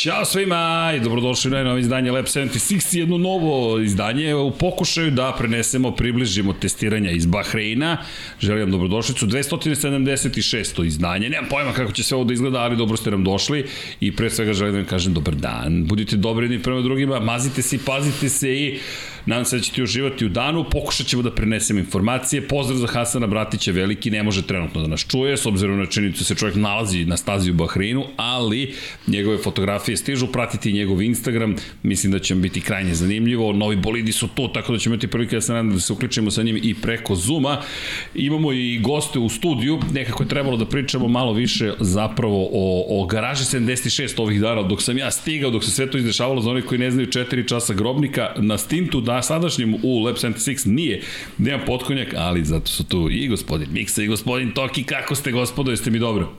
Ćao svima i dobrodošli na novo izdanje Lab 76, jedno novo izdanje u pokušaju da prenesemo, približimo testiranja iz Bahreina. Želim vam dobrodošlicu, 276. izdanje, nemam pojma kako će sve ovo da izgleda, ali dobro ste nam došli i pre svega želim da vam kažem dobar dan, budite dobri jedni prema drugima, mazite se i pazite se i Nadam se da ćete uživati u danu, pokušat ćemo da prenesemo informacije. Pozdrav za Hasana Bratića, veliki, ne može trenutno da nas čuje, s obzirom na činjenicu da se čovjek nalazi na stazi u Bahreinu, ali njegove fotografije stižu, pratiti njegov Instagram, mislim da će vam biti krajnje zanimljivo. Novi bolidi su tu, tako da ćemo imati prilike da se nadam da se uključimo sa njim i preko Zuma. Imamo i goste u studiju, nekako je trebalo da pričamo malo više zapravo o, o garaži 76 ovih dana, dok sam ja stigao, dok se sve to izdešavalo za onih koji ne znaju 4 časa grobnika, na Stintu da sadašnjem u Lab 76 nije Dejan Potkonjak, ali zato su tu i gospodin Miksa i gospodin Toki. Kako ste gospodo, jeste mi dobro?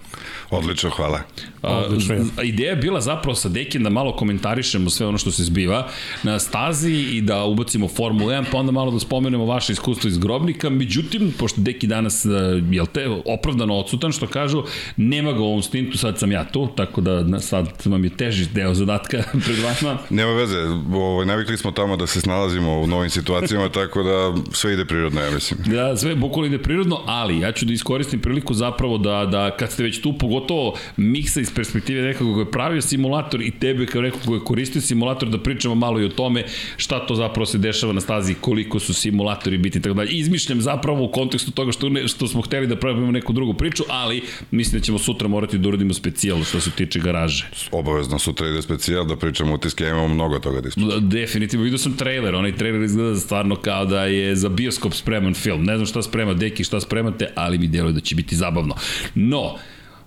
Odlično, hvala. Odlično. A, ideja je bila zapravo sa Dekin da malo komentarišemo sve ono što se zbiva na stazi i da ubacimo Formulu 1, pa onda malo da spomenemo vaše iskustvo iz Grobnika. Međutim, pošto Deki danas, e, jel te, opravdano odsutan, što kažu, nema ga u ovom stintu, sad sam ja tu, tako da sad vam je teži deo zadatka pred vama. Nema veze, ovaj, navikli smo tamo da se snalazimo u novim situacijama, tako da sve ide prirodno, ja mislim. Da, sve bukvalno ide prirodno, ali ja ću da iskoristim priliku zapravo da, da kad ste već tu, pogotovo miksa iz perspektive nekog koji je pravio simulator i tebe kao nekog koji je koristio simulator, da pričamo malo i o tome šta to zapravo se dešava na stazi, koliko su simulatori biti tako dalje. Izmišljam zapravo u kontekstu toga što, ne, što smo hteli da pravimo neku drugu priču, ali mislim da ćemo sutra morati da uradimo specijal što se tiče garaže. Obavezno sutra ide specijal da pričamo utiske, imamo mnogo toga da ispričamo. Definitivno, vidio sam trailer, onaj trailer izgleda stvarno kao da je za bioskop spreman film. Ne znam šta sprema Deki, šta spremate, ali mi djeluje da će biti zabavno. No,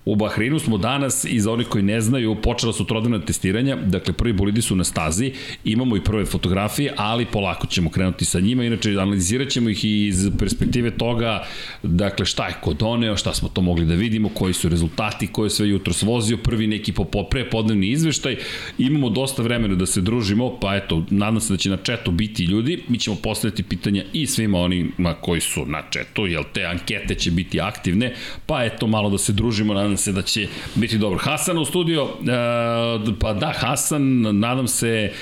U Bahreinu smo danas, i za onih koji ne znaju, počela su trodana testiranja, dakle prvi bolidi su na stazi, imamo i prve fotografije, ali polako ćemo krenuti sa njima, inače analizirat ćemo ih iz perspektive toga, dakle šta je ko doneo, šta smo to mogli da vidimo, koji su rezultati, koje sve jutro svozio, prvi neki po prepodnevni izveštaj, imamo dosta vremena da se družimo, pa eto, nadam se da će na četu biti ljudi, mi ćemo postaviti pitanja i svima onima koji su na četu, jel te ankete će biti aktivne, pa eto malo da se družimo, nadam nadam se da će biti dobro. Hasan u studio, e, pa da, Hasan, nadam se,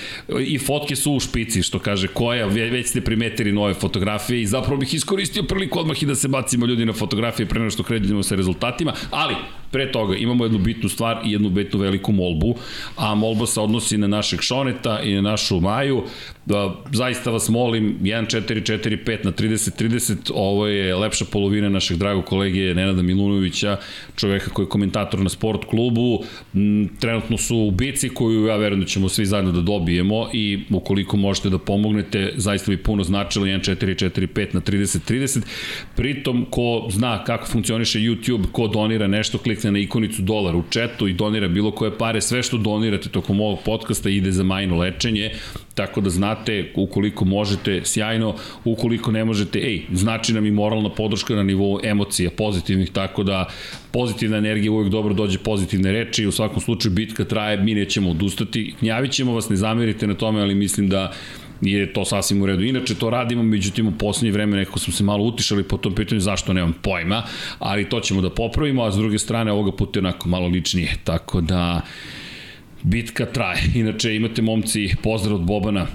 i fotke su u špici, što kaže koja, već ste primetili nove fotografije i zapravo bih iskoristio priliku odmah i da se bacimo ljudi na fotografije pre nego što kređemo sa rezultatima, ali pre toga imamo jednu bitnu stvar i jednu bitnu veliku molbu, a molba se odnosi na našeg Šoneta i na našu Maju. Da, zaista vas molim, 1-4-4-5 na 30-30, ovo je lepša polovina našeg dragog kolege Nenada Milunovića, čoveka koji je komentator na sport klubu. Trenutno su u bici koju ja verujem da ćemo svi zajedno da dobijemo i ukoliko možete da pomognete, zaista bi puno značilo 1-4-4-5 na 30-30. Pritom, ko zna kako funkcioniše YouTube, ko donira nešto, klik klikne na ikonicu dolar u četu i donira bilo koje pare, sve što donirate tokom ovog podcasta ide za majno lečenje, tako da znate ukoliko možete sjajno, ukoliko ne možete, ej, znači nam i moralna podrška na nivou emocija pozitivnih, tako da pozitivna energija uvek dobro dođe pozitivne reči u svakom slučaju bitka traje, mi nećemo odustati, gnjavit ćemo vas, ne zamerite na tome, ali mislim da je to sasvim u redu. Inače to radimo, međutim u poslednje vreme nekako smo se malo utišali po tom pitanju zašto nemam pojma, ali to ćemo da popravimo, a s druge strane ovoga puta je onako malo ličnije, tako da bitka traje. Inače imate momci pozdrav od Bobana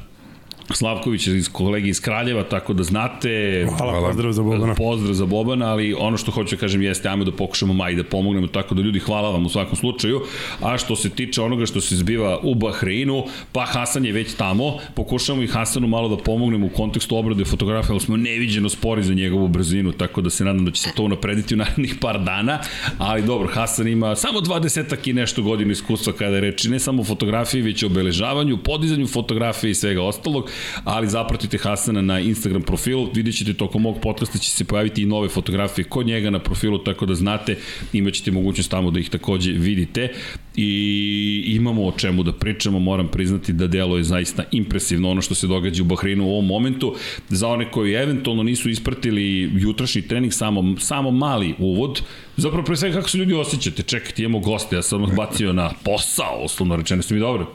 Slavković iz kolegi iz Kraljeva, tako da znate. Hvala, pozdrav za Bobana. Pozdrav za Bobana, ali ono što hoću da kažem jeste, ajmo da pokušamo maj da pomognemo, tako da ljudi hvala vam u svakom slučaju. A što se tiče onoga što se zbiva u Bahreinu, pa Hasan je već tamo, pokušamo i Hasanu malo da pomognemo u kontekstu obrade fotografije, ali smo neviđeno spori za njegovu brzinu, tako da se nadam da će se to unaprediti u narednih par dana, ali dobro, Hasan ima samo 20 i nešto godina iskustva kada je reči ne samo fotografiji, već o obeležavanju, podizanju fotografije i svega ostalog ali zapratite Hasana na Instagram profilu, vidjet ćete tokom ovog podcasta će se pojaviti i nove fotografije kod njega na profilu, tako da znate, imaćete mogućnost tamo da ih takođe vidite i imamo o čemu da pričamo, moram priznati da delo je zaista impresivno ono što se događa u Bahreinu u ovom momentu. Za one koji eventualno nisu ispratili jutrašnji trening, samo, samo mali uvod, zapravo pre svega kako se ljudi osjećate, čekajte, imamo goste, ja sam bacio na posao, oslovno rečeno, ste mi dobro?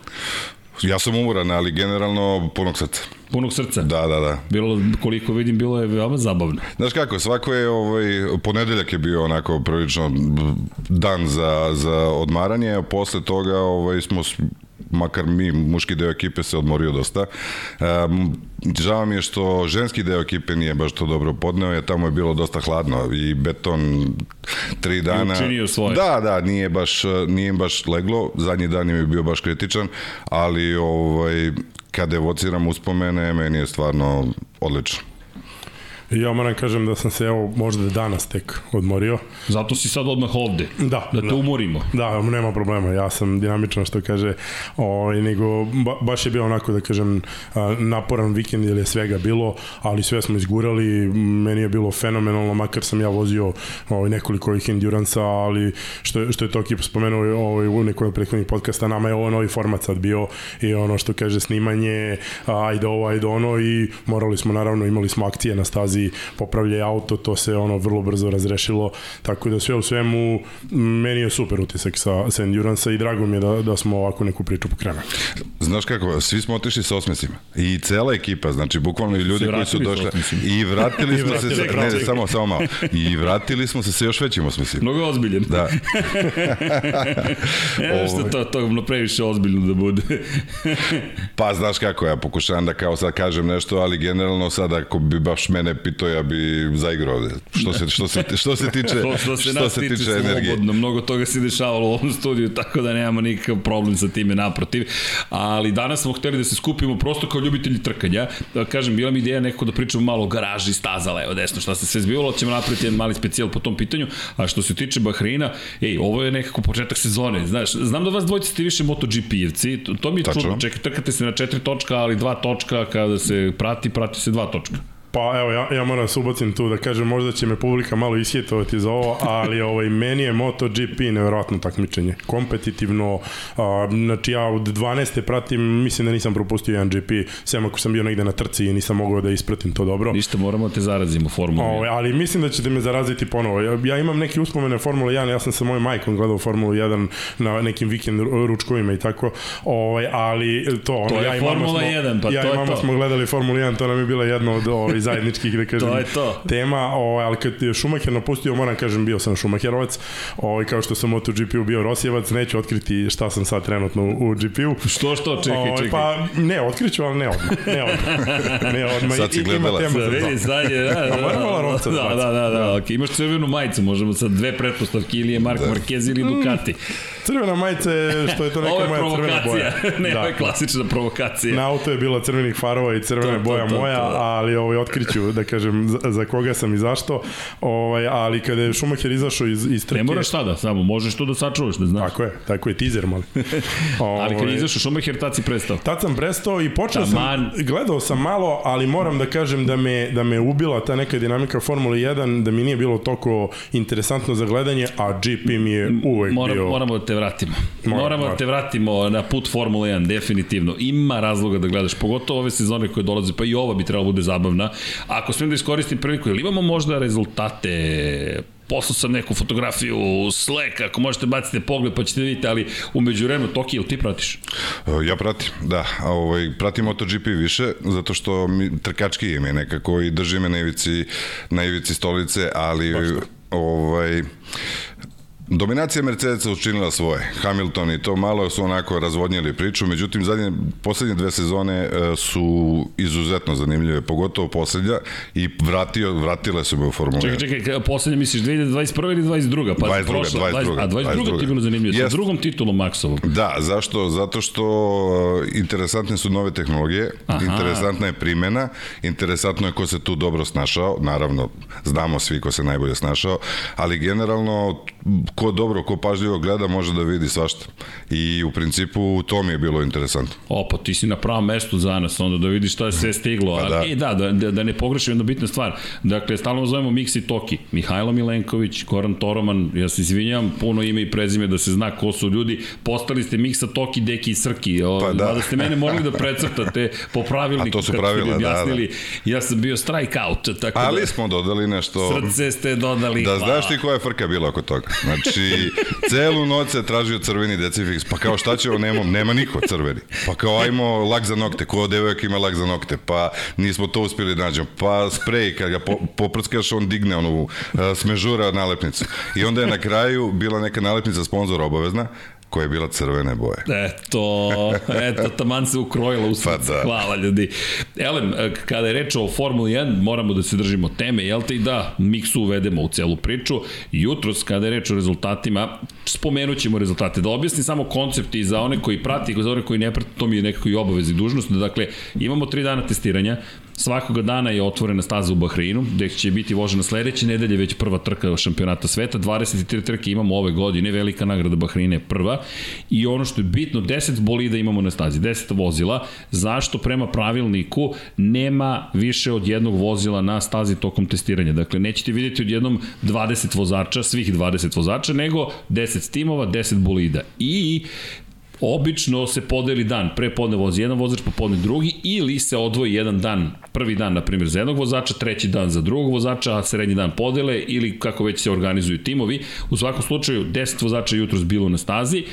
Ja sam umoran, ali generalno punog srca. Punog srca? Da, da, da. Bilo, koliko vidim, bilo je veoma zabavno. Znaš kako, svako je, ovaj, ponedeljak je bio onako prilično dan za, za odmaranje, a posle toga ovaj, smo makar mi, muški deo ekipe se odmorio dosta. Um, žao mi je što ženski deo ekipe nije baš to dobro podneo, jer tamo je bilo dosta hladno i beton tri dana. učinio svoje. Da, da, nije baš, nije baš leglo, zadnji dan je bio baš kritičan, ali ovaj, kada evociram uspomene, meni je stvarno odlično. Ja moram kažem da sam se evo možda danas tek odmorio. Zato si sad odmah ovde. Da. Da te da. umorimo. Da, nema problema. Ja sam dinamično što kaže, ovaj nego ba, baš je bio onako da kažem naporan vikend ili je svega bilo, ali sve smo izgurali. Meni je bilo fenomenalno, makar sam ja vozio ovaj nekoliko ovih enduransa, ali što što je to kip spomenuo ovaj u nekom od prethodnih podcasta, nama je ovo novi format sad bio i ono što kaže snimanje, ajde ovo, ajde ono i morali smo naravno imali smo akcije na stazi popravlja auto, to se ono vrlo brzo razrešilo, tako da sve u svemu meni je super utisak sa, sa Endurance i drago mi je da, da smo ovako neku priču pokrenuli. Znaš kako, svi smo otišli sa osmesima i cela ekipa, znači bukvalno i ljudi koji su došli i vratili smo se, sa, ne, ne, samo, samo malo, i vratili smo se sa još većim osmesima. Mnogo ozbiljen. Da. ne, što to, to je previše ozbiljno da bude. pa znaš kako, ja pokušavam da kao sad kažem nešto, ali generalno sad ako bi baš mene pitao, ja bi zaigrao ovde. Što se, što se, što se tiče, što, što se, što se tiče, tiče energije. Slobodno, mnogo toga se dešavalo u ovom studiju, tako da nemamo nikakav problem sa time naprotiv. Ali danas smo hteli da se skupimo prosto kao ljubitelji trkanja. Da kažem, bila mi ideja nekako da pričamo malo o garaži, staza, levo, desno, šta se sve zbivalo, ćemo napraviti jedan mali specijal po tom pitanju. A što se tiče Bahreina, ej, ovo je nekako početak sezone, znaš, znam da vas dvojice ste više MotoGP-evci, to, to mi je čudno, čekaj, trkate se na četiri točka, ali dva točka kada se prati, prati se dva točka. Pa evo, ja, ja moram se ubacim tu da kažem, možda će me publika malo isjetovati za ovo, ali ovaj, meni je MotoGP nevjerojatno takmičenje. Kompetitivno, a, znači ja od 12. pratim, mislim da nisam propustio jedan GP, sem ako sam bio negde na trci i nisam mogao da ispratim to dobro. Ništa, moramo te zarazimo Formula 1. Ovaj, ali mislim da ćete me zaraziti ponovo. Ja, ja imam neki uspomene Formula 1, ja sam sa mojom majkom gledao Formulu 1 na nekim vikend ručkovima i tako, ovaj, ali to, ono, to je ja i Formula smo, 1, pa ja to i mama to. smo gledali Formulu 1, to nam je bila jedna od ovaj, zajedničkih, da kažem, to je to. tema, o, ali kad je Šumacher napustio, moram kažem, bio sam Šumacherovac, o, kao što sam u MotoGP-u bio Rosijevac, neću otkriti šta sam sad trenutno u GP-u. Što, što, čekaj, čekaj. Pa, ne, otkriću, ali ne odmah. Ne odmah. Ne odmah. Sad si gledala. Ima tema da, za vidi, sad je, da, da, da, malo ronca da, da, da, da, da, okay. imaš crvenu majicu, možemo sad dve pretpostavke, ili je Mark da. Marquez ili Ducati. Crvena majica je, što je to neka moja crvena boja. ne, da. ovo je klasična provokacija. Na auto je bila crvenih farova i crvena to, boja to, to, moja, to, ali ovaj, otkriću, da kažem, za, za koga sam i zašto. Ovaj, ali kada je Schumacher izašao iz, iz trke... Ne moraš tada, samo možeš to da sačuvaš, da znaš. Tako je, tako je, teaser mali. ovaj, ali kada je izašao Schumacher, tad si prestao. Tad sam prestao i počeo sam, gledao sam malo, ali moram da kažem da me, da me ubila ta neka dinamika Formule 1, da mi nije bilo toliko interesantno za gledanje, a GP mi je uvek Moram, bio... Moramo da te vratimo. Moramo, moramo da te vratimo na put Formule 1, definitivno. Ima razloga da gledaš, pogotovo ove sezone koje dolaze, pa i ova bi trebala da bude zabavna. Ako smijem da iskoristim priliku, ili imamo možda rezultate poslao sam neku fotografiju u Slack, ako možete bacite pogled pa ćete vidjeti, ali umeđu vremenu Tokio, ili ti pratiš? E, ja pratim, da. Ovaj, pratim MotoGP više, zato što mi, trkački je mi nekako i drži me na ivici, na ivici stolice, ali ovaj, Dominacija Mercedesa učinila svoje. Hamilton i to malo su onako razvodnjeli priču, međutim zadnje, poslednje dve sezone e, su izuzetno zanimljive, pogotovo poslednja i vratio, vratile su me u Formulu 1. Čekaj, čekaj, poslednja misliš 2021. ili 22. Pa 22. Prošla, 22. A 22. 22. ti je bilo zanimljivo, sa drugom titulom Maxovom. Da, zašto? Zato što e, interesantne su nove tehnologije, Aha. interesantna je primena, interesantno je ko se tu dobro snašao, naravno znamo svi ko se najbolje snašao, ali generalno ko dobro, ko pažljivo gleda može da vidi svašta. I u principu to mi je bilo interesantno. O, pa ti si na pravom mestu za nas, onda da vidiš šta je sve stiglo. Pa da. E, da, da, da, da ne pogrešim jedna bitna stvar. Dakle, stalno zovemo Miksi Toki. Mihajlo Milenković, Koran Toroman, ja se izvinjam, puno ime i prezime da se zna ko su ljudi. Postali ste Miksa Toki, Deki i Srki. O, pa da. da ste mene morali da precrtate po pravilniku. A to su pravila, da, da. Ja sam bio strike out. Tako Ali da, smo dodali nešto... Srce ste dodali. Da znaš ti koja je frka bila oko toga. Znači, celu noć se tražio crveni decifiks, pa kao šta će ovo, nema, nema niko crveni. Pa kao ajmo lak za nokte, ko devojak ima lak za nokte, pa nismo to uspjeli da nađemo. Pa sprej, kad ga po, poprskaš, on digne onu uh, smežura nalepnicu. I onda je na kraju bila neka nalepnica sponzora obavezna, koja je bila crvene boje. Eto, eto, taman se ukrojila u Pa da. Hvala ljudi. Elem, kada je reč o Formuli 1, moramo da se držimo teme, jel te i da miksu uvedemo u celu priču. Jutros, kada je reč o rezultatima, spomenut ćemo rezultate. Da objasnim samo koncept i za one koji prati i za one koji ne prati, to mi je nekako i obavez i dužnost. Dakle, imamo tri dana testiranja, Svakoga dana je otvorena staza u Bahreinu, gde će biti vožena sledeće nedelje već prva trka šampionata sveta. 23 trke imamo ove godine, velika nagrada Bahreina je prva. I ono što je bitno, 10 bolida imamo na stazi, 10 vozila. Zašto prema pravilniku nema više od jednog vozila na stazi tokom testiranja? Dakle, nećete vidjeti odjednom 20 vozača, svih 20 vozača, nego 10 timova, 10 bolida. I obično se podeli dan, pre podne vozi jedan vozač, popodne drugi, ili se odvoji jedan dan, prvi dan, na primjer, za jednog vozača, treći dan za drugog vozača, a srednji dan podele, ili kako već se organizuju timovi. U svakom slučaju, 10 vozača jutros bilo na stazi,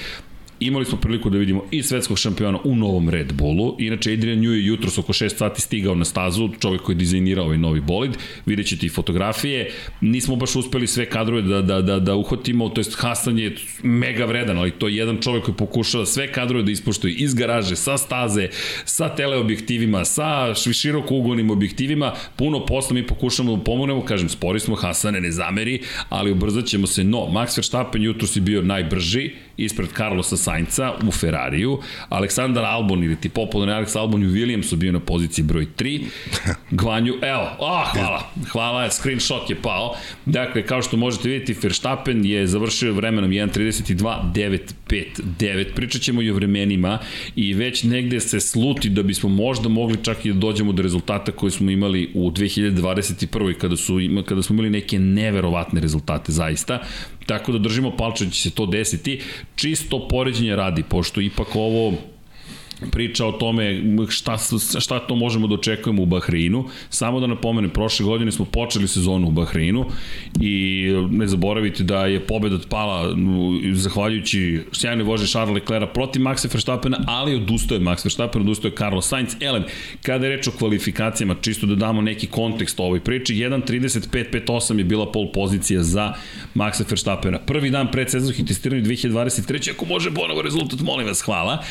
imali smo priliku da vidimo i svetskog šampiona u novom Red Bullu. Inače, Adrian Newey jutros oko 6 sati stigao na stazu, čovjek koji je dizajnirao ovaj novi bolid. Vidjet ćete i fotografije. Nismo baš uspeli sve kadrove da, da, da, da uhvatimo, to jest Hasan je mega vredan, ali to je jedan čovjek koji pokušava sve kadrove da ispoštuje iz garaže, sa staze, sa teleobjektivima, sa široko ugonim objektivima. Puno posla mi pokušamo da pomognemo, kažem, spori smo, Hasane ne zameri, ali ubrzat ćemo se. No, Max Verstappen jutros je bio najbrži, ispred Carlosa Sainca u Ferrariju, Aleksandar Albon ili ti popularni Alex Albon u Williamsu bio na poziciji broj 3, Gvanju, evo, oh, hvala, hvala, screenshot je pao. Dakle, kao što možete vidjeti, Verstappen je završio vremenom 1.32.959, pričat ćemo i o vremenima i već negde se sluti da bismo možda mogli čak i da dođemo do rezultata koje smo imali u 2021. kada, su, kada smo imali neke neverovatne rezultate zaista. Tako da držimo palče da će se to desiti. Čisto poređenje radi, pošto ipak ovo priča o tome šta, šta to možemo da očekujemo u Bahreinu. Samo da napomenem, prošle godine smo počeli sezonu u Bahreinu i ne zaboravite da je pobeda pala zahvaljujući sjajnoj vožnje Charles Leclerc protiv Maxa Verstappena, ali odustaje Max Verstappen, odustaje Carlos Sainz. Elem, kada je reč o kvalifikacijama, čisto da damo neki kontekst ovoj priči, 1.35.58 je bila pol pozicija za Maxa Verstappena. Prvi dan pred sezonskih testiranja 2023. Ako može ponovo rezultat, molim vas, hvala.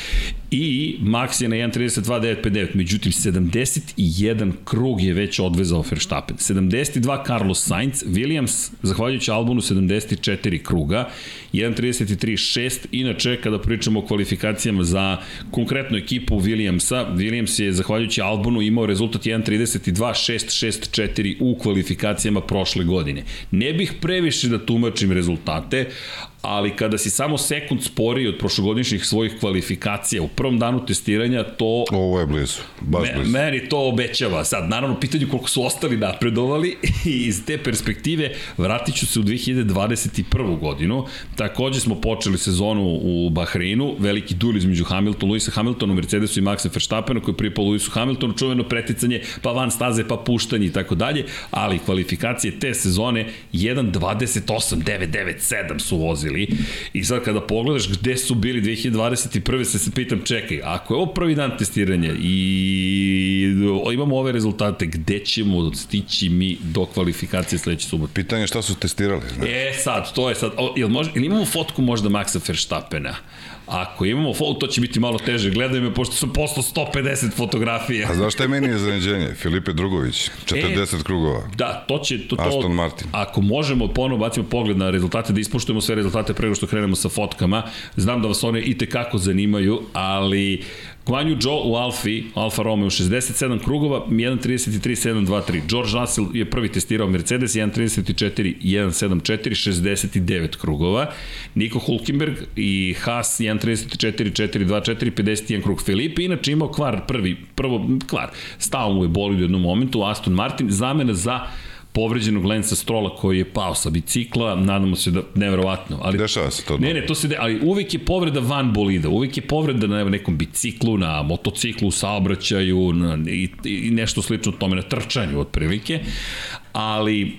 I Max je na 1.32.959, međutim 71 krug je već odvezao Verstappen. 72 Carlos Sainz, Williams, zahvaljujući Albonu 74 kruga, 1.33.6, inače kada pričamo o kvalifikacijama za konkretnu ekipu Williamsa, Williams je zahvaljujući Albonu imao rezultat 1.32.664 u kvalifikacijama prošle godine. Ne bih previše da tumačim rezultate, ali kada si samo sekund sporiji od prošlogodišnjih svojih kvalifikacija u prvom danu testiranja, to... Ovo je blizu, baš me, blizu. Meni to obećava. Sad, naravno, pitanje koliko su ostali napredovali i iz te perspektive vratit ću se u 2021. godinu. Takođe smo počeli sezonu u Bahreinu, veliki duel između Hamiltona, Luisa Hamiltona, Mercedesu i Maxa Verstappena koji pripao Luisu Hamiltonu, čuveno preticanje, pa van staze, pa puštanje i tako dalje, ali kvalifikacije te sezone 1.28.997 su vozili vozili i sad kada pogledaš gde su bili 2021. se se pitam čekaj, ako je ovo prvi dan testiranja i imamo ove rezultate, gde ćemo stići mi do kvalifikacije sledeće subote? Pitanje je šta su testirali. Znači. E sad, to je sad, o, jel, može, jel imamo fotku možda Maxa Verstappena? Ako imamo fol, to će biti malo teže. Gledaj me, pošto sam poslao 150 fotografija. A znaš šta je meni iznenađenje? Filipe Drugović, 40 e, krugova. Da, to će... To, to, Aston Martin. Ako možemo ponovo bacimo pogled na rezultate, da ispoštujemo sve rezultate pre što krenemo sa fotkama, znam da vas one i tekako zanimaju, ali Guanju Joe u Alfi, Alfa Romeo 67 krugova, 1.33.723. George Russell je prvi testirao Mercedes, 1.34.174, 69 krugova. Nico Hulkenberg i Haas 1.34.424, 51 krug. Filipe inače imao kvar prvi, prvo kvar. Stao mu je bolid u jednom momentu, Aston Martin, zamena za povređenog Lensa Strola koji je pao sa bicikla, nadamo se da neverovatno. Ali, Dešava se to. Ne, ne, to se de, ali uvek je povreda van bolida, uvek je povreda na nekom biciklu, na motociklu, u saobraćaju na, i, i nešto slično tome, na trčanju otprilike ali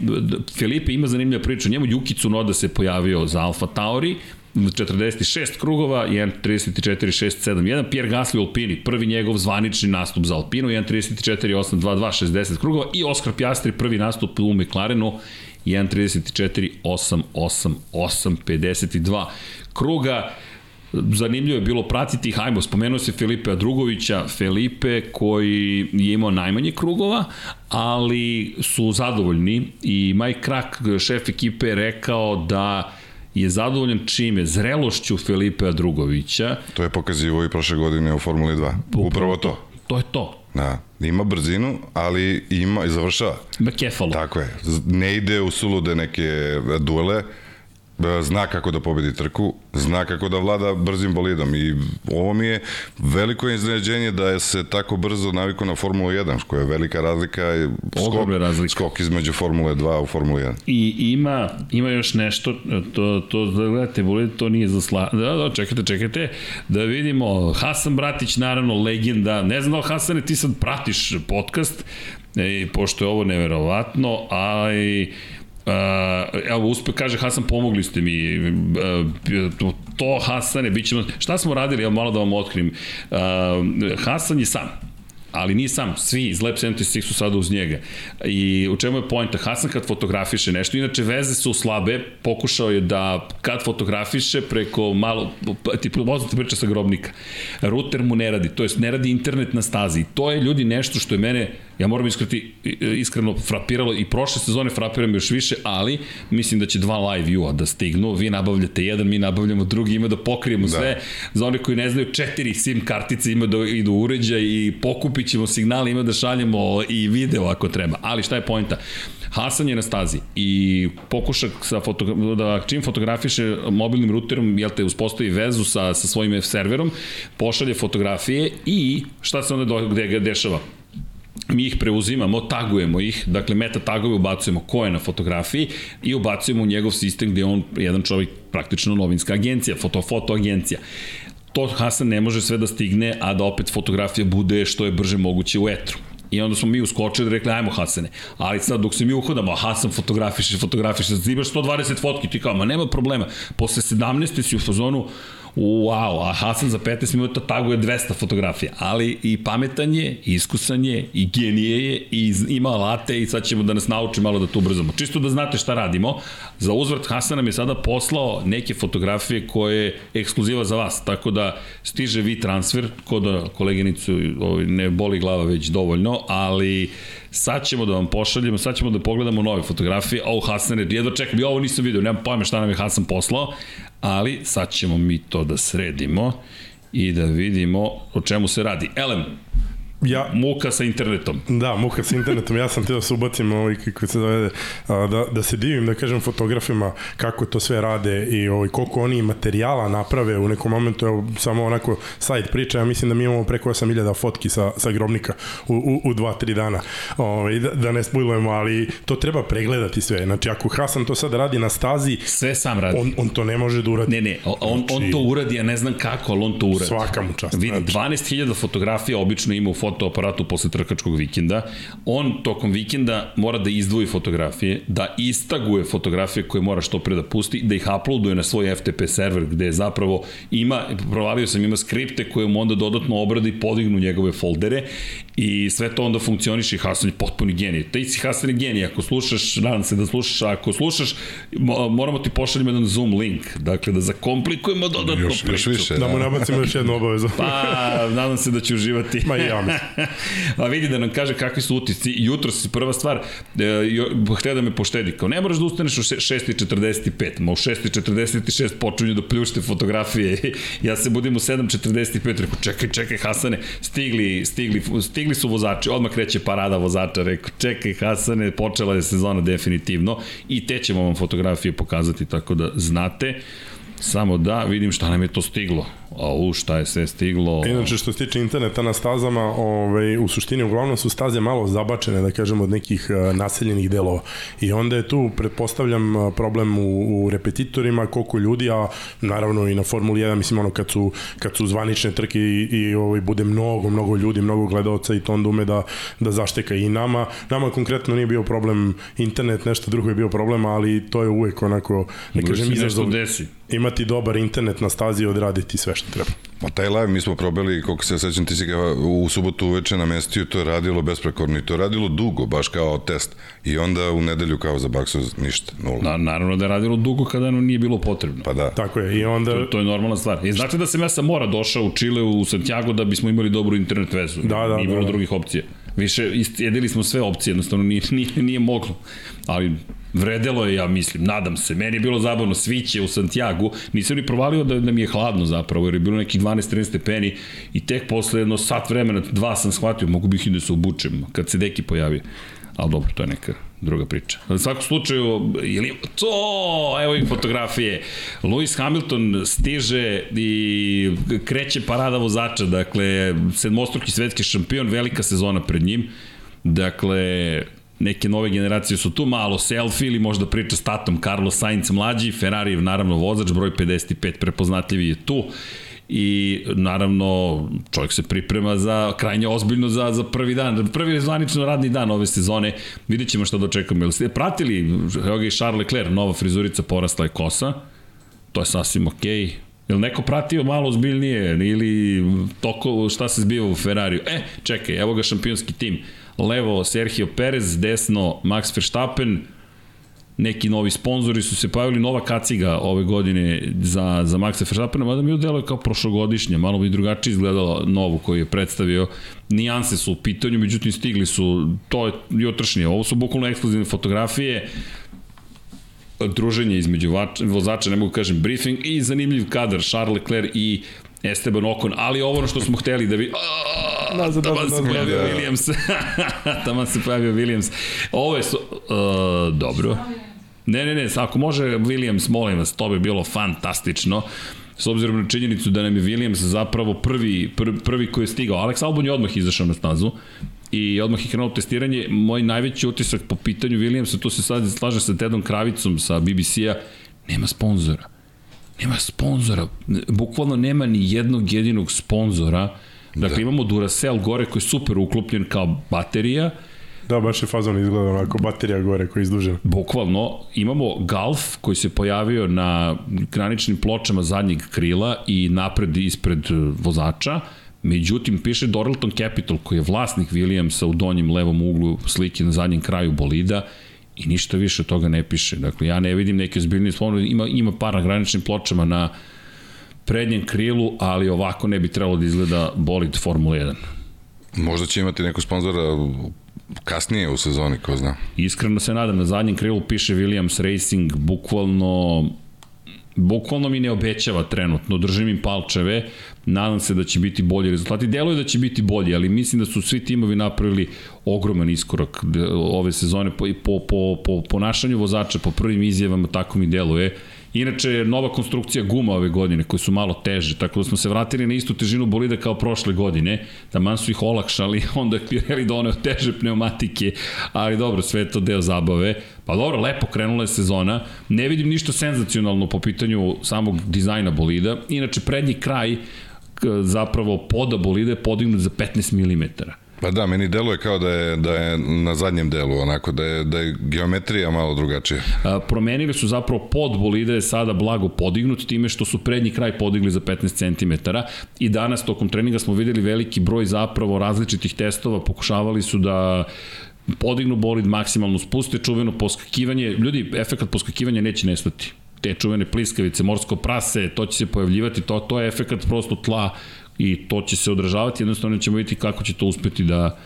Filipe ima zanimljiva priča, njemu Juki Tsunoda se pojavio za Alfa Tauri, 46 krugova, 1.34.671, Pierre Gasly u Alpini, prvi njegov zvanični nastup za Alpinu, 1.34.822, 60 krugova i Oscar Piastri, prvi nastup u McLarenu, 1.34.888, 52 kruga. zanimljivo je bilo pratiti ih, ajmo, spomenuo se Filipe Drugovića, Felipe koji je imao najmanje krugova, ali su zadovoljni i Mike Krak, šef ekipe, rekao da je zadovoljan čime? Zrelošću Filipe Drugovića. To je pokazivo i prošle godine u Formuli 2. Upravo, Upravo to. To je to. Da, ima brzinu, ali ima i završava. Ima kefalu. Tako je. Ne ide u sulude neke duele, zna kako da pobedi trku, zna kako da vlada brzim bolidom i ovo mi je veliko iznenađenje da je se tako brzo naviku na Formulu 1, koja je velika razlika i skok, razlika. skok između Formule 2 u Formulu 1. I ima, ima još nešto, to, to da gledate, bolid, to nije za sla... Da, da, čekajte, čekajte, da vidimo, Hasan Bratić, naravno, legenda, ne znam da Hasane, ti sad pratiš podcast, e, pošto je ovo neverovatno, ali Uh, evo, uspe, kaže Hasan, pomogli ste mi. Uh, to, Hasane, bit ćemo... Šta smo radili? Evo, malo da vam otkrim. Uh, Hasan je sam ali nije sam, svi iz Lab 76 su sada uz njega. I u čemu je pojenta? Hasan kad fotografiše nešto, inače veze su slabe, pokušao je da kad fotografiše preko malo, ti poznate priča sa grobnika, router mu ne radi, to jest ne radi internet na stazi. To je ljudi nešto što je mene Ja moram iskrati, iskreno frapiralo i prošle sezone frapiram još više, ali mislim da će dva live view-a da stignu. Vi nabavljate jedan, mi nabavljamo drugi, ima da pokrijemo da. sve. Za one koji ne znaju, četiri SIM kartice ima da idu uređaj i pokupit ćemo signal, ima da šaljemo i video ako treba. Ali šta je pojenta? Hasan je na stazi i pokuša sa fotogra da čim fotografiše mobilnim ruterom, jel te uspostavi vezu sa, sa svojim serverom, pošalje fotografije i šta se onda gde dešava? Mi ih preuzimamo, tagujemo ih, dakle meta tagove ubacujemo ko je na fotografiji i ubacujemo u njegov sistem gde on jedan čovjek praktično novinska agencija, foto, foto agencija. To Hasan ne može sve da stigne, a da opet fotografija bude što je brže moguće u etru. I onda smo mi uskočili i rekli, ajmo Hasane. Ali sad dok se mi uhodamo, Hasan fotografiše, fotografiše, imaš 120 fotki, ti kao, ma nema problema. Posle 17. si u fazonu, wow, a Hasan za 15 minuta taguje 200 fotografija, ali i pametan je, i iskusan je, i genije je, i ima alate i sad ćemo da nas nauči malo da to ubrzamo. Čisto da znate šta radimo, za uzvrt Hasan nam je sada poslao neke fotografije koje je ekskluziva za vas, tako da stiže vi transfer, kod da koleginicu ovaj, ne boli glava već dovoljno, ali sad ćemo da vam pošaljemo, sad ćemo da pogledamo nove fotografije, o Hasan je, jedno čekam, ja ovo nisam video, nemam pojma šta nam je Hasan poslao, ali sad ćemo mi to da sredimo i da vidimo o čemu se radi. Elem, ja, muka sa internetom. Da, muka sa internetom. Ja sam te da se ubacim ovaj, kako se zove, da, da se divim, da kažem fotografima kako to sve rade i ovaj, koliko oni materijala naprave u nekom momentu, evo, samo onako sajt priča, ja mislim da mi imamo preko 8000 fotki sa, sa grobnika u, u, u 2-3 dana. Ovaj, da, da ne spojlujemo, ali to treba pregledati sve. Znači, ako Hasan to sad radi na stazi, sve sam radi. On, on to ne može da uradi. Ne, ne, on, znači, on to uradi, ja ne znam kako, ali on to uradi. Svaka mu čast. Vidi, 12.000 znači. fotografija obično ima u fotoaparatu posle trkačkog vikenda. On tokom vikenda mora da izdvoji fotografije, da istaguje fotografije koje mora što pre da pusti, da ih uploaduje na svoj FTP server gde zapravo ima, provalio sam, ima skripte koje mu onda dodatno obrade i podignu njegove foldere i sve to onda funkcioniše i Hasan je potpuni genij. Taj si Hasan je genij, ako slušaš, nadam se da slušaš, a ako slušaš, moramo ti pošaljemo jedan Zoom link, dakle da zakomplikujemo dodatno još, priču. Još više, da. da mu nabacimo još jednu obavezu. pa, nadam se da će uživati. Ma i ja mislim. A vidi da nam kaže kakvi su utisci. Jutro si prva stvar, e, htio da me poštedi. Kao ne moraš da ustaneš u 6.45, ma u 6.46 počinju da pljušte fotografije. ja se budim u 7.45, rekao čekaj, čekaj Hasane, stigli, stigli, stigli su vozači, odmah kreće parada vozača, rekao čekaj Hasane, počela je sezona definitivno i te ćemo vam fotografije pokazati tako da znate. Samo da vidim šta nam je to stiglo. A u šta je sve stiglo. Inače što se tiče interneta na stazama, ovaj, u suštini uglavnom su staze malo zabačene, da kažemo, od nekih uh, naseljenih delova. I onda je tu, pretpostavljam, uh, problem u, u repetitorima, koliko ljudi, a naravno i na Formuli 1, mislim, ono, kad su, kad su zvanične trke i, i ovaj, bude mnogo, mnogo ljudi, mnogo gledalca i to onda ume da, da zašteka i nama. Nama konkretno nije bio problem internet, nešto drugo je bio problem, ali to je uvek onako, ne kažem, izazov. Imati dobar internet na stazi i odraditi sve što treba. Ma taj live mi smo probali, koliko se sećam, ti si ga u subotu uveče namestio, to je radilo besprekorno i to je radilo dugo, baš kao test. I onda u nedelju kao za baksu ništa, nula. Na, naravno da je radilo dugo kada nam nije bilo potrebno. Pa da. Tako je, i onda... To, to je normalna stvar. I znate da sam ja sa mora došao u Čile, u Santiago, da bismo imali dobru internet vezu. Da, da, Nije bilo da, da. drugih opcija. Više, jedili smo sve opcije, jednostavno nije, nije, nije moglo. Ali vredelo je, ja mislim, nadam se. Meni je bilo zabavno, sviće u Santiago. Nisam ni provalio da, da mi je hladno zapravo, jer je bilo nekih 12-13 stepeni i tek posle jedno sat vremena, dva sam shvatio, mogu bih i da se obučem, kad se deki pojavi. Ali dobro, to je neka druga priča. U svakom slučaju, je li to, evo i fotografije, Lewis Hamilton stiže i kreće parada vozača, dakle, sedmostruki svetski šampion, velika sezona pred njim, dakle, neke nove generacije su tu, malo selfie ili možda priča s tatom Carlos Sainz mlađi, Ferrari naravno vozač, broj 55 prepoznatljivi je tu i naravno čovjek se priprema za krajnje ozbiljno za, za prvi dan, prvi zvanično radni dan ove sezone, vidjet ćemo šta dočekamo. Jel ste pratili, evo ga i Charles Leclerc, nova frizurica, porasla je kosa, to je sasvim okej. Okay. Jel neko pratio malo ozbiljnije ili toko šta se zbiva u Ferrariju? E, čekaj, evo ga šampionski tim. Levo Sergio Perez, desno Max Verstappen, neki novi sponzori su se pojavili, nova kaciga ove godine za, za Maxa Verstappena, mada mi udeluje kao prošlogodišnja, malo bi drugačije izgledala novu koju je predstavio. Nijanse su u pitanju, međutim stigli su, to je jutrašnje, ovo su bukvalno ekskluzivne fotografije, druženje između vozača, ne mogu kažem briefing i zanimljiv kadar, Charles Leclerc i Esteban Ocon, ali ovo ono što smo hteli da vi... Nazad, Tamo nazad, se pojavio nazad. Williams. Tamo se pojavio Williams. Ovo je... Su, uh, dobro. Ne, ne, ne, ako može Williams, molim vas, to bi bilo fantastično. S obzirom na činjenicu da nam je Williams zapravo prvi, prvi, prvi koji je stigao. Alex Albon je odmah izašao na stazu i odmah je krenuo testiranje. Moj najveći utisak po pitanju Williamsa, tu se sad slaže sa Tedom Kravicom sa BBC-a, nema sponzora. Nema sponzora. Bukvalno nema ni jednog jedinog sponzora. Dakle, da. imamo Duracell gore koji je super uklopljen kao baterija, Da, baš je fazon izgleda onako, baterija gore koja je izdužena. Bukvalno, imamo Golf koji se pojavio na graničnim pločama zadnjeg krila i napred ispred e, vozača, međutim piše Doralton Capital koji je vlasnik Williamsa u donjem levom uglu slike na zadnjem kraju bolida i ništa više od toga ne piše. Dakle, ja ne vidim neke ozbiljne spomene, ima, ima par na graničnim pločama na prednjem krilu, ali ovako ne bi trebalo da izgleda bolid Formula 1. Možda će imati neko sponzora kasnije u sezoni, ko zna. Iskreno se nadam, na zadnjem krilu piše Williams Racing, bukvalno bukvalno mi ne obećava trenutno, držim im palčeve, nadam se da će biti bolji rezultati, deluje da će biti bolji, ali mislim da su svi timovi napravili ogroman iskorak ove sezone po, po, po, po ponašanju vozača, po prvim izjavama, tako mi deluje. Inače, nova konstrukcija guma ove godine, koje su malo teže, tako da smo se vratili na istu težinu bolida kao prošle godine, da man su ih olakšali, onda je Pirelli doneo teže pneumatike, ali dobro, sve je to deo zabave. Pa dobro, lepo krenula je sezona, ne vidim ništa senzacionalno po pitanju samog dizajna bolida, inače prednji kraj zapravo poda bolida je podignut za 15 mm. Pa da, meni deluje kao da je, da je na zadnjem delu, onako, da je, da je geometrija malo drugačija. A, promenili su zapravo pod bolide je sada blago podignut time što su prednji kraj podigli za 15 cm i danas tokom treninga smo videli veliki broj zapravo različitih testova, pokušavali su da podignu bolid, maksimalno spuste, čuveno poskakivanje. Ljudi, efekt poskakivanja neće nestati te čuvene pliskavice, morsko prase, to će se pojavljivati, to, to je efekt prosto tla i to će se odražavati, jednostavno ćemo vidjeti kako će to uspeti da,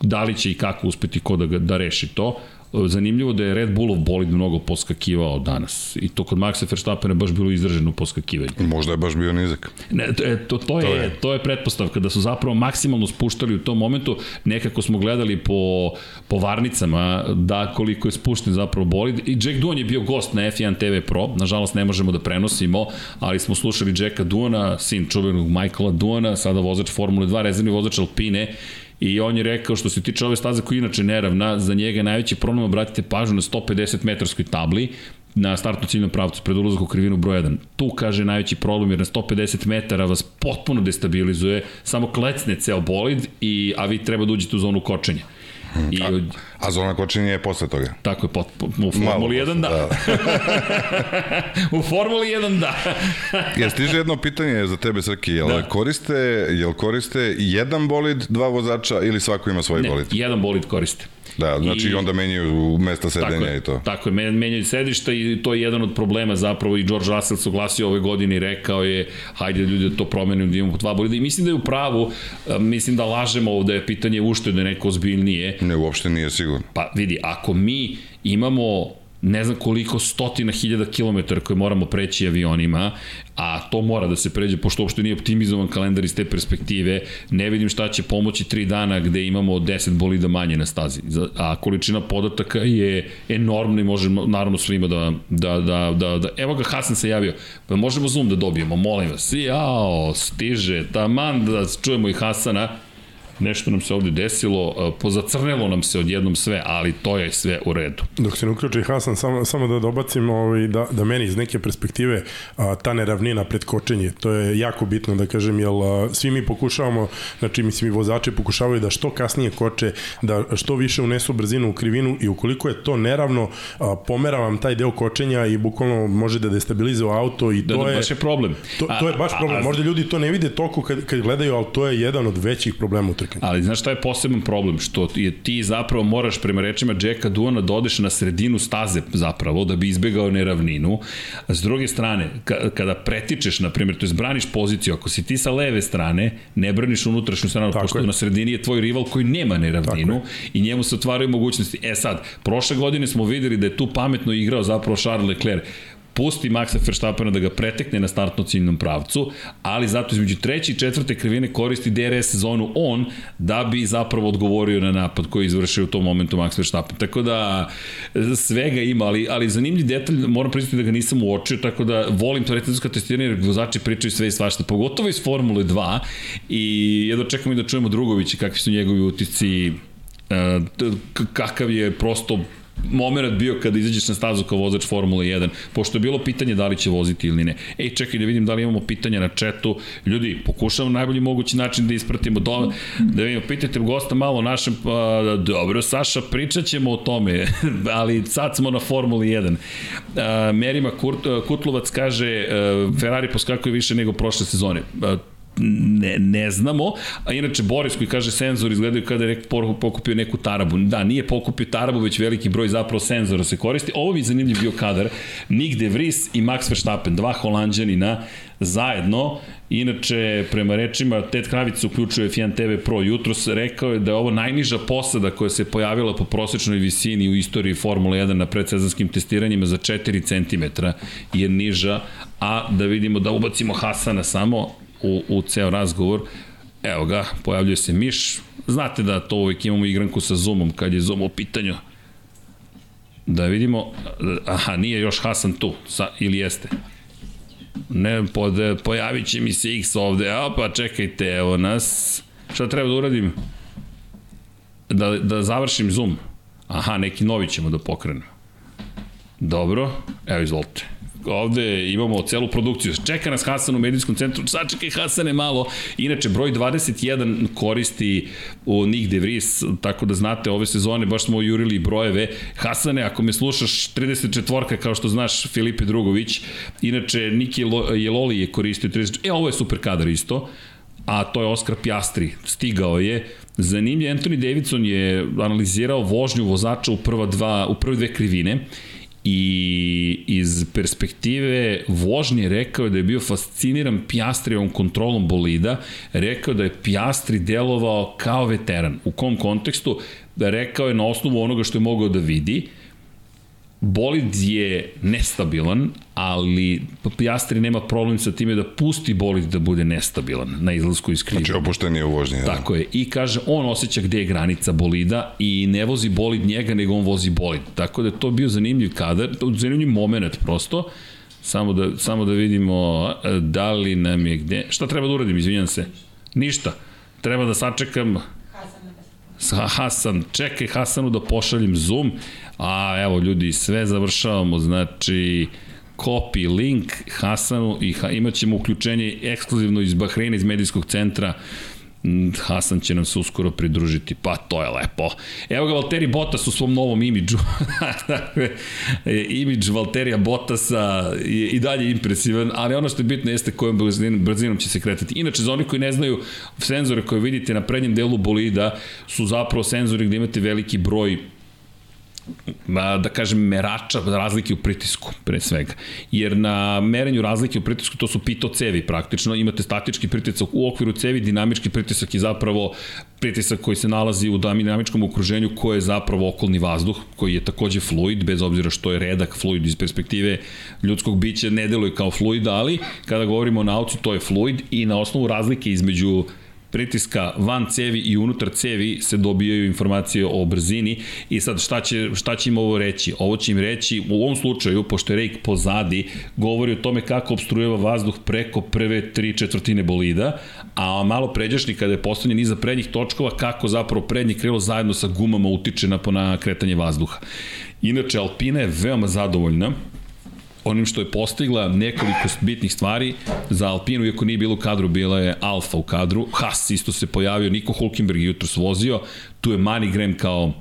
da li će i kako uspeti ko da, da reši to. Zanimljivo da je Red Bullov bolid mnogo poskakivao danas i to kod Maxa Verstappena baš bilo izraženo poskakivanje. Možda je baš bio nizak. Ne, to, to, to, je, to, je. to je pretpostavka da su zapravo maksimalno spuštali u tom momentu. Nekako smo gledali po, po varnicama da koliko je spušten zapravo bolid. I Jack Duan je bio gost na F1 TV Pro. Nažalost ne možemo da prenosimo, ali smo slušali Jacka Duana, sin čuvenog Michaela Duana, sada vozač Formule 2, rezervni vozač Alpine i on je rekao što se tiče ove staze koja je inače neravna, za njega je najveći problem obratite pažnju na 150 metarskoj tabli na startno ciljnom pravcu pred ulazak u krivinu broj 1. Tu kaže najveći problem jer na 150 metara vas potpuno destabilizuje, samo klecne ceo bolid, i, a vi treba da uđete u zonu kočenja. I, A, a zona kočenja je posle toga. Tako je, pot, u Formuli 1 da. da. u Formuli 1 da. Jel stiže jedno pitanje za tebe, Srki, jel, Da. koriste, jel koriste jedan bolid, dva vozača ili svako ima svoj Ne, bolid? jedan bolid koriste. Da, znači I- onda menjaju mesta Tako sedenja je, i to. tako je, men- menjaju sedišta i to je jedan od problema zapravo i George Russell se oglasio ove godine i rekao je hajde ljudi da to promenimo da imamo dva bolida i mislim da je u pravu, mislim da lažemo ovde je pitanje uštede neko ozbiljnije, Ne, uopšte nije sigurno. Pa vidi, ako mi imamo ne znam koliko stotina hiljada kilometara koje moramo preći avionima, a to mora da se pređe, pošto uopšte nije optimizovan kalendar iz te perspektive, ne vidim šta će pomoći tri dana gde imamo 10 bolida manje na stazi. A količina podataka je enormna i možemo naravno svima da, da, da, da, da evo ga Hasan se javio, pa možemo Zoom da dobijemo, molim vas. Jao, stiže, taman da čujemo i Hasana, nešto nam se ovde desilo, e, pozacrnelo nam se odjednom sve, ali to je sve u redu. Dok se ne uključi Hasan, samo, samo da dobacim ovaj, da, da meni iz neke perspektive a, ta neravnina pred kočenje, to je jako bitno da kažem, jer a, svi mi pokušavamo, znači mislim i vozači pokušavaju da što kasnije koče, da što više unesu brzinu u krivinu i ukoliko je to neravno, a, pomera vam taj deo kočenja i bukvalno može da destabilizuje auto i Da, to da, je... baš je problem. To, to je baš problem. Možda ljudi to ne vide toliko kad, kad gledaju, ali to je jedan od većih problema u Ali znaš šta je poseban problem? Što je ti zapravo moraš prema rečima Jacka Duana da odeš na sredinu staze zapravo da bi izbegao neravninu. S druge strane, ka, kada pretičeš, na primjer, to je braniš poziciju, ako si ti sa leve strane, ne braniš unutrašnju stranu, Tako pošto je. na sredini je tvoj rival koji nema neravninu i njemu se otvaraju mogućnosti. E sad, prošle godine smo videli da je tu pametno igrao zapravo Charles Leclerc pusti Maxa Verstappena da ga pretekne na startno ciljnom pravcu, ali zato između treće i četvrte krivine koristi DRS zonu on da bi zapravo odgovorio na napad koji je izvršio u tom momentu Max Verstappen. Tako da svega ima, ali, ali zanimljiv detalj, moram priznati da ga nisam uočio, tako da volim teoretizovska testiranja jer vozači pričaju sve i svašta, pogotovo iz Formule 2 i jedno čekam i da čujemo Drugovića kakvi su njegovi utisci e, kakav je prosto moment bio kada izađeš na stazu kao vozač Formule 1, pošto je bilo pitanje da li će voziti ili ne. Ej, čekaj da vidim da li imamo pitanja na četu. Ljudi, pokušamo na najbolji mogući način da ispratimo do, da vidimo, pitajte gosta malo o našem, pa, dobro, Saša, pričat ćemo o tome, ali sad smo na Formuli 1. A, Merima Kurt, Kutlovac kaže, a, Ferrari poskakuje više nego prošle sezone. A, ne, ne znamo, a inače Boris koji kaže senzor izgledaju kada je neko pokupio neku tarabu. Da, nije pokupio tarabu, već veliki broj zapravo senzora se koristi. Ovo bi zanimljiv bio kadar. Nick de Vries i Max Verstappen, dva holandjanina zajedno. Inače, prema rečima, Ted Kravic uključuje F1 TV Pro jutros, rekao je da je ovo najniža posada koja se pojavila po prosečnoj visini u istoriji Formula 1 na predsezanskim testiranjima za 4 cm je niža, a da vidimo da ubacimo Hasana samo u, u ceo razgovor. Evo ga, pojavljuje se Miš. Znate da to uvijek imamo igranku sa Zoomom kad je Zoom u pitanju. Da vidimo, aha, nije još Hasan tu, sa, ili jeste? Ne, pod, pojavit će mi se X ovde, a pa čekajte, evo nas. Šta treba da uradim? Da, da završim Zoom. Aha, neki novi ćemo da pokrenemo. Dobro, evo izvolite ovde imamo celu produkciju. Čeka nas Hasan u medijskom centru. Sačekaj Hasane malo. Inače, broj 21 koristi u Nick de Vries, tako da znate, ove sezone baš smo jurili brojeve. Hasane, ako me slušaš, 34 kao što znaš, Filipe Drugović. Inače, Niki Jeloli je koristio 30... E, ovo je super kadar isto a to je Oskar Pjastri, stigao je. Zanimljiv, Anthony Davidson je analizirao vožnju vozača u prva dva, u prve dve krivine i iz perspektive vožnje rekao da je bio fasciniran Pijastrijevom kontrolom bolida, rekao da je Pijastri delovao kao veteran. U kom kontekstu? Da rekao je na osnovu onoga što je mogao da vidi, bolid je nestabilan, ali Piastri nema problem sa time da pusti bolid da bude nestabilan na izlasku iz kriva. Znači opušten je u vožnji. Da. Tako je. I kaže, on osjeća gde je granica bolida i ne vozi bolid njega, nego on vozi bolid. Tako da je to bio zanimljiv kadar, zanimljiv moment prosto. Samo da, samo da vidimo da li nam je gde... Šta treba da uradim, izvinjam se? Ništa. Treba da sačekam sa Hasan, čekaj Hasanu da pošaljem Zoom, a evo ljudi, sve završavamo, znači copy link Hasanu i ha, imat ćemo uključenje ekskluzivno iz Bahreina, iz medijskog centra Hasan će nam se uskoro pridružiti, pa to je lepo. Evo ga Valtteri Bottas u svom novom imidžu. Dakle, imidž Valterija Bottasa je i dalje impresivan, ali ono što je bitno jeste kojom brzinom, brzinom će se kretati. Inače, za oni koji ne znaju, senzore koje vidite na prednjem delu bolida su zapravo senzori gde imate veliki broj da kažem, merača razlike u pritisku, pre svega. Jer na merenju razlike u pritisku to su pito cevi praktično, imate statički pritisak u okviru cevi, dinamički pritisak je zapravo pritisak koji se nalazi u dinamičkom okruženju koje je zapravo okolni vazduh, koji je takođe fluid, bez obzira što je redak fluid iz perspektive ljudskog bića, ne deluje kao fluid, ali kada govorimo o nauci, to je fluid i na osnovu razlike između pritiska van cevi i unutar cevi se dobijaju informacije o brzini i sad šta će, šta će im ovo reći? Ovo će im reći u ovom slučaju, pošto je rejk pozadi, govori o tome kako obstrujeva vazduh preko prve tri četvrtine bolida, a malo pređašnji kada je postavljen iza prednjih točkova, kako zapravo prednje krilo zajedno sa gumama utiče na, na kretanje vazduha. Inače, Alpina je veoma zadovoljna onim što je postigla nekoliko bitnih stvari za Alpinu, iako nije bilo u kadru, bila je Alfa u kadru, Haas isto se pojavio, Niko Hulkenberg jutro svozio, tu je Mani Graham kao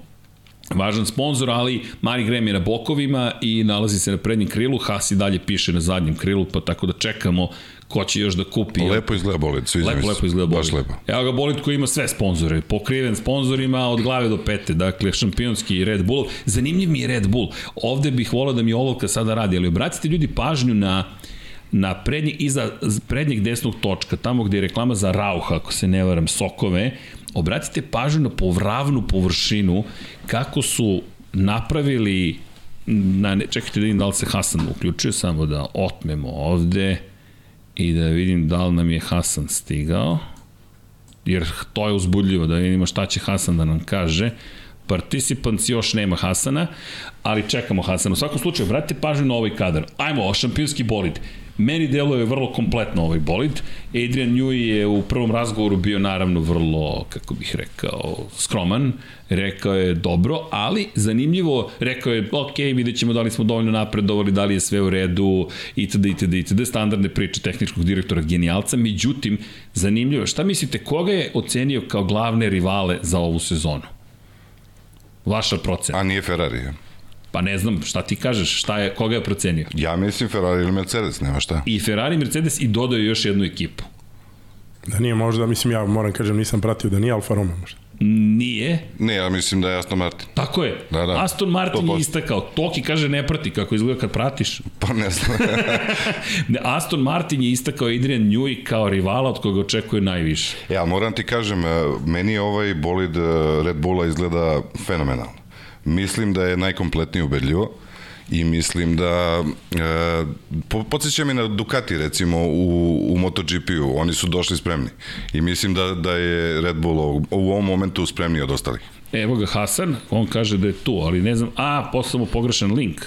važan sponsor, ali Mani Graham je na bokovima i nalazi se na prednjem krilu, Haas i dalje piše na zadnjem krilu, pa tako da čekamo ko će još da kupi. Lepo izgleda bolid, sviđa lepo, lepo izgleda bolid. Baš lepo. Evo ga bolid koji ima sve sponzore, pokriven sponzorima od glave do pete, dakle šampionski Red Bull. Zanimljiv mi je Red Bull. Ovde bih volao da mi olovka sada radi, ali obratite ljudi pažnju na na prednjeg, iza prednjeg desnog točka, tamo gde je reklama za Rauha, ako se ne varam, sokove, obratite pažnju na povravnu površinu, kako su napravili na, ne, čekajte da vidim da li se Hasan uključuje, samo da otmemo ovde i da vidim da li nam je Hasan stigao, jer to je uzbudljivo, da vidimo šta će Hasan da nam kaže. Participants još nema Hasana, ali čekamo Hasana. U svakom slučaju, vratite pažnju na ovaj kadar. Ajmo, šampionski bolid. Meni deluje vrlo kompletno ovaj bolid. Adrian Newey je u prvom razgovoru bio naravno vrlo, kako bih rekao, skroman. Rekao je dobro, ali zanimljivo, rekao je, ok, vidjet ćemo da li smo dovoljno napredovali, da li je sve u redu, itd., itd., itd., standardne priče tehničkog direktora genijalca. Međutim, zanimljivo, šta mislite, koga je ocenio kao glavne rivale za ovu sezonu? Vaša procena. A nije Ferrari? Pa ne znam, šta ti kažeš, šta je, koga je procenio? Ja mislim Ferrari ili Mercedes, nema šta. I Ferrari, Mercedes i dodao još jednu ekipu. Da nije možda, mislim ja moram kažem nisam pratio da nije Alfa Romeo možda. Nije. Ne, ja mislim da je Aston Martin. Tako je. Da, da. Aston Martin je istakao. Toki kaže ne prati kako izgleda kad pratiš. Pa ne znam. Aston Martin je istakao Adrian Newey kao rivala od koga očekuje najviše. Ja moram ti kažem, e, meni ovaj bolid e, Red Bulla izgleda fenomenalno. Mislim da je najkompletnije ubedljivo i mislim da e, po, podsjeća mi na Ducati recimo u, u MotoGP-u, oni su došli spremni i mislim da, da je Red Bull u, u ovom momentu spremniji od ostalih. Evo ga Hasan, on kaže da je tu, ali ne znam, a, poslao mu pogrešan link.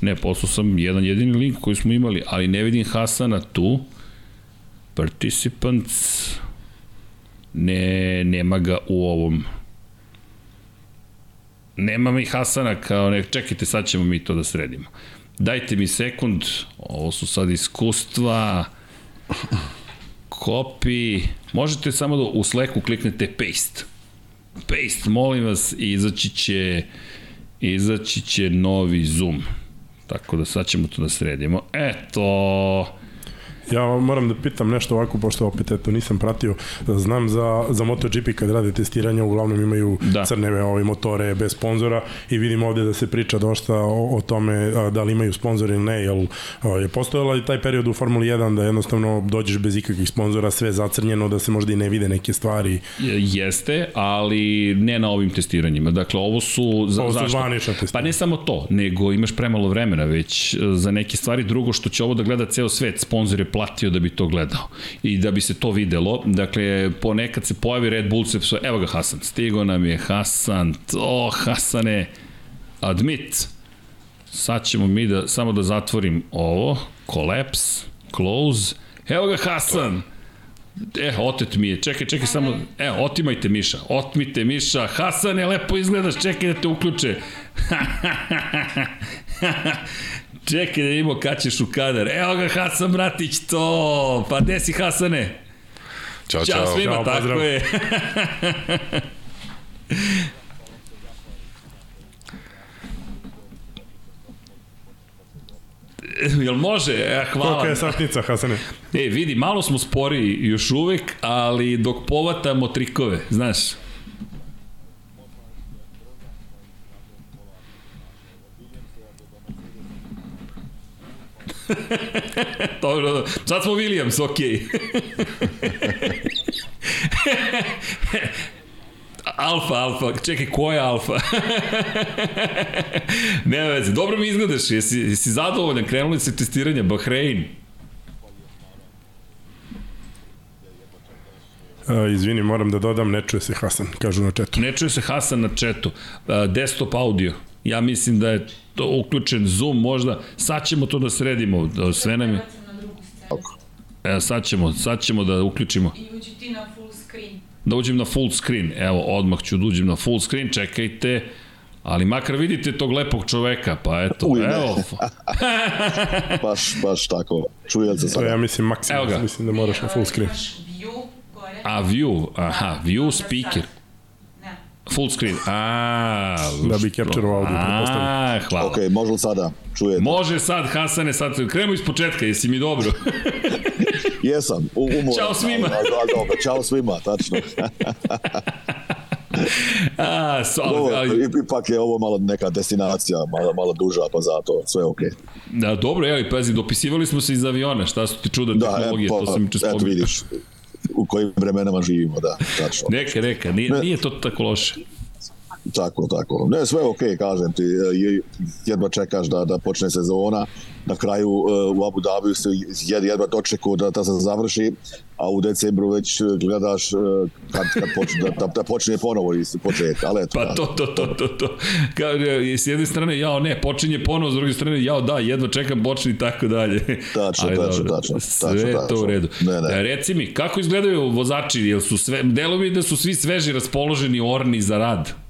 Ne, poslao sam jedan jedini link koji smo imali, ali ne vidim Hasana tu. Participants, ne, nema ga u ovom nema mi Hasana kao ne, čekajte, sad ćemo mi to da sredimo. Dajte mi sekund, ovo su sad iskustva, copy, možete samo da u Slacku kliknete paste. Paste, molim vas, izaći će, izaći će novi zoom. Tako da sad ćemo to da sredimo. Eto, Ja moram da pitam nešto ovako, pošto opet eto nisam pratio, znam za, za MotoGP kad rade testiranja, uglavnom imaju da. crne ove motore bez sponzora i vidim ovde da se priča dosta o, o tome a, da li imaju sponzor ili ne, jel a, je postojala i taj period u Formuli 1 da jednostavno dođeš bez ikakvih sponzora, sve zacrnjeno, da se možda i ne vide neke stvari. Jeste, ali ne na ovim testiranjima. Dakle, ovo su... Za, ovo su zvanična testiranja. Pa ne samo to, nego imaš premalo vremena, već e, za neke stvari drugo što će ovo da gleda ceo svet, sponzor je platio da bi to gledao i da bi se to videlo. Dakle, ponekad se pojavi Red Bull, se evo ga Hasan, stigo nam je Hasan, o Hasane, admit, sad ćemo mi da, samo da zatvorim ovo, collapse, close, evo ga Hasan, E, otet mi je. Čekaj, čekaj samo. E, otimajte Miša. Otmite Miša. Hasane, lepo izgledaš. Čekaj da te uključe. Čekaj da vidimo kad ćeš u kadar. Evo ga Hasan Bratić, to! Pa gde si Hasane? Ćao, Ćao čao. svima, Ćao, tako pozdrav. je. Jel može? E, hvala. Kolika je satnica, Hasane? E, vidi, malo smo spori još uvek, ali dok povatamo trikove, znaš. Dobro, sad smo Williams, okej. Alfa, alfa, čekaj, ko je alfa? ne veze, dobro mi izgledaš, jesi, jesi zadovoljan, krenuli se testiranja, Bahrein. Uh, izvini, moram da dodam, ne čuje se Hasan, kažu na četu. Ne čuje se Hasan na četu. Uh, desktop audio. Ja mislim da je to uključen Zoom možda. Sad ćemo to da sredimo. Da Sve nam je... Evo, sad ćemo, sad ćemo da uključimo. I uđi ti na full screen. Da uđem na full screen. Evo, odmah ću da uđem na full screen. Čekajte. Ali makar vidite tog lepog čoveka, pa eto, Uj, evo. baš, baš tako. Čuje se To sada. ja mislim maksimum, mislim da moraš na full screen. A view, aha, view speaker. Full screen. A, Da bi capture-ovao audio, pretpostavljam. A, hvala. Ok, može li sada? Čujete? Može sad, Hasane, sad krenemo iz početka, jesi mi dobro? Jesam, u, umoran. Ćao svima. Ali, ali, dobro, čao svima, tačno. A, so, Ovo, ali, ali, ipak je ovo malo neka destinacija, malo, malo duža, pa zato sve ok. da, dobro, jeli, pazi, dopisivali smo se iz aviona, šta su ti čuda Da, tehnologije, e, to pa, sam juče eto vidiš u kojim vremenama živimo, da, tačno. Neka, neka, nije, nije to tako loše. Tako, tako. Ne, sve ok, kažem ti. je- Jedva čekaš da, da počne sezona. Na kraju uh, u Abu Dhabiju se jed, jedva dočeku da, da se završi, a u decembru već gledaš uh, kad, kad počne, da, da, da počne ponovo iz početka. Ali eto, Pa to, to, to, to, to. Kao, e, s jedne strane, jao ne, počinje ponovo, s druge strane, jao da, jedva čekam, počni i tako dalje. Tačno, Ali tačno, dobro, tačno, Sve tačno, to tačno. u redu. Ne, ne. E, Reci mi, kako izgledaju vozači, jel su sve, delo mi da su svi sveži, raspoloženi, orni za rad?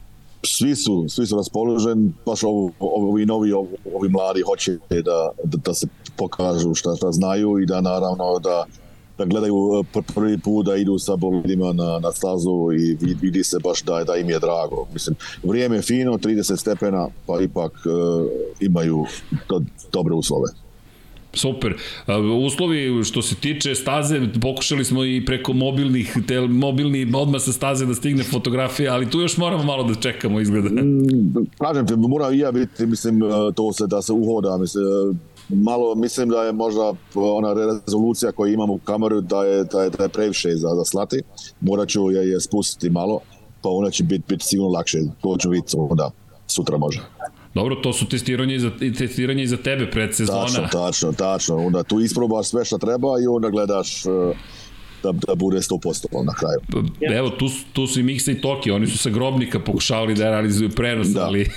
Svi su, svi su raspoloženi, baš ovo, ovi novi, ovi, ovi mladi hoće da, da, da se pokažu šta, šta znaju i da naravno da da gledaju pr- prvi put da idu sa bolidima na, na stazu i vid- vidi se baš da, da im je drago. Mislim, vrijeme je fino, 30 stepena, pa ipak uh, imaju do, dobre uslove. Super. Uslovi što se tiče staze, pokušali smo i preko mobilnih, tel, mobilni odmah sa staze da stigne fotografija, ali tu još moramo malo da čekamo izgleda. Kažem ti, mora i ja biti, mislim, eh, to se da se uhoda, mislim, eh, malo mislim da je možda ona rezolucija koju imam u kameru da je, da je, da je previše za, za slati. Morat ću je, je spustiti malo, pa onda će biti bit sigurno lakše. To ću vidjeti onda sutra može. Dobro, to su testiranje i za, i testiranje i za tebe pred Tačno, sezona. tačno, tačno. Onda tu isprobaš sve što treba i onda gledaš eh, da, da bude 100% na kraju. Evo, tu, tu su i Miksa i Toki, oni su sa Grobnika pokušavali da realizuju prenos, Da. ali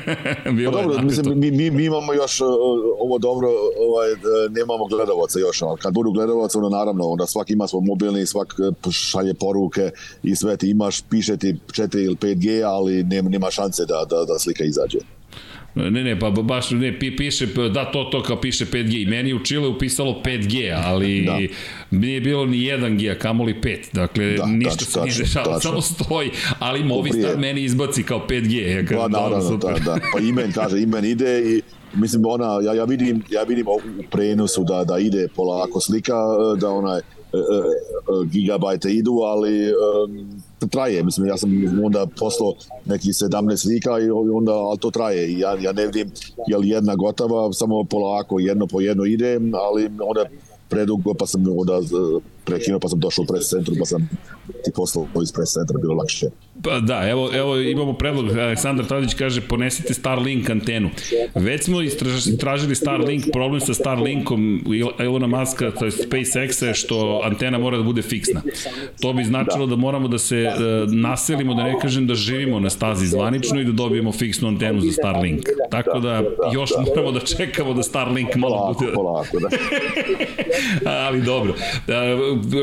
bilo Pa dobro, mislim, mi, mi, mi imamo još uh, ovo dobro, ovaj, uh, nemamo gledalaca još, ali kad budu gledalaca, onda naravno, onda svak ima svoj mobilni, svak šalje poruke i sve ti imaš, piše ti 4 ili 5G, ali nema, nema šanse da, da, da slika izađe. Ne, ne, pa baš ne, pi, piše, da, to, to kao piše 5G. I meni u Chile upisalo 5G, ali Da. nije bilo ni 1G, a kamoli 5. Dakle, Da, ništa tačno, se nije tačno. samo stoji. Ali Movistar meni izbaci kao 5G. Ja kažem, Pa dobro, naravno, super. da, da. Pa imen kaže, imen ide i mislim ona, ja, ja vidim, ja vidim u prenosu da, da ide polako slika, da onaj e, e, e, gigabajte idu, ali e, traje, mislim, ja sam onda poslao nekih 17 slika i onda, ali to traje. Ja, ja ne vidim je li jedna gotova, samo polako, jedno po jedno ide, ali onda predugo, pa sam onda prekinuo, pa sam došao u pres centru, pa sam ti poslao iz pres centra, bilo lakše. Pa da, evo, evo imamo predlog, Aleksandar Tadić kaže ponesite Starlink antenu. Već smo istraž, istražili Starlink, problem sa Starlinkom Elona Muska, to je SpaceX je što antena mora da bude fiksna. To bi značilo da, moramo da se uh, naselimo, da ne kažem da živimo na stazi zvanično i da dobijemo fiksnu antenu za Starlink. Tako da još moramo da čekamo da Starlink malo Polako, bude... polako, da. Ali dobro.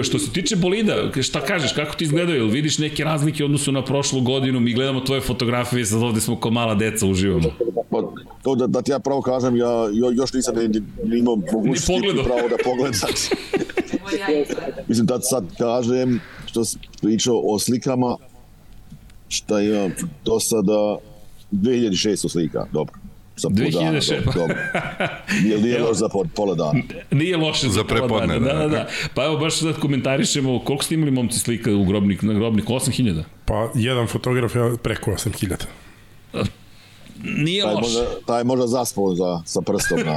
Što se tiče bolida, šta kažeš, kako ti izgledaju? Jel vidiš neke razlike u odnosu na prošlu godinu? Mi gledamo tvoje fotografije, sad ovde smo ko mala deca uživamo. Pa, to da, da ti ja pravo kažem, ja jo, još nisam ni, ni imao mogućnosti pravo da pogledam. Mislim, da sad kažem, što si pričao o slikama, šta imam do sada 2600 slika, dobro. Za pol dana, 2006. dobro, dobro. Nije, nije loš za po- pola dana. Nije loše za, Za pola dana. Da, da. da, da. Pa evo, baš sad komentarišemo koliko ste imali momci slika u grobnik, na grobnik 8000. Pa jedan fotograf je preko 8000. Nije Taj loše. možda, taj možda zaspao za, sa prstom na...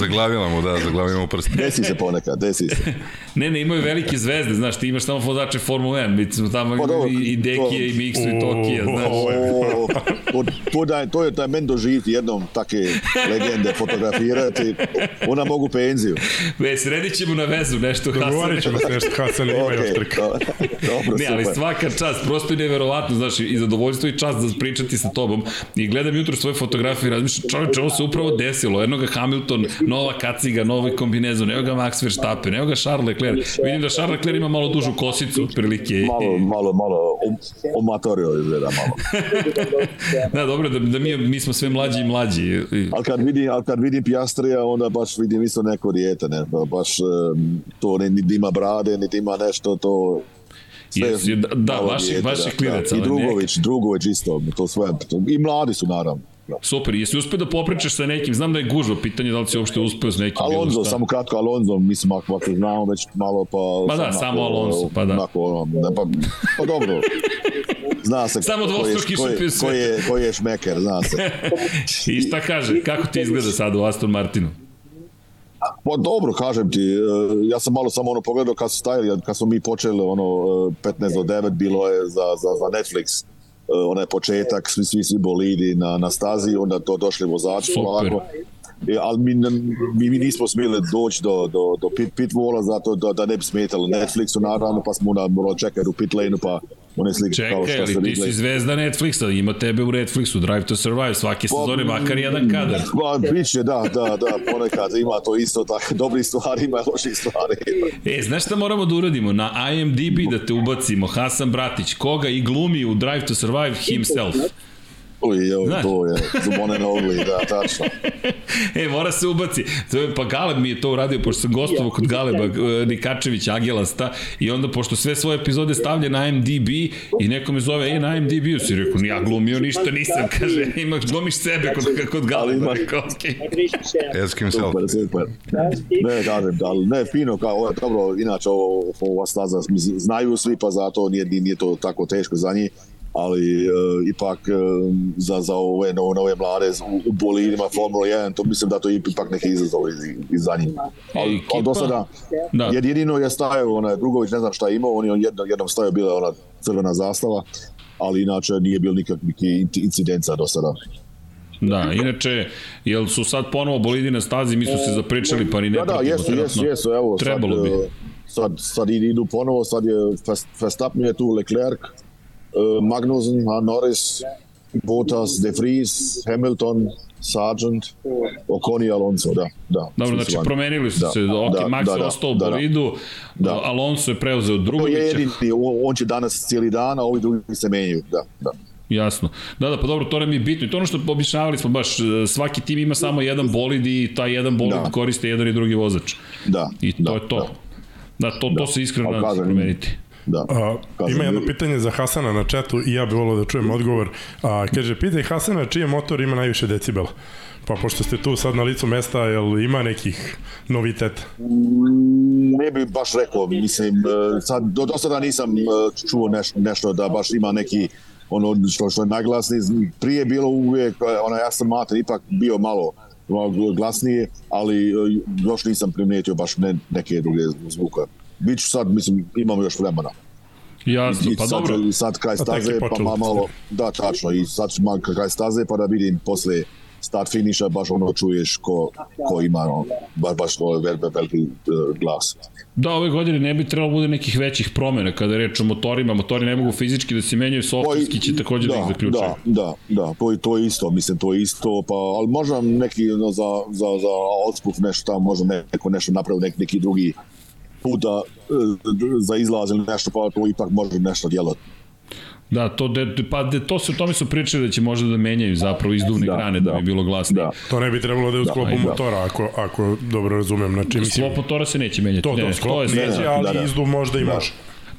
Zaglavila mu, da, zaglavila mu prst. Desi se ponekad, desi se. Ne, ne, imaju velike zvezde, znaš, ti imaš tamo vozače Formule 1, mi smo tamo Pa dobro, imali i Dekije, to- i Miksu, i Tokije, O, znaš. O, to, to, da, to je taj men doživiti jednom take legende fotografirati, ona mogu penziju. Ve, sredit ćemo na vezu nešto, Dogovorit ćemo se nešto, Hasan ima još Ok, trka. do- dobro, Ne, ali super. svaka čast, prosto je neverovatno, znaš, i zadovoljstvo i čast da pričati sa tobom. I gledam jutro svoje fotografije i razmišljam, čovječe, ovo se upravo desilo. Jedno ga Hamilton, nova kaciga, novi kombinezon, evo ga Max Verstappen, evo ga Charles Leclerc. Vidim da Charles Leclerc ima malo dužu kosicu, otprilike. Malo, malo, malo, omatorio izgleda malo. Da, dobro, da, da mi, mi smo sve mlađi i mlađi. Ali kad vidim, ali kad vidim Piastrija, onda baš vidim isto neko dijete, ne, ba- baš to ne, niti ima brade, niti ima nešto, to... sve da, da, vaših, vaših da, klinaca. I ali Drugović, Drugović isto, to sve, to, i mladi su naravno. Da. Super, jesi uspeo da popričaš sa nekim, znam da je gužva, pitanje da li si uopšte uspeo s nekim. Alonso, šta. samo kratko Alonso, mislim, ako, ako znamo već malo, pa... Pa da, sam samo ako, Alonso, pa da. Onako, ono, ne, pa, pa dobro. Zna se Samo ko je, dvostruki ko je, šampion ko je, ko je šmeker, zna se. I šta kaže, kako ti izgleda sad u Aston Martinu? Pa dobro, kažem ti, e, ja sam malo samo ono pogledao kad su stajali, kad smo mi počeli ono e, 15 do 9 bilo je za, za, za Netflix e, onaj početak, svi, svi, svi bolidi na, na stazi, onda to došli vozači polako. E, ali mi, mi, mi nismo smjeli doći do, do, do pit, pit vola zato da, da ne bi smetalo Netflixu naravno, pa smo onda morali čekati u pit lane pa one slike kao Čekaj, što ali ste ti si zvezda Netflixa, ima tebe u Netflixu, Drive to Survive, svake sezone makar jedan kadar. Pa, biće, da, da, da, ponekad ima to isto tako, dobri stvari, ima loših stvari. E, znaš šta moramo da uradimo? Na IMDb da te ubacimo, Hasan Bratić, koga i glumi u Drive to Survive himself. Uj, joj, Znaš. to je Zubone Nogli, da, tačno. E, mora se ubaci. To je, pa Galeb mi je to uradio, pošto sam gostovao kod Galeba e, Nikačević, Agelasta, i onda, pošto sve svoje epizode stavlja na IMDb, i neko me zove, e, na IMDb-u si rekao, ja glumio ništa nisam, kaže, imaš, glumiš sebe kod, kod Galeba, Ali ima- rekao, okej. Ask himself. Super, super. Ne, kažem, da, ali ne, fino, kao, ovo dobro, inače ovo, ova staza, znaju svi, pa zato nije, nije to tako teško za njih, ali e, ipak e, za, za ove nove, nove mlade u, u bolidima Formula 1, to mislim da to je ipak neki izazov i, i za njih. Ali, ali do sada, Da. Jed, jedino je stajao, onaj Drugović, ne znam šta je imao, on je jednom, jednom stajao bila ona crvena zastava, ali inače nije bilo nikakvih incidenca do sada. Da, inače, jel su sad ponovo bolidi na stazi, mi su se zapričali, pa ni ne Da, da, pratimo jesu, trenutno. jesu, jesu, evo, Trebalo sad, bi. e, sad, sad idu ponovo, sad je Vers- Verstappen je tu, Leclerc, Magnussen, a, Norris, Bottas, De Vries, Hamilton, Sargent, Ocon i Alonso, da, da. Dobro, znači vani. promenili su Da, se, ok, da, Max da, je da, ostao u da, da. bolidu, Da. Alonso je preuzeo To je Drugovića. jedini, on, će danas cijeli dan, a ovi drugi se menjaju, da, da. Jasno. Da, da, pa dobro, to nam je bitno. I to ono što objašnjavali smo baš, e, svaki tim ima samo jedan bolid i taj jedan bolid Da. koriste jedan i drugi vozač. Da, I to da, je to. Da. Da, to, to se iskreno Ali nadam se promeniti. Da. A, ima jedno pitanje za Hasana na četu i ja bih volio da čujem odgovor. A, kaže, pitaj Hasana čiji motor ima najviše decibela. Pa pošto ste tu sad na licu mesta, jel ima nekih noviteta? ne bi baš rekao, mislim, e, sad, do, do sada nisam e, čuo neš, nešto da baš ima neki ono što, što je najglasniji, prije je bilo uvijek, e, onaj Aston Martin ipak bio malo glasnije, ali još nisam primijetio baš ne, neke druge zvuka. Biću sad, mislim, imamo još vremena. Jasno, I pa sad, dobro. i sad kraj staze, pa ma, malo, da, tačno, i sad ću malo kraj staze, pa da vidim posle start finisha, baš ono čuješ ko, ko ima, ono, baš, baš vel, veliki uh, glas. Da, ove godine ne bi trebalo bude nekih većih promjena kada reč o motorima. Motori ne mogu fizički da se menjaju, softverski će takođe da, ih zaključaju. Da, da, da, to je, to je isto, mislim, to je isto, pa, ali možda neki no, za, za, za odspuf nešto tamo, možda neko nešto napravi, neki, neki drugi put da, e, za izlaz ili nešto, pa to ipak može nešto djelati. Da, to, de, pa de, to se o tome su pričali da će možda da menjaju zapravo izduvne Da, grane da, da. bi bilo glasnije. Da. To ne bi trebalo da je u sklopu da. motora, ako, ako dobro razumem. Znači, mislim, Sklop motora se neće menjati. to, ne, to, sklop je sve, neće, ne, ali da, da. izduv možda i Da. može.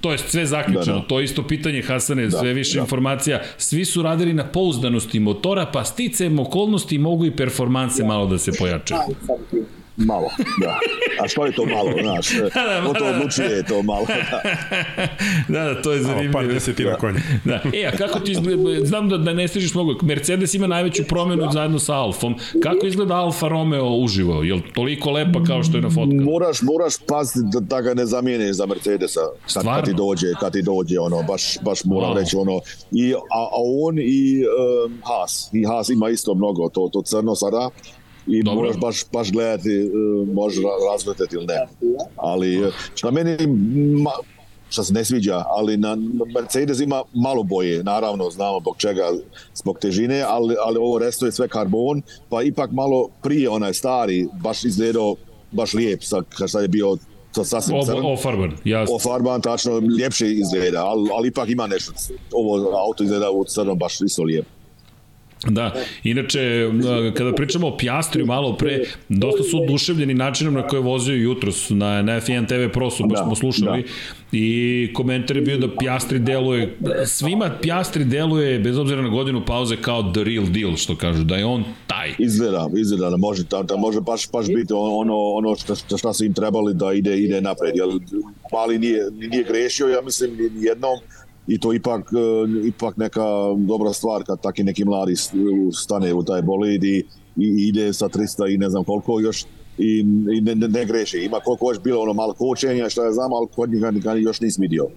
To je sve zaključeno. Da, da. To je isto pitanje Hasane, sve više da. informacija. Svi su radili na pouzdanosti motora, pa sticajem okolnosti mogu i performanse malo da se pojačaju. Malo, da. A što je to malo, znaš? da, Ko to da, da. odlučuje to malo, da. da, da, to je zanimljivo. par desetina konja. Da. E, a kako ti izgleda, znam da, da ne stižeš mnogo, Mercedes ima najveću promenu zajedno sa Alfom. Kako izgleda Alfa Romeo uživo? Je li toliko lepa kao što je na fotkama? Moraš, moraš paziti da, da ga ne zamijeniš za Mercedesa kad, Stvarno? kad ti dođe, kad ti dođe ono, baš, baš moram Wow. reći ono, i, a, a on i um, Haas, i Haas ima isto mnogo, to, to crno sada, i Dobro. moraš baš, baš gledati, uh, možeš ra- razvrtati ili ne. Ali uh, šta meni, ma, šta se ne sviđa, ali na Mercedes ima malo boje, naravno znamo zbog čega, zbog težine, ali, ali ovo resto je sve karbon, pa ipak malo prije onaj stari, baš izgledao baš lijep, sa, sad je bio sa sasvim crn. O, ofarban, jasno. Ofarban tačno ljepše izgleda, ali, ali ipak ima nešto. Ovo auto izgleda u crnom baš isto lijepo. Da, inače, kada pričamo o Pjastriju malo pre, dosta su oduševljeni načinom na koje je vozio jutros na, na F1 TV Pro su, baš Da, smo slušali, i komentar je bio da Pjastri deluje, svima Pjastri deluje, bez obzira na godinu pauze, kao the real deal, što kažu, da je on taj. Izgleda, izgleda da može, da, da može baš, baš biti ono, ono što, šta su im trebali da ide, ide napred. Jer Mali nije, nije grešio, ja mislim, jednom i to ipak, eh, ipak neka dobra stvar kad taki neki mladi stane u taj bolid i, i ide sa 300 i ne znam koliko još i, i ne, ne, ne greši. Ima koliko još bilo ono malo kočenja, što ja znam, ali kod njega ga još nisam vidio.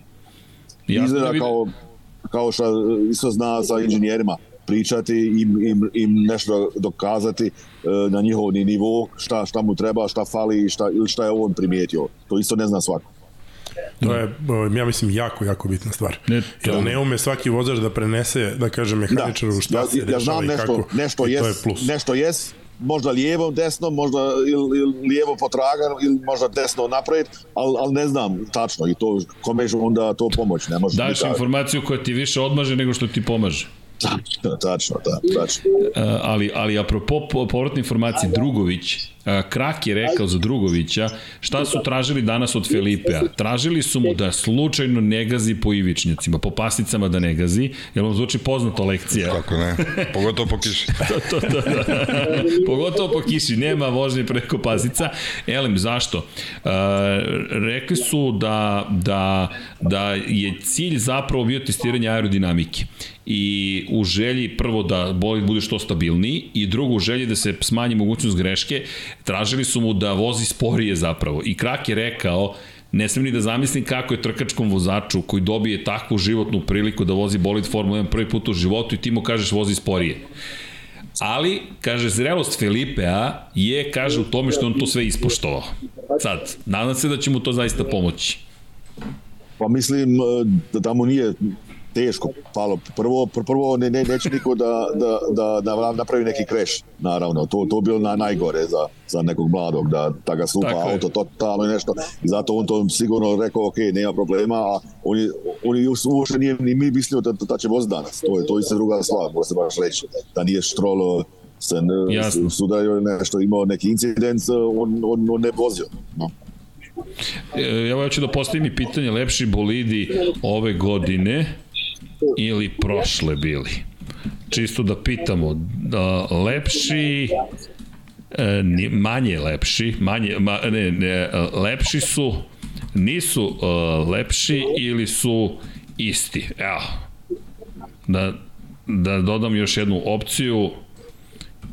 Izgleda da kao, kao što isto zna sa inženjerima pričati, im, im, im nešto dokazati e, na njihov ni- nivo, šta, šta mu treba, šta fali šta, ili šta je on primijetio. To isto ne zna svako. To je, ja mislim, jako, jako bitna stvar. Ne, to- Jer ne ume svaki vozač da prenese, da kaže mehaničaru šta ja, se ja dešava znam i nešto, kako. nešto I to je jes, plus. nešto jes, možda lijevo, desno, možda ili, ili lijevo potragan, ili možda desno napred, ali, ali ne znam tačno i to, kome onda to pomoći, ne može Daš biti informaciju koja ti više odmaže nego što ti pomaže. Tačno, tačno, da, tačno. Uh, ali, ali apropo po- povratne informacije, Drugović, uh, Krak je rekao za Drugovića šta su tražili danas od Felipea. Tražili su mu da slučajno ne gazi po ivičnjacima, po pasnicama da ne gazi, jer vam zvuči poznata lekcija. Kako ne? Pogotovo po kiši. to, to, da. Pogotovo po kiši, nema vožnje preko pasica. Elem, zašto? Uh, rekli su da, da, da je cilj zapravo bio testiranje aerodinamike i u želji prvo da bolid bude što stabilniji i drugo u želji da se smanji mogućnost greške, tražili su mu da vozi sporije zapravo. I Krak je rekao, ne smem ni da zamislim kako je trkačkom vozaču koji dobije takvu životnu priliku da vozi bolid Formula 1 prvi put u životu i ti mu kažeš vozi sporije. Ali, kaže, zrelost Felipea je, kaže, u tome što on to sve ispoštovao. Sad, nadam se da će mu to zaista pomoći. Pa mislim e, da, mu nije teško palo. Prvo, pr- prvo ne, ne, neće niko da, da, da, da napravi neki kreš, naravno. To, to bilo na, najgore za, za nekog mladog, da, da ga slupa Tako auto totalno i nešto. I zato on to sigurno rekao, ok, nema problema, a on je, on je uopšte nije ni mi mislio da, da će voz danas. To je, to je isto druga stvar, može se baš reći. Da nije štrolo se ne, sudario nešto, imao neki incident, on, on, on ne vozio. No. E, Evo ja ću da postavim i pitanje, lepši bolidi ove godine ili prošle bili? Čisto da pitamo, da, lepši, e, manje lepši, manje, ma, ne, ne, lepši su, nisu uh, lepši ili su isti. Evo, da, da dodam još jednu opciju,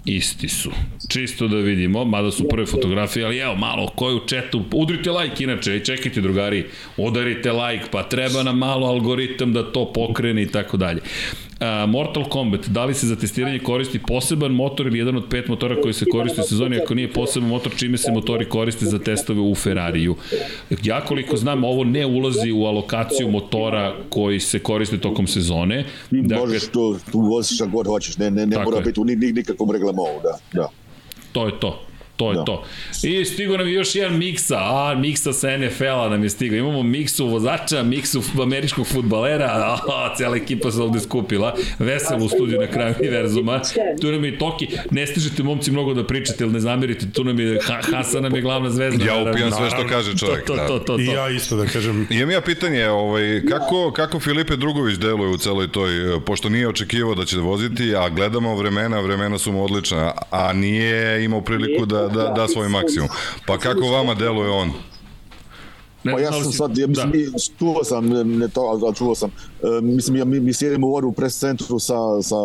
isti su. Čisto da vidimo, mada su prve fotografije, ali evo malo, ko je u četu, udrite like inače, i čekajte drugari, udarite like, pa treba nam malo algoritam da to pokrene i tako dalje. Mortal Kombat, da li se za testiranje koristi poseban motor ili jedan od pet motora koji se koriste u sezoni, ako nije poseban motor, čime se motori koriste za testove u Ferrariju? Ja koliko znam, ovo ne ulazi u alokaciju motora koji se koriste tokom sezone. Dakle, možeš to, tu voziš šta god hoćeš, ne, ne, ne mora je. biti u ni, ni, nikakvom reglamentu, da, da. To je to. To je Da. to. I stigo nam je još jedan miksa, a miksa sa NFL-a nam je stigao. Imamo miksu vozača, miksu američkog futbalera, a, cijela ekipa se ovde skupila. Veselo u studiju na kraju univerzuma. Tu nam je i Toki. Ne stižete momci mnogo da pričate, ili ne zamerite, tu nam je, ha, Hasan nam je glavna zvezda. Ja naravno. upijam sve što kaže čovjek. To, to, da. to, to, to. I ja isto da kažem, Imam ja pitanje, ovaj, kako, kako Filipe Drugović deluje u celoj toj, eh, pošto nije očekivao da će voziti, a gledamo vremena, vremena su mu odlična, a nije imao priliku da, da, da svoj maksimum. Pa kako vama deluje on? Ne Pa ja da sam sad, ja mislim, da. mi- čuo sam, ne, to, ali ali čuo sam, e, mislim, ja, mi, mi sjedimo u ovom pres centru sa, sa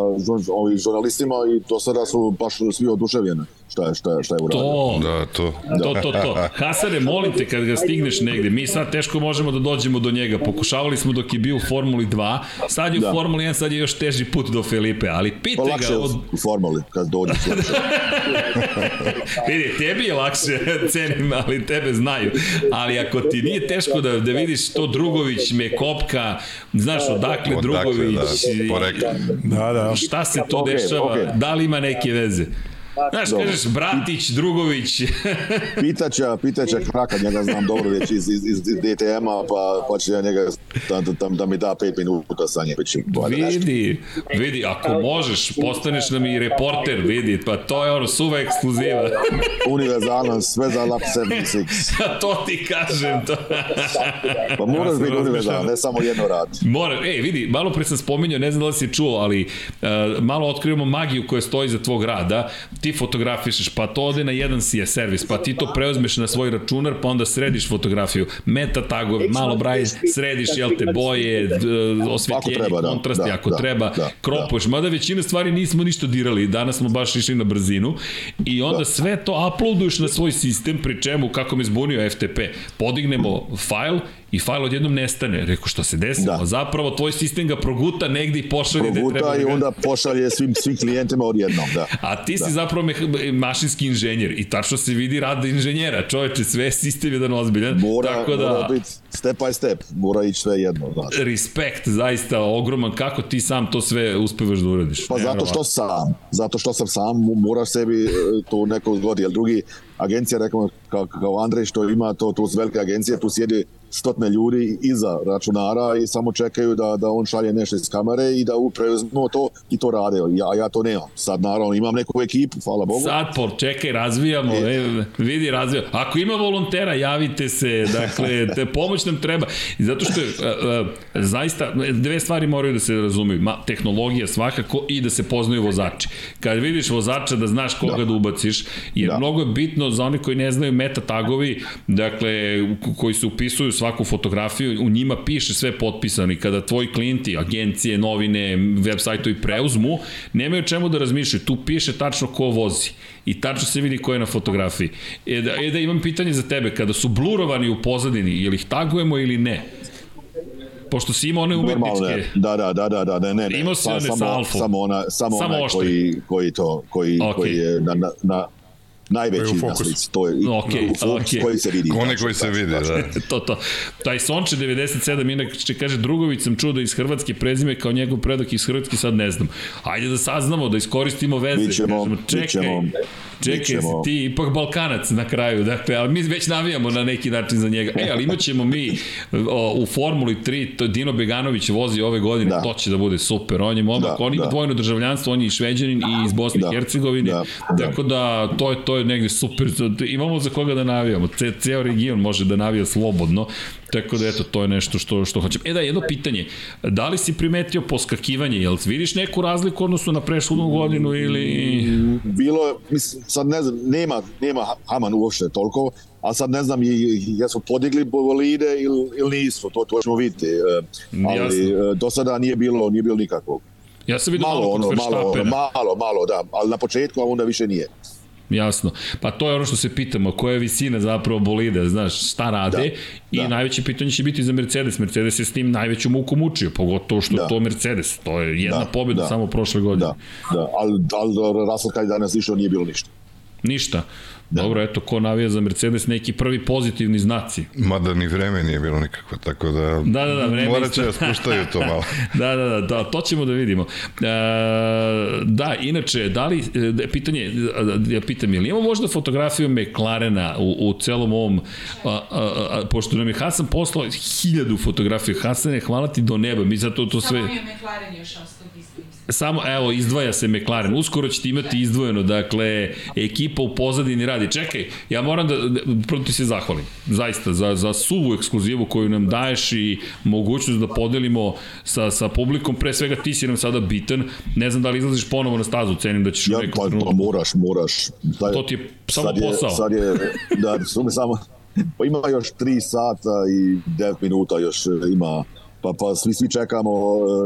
ovim žurnalistima i do sada su baš svi oduševljeni šta je, šta je, šta je uradio. To, Da, to. To, to, to. Hasane, molim te kad ga stigneš negde, mi sad teško možemo da dođemo do njega. Pokušavali smo dok je bio u Formuli 2, sad je u Da. Formuli 1, sad je još teži put do Filipe, ali Pa pitaj lakše ga od... u formuli kad dođeš. Vidi, tebi je lakše, cenim, ali tebe znaju. Ali ako ti nije teško da, da vidiš to Drugović me kopka, znaš odakle, Odakle, Drugović, da, poreklo. da, da. šta se Okej, dešava, okej. da li ima neke veze. Znaš, Dobro. kažeš Bratić, Drugović, Pitaća, pitaća kraka, njega znam dobro već iz, iz, iz DTM-a, pa, pa će ja njega da, da, da, da mi da pet minuta sa njim. Već. Vidi, vidi, ako možeš, postaneš nam i reporter, vidi, pa to je ono suva ekskluziva. Univerzalan, sve za lap 76. to ti kažem, to. Pa moraš sam biti univerzalan, ne samo jedno rad. Mora, ej, vidi, malo pre sam spominjao, ne znam da li si čuo, ali uh, malo otkrivamo magiju koja stoji za tvog rada. Ti fotografišeš, pa to ode na jedan si je servis, pa ti to preuzmeš na svoj računar, pa onda središ fotografiju. Meta tagove, malo braj, središ, jel te, boje, d- osvetljenje, treba, da, kontrasti, da, ako da, treba, da, kropuješ. Mada većina stvari nismo ništa dirali, danas smo baš išli na brzinu i onda Da. sve to uploaduješ na svoj sistem, pri čemu, kako me zbunio FTP, podignemo fajl i fajl odjednom nestane. Rekao, šta se desilo? Da. Zapravo, tvoj sistem ga proguta negde i pošalje gde treba. Proguta da i onda pošalje svim, svim klijentima odjednom, da. A ti si zapravo meha- mašinski inženjer i tačno se vidi rad inženjera. Čoveče, sve je sistem jedan ozbiljan. Mora, tako da, mora biti step by step, mora ići sve jedno, znaš. respekt, zaista ogroman. Kako ti sam to sve uspevaš da uradiš? Pa zato što sam, zato što sam sam, moraš sebi e, to neko zgodi, jer drugi agencija, rekao kao, kao Andrej što ima to, tu velike agencije, tu sjedi stotne ljudi iza računara i samo čekaju da, da on šalje nešto iz kamere i da preuzmu to i to rade. Ja, ja to nemam. Sad naravno imam neku ekipu, hvala Bogu. Sad, Pol, čekaj, razvijamo, e, vidi, razvijamo. Ako ima volontera, javite se, dakle, te pomoć nam treba. Zato što je, e, e, zaista, dve stvari moraju da se razumeju. Ma, tehnologija svakako i da se poznaju vozači. Kad vidiš vozača da znaš koga da, da ubaciš, jer da. Mnogo je bitno za one koji ne znaju meta tagovi, dakle, koji se upisuju svaku fotografiju, u njima piše sve potpisano i kada tvoji klijenti, agencije, novine, web sajtovi preuzmu, nemaju čemu da razmišljaju. Tu piše tačno ko vozi i tačno se vidi ko je na fotografiji. E da, e da imam pitanje za tebe, kada su blurovani u pozadini, je li ih tagujemo ili ne? Pošto si imao one umetničke... Da, da, da, da, da, ne, ne. Imao si one sa samo, alfom. samo, ona, samo, Samo onaj oštri. koji, koji to, koji, Okej. koji je na, na, na najveći na fokusu. slici. To je Okej, u fokusu okej. koji se vidi. Tačno, koji se vide, da. to, to. Taj Sonče 97, inače kaže Drugović sam čuo da iz Hrvatske prezime kao njegov predak iz Hrvatske, sad ne znam. Ajde da saznamo, da iskoristimo veze. Mi ćemo, Kažemo, mi čekaj, ćemo, mi čekaj, ćemo. si ti ipak Balkanac na kraju, dakle, ali mi već navijamo na neki način za njega. E, ali imat ćemo mi o, u Formuli 3, to Dino Beganović vozi ove godine, Da. to će da bude super. On je momak, Da, on ima da. dvojno državljanstvo, on je i šveđanin i iz Bosne Da, i Hercegovine, da, da. tako da to je, to je negde super. Imamo za koga da navijamo. Ce, ceo region može da navija slobodno. Tako da eto, to je nešto što, što hoćem. E da, jedno pitanje. Da li si primetio poskakivanje? Jel vidiš neku razliku odnosno na prešludnu godinu ili... bilo je, mislim, sad ne znam, nema, nema Haman uopšte toliko, a sad ne znam jesu podigli bolide ili, ili nisu, to, to ćemo vidjeti. e, Ali Jasno. e, do sada nije bilo, nije bilo nikakvog. Ja sam vidio Malo, malo, ono, malo, malo, malo, da, ali na početku, a onda više nije. Jasno. Pa to je ono što se pitamo, koja je visina zapravo bolida, znaš, šta rade Da, i da. najveće pitanje će biti za Mercedes. Mercedes je s tim najveću muku mučio, pogotovo što Da. to Mercedes. To je jedna da, Da, pobjeda da. samo prošle godine. Da, da, ali, ali Russell kad je danas išao nije bilo ništa. Ništa. Dobro, eto, ko navija za Mercedes, neki prvi pozitivni znaci. Mada ni vreme nije bilo nikakvo, tako da, Da, da, da, vreme morat će da spuštaju to malo. da, da, da, da, to ćemo da vidimo. E, da, inače, da li, e, pitanje, ja pitam, je li imamo možda fotografiju McLarena u, u celom ovom, a, a, a, pošto nam je Hasan poslao hiljadu fotografija, Hasane, hvala ti do neba, mi zato to sve... Samo mi je McLaren još ostao. Samo, evo, izdvaja se McLaren. Uskoro ćete imati izdvojeno, dakle, ekipa u pozadini radi. Čekaj, ja moram da, da prvo ti se zahvalim. Zaista, za, za suvu ekskluzivu koju nam daješ i mogućnost da podelimo sa, sa publikom. Pre svega, ti si nam sada bitan. Ne znam da li izlaziš ponovo na stazu, cenim da ćeš Ja, u nekom pa, pa moraš, moraš. Sad, To ti je samo sad je, posao. Sad je, da, su mi samo, pa ima još 3 sata i 9 minuta još e, ima, pa, pa svi, svi čekamo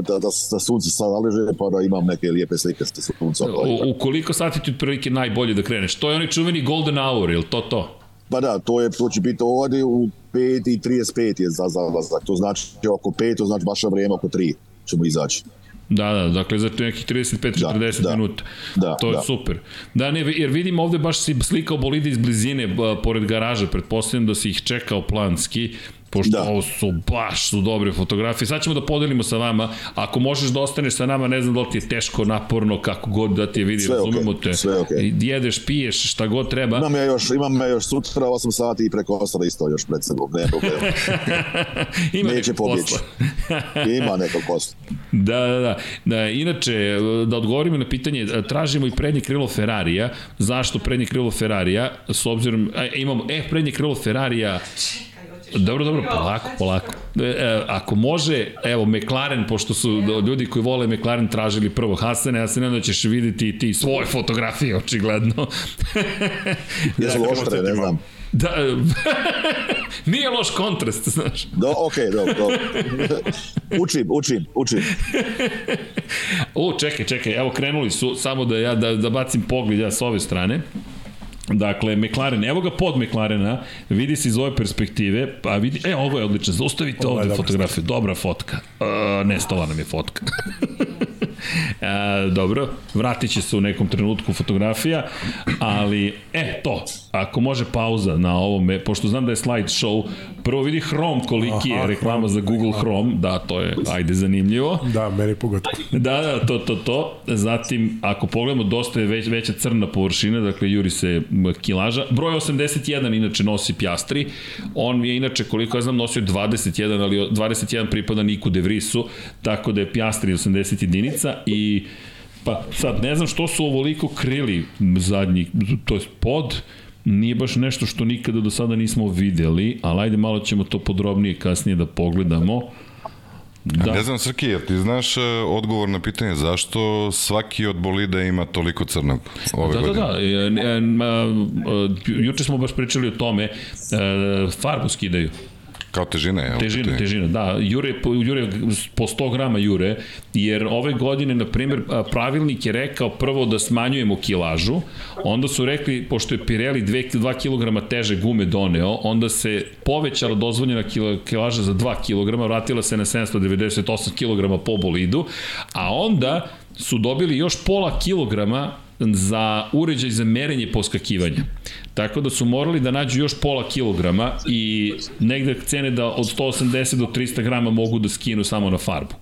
da, da, da sunce sad naleže, pa da imam neke lijepe slike sa sunca. Pa, U, u koliko sati ti otprilike najbolje da kreneš? To je onaj čuveni golden hour, ili to to? pa da, to, je, to će biti ovdje u 5 i 35 je za zalazak. To znači oko 5, to znači vaše vrijeme oko 3 ćemo izaći. Da, da, dakle za nekih 35-40 Da, da. minuta. Da, to je da. super. Da, ne, jer vidim ovde baš si slikao bolide iz blizine, pored garaže, pretpostavljam da si ih čekao planski, pošto da. Ovo su baš su dobre fotografije. Sad ćemo da podelimo sa vama. Ako možeš da ostaneš sa nama, ne znam da li ti je teško, naporno, kako god da ti je vidi, Sve razumemo okej, te. sve okej. Jedeš, piješ, šta god treba. Imam ja još, imam ja još sutra 8 sati i preko ostalo isto još pred sebom, ne problema. Ima Neće pobjeći. Ima nekog posla. Da, da, da. da. Inače, da odgovorimo na pitanje, tražimo i prednje krilo Ferrarija. Zašto prednje krilo Ferrarija? S obzirom, a, imamo, e, prednje krilo Ferrarija. Dobro, dobro, polako, polako. E, e, ako može, evo, McLaren, pošto su ljudi koji vole McLaren tražili prvo Hasane, ja se nadam da ćeš vidjeti i ti svoje fotografije, očigledno. Jesu oštre, ne znam. Da, nije loš kontrast, znaš. Do, okay, dobro, dobro. učim, učim, učim. O, čekaj, čekaj, evo krenuli su, samo da ja da, da bacim pogled ja s ove strane. Dakle, McLaren, evo ga pod McLarena, vidi se iz ove perspektive, pa vidi, e, ovo je odlično, zaustavite Ovo ovde dobra fotografiju, dobra fotka. E, nestala nam je fotka. e, dobro, vratit će se u nekom trenutku fotografija, ali, e, to, ako može pauza na ovome, pošto znam da je slide show, prvo vidi Chrome koliki je reklama za Google Chrome, da, to je, ajde, zanimljivo. Da, meni pogotovo. Da, da, to, to, to. Zatim, ako pogledamo, dosta je već, veća crna površina, dakle, juri se kilaža. Broj 81 inače nosi Pjastri. On je inače, koliko ja znam, nosio 21, ali 21 pripada Niku De Vrisu, tako da je Pjastri 80 jedinica i pa sad ne znam što su ovoliko krili zadnji, to je pod, nije baš nešto što nikada do sada nismo videli, ali ajde malo ćemo to podrobnije kasnije da pogledamo. Da. Ne znam, Srki, jel ti znaš e, odgovor na pitanje zašto svaki od bolida ima toliko crnog ove Da, da, godine? da. Ma, e, juče smo baš pričali o tome. Farbu skidaju. Kao težina je. Težina, težina, da. Jure, po- jure po 100 grama jure, jer ove godine, na primjer, pravilnik je rekao prvo da smanjujemo kilažu, onda su rekli, pošto je Pirelli 2, 2 kg teže gume doneo, onda se povećala dozvoljena kila- kilaža za 2 kg, vratila se na 798 kg po bolidu, a onda su dobili još pola kilograma za uređaj za merenje poskakivanja. Tako da su morali da nađu još pola kilograma i negde cene da od 180 do 300 grama mogu da skinu samo na farbu.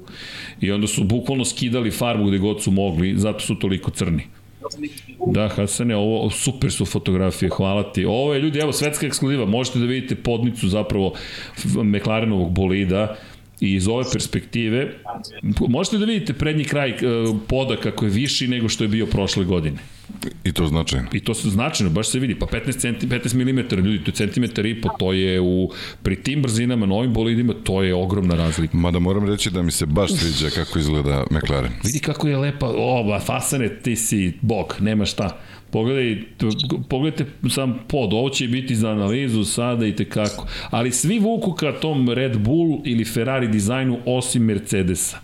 I onda su bukvalno skidali farbu gde god su mogli, zato su toliko crni. Da, Hasane, ovo super su fotografije, hvala ti. Ovo je, ljudi, evo, svetska ekskluziva, možete da vidite podnicu zapravo McLarenovog bolida i iz ove perspektive možete da vidite prednji kraj e, poda kako je viši nego što je bio prošle godine. I to značajno. I to se značajno, baš se vidi, pa 15, centi, 15 mm, ljudi, to je centimetar i po, to je u, pri tim brzinama, na ovim bolidima, to je ogromna razlika. Mada moram reći da mi se baš sviđa kako izgleda McLaren. Vidi kako je lepa, o, ba, fasane, ti si bog, nema šta. Pogledaj, pogledajte sam pod, ovo će biti za analizu sada i tekako. Ali svi vuku ka tom Red Bull ili Ferrari dizajnu osim Mercedesa.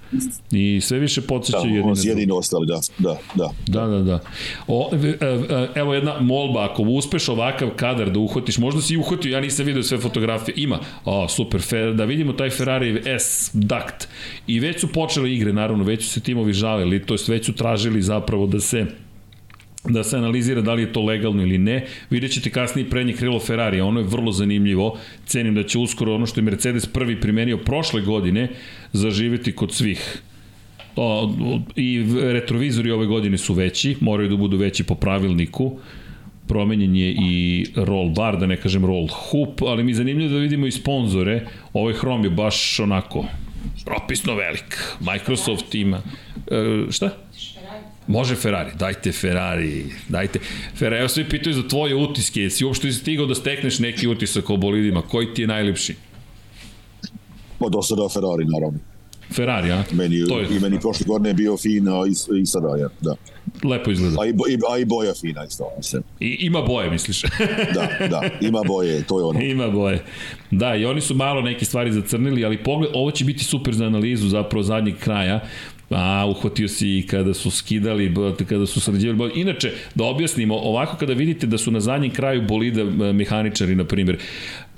I sve više Da, su druge. jedini ostali, da, da, da. Da, da, da. O, e, e, evo jedna molba, ako uspeš ovakav kadar da uhvatiš, možda si uhvatio, ja nisam video sve fotografije, ima, o, super, fer, da vidimo taj Ferrari S duct. I već su počele igre, naravno, već su se timovi žalili, to jest već su tražili zapravo da se da se analizira da li je to legalno ili ne. Vidjet ćete kasnije prednje krilo Ferrari, ono je vrlo zanimljivo. Cenim da će uskoro ono što je Mercedes prvi primenio prošle godine zaživeti kod svih. O, I retrovizori ove godine su veći, moraju da budu veći po pravilniku promenjen je i roll bar, da ne kažem roll hoop, ali mi je zanimljivo da vidimo i sponzore. Ovaj hrom je baš onako propisno velik. Microsoft ima... E, šta? Može Ferrari, dajte Ferrari, dajte. Ferrari, evo svi pitaju za tvoje utiske, jesi uopšte stigao da stekneš neki utisak o bolidima, koji ti je najlepši? Pa do sada Ferrari, naravno. Ferrari, a? Meni, to je... I meni prošle godine je bio fin, a i, i sada je, da. Lepo izgleda. A i, bo, i, a i boja fina isto, mislim. I, ima boje, misliš? da, da, ima boje, to je ono. Ima boje. Da, i oni su malo neke stvari zacrnili, ali pogled, ovo će biti super za analizu zapravo zadnjeg kraja, A, uhvatio si i kada su skidali, kada su sređivali. Inače, da objasnimo, ovako kada vidite da su na zadnjem kraju bolida mehaničari, na primjer,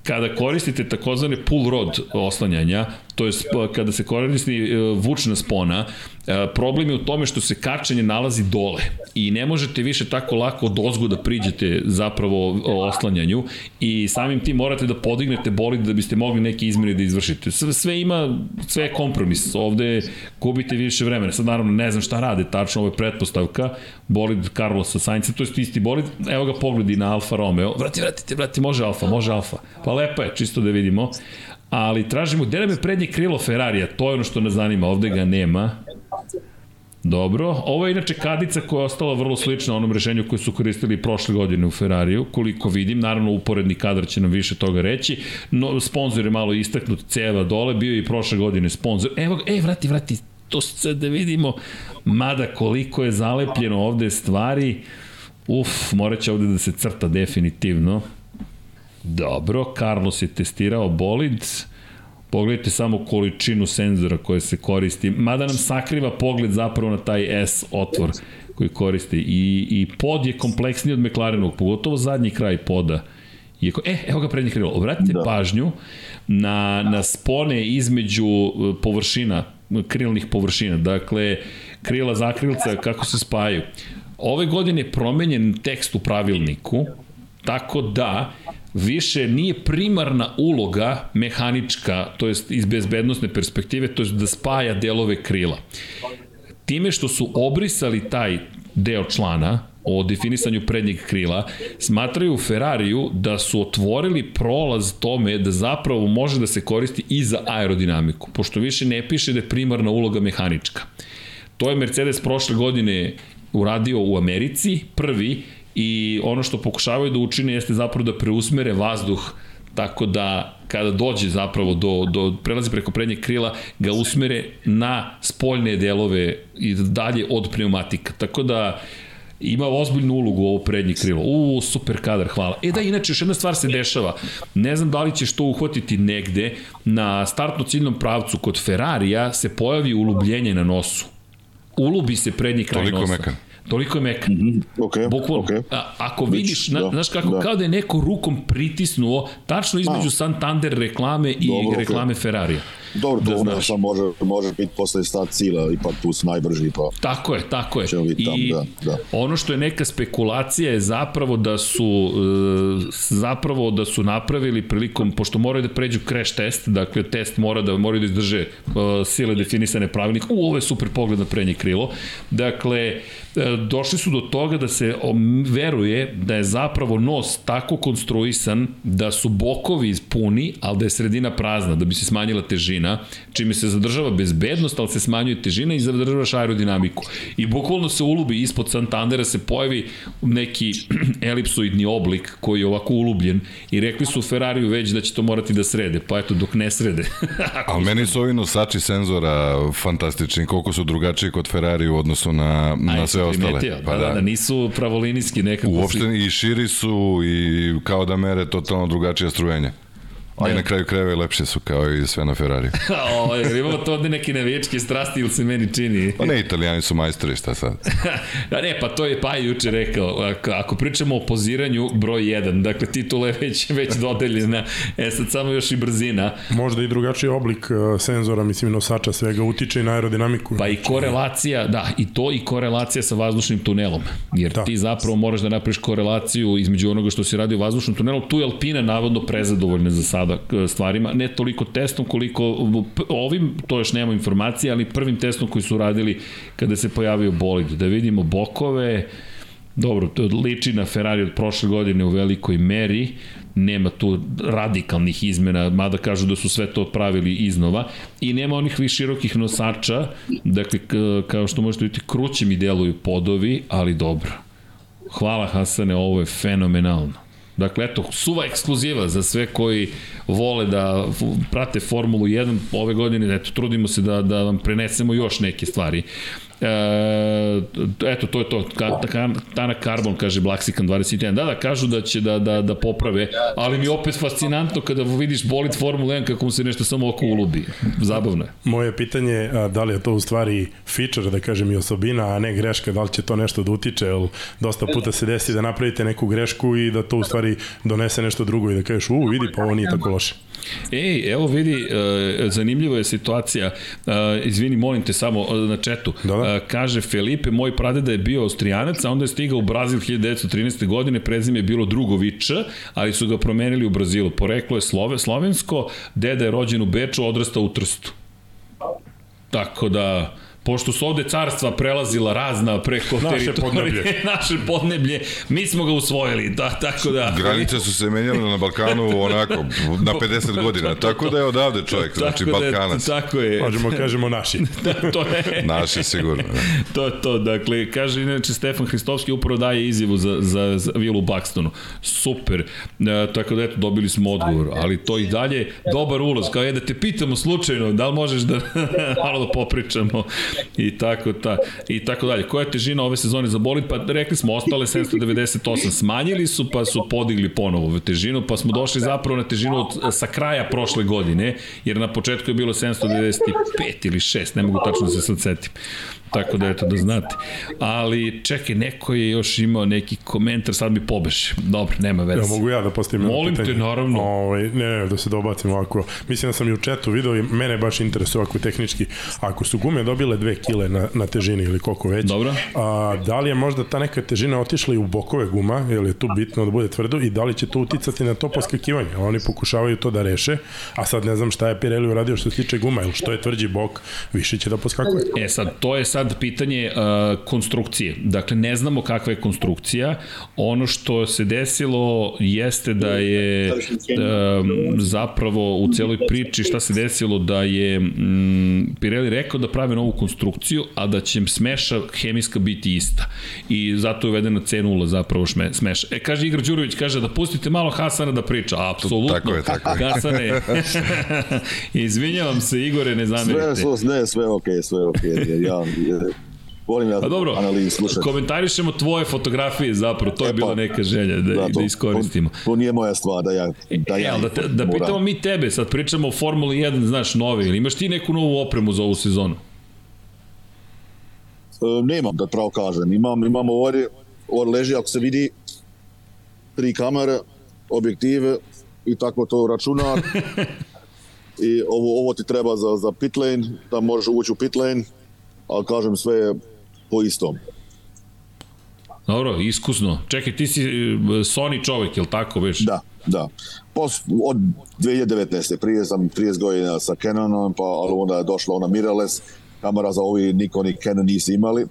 kada koristite takozvane pull rod oslanjanja, to je kada se koristi e, vučna spona, e, problem je u tome što se kačenje nalazi dole i ne možete više tako lako od ozgo da priđete zapravo oslanjanju i samim tim morate da podignete bolid da biste mogli neke izmene da izvršite. Sve ima, sve je kompromis. Ovde gubite više vremena. Sad naravno ne znam šta rade, tačno ovo je pretpostavka. Bolid Carlosa Sainca, to je isti bolid. Evo ga pogledi na Alfa Romeo. Vrati, vratite, vrati, može Alfa, može Alfa. Pa lepo je, čisto da vidimo ali tražimo gde nam je prednje krilo Ferrarija, to je ono što nas zanima, ovde ga nema. Dobro, ovo je inače kadica koja je ostala vrlo slična onom rešenju koje su koristili prošle godine u Ferrariju, koliko vidim, naravno uporedni kadar će nam više toga reći, no, sponsor je malo istaknut, ceva dole, bio je i prošle godine sponsor, evo, e, vrati, vrati, to sad da vidimo, mada koliko je zalepljeno ovde stvari, uf, morat će ovde da se crta definitivno, Dobro, Carlos je testirao bolid, pogledajte samo količinu senzora koje se koristi, mada nam sakriva pogled zapravo na taj S otvor koji koristi i, i pod je kompleksniji od McLarenovog, pogotovo zadnji kraj poda. Iako, e, evo ga prednje krilo. Obratite da. pažnju na, na spone između e, površina, krilnih površina. Dakle, krila zakrilca, kako se spajaju. Ove godine je promenjen tekst u pravilniku, tako da više nije primarna uloga mehanička, to jest iz bezbednostne perspektive, to jest da spaja delove krila. Time što su obrisali taj deo člana, o definisanju prednjeg krila, smatraju Ferrariju da su otvorili prolaz tome da zapravo može da se koristi i za aerodinamiku, pošto više ne piše da je primarna uloga mehanička. To je Mercedes prošle godine uradio u Americi, prvi, i ono što pokušavaju da učine jeste zapravo da preusmere vazduh tako da kada dođe zapravo do, do prelazi preko prednjeg krila ga usmere na spoljne delove i dalje od pneumatika. Tako da ima ozbiljnu ulogu ovo prednje krilo. U, super kadar, hvala. E da, inače, još jedna stvar se dešava. Ne znam da li ćeš to uhvatiti negde. Na startno ciljnom pravcu kod Ferrarija se pojavi ulubljenje na nosu. Ulubi se prednji kraj Toliko nosa. mekan. Toliko je mekan. Mm -hmm. okay, Bukvalno. Okay. A, ako vidiš, na, da, znaš kako, da. kao da je neko rukom pritisnuo tačno između A. Santander reklame i Dobro, reklame okay. Ferrarija. Dobro, to da sam može, može biti posle stat sila, ipak tu su najbrži. Pa tako je, tako je. I tam, da, da. ono što je neka spekulacija je zapravo da su e, zapravo da su napravili prilikom, pošto moraju da pređu crash test, dakle test mora da moraju da izdrže uh, sile definisane pravilnik. U, ovo je super pogled na prednje krilo. Dakle, e, došli su do toga da se veruje da je zapravo nos tako konstruisan da su bokovi puni, ali da je sredina prazna, da bi se smanjila težina težina, čime se zadržava bezbednost, ali se smanjuje težina i zadržavaš aerodinamiku. I bukvalno se ulubi ispod Santandera se pojavi neki elipsoidni oblik koji je ovako ulubljen i rekli su Ferrariju već da će to morati da srede, pa eto dok ne srede. ali meni su ovi nosači senzora fantastični, koliko su drugačiji kod Ferrari u odnosu na, na Aj, sve ostale. Pa da, da, da, nisu pravolinijski nekako. Uopšte i širi su i kao da mere totalno drugačija strujenja. A i na kraju krajeva i lepše su kao i sve na Ferrari. o, jer imamo to ovde neke navijačke strasti ili se meni čini. Pa ne, italijani su majstori, šta sad? da ne, pa to je pa juče rekao. Ako, ako pričamo o poziranju, broj 1, dakle titula je već, već dodeljena, e sad samo još i brzina. Možda i drugačiji oblik uh, senzora, mislim, nosača svega utiče i na aerodinamiku. Pa i korelacija, da, i to i korelacija sa vazdušnim tunelom. Jer da. ti zapravo moraš da napraviš korelaciju između onoga što se radi u vazdušnom tunelu. Tu je Alpina navodno prezadovoljna za sada stvarima, ne toliko testom koliko ovim, to još nema informacije, ali prvim testom koji su radili kada se pojavio bolid, da vidimo bokove, dobro, to liči na Ferrari od prošle godine u velikoj meri, nema tu radikalnih izmena, mada kažu da su sve to pravili iznova, i nema onih više širokih nosača, dakle, kao što možete vidjeti, kruće mi deluju podovi, ali dobro. Hvala Hasane, ovo je fenomenalno. Dakle, eto, suva ekskluziva za sve koji vole da prate Formulu 1 ove godine, eto, trudimo se da, da vam prenesemo još neke stvari. E, eto, to je to. Ka, ka, Tana Carbon, kaže Blaxican 21. Da, da, kažu da će da, da, da poprave, ali mi je opet fascinantno kada vidiš bolid Formula 1 kako mu se nešto samo oko ulubi. Zabavno je. Moje pitanje je da li je to u stvari feature, da kažem i osobina, a ne greška, da li će to nešto da utiče, jer dosta puta se desi da napravite neku grešku i da to u stvari donese nešto drugo i da kažeš, u, vidi, pa ovo nije tako loše. Ej, evo vidi, uh, zanimljiva je situacija, uh, izvini, molim te samo uh, na četu, da, da. kaže Felipe, moj pradeda je bio Austrijanac, a onda je stigao u Brazil 1913. godine, prezime je bilo Drugović, ali su ga promenili u Brazilu. Poreklo je slove, slovensko, deda je rođen u Beču, odrastao u Trstu. Tako da pošto su ovde carstva prelazila razna preko naše podneblje. naše podneblje, mi smo ga usvojili, da, tako da... Granice su se menjale na Balkanu onako, na 50 godina, tako da je odavde čovjek, znači da Balkanac. tako je. Možemo kažemo naši. da, to je. naši sigurno. Da. to je to, dakle, kaže inače Stefan Hristovski upravo daje izjavu za, za, za Vilu Buxtonu. Super, e, tako da eto, dobili smo odgovor, ali to i dalje dobar ulaz, kao je da te pitamo slučajno, da li možeš da malo da popričamo i tako, ta, i tako dalje. Koja je težina ove sezone za bolid? Pa rekli smo, ostale 798. Smanjili su, pa su podigli ponovo težinu, pa smo došli zapravo na težinu od, sa kraja prošle godine, jer na početku je bilo 795 ili 6, ne mogu tačno da se sad setim. Tako da eto da znate. Ali čekaj, neko je još imao neki komentar, sad mi pobeše. Dobro, nema veze. Ja, mogu ja da postavim Molim pitanje. te, naravno. Ovaj, ne, ne, da se dobacim ovako. Mislim da sam i u četu video i mene baš interesuje ovako tehnički. Ako su gume dobile dve kile na, na težini ili koliko već, Dobro. A, da li je možda ta neka težina otišla i u bokove guma, jer je tu bitno da bude tvrdo i da li će to uticati na to poskakivanje? Oni pokušavaju to da reše, a sad ne znam šta je Pirelli uradio što se tiče guma, ili što je tvrđi bok, više će da poskakuje. E sad, to je sad pitanje uh, konstrukcije. Dakle, ne znamo kakva je konstrukcija. Ono što se desilo jeste da je uh, zapravo u celoj priči šta se desilo da je um, Pirelli rekao da prave novu konstrukciju, a da će smeša hemijska biti ista. I zato je uvedena C0 zapravo šme, smeša. E, kaže Igor Đurović, kaže da pustite malo Hasana da priča. Apsolutno. Tako je, tako je. Hasane, izvinjavam se Igore, ne zamerite. Sve, sve, ne, sve ok, sve ok. Ja, volim ja pa dobro, analizu slušati. Komentarišemo tvoje fotografije zapravo, to je e, pa, bila neka želja da, da, to, da iskoristimo. To, to nije moja stvar da ja... Da, ja, e, da, te, da pitamo mi tebe, sad pričamo o Formuli 1, znaš, nove, ili imaš ti neku novu opremu za ovu sezonu? E, nemam, da pravo kažem. Imam, imam ovdje, ovdje leži, ako se vidi, tri kamere, objektive i tako to računar. I ovo, ovo ti treba za, za pit lane, da možeš ući u pit lane, ali kažem sve je po istom. Dobro, iskusno. Čekaj, ti si e, Sony čovek, je li tako već? Da, da. Pos, od 2019. Prije sam 30 godina sa Canonom, pa ali onda je došla ona mirrorless kamera za ovi Nikon i Canon nisu imali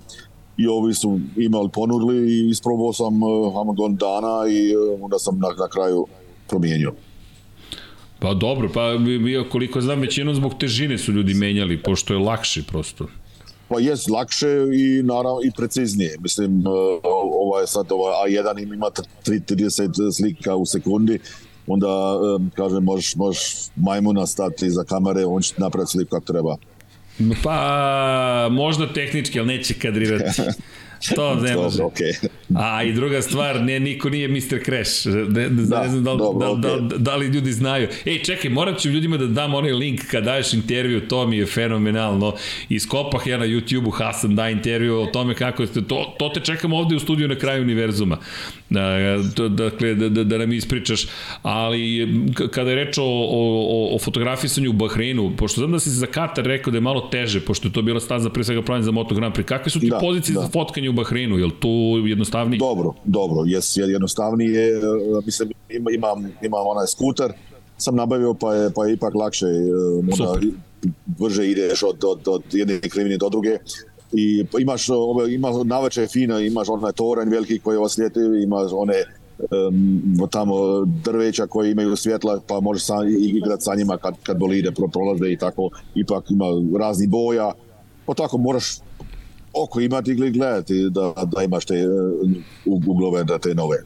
i ovi su imali ponudili i isprobao sam uh, dana i uh, onda sam na, na kraju promijenio. Pa dobro, pa koliko znam većinom zbog težine su ljudi menjali, pošto je lakše prosto. Pa jest lakše i naravno i preciznije. Mislim, e, ovaj sad ovaj A1 ima 30 slika u sekundi, onda, e, kažem, možeš, možeš majmuna stati za kamere, on će napraviti sliku kako treba. Pa, možda tehnički, ali neće kadrirati. To ne može. Dobro, okej. A i druga stvar, ne, niko nije Mr. Crash. Ne, ne, Da, ne znam da, li- dobro, da, da, okej. da, da li ljudi znaju. Ej, čekaj, morat ću ljudima da dam onaj link kad daješ intervju, to mi je fenomenalno. Iskopah ja na YouTube-u, Hasan da intervju o tome kako ste, to, to te čekamo ovde u studiju na kraju univerzuma. Da, to, dakle, da, da, da nam ispričaš, ali kada je reč o, o, o fotografisanju u Bahreinu, pošto znam da si za Katar rekao da je malo teže, pošto je to bila staza pre svega pravljena za Moto Grand Prix, kakve su ti Da, pozicije da. za fotkanje u Bahreinu? Je li tu jednostavnije? Dobro, dobro, jes, je jednostavnije, e, mislim, ima, imam, imam onaj skuter, sam nabavio pa je, pa je ipak lakše, e, onda Super. brže ideš od, od, od jedne krivine do druge i imaš ove, ima naveče fina, imaš onaj toranj veliki koji osljeti, imaš one um, tamo drveća koji imaju svjetla pa možeš sa, igrat sa njima kad, kad bolide pro, prolaze i tako, ipak ima razni boja, pa tako moraš oko imati i gledati da, da imaš te uh, uglove da te nove.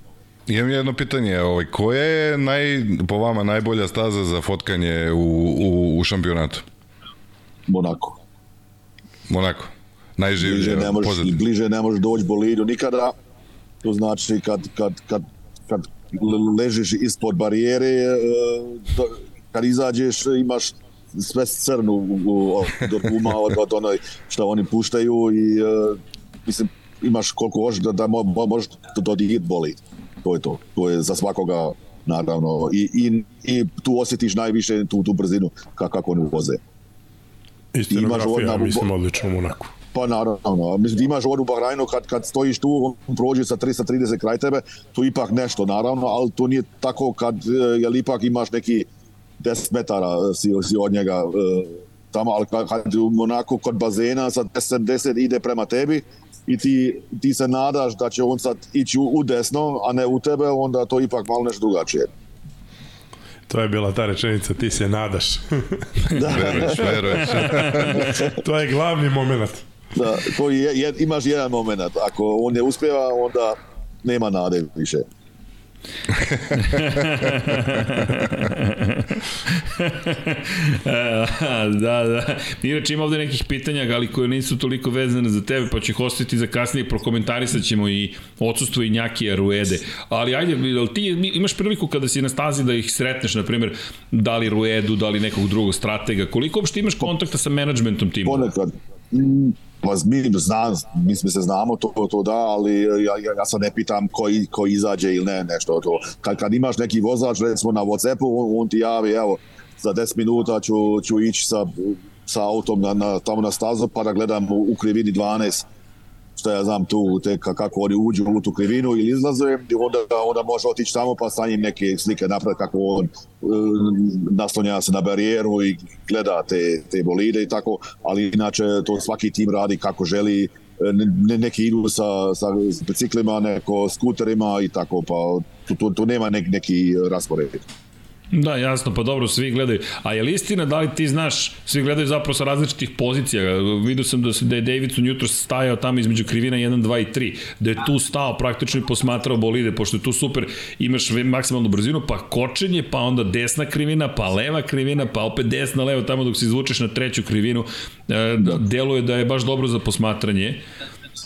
Imam jedno pitanje, ovaj, koja je naj, po vama najbolja staza za fotkanje u, u, u šampionatu? Monako. Monako. Najživlje, Bliže ne možeš, pozadnje. bliže ne možeš doći bolidu nikada. To znači kad, kad, kad, kad ležiš ispod barijere, e, do- kad izađeš imaš sve crnu od guma, od, od onoj što oni puštaju i e, mislim imaš koliko hoćeš da, da mo- mo- možeš do, do digit boli. To je to. To je za svakoga naravno. I, i, i tu osjetiš najviše tu, tu brzinu ka- kako oni voze. I imaš mislim, odlično u Monaku. Pa naravno, mislim, imaš ovdje u Bahrajnu kad, kad stojiš tu, on prođe sa 330 kraj tebe, to ipak nešto naravno, ali to nije tako kad, e, jel ipak imaš neki 10 metara e, si, si od njega e, tamo, ali kad, Monaku kod bazena sa 10, 10 ide prema tebi i ti, ti se nadaš da će on sad ići u, u desno, a ne u tebe, onda to ipak malo nešto drugačije. To je bila ta rečenica, ti se nadaš. Veruješ, veruješ. to je glavni moment. Da, to je, je, imaš jedan moment, ako on ne uspjeva, onda nema nade više. da, da. Inače ima ovde nekih pitanja, ali koje nisu toliko vezane za tebe, pa ću ih ostaviti za kasnije, prokomentarisat ćemo i odsustvo i Njakija Ruede. Ali ajde, jel ti imaš priliku kada si na stazi da ih sretneš, na primjer, da li Ruedu, da li nekog drugog stratega, koliko uopšte imaš kontakta sa menadžmentom tima? ponekad mm, pa mi znam, mi se znamo to, to da, ali ja, ja, ja sad ne pitam ko, ko izađe ili ne, nešto to. Kad, kad imaš neki vozač, recimo na Whatsappu, on, on ti javi, evo, za 10 minuta ću, ću ići sa, sa autom na, na, tamo na stazu pa da gledam u, u krivini 12 šta ja znam tu, te ka- kako oni uđu u tu krivinu ili izlaze, i onda, onda može otići tamo pa sa njim neke slike napraviti kako on e, naslonja se na barijeru i gleda te, te bolide i tako, ali inače to svaki tim radi kako želi, e, ne- neki idu sa, sa biciklima, neko skuterima i tako, pa tu, tu, tu nema nek, neki raspored. Da, jasno, pa dobro, svi gledaju. A je li istina, da li ti znaš, svi gledaju zapravo sa različitih pozicija. Vidio sam da, se, da je Davidson jutro stajao tamo između krivina 1, 2 i 3, da je tu stao praktično i posmatrao bolide, pošto je tu super, imaš maksimalnu brzinu, pa kočenje, pa onda desna krivina, pa leva krivina, pa opet desna, leva, tamo dok se izvučeš na treću krivinu, e, da. deluje da je baš dobro za posmatranje.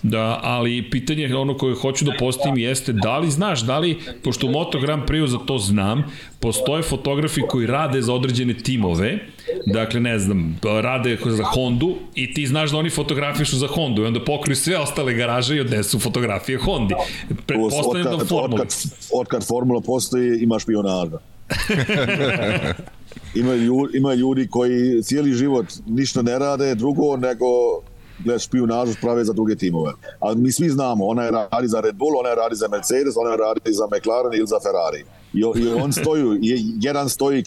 Da, ali pitanje ono koje hoću da postavim jeste da li znaš, da li, pošto u Moto Grand Prix za to znam, postoje fotografi koji rade za određene timove, dakle ne znam, rade za Hondu i ti znaš da oni fotografišu za Hondu i onda pokriju sve ostale garaže i odnesu fotografije Hondi. Pretpostavljam da formuli. otkad, otkad formula postoji, ima špionaža. ima, ljudi, ima ljudi koji cijeli život ništa ne rade drugo nego gled špionažu prave za druge timove. A mi svi znamo, ona je radi za Red Bull, ona je radi za Mercedes, ona je radi za McLaren ili za Ferrari. I, i on stoji, je, jedan stoji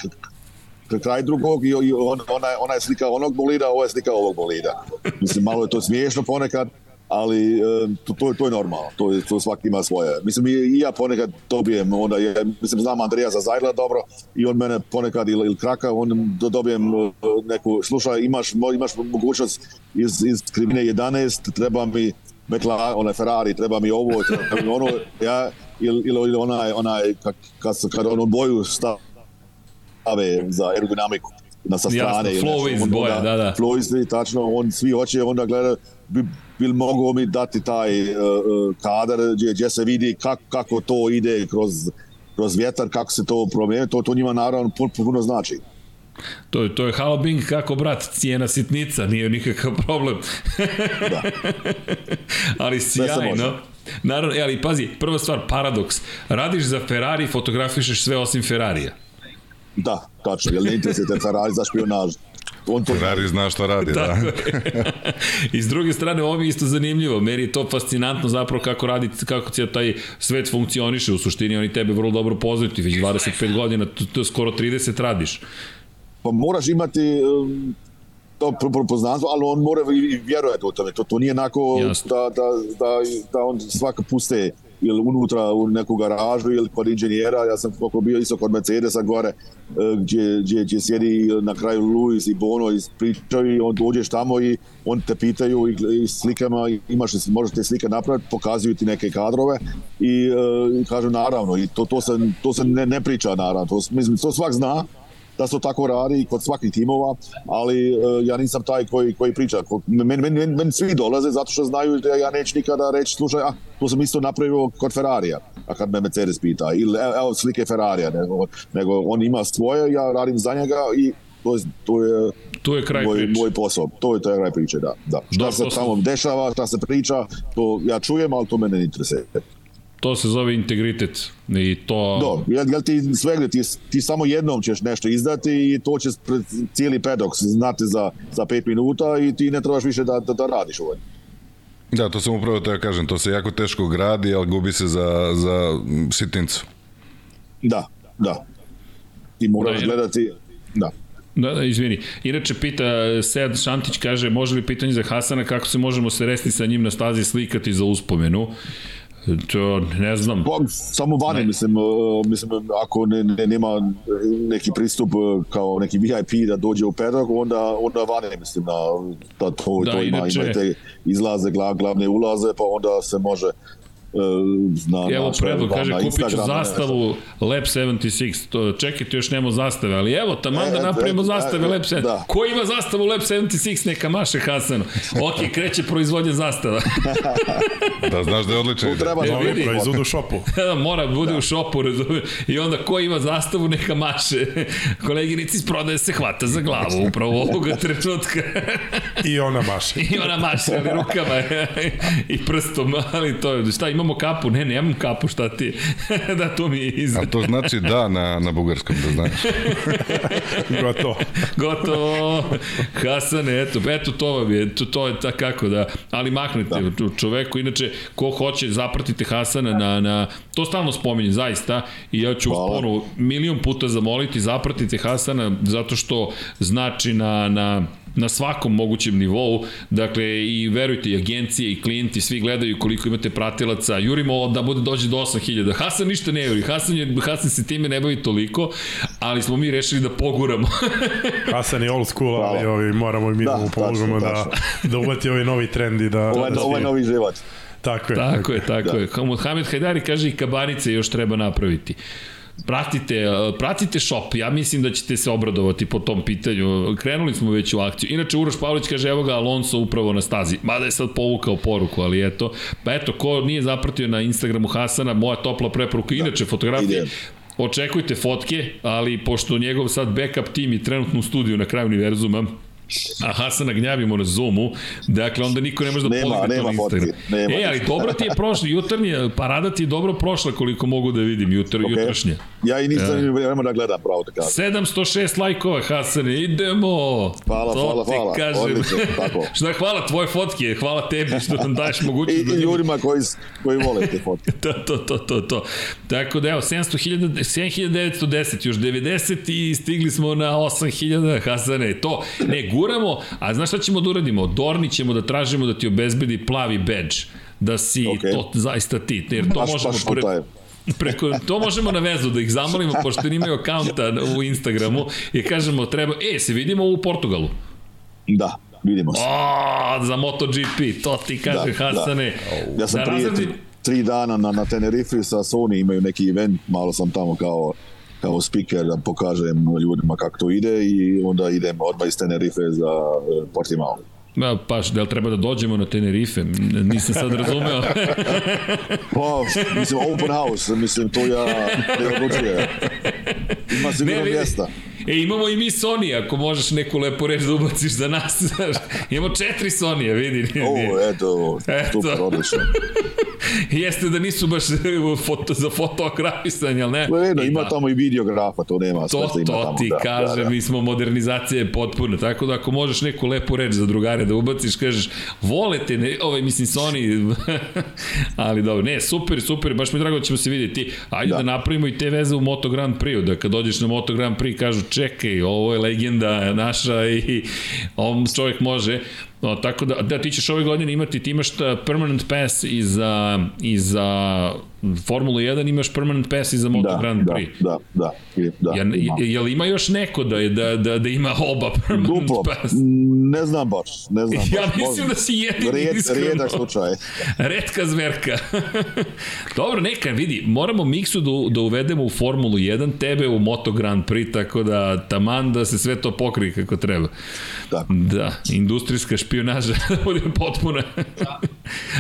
kraj drugog i, i on, ona, ona je slika onog bolida, ovo je slika ovog bolida. Mislim, malo je to smiješno ponekad, ali e, to, to, je- to je normalno, to, je, to svaki ima svoje. Mislim, i, ja ponekad dobijem, onda je, mislim, znam Andreja za Zajdla dobro i on mene ponekad ili, ili kraka, on do, dobijem e, neku, slušaj, imaš, imaš mogućnost iz, iz krivine 11, treba mi McLaren, onaj Ferrari, treba mi ovo, treba mi ono, ja, ili, ili, onaj, onaj, kad, kad, kad onu boju stave za aerodinamiku. na sa Jasno, strane. ili Flow iz boja, da, da. Flow iz, tačno, on svi hoće onda gleda, bi, bil mogao mi dati taj uh, kadar gdje, gdje se vidi kak, kako to ide kroz, kroz vjetar, kako se to promijenuje, to, to njima naravno puno, puno znači. To je, to je Halo Bing kako brat, cijena sitnica, nije nikakav problem. Da. ali sjajno. Naravno, e, ali pazi, prva stvar, paradoks. Radiš za Ferrari, fotografišeš sve osim Ferrarija. Da, tačno, jer ne interesuje te Ferrari za špionaž. On to Ferrari zna šta radi, da. I s druge strane, ovo mi je isto zanimljivo. Meni je to fascinantno zapravo kako radi, kako cijel taj svet funkcioniše. U suštini oni tebe vrlo dobro poznaju. Ti već 25 godina, to, to skoro 30 radiš. pa moraš imati um, to pro- pro- poznanstvo, ali on mora i vjerovati u tome. To, to nije onako da, da, da, da on svaka puste ili unutra u neku garažu ili kod inženjera, ja sam koliko bio isto kod Mercedesa gore, e, gdje, gdje, gdje sjedi na kraju Luis i Bono i pričaju i on dođeš tamo i on te pitaju i, i slikama, imaš, možete slike napraviti, pokazuju ti neke kadrove i, e, i kažu naravno, i to, to se, to se ne, ne priča naravno, to, mislim, to svak zna, da se to tako radi i kod svakih timova, ali uh, ja nisam taj koji, koji priča. Meni men, men, men svi dolaze zato što znaju da ja neću nikada reći, slušaj, a, to sam isto napravio kod Ferrarija, a kad me Mercedes pita, ili evo, evo slike Ferrarija, nego, nego on ima svoje, ja radim za njega i to je, to je Tu je kraj moj, priče. moj posao. To je to je kraj priče, da. da. Šta Dobro, se to tamo dešava, šta se priča, to ja čujem, ali to mene ne interesuje. To se zove integritet. I to... Do, jel, jel ti sve, ti, ti samo jednom ćeš nešto izdati i to će pred cijeli pedok znati za, za pet minuta i ti ne trebaš više da, da, da radiš ovaj. Da, to sam upravo to ja kažem, to se jako teško gradi, ali gubi se za, za sitnicu. Da, da. Ti moraš Da, gledati, da. Da, da, izvini. Inače, pita Sead Šantić, kaže, može li pitanje za Hasana kako se možemo sresti sa njim na stazi slikati za uspomenu? To ne znam. Pa, samo vani, mislim, uh, mislim, ako ne, ne, nema neki pristup uh, kao neki VIP da dođe u pedok, onda, onda vani, mislim, na, da to, Da, to ima, inače- ima te izlaze, glav, glavne ulaze, pa onda se može na, Evo na, predlog, na kaže, kupit ću zastavu Lab 76. To, čekajte, još nema zastave, ali evo, taman da E, napravimo e, zastave e, Lab 76. da. Ko ima zastavu Lab 76? Neka maše Hasanu. Ok, kreće proizvodnja zastava. Da znaš da je odličan. Ide. treba E, da vidi. Proizvod u šopu. da, mora da bude u šopu, razumije. I onda ko ima zastavu, neka maše. Koleginici iz prodaje se hvata za glavu upravo ovoga trenutka. I ona maše. I ona maše, ali rukama i prstom, ali to je, šta, imamo kapu? Ne, nemam kapu, šta ti? da, to mi je iz... A to znači da na, na bugarskom, da znaš. Gotovo. Gotovo. Hasane, eto, eto to vam je, to, to je tako kako da, ali maknete da. čoveku, inače, ko hoće, zapratite Hasana na, na, to stalno spominjem, zaista, i ja ću Hvala. ponovo milion puta zamoliti, zapratite Hasana, zato što znači na, na na svakom mogućem nivou, dakle i verujte i agencije i klijenti svi gledaju koliko imate pratilaca, jurimo da bude dođe do 8000. Hasan ništa ne juri, Hasan, je, Hasan se time ne bavi toliko, ali smo mi rešili da poguramo. Hasan je old school, ali Hvala. ovi, moramo i mi da, Da, mu pomogamo tačno, da, da uvati ovaj novi trend i da... Ovo da ovo je svi- novi život. Tako je. Tako je, tako je. Mohamed Hajdari kaže i kabanice još treba napraviti. Pratite, eh, pratite shop, ja mislim da ćete se obradovati po tom pitanju. Krenuli smo već u akciju. Inače, Uroš Pavlić kaže, evo ga Alonso upravo na stazi. Mada je sad povukao poruku, ali eto. Pa eto, ko nije zapratio na Instagramu Hasana, moja topla preporuka. Inače, fotografije, očekujte fotke, ali pošto njegov sad backup tim je trenutno u studiju na kraju univerzuma, a Hasana gnjavimo na Zoomu, dakle onda niko ne može da Nema- podigne to na Instagram. nema. E, ali dobro ti je prošlo, jutarnje, parada ti je dobro prošla koliko mogu da vidim, jutr, okay. jutrašnje. Ja i nisam e. vremena da gledam pravo da kažem. 706 lajkova, Hasane, idemo! Hvala, to hvala, hvala. Kažem. Odlično, tako. Šta, hvala tvoje fotke, hvala tebi što nam daješ I, mogućnost i da vidimo. ljudima koji, koji vole te fotke. to, to, to, to, to. Tako da evo, 700.000 7910, još 90 i stigli smo na 8000 Hasane. To, ne, guramo, a znaš šta ćemo da uradimo? Dorni ćemo da tražimo da ti obezbedi plavi badge da si okay. To zaista ti, jer to Baš, možemo pre, taj. Preko, to možemo na vezu da ih zamolimo pošto imaju akaunta u Instagramu i kažemo treba, e, se vidimo u Portugalu. Da, vidimo se. O, za MotoGP, to ti kaže da, Hasane. Ja sam da prije razredi- tri, dana na, na Tenerife sa Sony imaju neki event, malo sam tamo kao kao speaker da pokažem ljudima kako to ide i onda idem odmah iz Tenerife za e, Portimao. Da, pa, da li treba da dođemo na Tenerife? Nisam sad razumeo. Pa, mislim, open house, mislim, to ja ne odlučuje. Ima sigurno mjesta. E, imamo i mi Sony, ako možeš neku lepu reč da ubaciš za nas. znaš. imamo četiri Sony, vidi. O, eto, Eto. super, odlično. Jeste da nisu baš foto, za fotografisanje, ali ne? Eno, ima da. tamo i videografa, to nema. sve To, što ima to tamo, ti da, kažem, da, da. mi smo modernizacija je potpuna, tako da ako možeš neku lepu reč za drugare da ubaciš, kažeš, volete, ne, ovaj, mislim, Sony, ali dobro, ne, super, super, baš mi drago da ćemo se vidjeti, ajde Da. da napravimo i te veze u Moto Grand Prix, da kad dođeš na Moto Grand Prix kažu, čekaj, ovo je legenda naša i on čovjek može, No, tako da, da ti ćeš ove godine imati, ti imaš ta permanent pass i za, i za Formulu 1, imaš permanent pass i za Moto Da, Grand da, Prix. da, da, i- da, Ja, ima. je li ima još neko da, je, da, da, da ima oba permanent Duplo, pass? ne znam baš, ne znam Ja baš. mislim možda. da si jedini Rijed, iskreno. rijedak slučaj. Redka zverka. Dobro, neka, vidi, moramo miksu da, da uvedemo u Formulu 1, tebe u Moto Grand Prix, tako da taman da se sve to pokrije kako treba. Da. Da, industrijska špionaža da bude potpuna.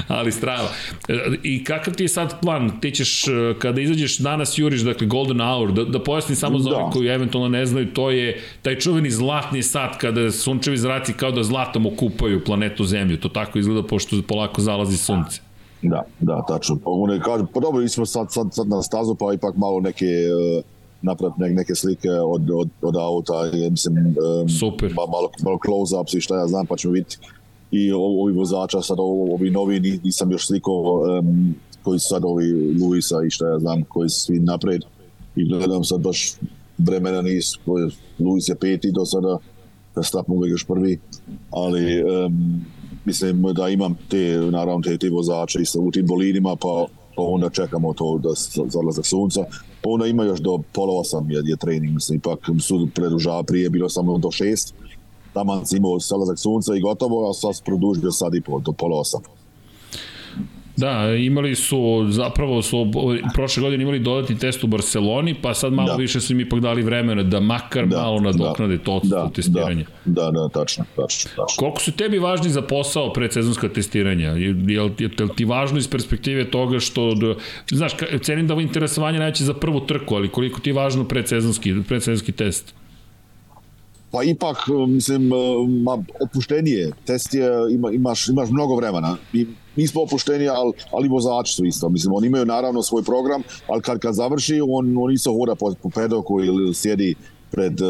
Ali strava. E, I kakav ti je sad plan? Ti ćeš, e, kada izađeš danas juriš, dakle Golden Hour, da, da pojasnim samo za Da. ove koji eventualno ne znaju, to je taj čuveni zlatni sat kada sunčevi zraci kao da zlatom okupaju planetu Zemlju. To tako izgleda pošto polako zalazi sunce. Da, da, tačno. Pa One kažu, pa dobro, smo sad, sad, sad na stazu, pa ipak malo neke uh, napraviti ne, neke slike od, od, od auta, mislim, um, Super. Ma, malo, malo close-ups i šta ja znam, pa ćemo vidjeti i ovi vozača, sad ovi novi, ni- nisam još slikao, um, koji su sad ovi Luisa i šta ja znam, koji su svi napred i gledam sad baš vremena nisu, koji- Luis je peti do sada, Verstappen uvijek još prvi, ali um, mislim da imam te, naravno te, te vozače isto u tim bolidima, pa, pa onda čekamo to da s- za odlazak sunca. Pa onda ima još do pola osam je, je trening, mislim, ipak su produžava prije, bilo samo do šest. Taman si imao salazak sunca i gotovo, a sad produžio sad i po, do pola osam. Da, imali su, zapravo su prošle godine imali dodatni test u Barceloni, pa sad malo da. Da. više su im ipak dali vremena da makar da, malo nadoknade to odsustvo da, testiranja. Da, da, da, tačno, tačno, tačno. Koliko su tebi važni za posao predsezonska testiranja? Je, je, je, ti važno iz perspektive toga što, da, znaš, cenim da ovo interesovanje najveće za prvu trku, ali koliko ti je važno predsezonski, predsezonski test? Pa ipak, mislim, ma, opuštenije. Test je, ima, imaš, imaš mnogo vremena. I, mi smo opušteni, ali, ali vozači su isto. Mislim, oni imaju naravno svoj program, ali kad, kad završi, on, on isto hoda po, po pedoku ili sjedi pred, uh,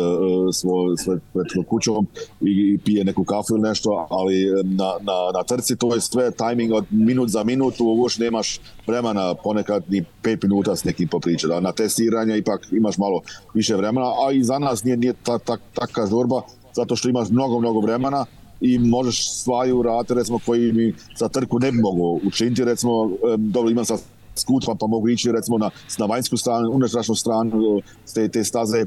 svoj, svoj, pred kućom i, i pije neku kafu ili nešto, ali na, na, na trci to je sve timing od minut za minutu, uopšte nemaš vremena ponekad ni pet minuta s nekim popričati. A na testiranje ipak imaš malo više vremena, a i za nas nije, nije ta, ta, taka žurba, zato što imaš mnogo, mnogo vremena i možeš stvari uraditi, recimo, koji mi za trku ne bi mogao učiniti, recimo, dobro, imam sad skut, pa, mogu ići recimo na, na vanjsku stranu, unutrašnju stranu te, te staze,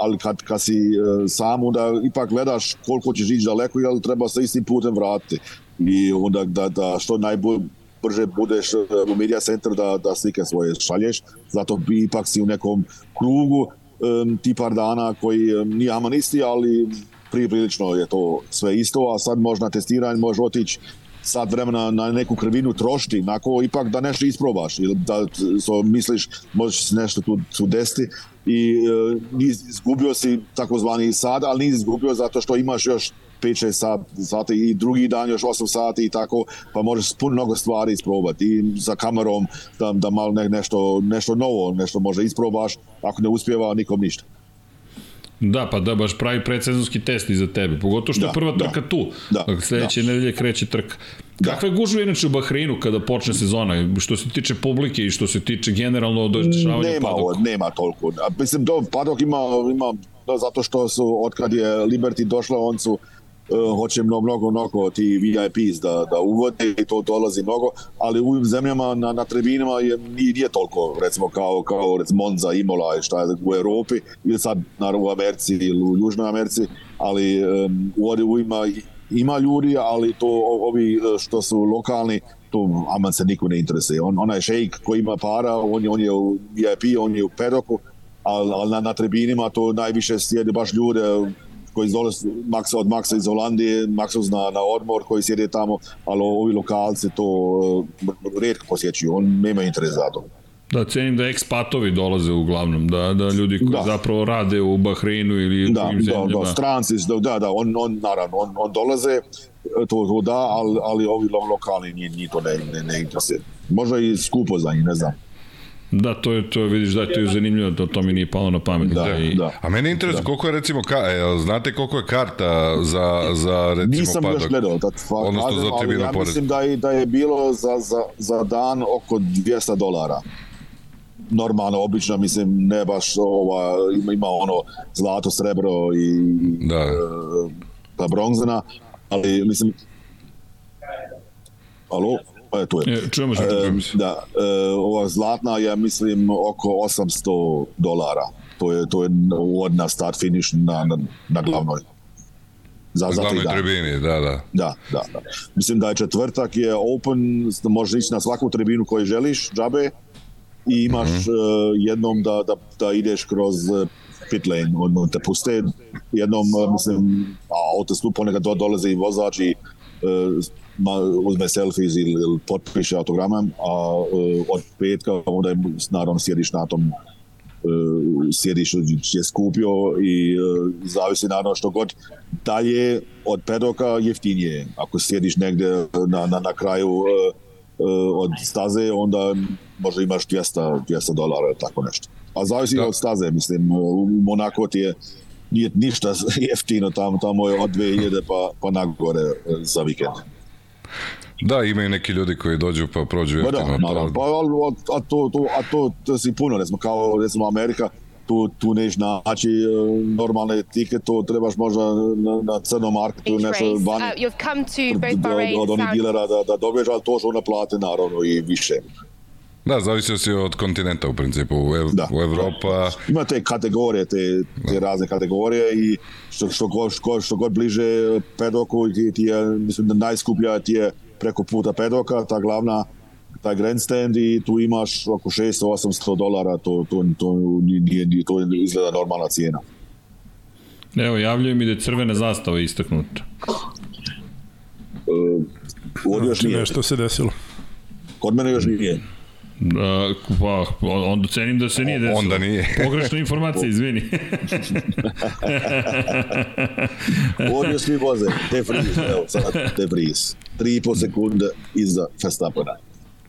ali kad, kad si e, sam, onda ipak gledaš koliko ćeš ići daleko, jel treba se istim putem vratiti. I onda da, da što najbolje brže budeš u media center da, da slike svoje šalješ, zato bi ipak si u nekom krugu um, ti par dana koji um, nije aman isti, ali prije prilično je to sve isto, a sad možda testiranje može otići sat vremena na neku krvinu trošti, nako ipak da nešto isprobaš ili da so misliš možeš nešto tu, tu desiti i e, nis, izgubio si takozvani sad, ali nisi izgubio zato što imaš još 5-6 sat, sati i drugi dan još 8 sati i tako, pa možeš puno mnogo stvari isprobati i sa kamerom da, da malo ne, nešto, nešto novo, nešto možda isprobaš, ako ne uspjeva nikom ništa. Da, pa da, baš pravi predsezonski test i za tebe, pogotovo što da, je Da, prva da. trka tu. Da, sledeće da. nedelje kreće trka. Da. Kakve gužve inače u Bahreinu kada počne sezona, što se tiče publike i što se tiče generalno dešavanja nema, padoku? ovo, nema toliko. Mislim, do, padok ima, ima da, zato što su, od kad je Liberty došla, on su uh, hoće mnogo, mnogo, mnogo ti VIPs da, da uvode i to dolazi mnogo, ali u ovim zemljama na, na tribinama je, nije, toliko, recimo kao, kao recimo Monza, Imola i šta je u Europi, ili sad naravno u Americi ili u Južnoj Americi, ali um, u ima, ima ljudi, ali to ovi e, što su lokalni, to aman se niko ne interesuje. On, onaj šejk koji ima para, on on je u VIP, on je u pedoku, ali al na, na tribinima to najviše sjede baš ljude koji dolaze Maksa, od Maksa iz Holandije, Maksov na, na odmor koji sjede tamo, ali ovi lokalci to uh, redko posjećuju, on nema interes za to. Da, cenim da ekspatovi dolaze uglavnom, da, da ljudi koji da. zapravo rade u Bahreinu ili da, u drugim zemljama. Da, da, stranci, da, da, da on, on naravno, on, on dolaze, to, to da, ali, ali ovi lokalni njih to ne, ne, ne interesuje. Možda i skupo za njih, ne znam. Da, to je, to vidiš da to je zanimljivo, to, to mi nije palo na pamet. Da, I... da. A meni je interesuje da. koliko je recimo, ka, e, znate koliko je karta za, za recimo Nisam padok? još gledao, da, Odnosno kažem, za tribinu ja pored. mislim da je, da je bilo za, za, za dan oko 200 dolara. Normalno, obično, mislim, ne baš ova, ima, ima ono zlato, srebro i Da. e, pa bronzana, ali mislim Alo? E, tu je. E, čujemo se. E, da, e, ova zlatna je mislim oko 800 dolara. To je to je od na start finish na na, na glavnoj. Za Na za tri glavnoj dana. tribini, da, da. Da, da, da. Mislim da je četvrtak je open, možeš ići na svaku tribinu koju želiš, džabe, i imaš mm -hmm. uh, jednom da, da, da ideš kroz uh, pit lane, on te puste, jednom, mislim, a autostup ponekad do, dolaze i vozač i uzme selfies ili, ili potpiše autogramom, a uh, od petka onda je, naravno sjediš na tom uh, sjediš je skupio i uh, zavisi naravno što god dalje od pedoka jeftinije. Ako sjediš negde na, na, na kraju uh, uh, od staze, onda možda imaš 200, 200 dolara tako nešto. A zavisi da. od staze, mislim, u Monako ti je nije ništa jeftino tamo, tamo je od 2000 pa, pa nagore uh, za vikend. Da, imaju neki ljudi koji dođu pa prođu Pa da, jeftino. naravno. Pa, ali, a, to, to, a to, to si puno, recimo, kao recimo Amerika, tu, tu neš naći e, normalne tiket, to trebaš možda na, na crnom marketu Each nešto race. vani. Uh, you've come to both Bahrain, od onih Saudi dilera da, da dobiješ, ali to što ona plate naravno i više. Da, zavisi si od kontinenta u principu. U, Ev, Da. u Evropa... Ima te kategorije, te, te razne kategorije i što, što, god, što, što god bliže pedoku ti, ti je, mislim da najskuplja ti je preko puta pedoka, ta glavna taj grandstand i tu imaš oko 600-800 dolara, to, to, to, nije, nije, to izgleda normalna cijena. Evo, javljaju mi da je crvena zastava istaknuta. Uh, ovdje još Znači nije. nešto se desilo. Kod mene još nije. Da, pa, onda cenim da se nije desilo. Onda nije. Pogrešna informacija, izvini. Ovdje svi voze, De Vries, evo sad De Vries. 3,5 sekunde iza Verstappena.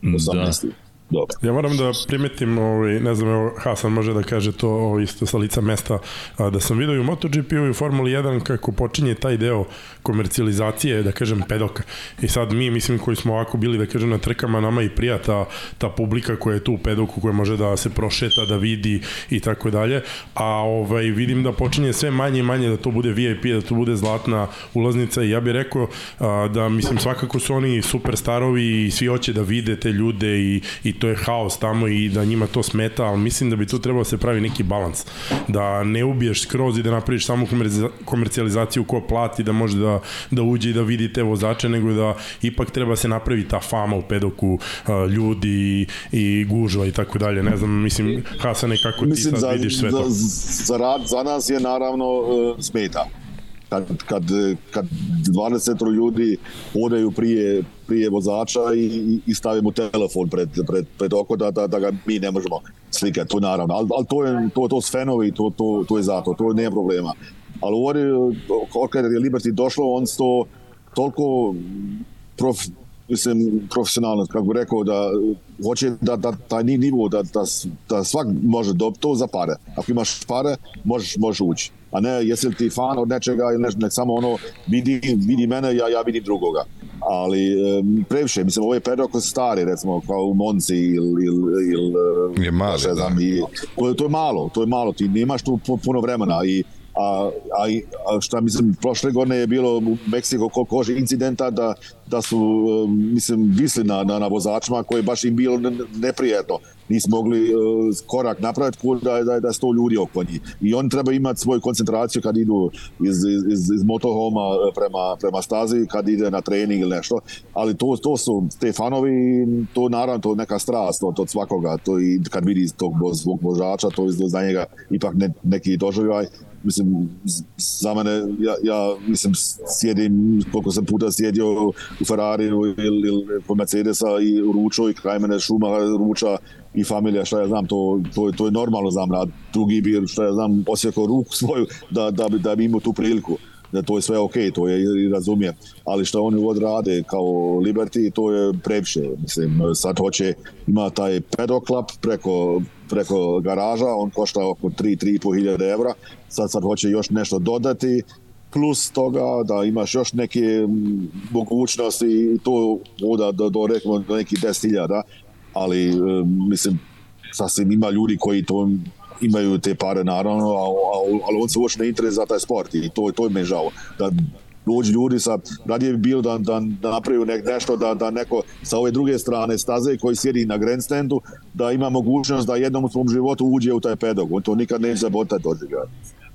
18. Da. Dobro. Ja moram da primetim, ovaj, ne znam, evo, Hasan može da kaže to ovaj, isto sa lica mesta, a, da sam vidio i u MotoGP i u Formuli 1 kako počinje taj deo komercijalizacije, da kažem, pedoka. I sad mi, mislim, koji smo ovako bili, da kažem, na trkama, nama i prija ta, ta publika koja je tu u pedoku, koja može da se prošeta, da vidi i tako dalje. A ovaj, vidim da počinje sve manje i manje da to bude VIP, da to bude zlatna ulaznica i ja bih rekao a, da, mislim, svakako su oni superstarovi i svi hoće da vide te ljude i, i to je haos tamo i da njima to smeta, ali mislim da bi tu trebalo da se pravi neki balans. Da ne ubiješ skroz i da napraviš samo komercijalizaciju ko plati da može da, da uđe i da vidi te vozače, nego da ipak treba se napravi ta fama u pedoku ljudi i gužva i tako dalje. Ne znam, mislim, Hasane, kako ti Mislim, sad za, vidiš sve to? za, za, rad, za nas je naravno uh, smeta. Kad, kad, kad 20 ljudi odaju prije, prije vozača i, i stave mu telefon pred, pred, pred oko da, da, da ga mi ne možemo slikati, to naravno. Ali al to je to, to s fenovi, to, to, to je zato, to nema problema. Ali ovdje, kad je Liberty došlo, on to toliko prof, mislim, profesionalno, kako rekao, da hoće da, da taj nivo, da, da, da svak može dobiti to za pare. Ako imaš pare, možeš, možeš ući. A ne, jesi li ti fan od nečega ili nešto, ne, samo ono, vidi, vidi mene, ja, ja vidim drugoga. Ali um, previše, mislim, ovo je pedok stari, recimo, kao u Monci ili... ili, ili je mali, ne znam, da. I, to, to je malo, to je malo, ti nemaš tu puno vremena i a, a, a šta mislim, prošle godine je bilo u Meksiko ko koži incidenta da, da su, um, mislim, visli na, na, na vozačima koje baš im bilo ne- neprijatno. Nisu mogli uh, korak napraviti ko da, da, da sto ljudi oko njih. I oni treba imati svoju koncentraciju kad idu iz, iz, iz, motorhoma uh, prema, prema stazi, kad ide na trening ili nešto. Ali to, to su te fanovi, to naravno to neka strast od, svakoga. To i kad vidi tog svog vozača, to je za njega ipak ne, neki doživljaj mislim, za mene, ja, ja mislim, sjedim, koliko sam puta sjedio Ferrariju ili, ili Mercedesa i ručo i kraj mene šuma ruča i familija, šta ja znam, to, to, to je normalno znam, a drugi bi, šta ja znam, osjekao ruku svoju da, da, bi, da bi imao tu priliku. Da to je sve ok, to je i razumijem, ali što oni odrade kao Liberty, to je previše, mislim, sad hoće, ima taj club preko, preko garaža, on košta oko 3-3,5 hiljade evra, sad sad hoće još nešto dodati, plus toga da imaš još neke mogućnosti i to oda do, do, recimo, do nekih 10.000, ali e, mislim sasvim ima ljudi koji to imaju te pare naravno, a, a, ali on se uopšte ne interes za taj sport i to, to je me žao. Da dođu ljudi sa, radije bi bilo da, da, da napraviju nek, nešto, da, da neko sa ove druge strane staze koji sjedi na grandstandu, da ima mogućnost da jednom u svom životu uđe u taj pedog. On to nikad neće zabotati doživljati.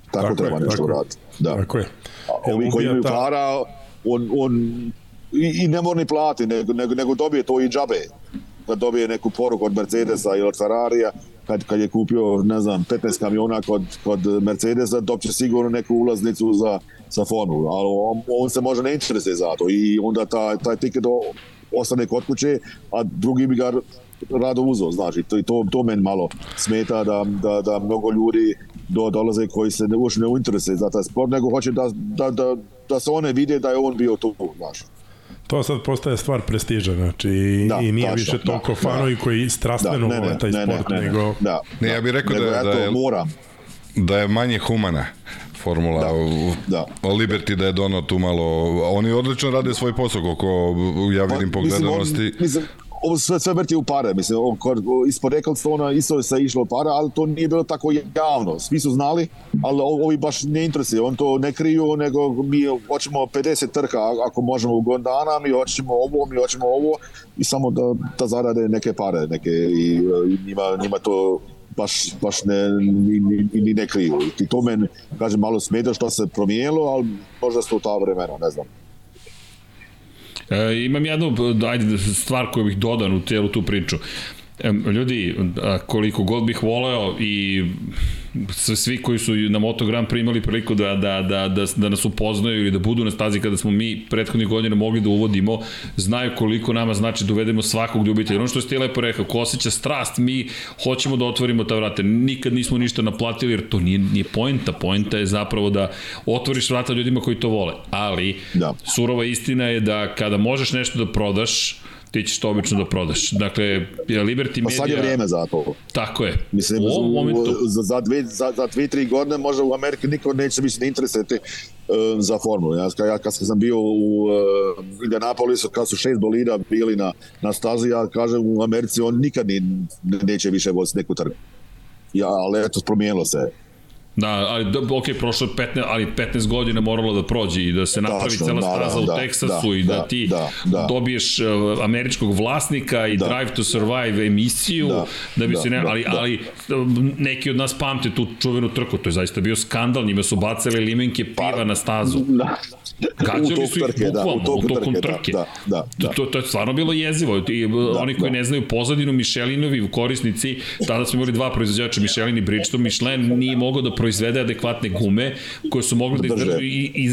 Tako, Tako je, treba nešto tako je. raditi. Da. Tako je. A ovi koji imaju ta- para, on, on i, i ne mora ni plati, nego, nego, nego dobije to i džabe. Da dobije neku poruku od Mercedesa ili od Ferrarija, kad, kad je kupio, ne znam, 15 kamiona kod, kod Mercedesa, dobće sigurno neku ulaznicu za, za formulu, ali on, on se može ne interesuje za to i onda taj, taj tiket ostane kod kuće, a drugi bi ga rado uzeo, znači, to, i to, to meni malo smeta da, da, da mnogo ljudi do, dolaze koji se ne, uopšte ne interesuje za taj sport, nego hoće da, da, da, da se one vide da je on bio tu, znaš. To sad postaje stvar prestiža, znači i, Da, i nije tačno, više da, toliko da. fanovi koji strastveno vole taj sport, nego... da, Ne, ja bih rekao da ja da to je- moram. da je manje humana formula Da, da. Liberty da je donao tu malo oni odlično rade svoj posao koliko ja vidim po Pa, Mislim, on- Mislim, ovo sve, sve vrti u pare, mislim, ispod Ecclestona isto se išlo u pare, ali to nije bilo tako javno, svi su znali, ali ovi baš ne interesuje, on to ne kriju, nego mi hoćemo 50 trka, ako možemo u godinu dana, mi hoćemo ovo, mi hoćemo ovo, i samo da, da zarade neke pare, neke, i, i njima, njima to baš, baš ne, ni, ni, ni ne kriju. I to men, kažem, malo smeta što se promijenilo, ali možda su ta vremena, ne znam. E, imam jednu ajde, stvar koju bih dodan u celu tu priču. E, ljudi, koliko god bih voleo i svi koji su na Moto Grand Prix imali priliku da, da, da, da, da nas upoznaju ili da budu na stazi kada smo mi prethodnih godina mogli da uvodimo, znaju koliko nama znači da uvedemo svakog ljubitelja. Ono što ste lepo rekao, ko osjeća strast, mi hoćemo da otvorimo ta vrata. Nikad nismo ništa naplatili jer to nije, nije poenta. Poenta je zapravo da otvoriš vrata ljudima koji to vole. Ali, Da. surova istina je da kada možeš nešto da prodaš, ti ćeš to obično da prodaš. Dakle, Liberty Pa Media... sad je vrijeme za to. Tako je. Mislim, u ovom momentu... za, za, dve, za, za dve, tri godine možda u Ameriki niko neće više ne interesati uh, za formulu. Ja, ja kad sam bio u uh, Indianapolisu, kad su šest bolida bili na, na stazi, ja kažem u Americi on nikad ni, neće više voziti neku trku. Ja, ali eto, promijenilo se. Da, ali da, ok, prošlo je 15, ali 15 godina moralo da prođe i da se napravi Tačno, cela staza u da, Teksasu da, i da, da, ti da, da. dobiješ uh, američkog vlasnika i Da. Drive to Survive emisiju da, Da, bi da, se ne, da, ali, da. ali um, neki od nas pamte tu čuvenu trku, to je zaista bio skandal, njima su bacali limenke piva na stazu. Da. Gađali U su ih toku trke, da, bukvalno, u toku u tokom trke, da, trke. Da, da, da. To, to je stvarno bilo jezivo. I, da, oni koji da. ne znaju pozadinu, Michelinovi korisnici, tada smo imali dva proizvođača, Michelin i Bridgestone. Michelin nije mogao da proizvede adekvatne gume koje su mogli da Drže. izdrže,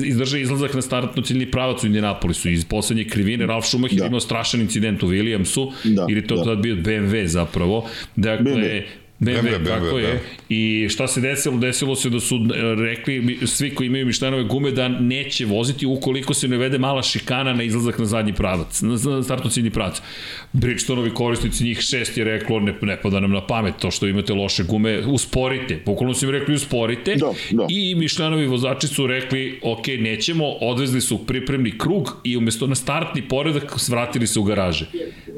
izdrže izlazak na startno ciljni pravac u Indianapolisu. Iz poslednje krivine Ralf Schumacher Da. imao strašan incident u Williamsu, Da, ili to da. tad bio BMW zapravo. Dakle, BMW. BMW, BMW, tako je. da. I šta se desilo? Desilo se da su e, rekli svi koji imaju Mišlenove gume da neće voziti ukoliko se ne vede mala šikana na izlazak na zadnji pravac, na startno ciljni pravac. Bridgestoneovi korisnici njih šest je reklo ne, ne pada nam na pamet to što imate loše gume, usporite. Bukvalno su im rekli usporite Da, da. i Mišljanovi vozači su rekli ok, nećemo, odvezli su pripremni krug i umesto na startni poredak svratili se u garaže.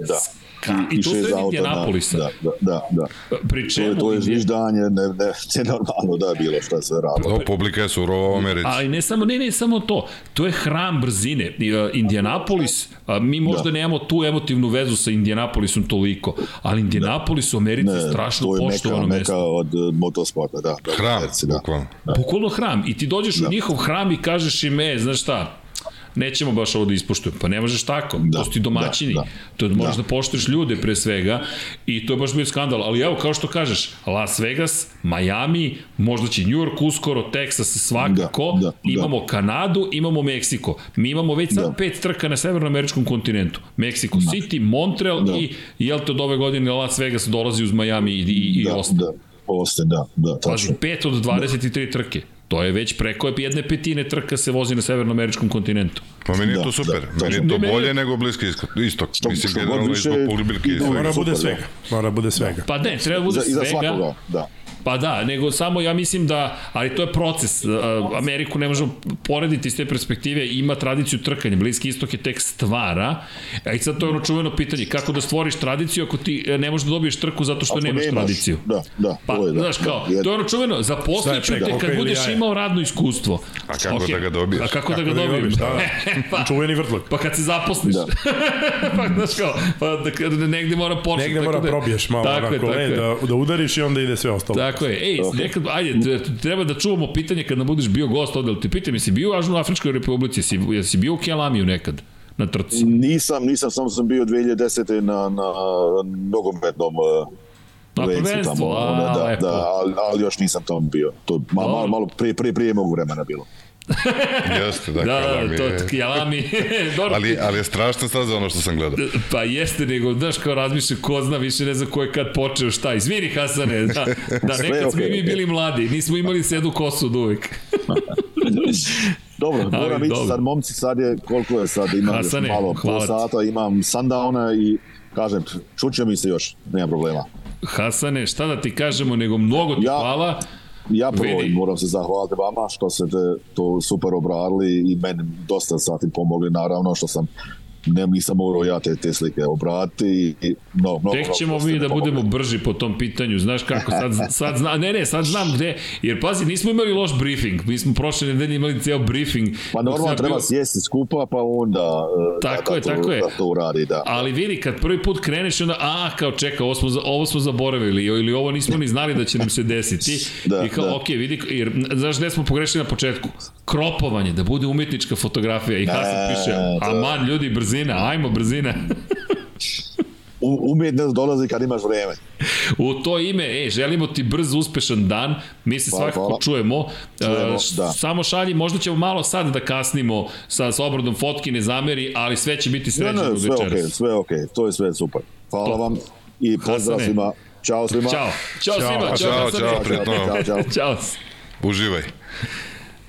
Da. Ka- i i to sred auta. Indianapolisa. Da, da, da, da. Pri To čemu... je, to je zviždanje, ne, ne, nenormalno da je bilo šta se radilo. O, publika je surova u Americi. Ali ne samo, ne, ne, samo to. To je hram brzine. Uh, Indianapolis, mi možda Da. nemamo tu emotivnu vezu sa Indianapolisom toliko, ali Indianapolis u Americi je strašno to je poštovano meka, mesto. meka od uh, motosporta, da. da Hram, Americi, da. bukvalno. Bukvalno hram. I ti dođeš Da. u njihov hram i kažeš im, e, znaš šta, nećemo baš ovo da ispoštujemo. Pa ne možeš tako. Da, to su ti domaćini. da, da. To možeš da. Da. poštuješ ljude pre svega i to je baš bio skandal. Ali evo, kao što kažeš, Las Vegas, Miami, možda će New York uskoro, Texas svakako, Da, da, da. imamo Kanadu, imamo Meksiko. Mi imamo već sad Da. pet trka na severnoameričkom kontinentu. Mexico City, Montreal Da. i jel te od ove godine Las Vegas dolazi uz Miami i, i, i Da, Austin. da, Austin, da, da, tačno. 5 od 23 trke. To je već preko jedne petine trka se vozi na severnoameričkom kontinentu. Pa meni je Da, to super. da, meni je to bolje nego bliski istok. Što- Mislim, što generalno više izbog publike i svega. Mora bude Super, svega. Mora bude svega. Pa ne, treba da bude Za, I za svega. svakoga, da. Pa da, nego samo ja mislim da, ali to je proces. Ameriku ne možemo porediti iz te perspektive, ima tradiciju trkanja, Bliski istok je tek stvara. A i sad to je ono čuveno pitanje, kako da stvoriš tradiciju ako ti e, ne možeš da dobiješ trku zato što Ako nemaš, tradiciju. Da, da, Pa, to je, da. znaš kao, da, to je ono čuveno, zaposlit ću Šta je te kad budeš imao radno iskustvo. A kako Okej. da ga dobiješ? A kako, da Kako ga da ga dobijem? dobiješ, da, pa, Čuveni vrtlog. Pa kad se zaposliš. Da. pa znaš kao, pa da, negde mora početi. Negde mora da- probiješ malo tako onako tako da, da udariš i onda ide sve ostalo. Tako je. Ej, nekad, ajde, treba da čuvamo pitanje kad nam budeš bio gost ovde, ali ti pitam, jesi bio u Južnoafričkoj republici, jesi, jesi bio u Kelamiju nekad na trci? Nisam, nisam, samo sam bio 2010. na, na nogometnom uh, Na prvenstvu, a, da, lepo. da, ali, ali još nisam tamo bio. To malo, malo, malo prije, prije, prije mog vremena bilo. Jeste, da, Da, da, da, to je... Kelami. Dobro, Ali, ali je strašno staza ono što sam gledao. Pa jeste, nego, znaš, kao razmišljam, ko zna, više ne znam ko je kad počeo šta. Izvini, Hasane, da, da nekad smo i mi bili mladi, nismo imali sedu kosu od uvek. Dobro, moram ići dobro. sad, momci, sad je, koliko je sad, imam Hasane, malo, pol sata, imam sundowna i kažem, čuće mi se još, nema problema. Hasane, šta da ti kažemo, nego mnogo ti Ja- hvala. Ja prvo Vidi. moram se zahvaliti vama što ste to super obradili i meni dosta sati pomogli, naravno što sam ne, nisam morao ja te, te slike obratiti i no, mnogo, Tek mnogo ćemo ste mi da budemo brži po tom pitanju, znaš kako, sad, sad zna, ne, ne, sad znam gde, jer pazi, nismo imali loš briefing, mi smo prošle nedelje imali ceo briefing. Pa normalno treba bio- sjesti skupa pa onda e, Tako da, je, da, to, tako je. da to uradi, da. Ali vidi, kad prvi put kreneš, onda, a, kao čeka, ovo smo, ovo smo zaboravili, ili ovo nismo ni znali da će nam se desiti. Da, I kao, da. ok, vidi, jer, znaš gde smo pogrešili na početku? Kropovanje, da bude umetnička fotografija. I Hasan E, piše, aman, ljudi, brzina, ajmo, brzina. U, umjetnost dolazi kad imaš vreme. U to ime, e, želimo ti brz, uspešan dan, mi se Hvala, svakako hvala. čujemo. Čujemo, E, š- da. Samo šalji, možda ćemo malo sad da kasnimo sa, sa obradom fotki, ne zameri, ali sve će biti sređeno ne, sve večeras. okej, sve okej, to je sve super. Hvala To. vam i pozdrav Hasane. svima. Ćao svima. Ćao. Ćao, Ćao, svima. Ćao, Ćao, Hasane. čao, prijatno. Ćao, čao. Ćao. Uživaj.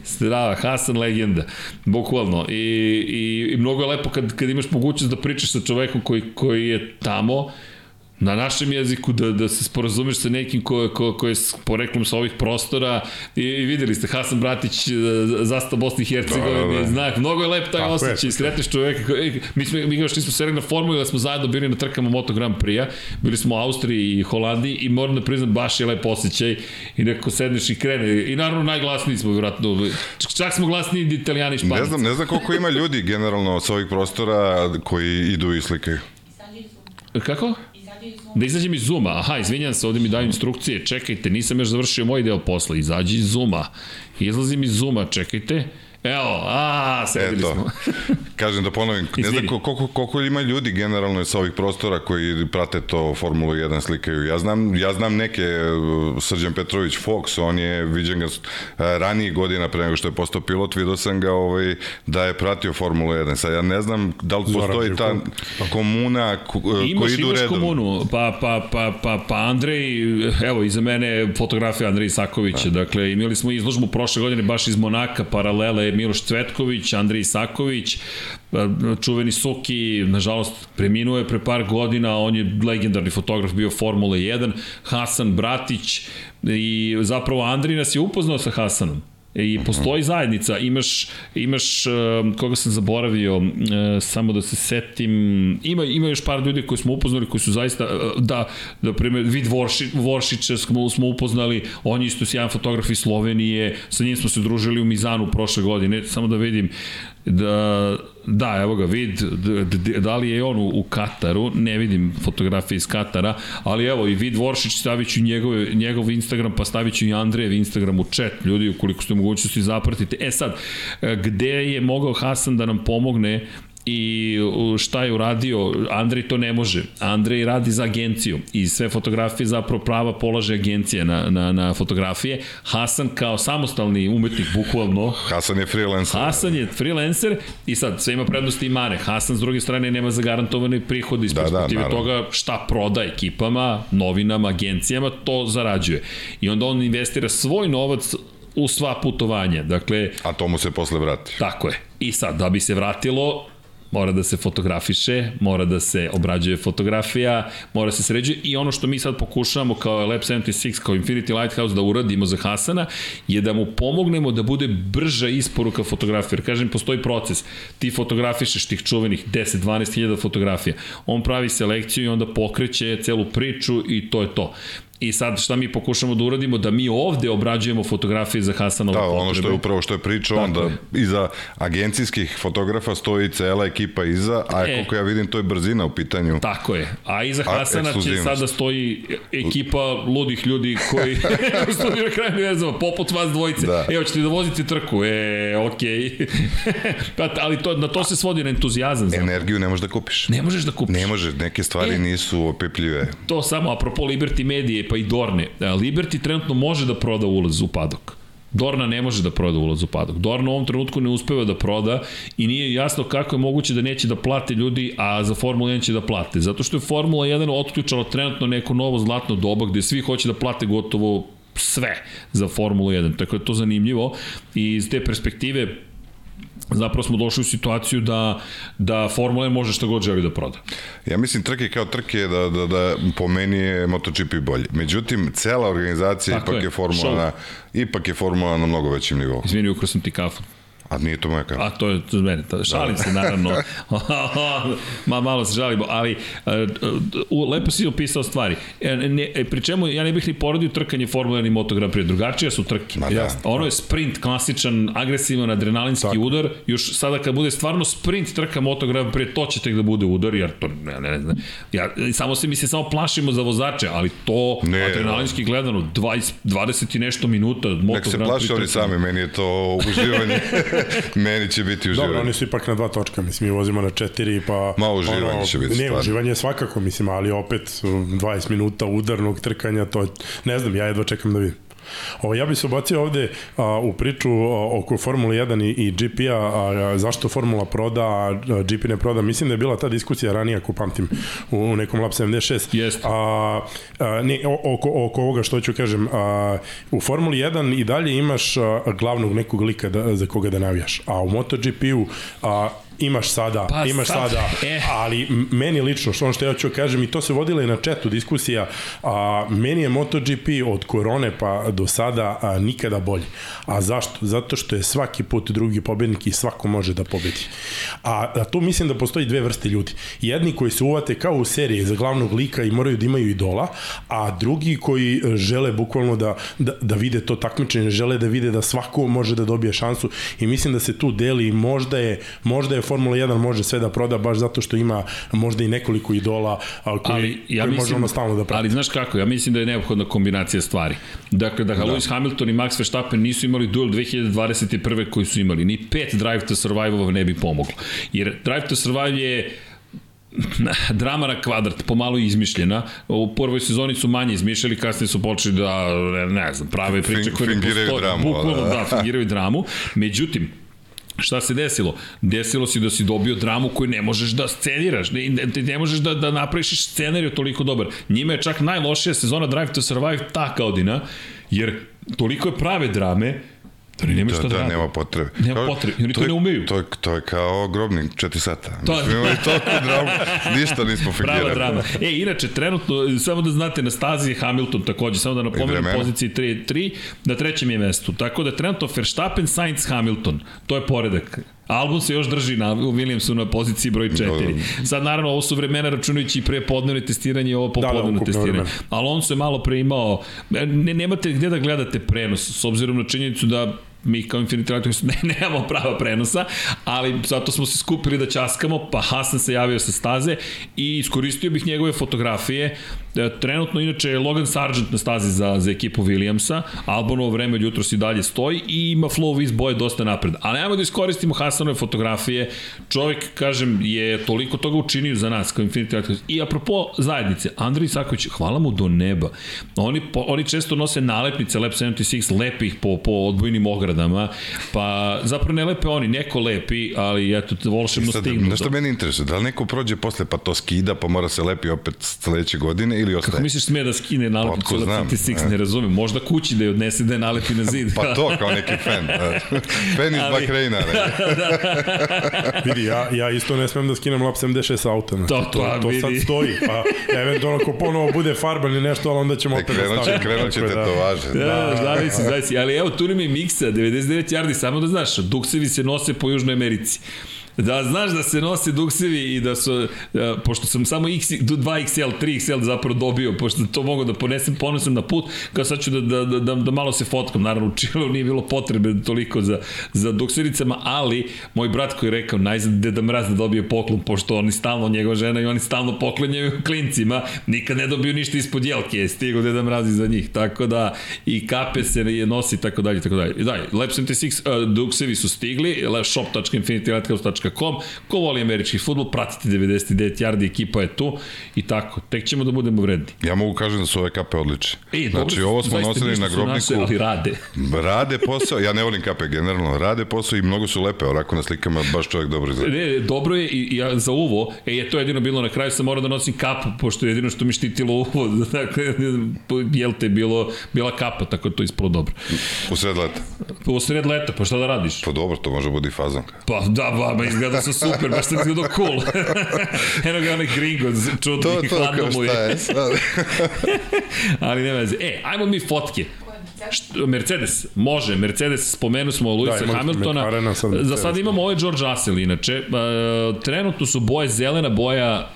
Strava, Hasan legenda, bukvalno. I, i, I mnogo je lepo kad, kad imaš mogućnost da pričaš sa čovekom koji, koji je tamo, na našem jeziku da, da se sporazumeš sa nekim ko, ko, ko je s poreklom sa ovih prostora i, i videli ste Hasan Bratić e, zastav Bosni i Hercegovine Da, da, da. znak, mnogo je lep taj Tako je, osjećaj, sretneš čoveka ej, mi, smo, mi još nismo sreli na formuli da smo zajedno bili na trkama Moto Grand Prix-a bili smo u Austriji i Holandiji i moram da priznam baš je lep osjećaj i neko sedneš i krene i naravno najglasniji smo vjerojatno čak smo glasniji od italijani i španac Ne znam, ne znam koliko ima ljudi generalno sa ovih prostora koji idu i slikaju. kako? Da izađem iz Zuma. Aha, izvinjam se, ovde mi daju instrukcije. Čekajte, nisam još završio moj deo posla. Izađi iz Zuma. Izlazim iz Zuma, čekajte. Evo, a, sedili Eto. smo. Kažem da ponovim, ne znam ko- koliko, koliko ima ljudi generalno sa ovih prostora koji prate to Formulu 1 slikaju. Ja znam, ja znam neke, uh, Srđan Petrović Fox, on je, viđen ga uh, ranijih godina pre nego što je postao pilot, vidio sam ga ovaj, da je pratio Formulu 1. Sad ja ne znam da li postoji ta komuna ko- Imaš, koji idu imaš redom. komunu, pa, pa, pa, pa, pa Andrej, evo, iza mene fotografija Andrej Isakovića, dakle, imali smo izložbu prošle godine baš iz Monaka, paralele Miloš Cvetković, Andrej Isaković, čuveni Suki, nažalost, preminuo je pre par godina, on je legendarni fotograf, bio Formula 1, Hasan Bratić i zapravo Andrej nas je upoznao sa Hasanom. I postoji zajednica, imaš, imaš um, koga sam zaboravio, uh, samo da se setim, ima, ima još par ljudi koji smo upoznali, koji su zaista, uh, da, da primjer, Vid Vorši, Voršića smo, smo upoznali, on je isto sjajan fotograf iz Slovenije, sa njim smo se družili u Mizanu prošle godine, samo da vidim, da, da, evo ga, vid, da, li je on u, u Kataru, ne vidim fotografije iz Katara, ali evo i vid Voršić stavit ću njegov, njegov Instagram, pa stavit ću i Andrejev Instagram u chat, ljudi, ukoliko ste mogućnosti zapratite. E sad, gde je mogao Hasan da nam pomogne i šta je uradio, Andrej to ne može. Andrej radi za agenciju i sve fotografije zapravo prava polaže agencija na, na, na fotografije. Hasan kao samostalni umetnik, bukvalno. Hasan je freelancer. Hasan je freelancer i sad sve ima prednosti i mane. Hasan s druge strane nema zagarantovane prihode iz da, perspektive da, toga šta proda ekipama, novinama, agencijama, to zarađuje. I onda on investira svoj novac u sva putovanja. Dakle, A to mu se posle vrati. Tako je. I sad, da bi se vratilo, mora da se fotografiše, mora da se obrađuje fotografija, mora da se sređuje i ono što mi sad pokušavamo kao Lab 76, kao Infinity Lighthouse da uradimo za Hasana je da mu pomognemo da bude brža isporuka fotografija. Jer kažem, postoji proces. Ti fotografišeš tih čuvenih 10-12 hiljada fotografija. On pravi selekciju i onda pokreće celu priču i to je to. I sad šta mi pokušamo da uradimo, da mi ovde obrađujemo fotografije za Hasanova da, ono što je upravo što je pričao, onda je. iza agencijskih fotografa stoji cela ekipa iza, a e, koliko ja vidim to je brzina u pitanju. Tako je, a iza Hasana a, će sada stoji ekipa ludih ljudi koji studiju krajinu vezama, poput vas dvojice. Da. Evo, ćete da vozite trku, e, okej. Okay. pa, ali to, na to se svodi na entuzijazam. Znam. Energiju ne možeš da kupiš. Ne možeš da kupiš. Ne možeš, neke stvari e, nisu opipljive. To samo, apropo Liberty Medije, pa i Dorne. E, Liberty trenutno može da proda ulaz u padok. Dorna ne može da proda ulaz u padok. Dorna u ovom trenutku ne uspeva da proda i nije jasno kako je moguće da neće da plate ljudi, a za Formula 1 će da plate. Zato što je Formula 1 otključala trenutno neko novo zlatno doba gde svi hoće da plate gotovo sve za Formulu 1. Tako je to zanimljivo i iz te perspektive zapravo smo došli u situaciju da, da Formula 1 može šta god želi da proda. Ja mislim trke kao trke da, da, da po meni je MotoGP bolji. Međutim, cela organizacija Tako ipak je, je Formula na, ipak je Formula na mnogo većem nivou. Izvini, ukro sam ti kafu. A nije to moja kava. A to je to mene, to, šalim da. se naravno. Ma malo se žalimo, ali uh, lepo si opisao stvari. E, ne, e, pri čemu ja ne bih ni poredio trkanje Formula 1 i Moto Grand Prix, drugačije su trke. Ma, da. Ono je sprint, klasičan, agresivan, adrenalinski Tako. udar. Još sada kad bude stvarno sprint trka Moto Grand Prix, to će tek da bude udar, jer to ne, ne, ne znam. Ja, samo se mi se samo plašimo za vozače, ali to ne, adrenalinski gledano 20, 20 i nešto minuta Moto Nek se plaši oni sami, meni je to uživanje. Meni će biti uživanje. Dobro, oni su ipak na dva točka, mislim, mi vozimo na četiri, pa... Ma uživanje ono, će biti Ne, stvarno. uživanje svakako, mislim, ali opet 20 minuta udarnog trkanja, to ne znam, ja jedva čekam da vidim. O, ja bih se obacio ovde a, u priču a, oko Formula 1 i, i GP-a, a, zašto Formula proda, a GP ne proda. Mislim da je bila ta diskusija ranije, ako pamtim, u, u nekom Lab 76. Jeste. A, a, ne, oko, oko ovoga što ću kažem, a, u Formuli 1 i dalje imaš a, glavnog nekog lika da, za koga da navijaš, a u MotoGP-u a, imaš sada, pa, imaš sad, sada, eh. ali meni lično, što ono što ja ću kažem, i to se vodila i na četu diskusija, a, meni je MotoGP od korone pa do sada a, nikada bolji. A zašto? Zato što je svaki put drugi pobednik i svako može da pobedi. A, a tu mislim da postoji dve vrste ljudi. Jedni koji se uvate kao u seriji za glavnog lika i moraju da imaju idola, a drugi koji žele bukvalno da, da, da vide to takmičenje, žele da vide da svako može da dobije šansu i mislim da se tu deli možda je, možda je Formula 1 može sve da proda baš zato što ima možda i nekoliko idola koji, ali, ja koji mislim, može stalno da prati. Ali znaš kako, ja mislim da je neophodna kombinacija stvari. Dakle, da, da. Lewis Hamilton i Max Verstappen nisu imali duel 2021. koji su imali, ni pet Drive to Survive ne bi pomoglo. Jer Drive to Survive je drama na kvadrat, pomalo izmišljena. U prvoj sezoni su manje izmišljali, kasnije su počeli da, ne znam, prave priče koje ne postoje. Bukvalno, da, da fingiraju dramu. Međutim, Šta se desilo? Desilo si da si dobio dramu koju ne možeš da sceniraš, ne, ne, ne možeš da, da napraviš scenariju toliko dobar. Njima je čak najlošija sezona Drive to Survive ta godina, jer toliko je prave drame, To ni nema Da, šta da, da, rade. nema potrebe. Nema potrebe, oni to je- ne umeju. To je, to je kao grobnik, 4 sata. To- To... Mislim, imali toliko dramu, ništa nismo Prava fingirali. drama. E, inače, trenutno, samo da znate, na stazi je Hamilton takođe, samo da napomenem vremena. poziciji 3-3, na trećem je mestu. Tako da trenutno Verstappen, Sainz, Hamilton. To je poredak. Album se još drži na u Williamsu na poziciji broj 4. Sad naravno ovo su vremena računajući i pre podnevne testiranje i ovo popodnevno ukupno testiranje. vremena. Alonso je malo pre imao ne, nemate gde da gledate prenos s obzirom na činjenicu da mi kao Infinity Lighthouse ne, nemamo prava prenosa, ali zato smo se skupili da časkamo, pa Hasan se javio sa staze i iskoristio bih njegove fotografije. E, Trenutno, inače, je Logan Sargent na stazi za, za ekipu Williamsa, Albonovo vreme od jutros i dalje stoji i ima flow iz boje dosta napred. Ali ajmo da iskoristimo Hasanove fotografije. Čovjek, kažem, je toliko toga učinio za nas kao Infinity Lighthouse. I apropo zajednice, Andrej Isaković, hvala mu do neba. Oni, po, oni često nose nalepnice Lab 76, lepe ih po, po odbojnim ogradama, pa zapravo ne lepe oni, neko lepi, ali eto, volšebno Sad, stignu. nešto meni interesuje, da li neko prođe posle pa to skida pa mora se lepi opet sledeće godine ili ostaje? Kako misliš sme da skine nalepnicu znam, 76, e. ne razumem. Možda kući da je odnese da je nalepi na zid. Pa to kao neki fan. da. fan iz Ali- Bahreina. Ne? Vidi, ja, ja isto ne smem da skinem lap 76 sa auta. znači, To- To, to, to, to sad vidi. stoji. Pa eventualno ako ponovo bude farba ili nešto, ali onda ćemo E, opet da krenut će, stavimo. krenut će da- tetovaže. Da, zavisi, zavisi. Ali evo, tu nam je miksa, 99 yardi, samo da znaš, duksevi se nose po Južnoj Americi. Da znaš da se nose duksevi i da su, e, pošto sam samo X, 2XL, 3XL zapravo dobio, pošto to mogu da ponesem, ponesem na put, kao sad ću da, da, da, da, da malo se fotkam, naravno u Čileu nije bilo potrebe toliko za, za duksevicama, ali moj brat koji je rekao, najzad Deda Mraz da dobije poklon, pošto oni stalno, njegova žena i oni stalno poklanjaju klincima, nikad ne dobiju ništa ispod jelke, je stigao Deda Mraz za njih, tako da i kape se je nosi, tako dalje, tako dalje. I dalje, Lab 76 uh, duksevi su stigli, shop.infinitylighthouse.com, ko voli američki futbol, pratite 99 yardi, ekipa je tu i tako, tek ćemo da budemo vredni. Ja mogu kažem da su ove kape odlične. E, znači, dobro, ovo smo nosili na grobniku. Naše, ali rade. Rade posao, ja ne volim kape generalno, rade posao i mnogo su lepe, ovako na slikama baš čovjek dobro izgleda. Ne, dobro je i, ja za uvo, e, je to jedino bilo na kraju, sam morao da nosim kapu, pošto je jedino što mi štitilo uvo, dakle, jel te bilo, bila kapa, tako da to ispalo dobro. U sred leta. U sred leta, pa šta da radiš? Pa dobro, to može bude i fazanka. Pa da, ba, ma izgleda sam super, baš sam izgledao cool. Eno ga onaj gringo, čudni, To, to hladno mu je. Ali nema veze. E, ajmo mi fotke. Mercedes, može, Mercedes, spomenu smo Luisa imali smo Hamiltona, sad za sad imamo ovaj George Russell, inače, e, trenutno su boje zelena boja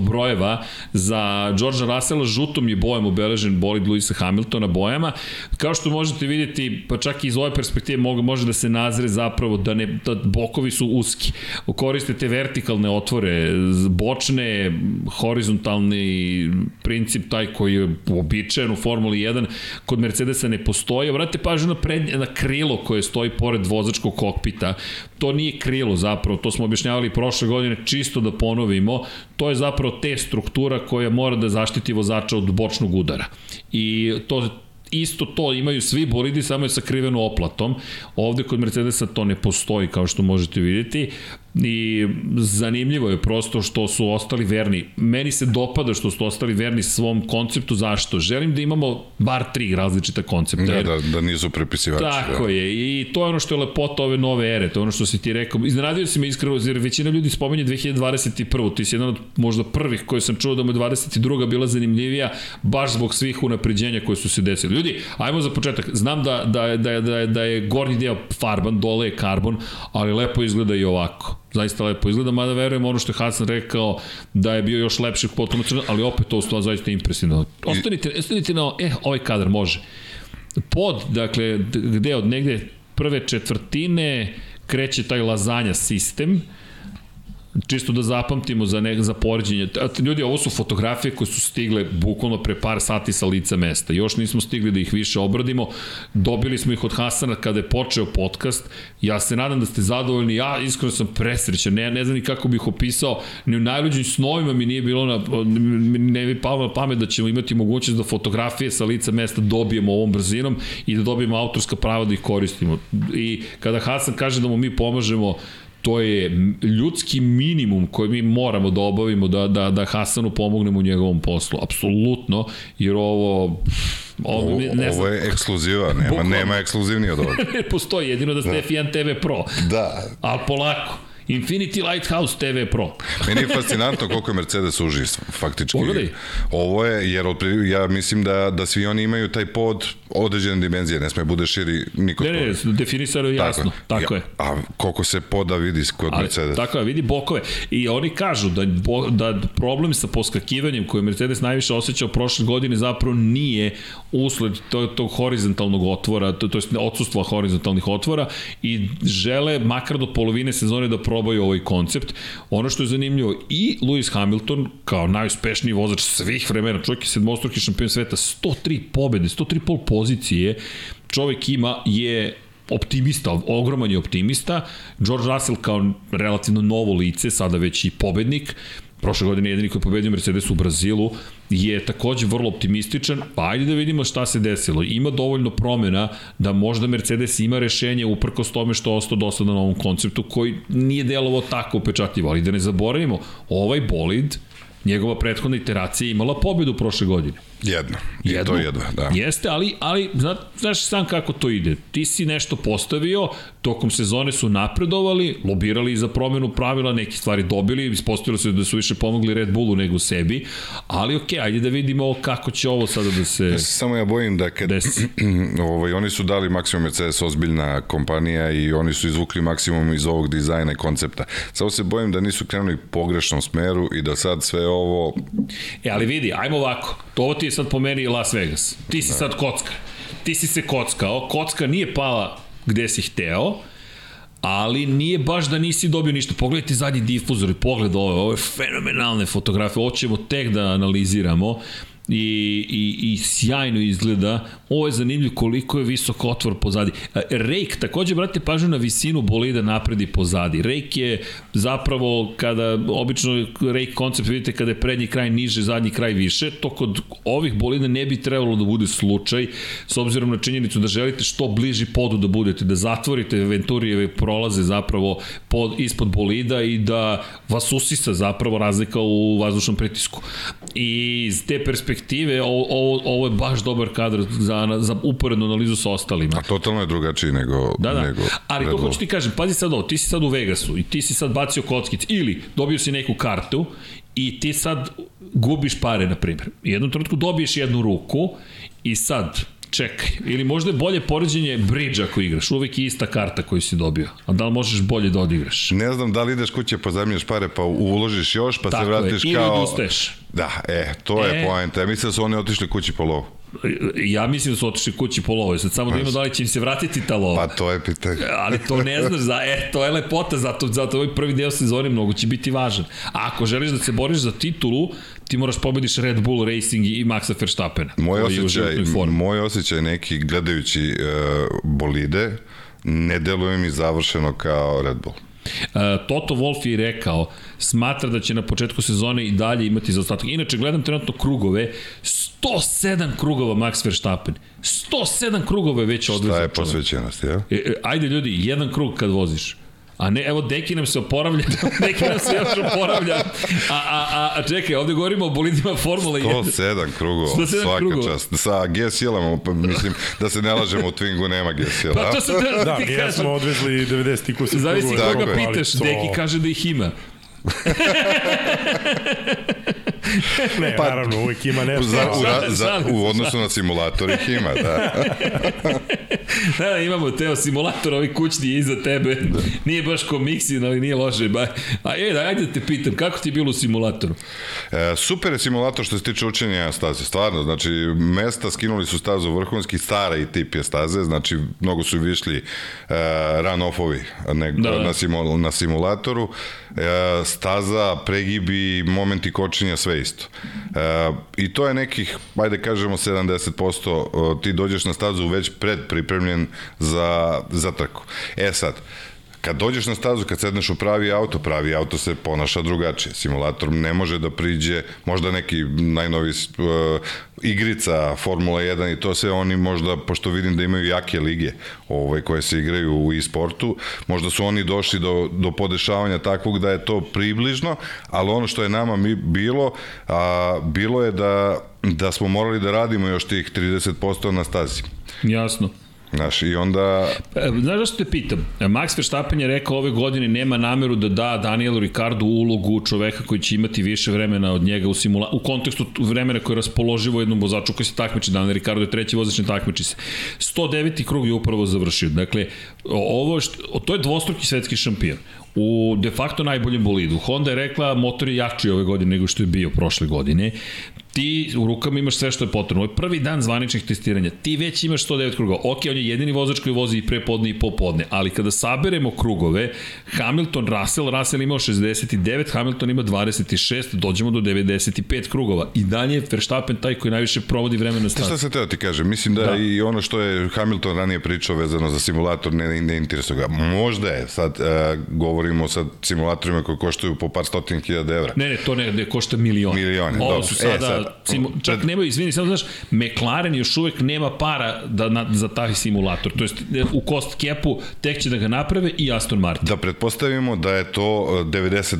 brojeva za Georgea Russella žutom je bojem obeležen bolid Luisa Hamiltona bojama. Kao što možete vidjeti, pa čak i iz ove perspektive može da se nazre zapravo da, ne, da bokovi su uski. Koriste te vertikalne otvore, bočne, horizontalni princip taj koji je uobičajen u Formuli 1 kod Mercedesa ne postoji. Obratite pažnju na, pred, na krilo koje stoji pored vozačkog kokpita. To nije krilo zapravo, to smo objašnjavali prošle godine, čisto da ponovimo. To je zapravo te struktura koja mora da zaštiti vozača od bočnog udara. I to isto to imaju svi bolidi, samo je sakriveno oplatom. Ovde kod Mercedesa to ne postoji, kao što možete vidjeti. I zanimljivo je prosto što su ostali verni. Meni se dopada što su ostali verni svom konceptu. Zašto? Želim da imamo bar tri različita koncepta. Da, da, da nisu prepisivači. Tako da. je, i to je ono što je lepota ove nove ere, to je ono što si ti rekao. Iznenadio si me iskreno, jer većina ljudi spominje 2021. Ti si jedan od možda prvih koji sam čuo da mu je 22. bila zanimljivija, baš zbog svih unapređenja koje su se desili. Ljudi, ajmo za početak, znam da, da, da, da, da je gornji deo farban, dole je karbon, ali lepo izgleda i ovako zaista lepo izgleda, mada verujem ono što je Hasan rekao da je bio još lepši crno, ali opet to stvar zaista impresivno. Ostanite, ostanite na, eh, ovaj kadar može pod, dakle, gde od negde prve četvrtine kreće taj lazanja sistem, čisto da zapamtimo za, ne, za poređenje. Ljudi, ovo su fotografije koje su stigle bukvalno pre par sati sa lica mesta. Još nismo stigli da ih više obradimo. Dobili smo ih od Hasana kada je počeo podcast. Ja se nadam da ste zadovoljni. Ja iskreno sam presrećan. Ne, ne znam ni kako bih opisao. Ni u najluđim snovima mi nije bilo na, ne bi palo na pamet da ćemo imati mogućnost da fotografije sa lica mesta dobijemo ovom brzinom i da dobijemo autorska prava da ih koristimo. I kada Hasan kaže da mu mi pomažemo to je ljudski minimum koji mi moramo da obavimo da, da, da Hasanu pomognemo u njegovom poslu. Apsolutno, jer ovo Ovo, ne ovo je ekskluziva, nema, Bukvalno. nema ekskluzivniji od ovoga. ne postoji, jedino da ste F1 TV Pro. Da, Ali polako. Infinity Lighthouse TV Pro. Meni je fascinantno koliko je Mercedes uži, faktički. Pogledaj. Ovo je, jer ja mislim da, da svi oni imaju taj pod određene dimenzije, ne sme bude širi niko Ne, ne, definisano je jasno. Tako, je. A koliko se poda vidi kod Ali, Mercedes. tako je, vidi bokove. I oni kažu da, bo, da problem sa poskakivanjem koje je Mercedes najviše osjećao prošle godine zapravo nije usled tog, tog horizontalnog otvora, to, to je odsustva horizontalnih otvora i žele makar do polovine sezone da probaju ovaj koncept. Ono što je zanimljivo, i Lewis Hamilton, kao najuspešniji vozač svih vremena, čovjek je sedmostruki šampion sveta, 103 pobede, 103 pol pozicije, čovjek ima je optimista, ogroman je optimista. George Russell kao relativno novo lice, sada već i pobednik, prošle godine jedini koji je pobedio Mercedes u Brazilu, je takođe vrlo optimističan, pa ajde da vidimo šta se desilo. Ima dovoljno promena da možda Mercedes ima rešenje uprkos tome što je ostao na ovom konceptu koji nije delovo tako upečatljivo, ali da ne zaboravimo, ovaj bolid, njegova prethodna iteracija je imala pobedu prošle godine. Jedno. I to jedva, da. Jeste, ali, ali zna, znaš sam kako to ide. Ti si nešto postavio, tokom sezone su napredovali, lobirali za promenu pravila, neke stvari dobili, ispostavilo se da su više pomogli Red Bullu nego sebi, ali okej, ajde da vidimo kako će ovo sada da se... Ja se samo ja bojim da kad Desi. ovaj, oni su dali maksimum Mercedes ozbiljna kompanija i oni su izvukli maksimum iz ovog dizajna i koncepta. Samo se bojim da nisu krenuli pogrešnom smeru i da sad sve ovo E, ali vidi, ajmo ovako. To ovo ti je sad po meni Las Vegas. Ti si sad kocka. Ti si se kockao. Kocka nije pala gde si hteo, ali nije baš da nisi dobio ništa. Pogledajte zadnji difuzor i pogled ove, ove fenomenalne fotografije. Ovo ćemo tek da analiziramo i, i, i sjajno izgleda. Ovo je zanimljivo koliko je visok otvor pozadi. E, Rake, takođe, brate, pažnju na visinu bolida napredi pozadi. Rake je zapravo, kada obično Rake koncept vidite kada je prednji kraj niže, zadnji kraj više, to kod ovih bolida ne bi trebalo da bude slučaj, s obzirom na činjenicu da želite što bliži podu da budete, da zatvorite Venturijeve prolaze zapravo pod, ispod bolida i da vas usisa zapravo razlika u vazdušnom pritisku. I iz te perspektive ovo, ovo, ovo je baš dobar kadar za, za uporednu analizu sa ostalima. a totalno je drugačiji nego Da, da. nego Ali to hoću ti kažem, pazi sad ovo, ti si sad u Vegasu i ti si sad bacio kockic ili dobio si neku kartu i ti sad gubiš pare, na primjer. U jednom trenutku dobiješ jednu ruku i sad čekaj, ili možda je bolje poređenje bridge ako igraš, uvek je ista karta koju si dobio, a da li možeš bolje da odigraš? Ne znam da li ideš kuće pa zamljaš pare pa uložiš još pa Tako se je, vratiš ili kao... odustaješ. Da, e, to je E. poenta. Ja mislim da su oni otišli kući po lovu. Ja mislim da su otišli kući po lovo, sad samo da ima da li će im se vratiti ta lova. Pa to je pitanje. ali to ne znaš, za, e, to je lepota, zato, zato ovaj prvi deo sezone mnogo će biti važan. A ako želiš da se boriš za titulu, ti moraš pobediš Red Bull Racing i Maxa Verstappena. Moj osjećaj, moj osjećaj neki gledajući uh, bolide ne deluje mi završeno kao Red Bull. Uh, Toto Wolff je rekao, smatra da će na početku sezone i dalje imati zaostatak. Inače, gledam trenutno krugove, 107 krugova Max Verstappen. 107 krugova je već odvezao. Šta je posvećenost, ja? E, e, ajde ljudi, jedan krug kad voziš. A ne, evo Deki nam se oporavlja, Deki nam se još oporavlja. A, a, a, a čekaj, ovde govorimo o bolidima Formula 1. 107 krugova, 107 svaka krugova. čast. Sa G-silama, pa mislim da se ne lažemo, u Twingu nema G-sila. Pa to sam da, Da, ti mi kažem. smo odvezli 90 i kusur Zavisi koga pitaš, Deki kaže da ih ima. Ne, Pa- naravno, uvijek ima nešto. Za, u, ra, za, u odnosu na simulator ih ima, da. Da, da, imamo Teo simulator, ovi kućni je iza tebe. Da. Nije baš ko Mixin, ali nije loše. Ba. A je, da, ajde te pitam, kako ti je bilo u simulatoru? E, super je simulator što se tiče učenja staze, stvarno, znači mesta skinuli su stazu vrhunski, stara i tip je staze, znači mnogo su višli e, run-offovi Da, da. Na, simul, na simulatoru, staza, pregibi, momenti kočenja, sve isto. E, I to je nekih, ajde kažemo 70%, e, ti dođeš na stazu već pred pripremljen za, za trku. E sad, Kad dođeš na stazu, kad sedneš u pravi auto, pravi auto se ponaša drugačije. Simulator ne može da priđe, možda neki najnovi uh, igrica Formula 1 i to sve oni možda, pošto vidim da imaju jake lige ovaj, koje se igraju u e-sportu, možda su oni došli do, do podešavanja takvog da je to približno, ali ono što je nama mi bilo, a, bilo je da da smo morali da radimo još tih 30% na stazi. Jasno. Znaš, i onda... E, Znaš da što te pitam? Max Verstappen je rekao ove godine nema nameru da da Danielu Ricardu ulogu čoveka koji će imati više vremena od njega u, simula... u kontekstu vremena koje je raspoloživo jednom vozaču koji se takmiči. Daniel Ricardo je treći vozač ne takmiči se. 109. krug je upravo završio. Dakle, ovo što, to je dvostruki svetski šampion u de facto najboljem bolidu. Honda je rekla motor je jači ove godine nego što je bio prošle godine ti u rukama imaš sve što je potrebno. Ovo je prvi dan zvaničnih testiranja. Ti već imaš 109 krugova. Ok, on je jedini vozač koji vozi i prepodne i popodne, ali kada saberemo krugove, Hamilton, Russell, Russell imao 69, Hamilton ima 26, dođemo do 95 krugova. I dalje je Verstappen taj koji najviše provodi vremena staza. Šta se teo ti kaže? Mislim da, da, i ono što je Hamilton ranije pričao vezano za simulator ne, ne interesuje ga. Možda je, sad uh, govorimo sad simulatorima koji koštaju po par stotin hiljada evra. Ne, ne, to ne, ne košta milion. Milione, Ovo dobro. su sada, e, sad, simu, čak nemaju, izvini, samo znaš, McLaren još uvek nema para da, na, za taj simulator. To jest, u cost capu tek će da ga naprave i Aston Martin. Da pretpostavimo da je to 90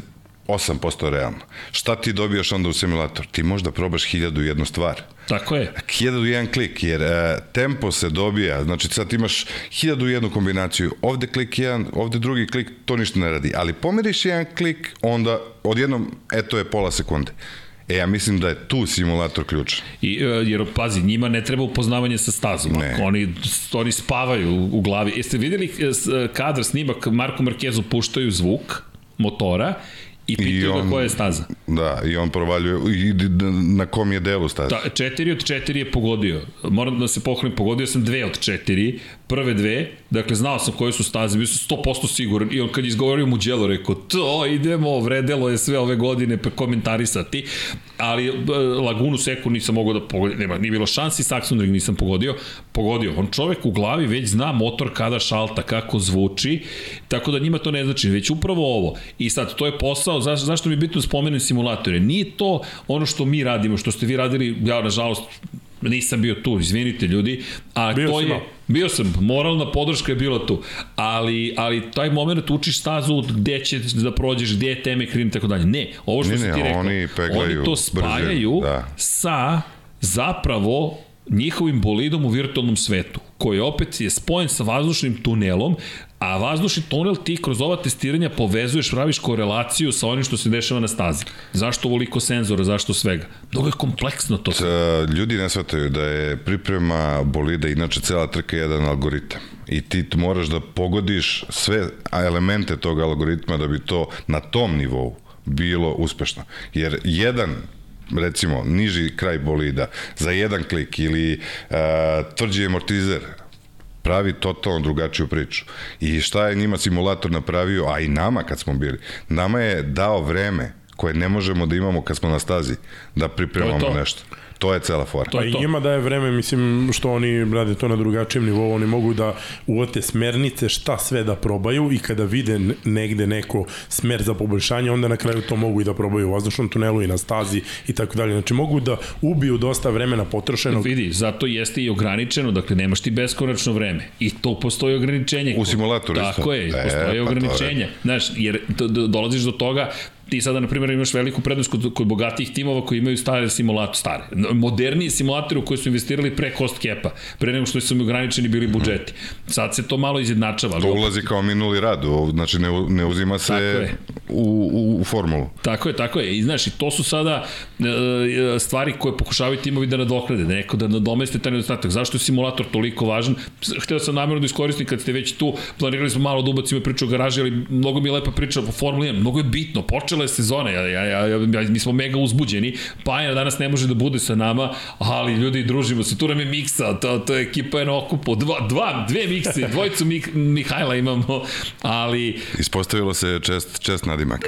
8% realno. Šta ti dobijaš onda u simulator? Ti možda probaš hiljadu jednu stvar. Tako je. Hiljadu jedan klik, jer e, tempo se dobija, znači sad imaš hiljadu jednu kombinaciju, ovde klik jedan, ovde drugi klik, to ništa ne radi. Ali pomeriš jedan klik, onda odjednom, eto je pola sekunde. E, ja mislim da je tu simulator ključ. I, e, jer, pazi, njima ne treba upoznavanje sa stazom. Ne. Oni, oni spavaju u, u glavi. Jeste videli e, kadar snimak Marko Markezu puštaju zvuk motora I pitaju I on, ga koja je staza. Da, i on provaljuje i na kom je delu staza. Da, četiri od četiri je pogodio. Moram da se pohvalim, pogodio sam dve od četiri, prve dve, dakle znao sam koje su staze, bio sam 100% siguran i on kad izgovorio mu djelo rekao, to idemo, vredelo je sve ove godine pa komentarisati, ali e, Lagunu Seku nisam mogao da pogodim, nema, nije bilo šansi, Saxon nisam pogodio, pogodio. On čovek u glavi već zna motor kada šalta, kako zvuči, tako da njima to ne znači, već upravo ovo. I sad, to je posao, zašto, zašto mi je bitno da spomenem simulatore? Nije to ono što mi radimo, što ste vi radili, ja nažalost nisam bio tu, izvinite ljudi, a bio to je, bio sam, moralna podrška je bila tu, ali, ali taj moment učiš stazu gde će da prođeš, gde je teme krim, tako dalje. Ne, ovo što ne, si ti rekao, oni, peglaju, oni to spajaju da. sa zapravo njihovim bolidom u virtualnom svetu, koji opet je spojen sa vazdušnim tunelom, a vazdušni tunel ti kroz ova testiranja povezuješ, praviš korelaciju sa onim što se dešava na stazi. Zašto ovoliko senzora, zašto svega? Mnogo je kompleksno to. Sve. Ljudi ne shvataju da je priprema bolida, inače cela trka je jedan algoritam. I ti moraš da pogodiš sve elemente tog algoritma da bi to na tom nivou bilo uspešno. Jer jedan recimo niži kraj bolida za jedan klik ili uh, tvrđi amortizer pravi totalno drugačiju priču. I šta je njima simulator napravio, a i nama kad smo bili, nama je dao vreme koje ne možemo da imamo kad smo na stazi, da pripremamo to to. nešto. To je cela fora. To je to. I njima daje vreme, mislim, što oni rade to na drugačijem nivou, oni mogu da uvote smernice šta sve da probaju i kada vide negde neko smer za poboljšanje, onda na kraju to mogu i da probaju u vazdušnom tunelu i na stazi i tako dalje. Znači mogu da ubiju dosta vremena potrošenog. Vidi, zato jeste i ograničeno, dakle nemaš ti beskonačno vreme. I to postoji ograničenje. U simulatoru Tako je, postoji e, pa ograničenje. Znaš, jer dolaziš do toga, ti sada, na primjer, imaš veliku prednost kod, kod bogatih timova koji imaju stare simulatore, stare, moderniji simulatore u koje su investirali pre cost cap-a, pre nego što su im ograničeni bili budžeti. Sad se to malo izjednačava. To ulazi kao minuli rad, znači ne, ne uzima se u, u, u formulu. Tako je, tako je. I znaš, i to su sada e, stvari koje pokušavaju timovi da nadoknade, da neko da nadomeste taj nedostatak. Zašto je simulator toliko važan? Hteo sam namjerno da iskoristim kad ste već tu, planirali smo malo da ubacimo priču o garaži, ali mnogo mi je lepa priča o Formuli 1, mnogo je bitno, počela počele sezone, ja, ja, ja, ja, mi smo mega uzbuđeni, Pajina danas ne može da bude sa nama, ali ljudi, družimo se, tu nam je Miksa, to, to je ekipa je na okupu, dva, dva, dve Mikse, dvojicu Mik, Mihajla imamo, ali... Ispostavilo se čest, čest nadimak.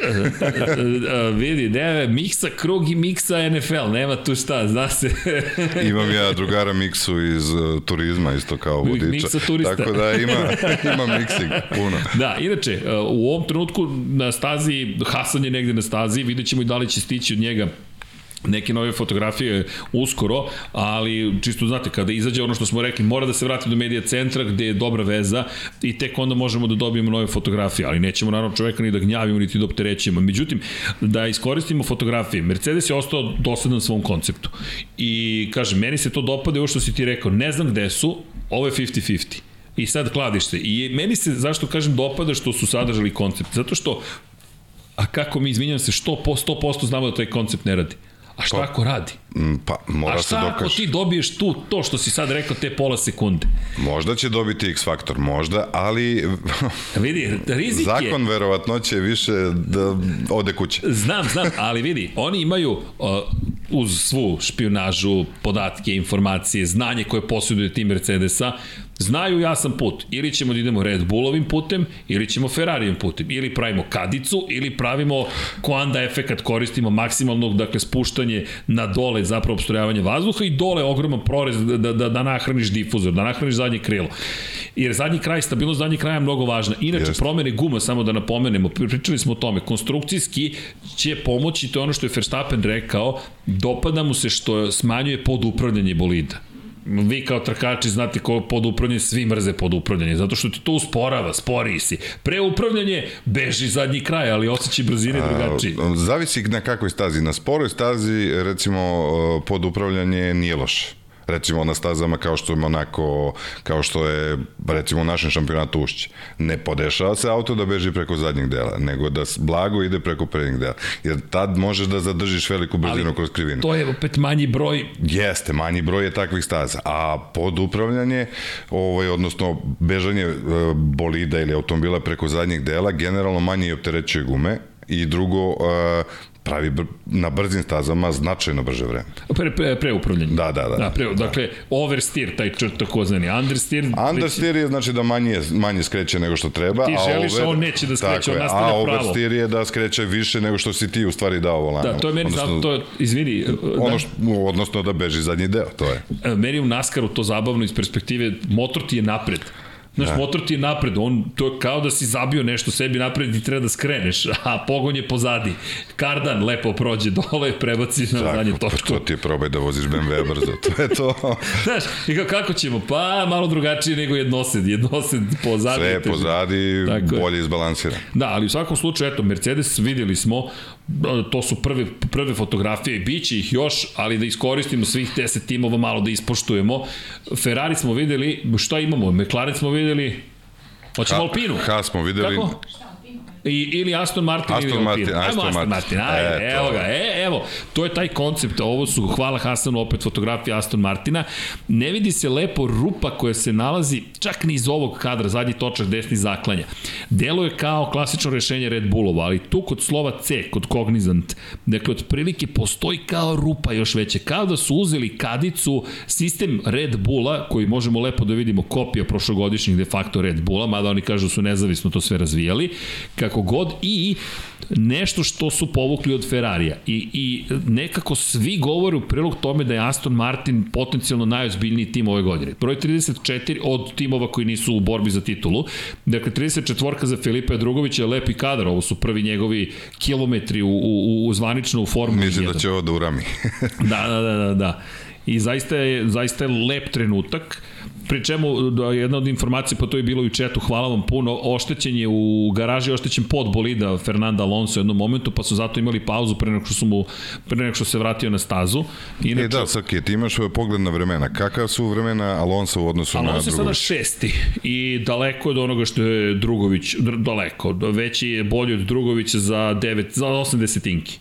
vidi, ne, Miksa krug i Miksa NFL, nema tu šta, zna se. Imam ja drugara Miksu iz uh, turizma, isto kao vodiča. Miksa turista. Tako da ima, ima Miksi puno. Da, inače, u ovom trenutku na stazi Hasan je negde na stazi, vidjet ćemo i da li će stići od njega neke nove fotografije uskoro, ali čisto znate, kada izađe ono što smo rekli, mora da se vrati do medija centra gde je dobra veza i tek onda možemo da dobijemo nove fotografije, ali nećemo naravno čoveka ni da gnjavimo, niti da opterećemo. Međutim, da iskoristimo fotografije, Mercedes je ostao dosadan svom konceptu. I kažem, meni se to dopada ovo što si ti rekao, ne znam gde su, ovo je 50-50. I sad kladište. I meni se, zašto kažem, dopada što su sadržali koncept. Zato što, a kako mi, izvinjam se, što po 100% znamo da taj koncept ne radi. A šta ako radi? Mm, Pa, mora A se šta ako dokaže. ti dobiješ tu to što si sad rekao te pola sekunde? Možda će dobiti X faktor, možda, ali Vidi, rizik je... zakon verovatnoće je više da ode kuće. Znam, znam, ali vidi, oni imaju uh, uz svu špionažu, podatke, informacije, znanje koje posjeduje tim Mercedesa, znaju jasan put. Ili ćemo da idemo Red Bullovim putem, ili ćemo Ferrarijim putem. Ili pravimo kadicu, ili pravimo koanda efekat, koristimo maksimalno, dakle, spuštanje na dole, zapravo obstrojavanje vazduha i dole ogroman prorez da, da, da, da nahraniš difuzor, da nahraniš zadnje krilo. Jer zadnji kraj, stabilnost zadnjeg kraja je mnogo važna. Inače, Jeste. promene guma, samo da napomenemo, pri- pričali smo o tome, konstrukcijski će pomoći, to je ono što je Verstappen rekao, dopada mu se što smanjuje podupravljanje bolida. Vi kao trkači znate ko podupravljanje, svi mrze podupravljanje, zato što ti to usporava, sporiji si. Preupravljanje, beži zadnji kraj, ali osjećaj brzine drugačiji. Zavisi na kakvoj stazi. Na sporoj stazi, recimo, pod upravljanje nije loše recimo na stazama kao što je Monako, kao što je recimo u našem šampionatu Ušće. Ne podešava se auto da beži preko zadnjeg dela, nego da blago ide preko prednjeg dela. Jer tad možeš da zadržiš veliku brzinu Ali kroz krivinu. To je opet manji broj Jeste, manji broj je takvih staza, a pod upravljanje, ovaj, odnosno bežanje e, bolida ili automobila preko zadnjeg dela, generalno manje opterećuje gume i drugo, e, pravi br na brzim stazama značajno brže vreme. pre, pre, preupravljanje. Da, da, da. da pre, dakle, oversteer, taj takozvani understeer. Understeer je znači da manje, manje skreće nego što treba. Ti a želiš, a over- on neće da skreće, on nastavlja A pravo. oversteer je da skreće više nego što si ti u stvari dao volanu. Da, to je meni, odnosno, to je, izvini, ono da, što, odnosno da beži zadnji deo, to je. E, meni u Naskaru to zabavno iz perspektive, motor ti je napred. Znaš, da. motor ti je napred, on, to je kao da si zabio nešto sebi napred i treba da skreneš, a pogon je pozadi. Kardan lepo prođe dole, prebaci na Tako, pa točku. to ti je probaj da voziš BMW brzo, to je to. Znaš, i kao, kako ćemo? Pa, malo drugačije nego jednosed. Jednosed pozadi. Sve pozadi, Tako bolje izbalansiran. Da, ali u svakom slučaju, eto, Mercedes videli smo, to su prve, prve fotografije, bit će ih još, ali da iskoristimo svih 10 timova, malo da ispoštujemo. Ferrari smo videli, šta imamo? McLaren smo videli, hoćemo Alpinu. Ha smo videli, Kako? I, ili Aston Martin Aston ili. Martin, Ajmo Aston Aston Martin, Martin. ajde, E, evo ga, e, evo, to je taj koncept, ovo su, hvala Hasanu, opet fotografija Aston Martina, ne vidi se lepo rupa koja se nalazi čak ni iz ovog kadra, zadnji točak desni zaklanja. Delo je kao klasično rešenje Red Bullova, ali tu kod slova C, kod Cognizant, dakle, otprilike postoji kao rupa još veće, kao da su uzeli kadicu, sistem Red Bulla, koji možemo lepo da vidimo kopija prošlogodišnjih de facto Red Bulla, mada oni kažu da su nezavisno to sve razvijali, kako god, i nešto što su povukli od Ferrarija. I, I nekako svi govore u prilog tome da je Aston Martin potencijalno najozbiljniji tim ove godine. Broj 34 od timova koji nisu u borbi za titulu. Dakle, 34 za Filipa Drugovića je lepi kadar. Ovo su prvi njegovi kilometri u, u, u zvanično u Formuli 1. mislim da će ovo da urami. Da, da, da, da, da. I zaista je, zaista je lep trenutak. Pri čemu, da, jedna od informacija, pa to je bilo i u četu, hvala vam puno, oštećen je u garaži, oštećen pod bolida Fernanda Alonso u jednom momentu, pa su zato imali pauzu pre nego što, su mu, pre nego što se vratio na stazu. Inače, E da, Srke, ti imaš pogled na vremena. Kakav su vremena Alonso u odnosu na Alonso je sada Drugović? šesti i daleko od onoga što je Drugović, dr- daleko, veći je bolji od Drugovića za 9, za 8 desetinki.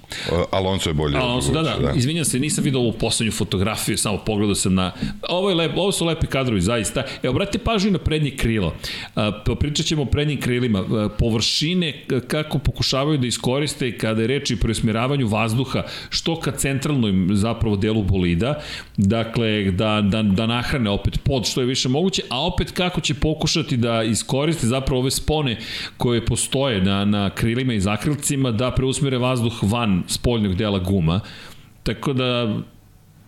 Alonso je bolji. od Alonso, da, da, Drugovića, da, izvinjam se, nisam vidio ovu poslednju fotografiju, samo pogledao sam na... Ovo, je lep, ovo su lepi kadrovi, zaista. Evo, obratite pažnju na prednje krilo. A, Pričat ćemo o prednjim krilima. A, Površine, k- kako pokušavaju da iskoriste kada je reč i preusmjeravanju vazduha, što ka centralnom zapravo delu bolida, dakle, da, da, da nahrane opet pod što je više moguće, a opet kako će pokušati da iskoriste zapravo ove spone koje postoje na, na krilima i zakrilcima da preusmere vazduh van spoljnog dela guma. Tako da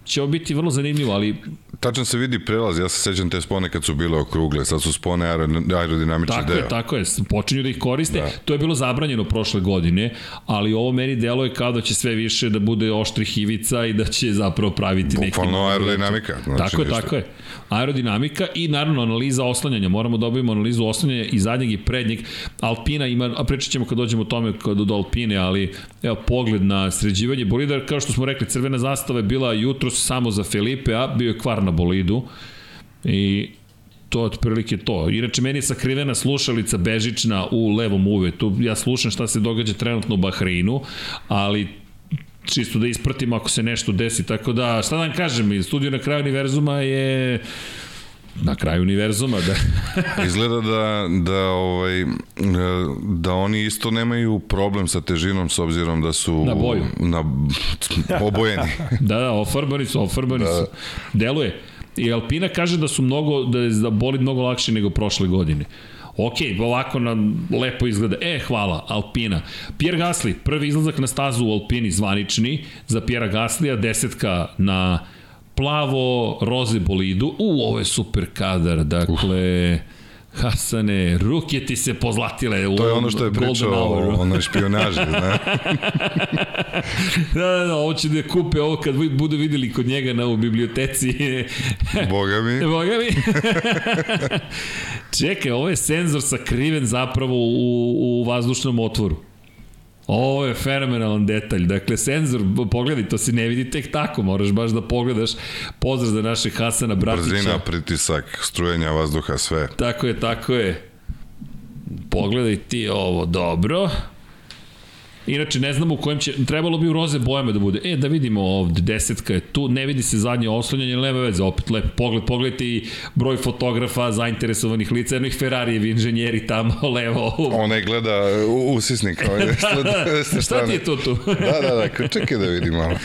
će ovo biti vrlo zanimljivo, ali Tačno se vidi prelaz, ja se sećam te spone kad su bile okrugle, sad su spone aero- aerodinamični Tako deo. je, tako je, počinju da ih koriste. Da. To je bilo zabranjeno prošle godine, ali ovo meni deluje kao da će sve više da bude oštrih ivica i da će zapravo praviti neki... Bukvalno aerodinamika, znači tako je, ništa. tako je. Aerodinamika i naravno analiza oslanjanja. Moramo da dobijemo analizu oslanjanja i zadnjeg i prednjeg. Alpina ima, a pričat ćemo kad dođemo o tome kad do Alpine, ali evo pogled na sređivanje bolida, kao što smo rekli, crvena zastava je bila jutros samo za Felipe, a bio je kvar na bolidu. I to je otprilike to. Inače, meni je sakrivena slušalica bežična u levom uvetu. Ja slušam šta se događa trenutno u Bahreinu, ali čisto da ispratim ako se nešto desi. Tako da, šta da vam kažem, studio na kraju univerzuma je na kraju univerzuma, da. Izgleda da, da, ovaj, da oni isto nemaju problem sa težinom s obzirom da su Na boju. na, obojeni. da, da, ofarbani su, ofarbani da. su. Deluje. I Alpina kaže da su mnogo, da je da boli mnogo lakše nego prošle godine. Ok, ovako nam lepo izgleda. E, hvala, Alpina. Pierre Gasly, prvi izlazak na stazu u Alpini, zvanični, za Pierre Gaslija, desetka na plavo roze bolidu. U, ovo je super kadar, dakle... Hasane, ruke ti se pozlatile u To je ono što je pričao o onoj špionaži, ne? Da, da, da, ovo će da kupe ovo kad budu videli kod njega na u biblioteci. Boga mi. Boga mi. Čekaj, ovo je senzor sakriven zapravo u, u vazdušnom otvoru. Ovo je fenomenalan detalj. Dakle, senzor, pogledaj, to se ne vidi tek tako, moraš baš da pogledaš. Pozdrav za našeg Hasana Bratića. Brzina, pritisak, strujenja vazduha, sve. Tako je, tako je. Pogledaj ti ovo, dobro. Inače, ne znamo u kojem će, trebalo bi u roze bojama da bude. E, da vidimo ovde, desetka je tu, ne vidi se zadnje oslanjanje, nema veze, opet lep pogled, pogledajte i broj fotografa, zainteresovanih lica, jednih Ferrarijevi inženjeri tamo, levo. Onaj gleda usisnik. Ovaj, gleda sa Šta ti je to tu? Da, da, da, čekaj da vidim malo.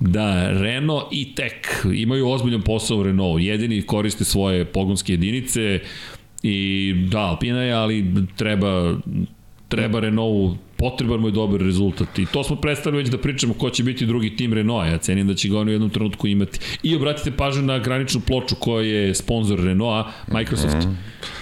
Da, Renault i Tek imaju ozbiljan posao u Renault. Jedini koriste svoje pogonske jedinice i da, Alpina je, ali treba treba Renault potreban mu je dobar rezultat i to smo predstavili već da pričamo ko će biti drugi tim Renault, ja cenim da će ga on u jednom trenutku imati. I obratite pažnju na graničnu ploču koja je sponsor Renaulta, Microsoft. Mhm.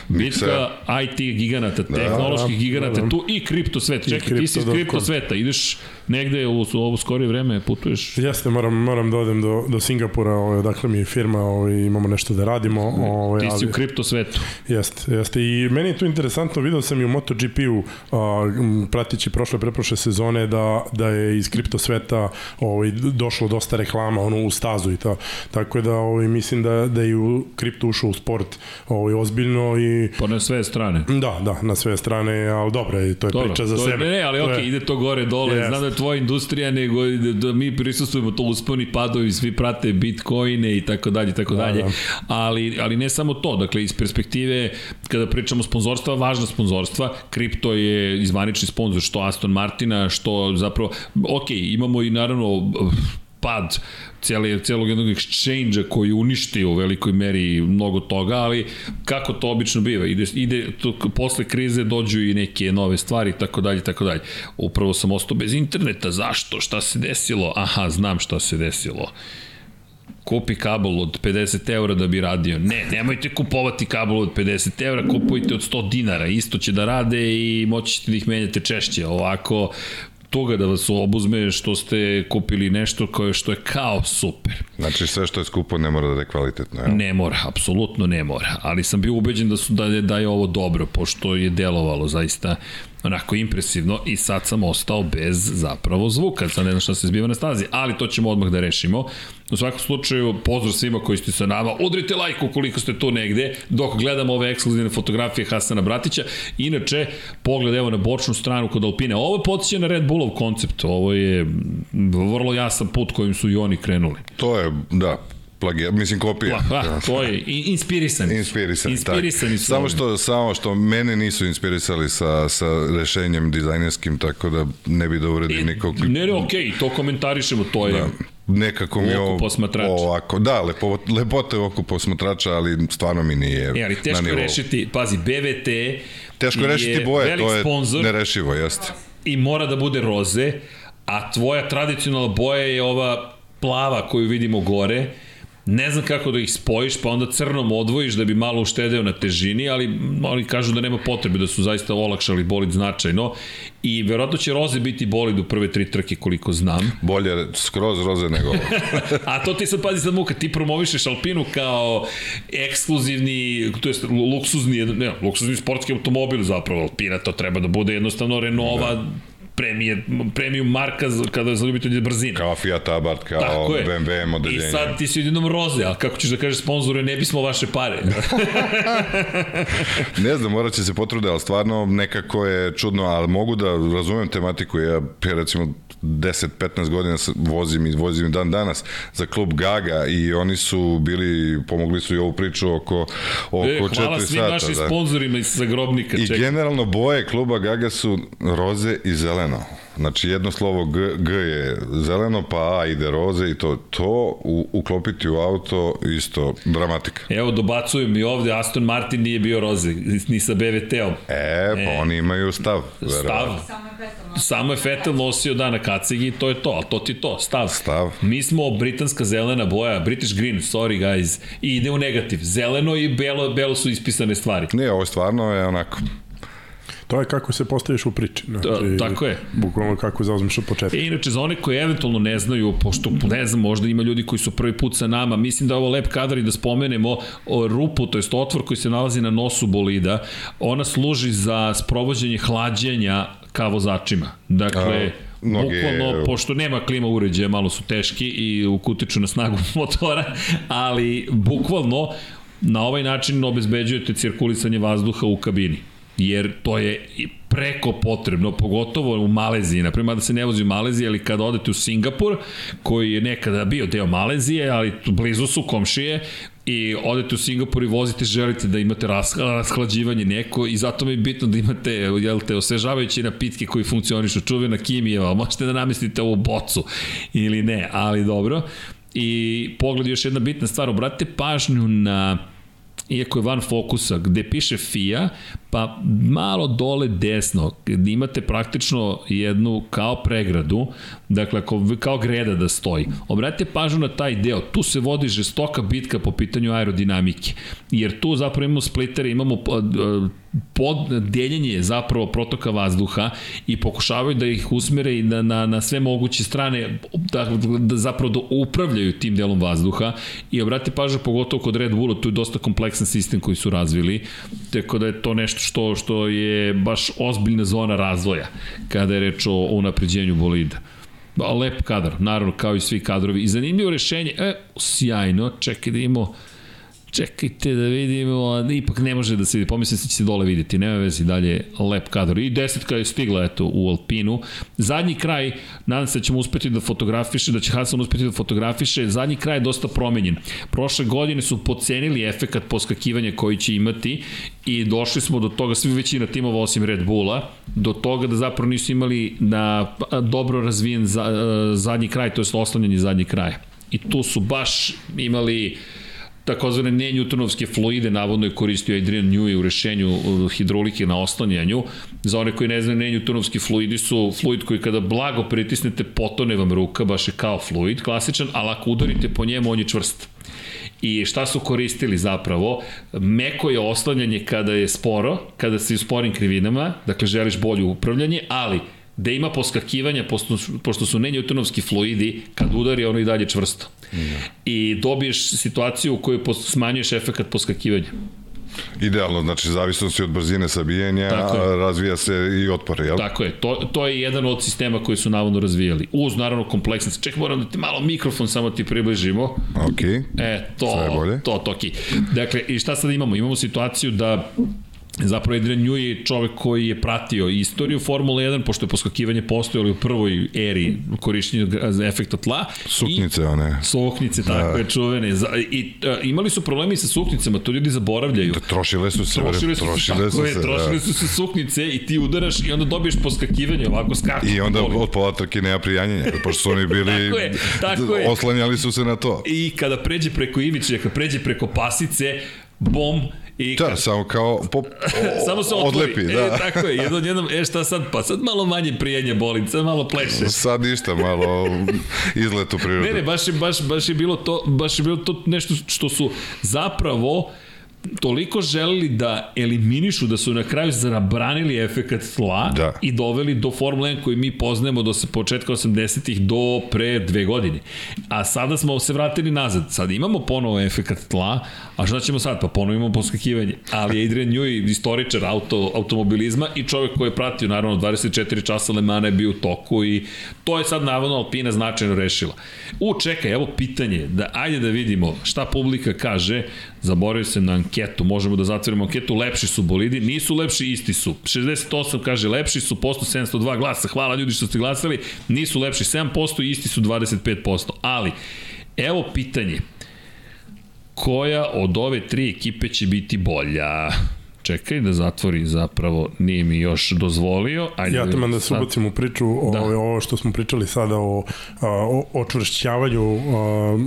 Bitka IT giganata, tehnoloških giganata da. tu i kripto svet. Čekaj, ti si iz kripto sveta, ideš negde u, u ovo skorije vreme, putuješ Jeste, moram, moram da odem do, do Singapura, ovaj, odakle mi je firma, ovaj, imamo nešto da radimo. Ovaj, Ti si ali- u kripto svetu. Jeste, jeste. I meni je tu interesantno, video sam i u MotoGP-u, pratići prošle, preprošle sezone, da, da je iz kripto sveta ovaj, došlo dosta reklama ono, u stazu i to. Tako da ovaj, mislim da, da je i u kripto ušao u sport ovaj, ozbiljno i Pa na sve strane. da, da, na sve strane, ali dobro, je, to je Dobro, priča za to, je- sebe. Ne, ne, ali okej, je- ide to gore, dole, Jest. znam da je tvoja industrija, nego da, da mi prisustujemo to usponi, padovi, svi prate bitcoine i tako dalje, tako Da, dalje. da. Ali, ali ne samo to, dakle, iz perspektive, kada pričamo sponzorstva, važna sponzorstva, kripto je izvanični sponzor, što Aston Martina, što zapravo, okej, imamo i naravno pad cijeli, cijelog jednog exchange-a koji uništi u velikoj meri mnogo toga, ali kako to obično biva, ide, ide to, posle krize dođu i neke nove stvari tako dalje, tako dalje. Upravo sam ostao bez interneta, zašto, šta se desilo? Aha, znam šta se desilo kupi kabel od 50 eura da bi radio. Ne, nemojte kupovati kabel od 50 eura, kupujte od 100 dinara. Isto će da rade i moći ćete da ih menjate češće. Ovako, toga da vas obuzme što ste kupili nešto koje što je kao super. Znači sve što je skupo ne mora da je kvalitetno. Jel? Ne mora, apsolutno ne mora, ali sam bio ubeđen da su da je, da je ovo dobro pošto je delovalo zaista onako impresivno i sad sam ostao bez zapravo zvuka, sad ne znam šta se zbiva na stazi, ali to ćemo odmah da rešimo. U svakom slučaju, pozdrav svima koji ste sa nama, udrite like ukoliko ste tu negde, dok gledamo ove ekskluzivne fotografije Hasana Bratića. Inače, pogled evo na bočnu stranu kod Alpine, ovo podsjeća na Red Bullov koncept, ovo je vrlo jasan put kojim su i oni krenuli. To je, da, plagijat, mislim kopija. Pa, to je inspirisani. Inspirisani, Inspirisani tak. su. Samo što, samo što mene nisu inspirisali sa, sa rešenjem dizajnerskim, tako da ne bi da uredim nikog. Ne, ne, okej, to komentarišemo, to je... Da. Nekako mi je ovo posmatrača. ovako, da, lepo, lepote u oku posmatrača, ali stvarno mi nije E, ali na teško je nivou. rešiti, pazi, BVT Teško je rešiti boje, to je sponsor nerešivo, jeste. i mora da bude roze, a tvoja tradicionalna boja je ova plava koju vidimo gore, ne znam kako da ih spojiš, pa onda crnom odvojiš da bi malo uštedeo na težini, ali oni kažu da nema potrebe, da su zaista olakšali bolid značajno i verovatno će Roze biti bolid u prve tri trke koliko znam. Bolje skroz roze nego ovo. A to ti sad pazi sad muka, ti promovišeš Alpinu kao ekskluzivni, to jest luksuzni, ne, luksuzni sportski automobil zapravo, Alpina to treba da bude jednostavno Renova, da premije, premium marka za- kada za ljubitelje brzine. kao Fiat Abarth, kao Tako je. BMW modeljenje. I sad ti si jednom roze, a kako ćeš da kažeš sponzore, ne bismo vaše pare. Ne znam, morat će se potrude, ali stvarno nekako je čudno, ali mogu da razumem tematiku. Ja, ja recimo 10-15 godina vozim i vozim dan danas za klub Gaga i oni su bili, pomogli su i ovu priču oko, oko E, 4 hvala svim sata. našim da. sponzorima iz Zagrobnika. I čekaj. generalno boje kluba Gaga su roze i zeleno. Znači jedno slovo G, G je zeleno, pa A ide roze i to, to u, uklopiti u auto isto dramatika. Evo, dobacuju mi ovde, Aston Martin nije bio roze, ni sa BVT-om. E, pa E. oni imaju stav. Stav, verovatno. Samo je petalno. samo je Vettel nosio da na kacigi i to je to, ali to ti je to, stav. Stav. Mi smo britanska zelena boja, British green, sorry guys, i ide u negativ. Zeleno i belo, belo su ispisane stvari. Nije, ovo stvarno je onako. To je kako se postaviš u priči. Znači, Da, tako je. Bukvalno kako zauzmeš od početka. E, inače, za one koji eventualno ne znaju, pošto ne znam, možda ima ljudi koji su prvi put sa nama, mislim da je ovo lep kadar i da spomenemo o rupu, to jest otvor koji se nalazi na nosu bolida, ona služi za sprovođenje hlađenja ka vozačima. Dakle, A, mnoge- bukvalno, pošto nema klima uređaja, malo su teški i utiču na snagu motora, ali bukvalno na ovaj način obezbeđujete cirkulisanje vazduha u kabini jer to je preko potrebno, pogotovo u Maleziji, naprema da se ne vozi u Maleziji, ali kada odete u Singapur, koji je nekada bio deo Malezije, ali blizu su komšije, i odete u Singapur i vozite, želite da imate ras, rashlađivanje neko i zato mi je bitno da imate, jel te, osvežavajuće napitke koji funkcionišu, čuvena kimijeva, možete da namestite ovu bocu ili ne, ali dobro. I pogled još jedna bitna stvar, obratite pažnju na iako je van fokusa, gde piše FIA, pa malo dole desno, gde imate praktično jednu kao pregradu, dakle ako, kao greda da stoji. Obratite pažnju na taj deo, tu se vodi žestoka bitka po pitanju aerodinamike, jer tu zapravo imamo splitere, imamo pod deljenje zapravo protoka vazduha i pokušavaju da ih usmere i na, na, na sve moguće strane da, da zapravo da upravljaju tim delom vazduha i obratite pažnju pogotovo kod Red Bulla, tu je dosta kompleksan sistem koji su razvili, tako da je to nešto što, što je baš ozbiljna zona razvoja kada je reč o, o unapređenju bolida. Lep kadar, naravno kao i svi kadrovi. I zanimljivo rešenje, e, sjajno, čekaj da imamo Čekajte da vidimo, ipak ne može da se vidi, pomislim se će se dole vidjeti, nema vezi dalje, lep kadar. I desetka je stigla, eto, u Alpinu. Zadnji kraj, nadam se da ćemo uspeti da fotografiše, da će Hasan uspeti da fotografiše, zadnji kraj je dosta promenjen. Prošle godine su pocenili efekat poskakivanja koji će imati i došli smo do toga, svi većina timova osim Red Bulla, do toga da zapravo nisu imali na dobro razvijen za, zadnji kraj, to je oslanjanje zadnji kraja. I tu su baš imali takozvane ne newtonovske fluide, navodno je koristio Adrian Newey u rešenju uh, hidrolike na oslanjanju. Za one koji ne znaju, ne newtonovski fluidi su fluid koji kada blago pritisnete potone vam ruka, baš je kao fluid, klasičan, ali ako udarite po njemu, on je čvrst. I šta su koristili zapravo? Meko je oslanjanje kada je sporo, kada si u sporim krivinama, dakle želiš bolje upravljanje, ali da ima poskakivanja, pošto, pošto su nenjutonovski fluidi, kad udari ono i dalje čvrsto. Mm. I dobiješ situaciju u kojoj smanjuješ efekt poskakivanja. Idealno, znači zavisnosti od brzine sabijanja, razvija se i otpor, jel? Tako je, to, to je jedan od sistema koji su navodno razvijali. Uz, naravno, kompleksnost. Ček, moram da ti malo mikrofon samo ti približimo. Ok. E, to, to, to, ok. Dakle, i šta sad imamo? Imamo situaciju da Zapravo Adrian Newey je čovek koji je pratio istoriju Formule 1, pošto je poskakivanje postojalo u prvoj eri korišćenja efekta tla. Suknice I, one. Suknice, tako da. je, čuvene. I a, imali su problemi sa suknicama, to ljudi zaboravljaju. Da, trošile su se. Trošile su, trošile su, se, trošile su se suknice i ti udaraš i onda dobiješ poskakivanje, ovako skaču. I onda od pola trke nema prijanjenja, pošto su oni bili, tako je, tako je. oslanjali su se na to. I kada pređe preko ivičnja, kada pređe preko pasice, bom, I Da, samo kao pop, o, Samo se otvori. odlepi, E, da. tako je, jednom, jednom, e šta sad, pa sad malo manje prijenje boli, sad malo pleše. Sad ništa, malo izlet u prirodu. Ne, ne, baš je, baš, baš je bilo to, baš je bilo to nešto što su zapravo toliko želeli da eliminišu, da su na kraju zabranili efekat tla Da. i doveli do Formule 1 koji mi poznajemo do se početka 80-ih do pre dve godine. A sada smo se vratili nazad. Sad imamo ponovo efekat tla, a šta ćemo sad? Pa ponovo imamo poskakivanje. Ali Adrian Newey, istoričar auto, automobilizma i čovjek koji je pratio naravno 24 časa Le Mana je bio u toku i to je sad navodno Alpina značajno rešila. U, čekaj, evo pitanje, da ajde da vidimo šta publika kaže, zaboravio sam na anketu, možemo da zatvorimo anketu, lepši su bolidi, nisu lepši, isti su. 68 kaže lepši su, posto 702 glasa, hvala ljudi što ste glasali, nisu lepši 7% i isti su 25%. Ali, evo pitanje, koja od ove tri ekipe će biti bolja? Čekaj da zatvori zapravo, nije mi još dozvolio. Ajde, Ja tamo da se sad- ubacim u priču o, Da. da. ovo što smo pričali sada o, o očvršćavanju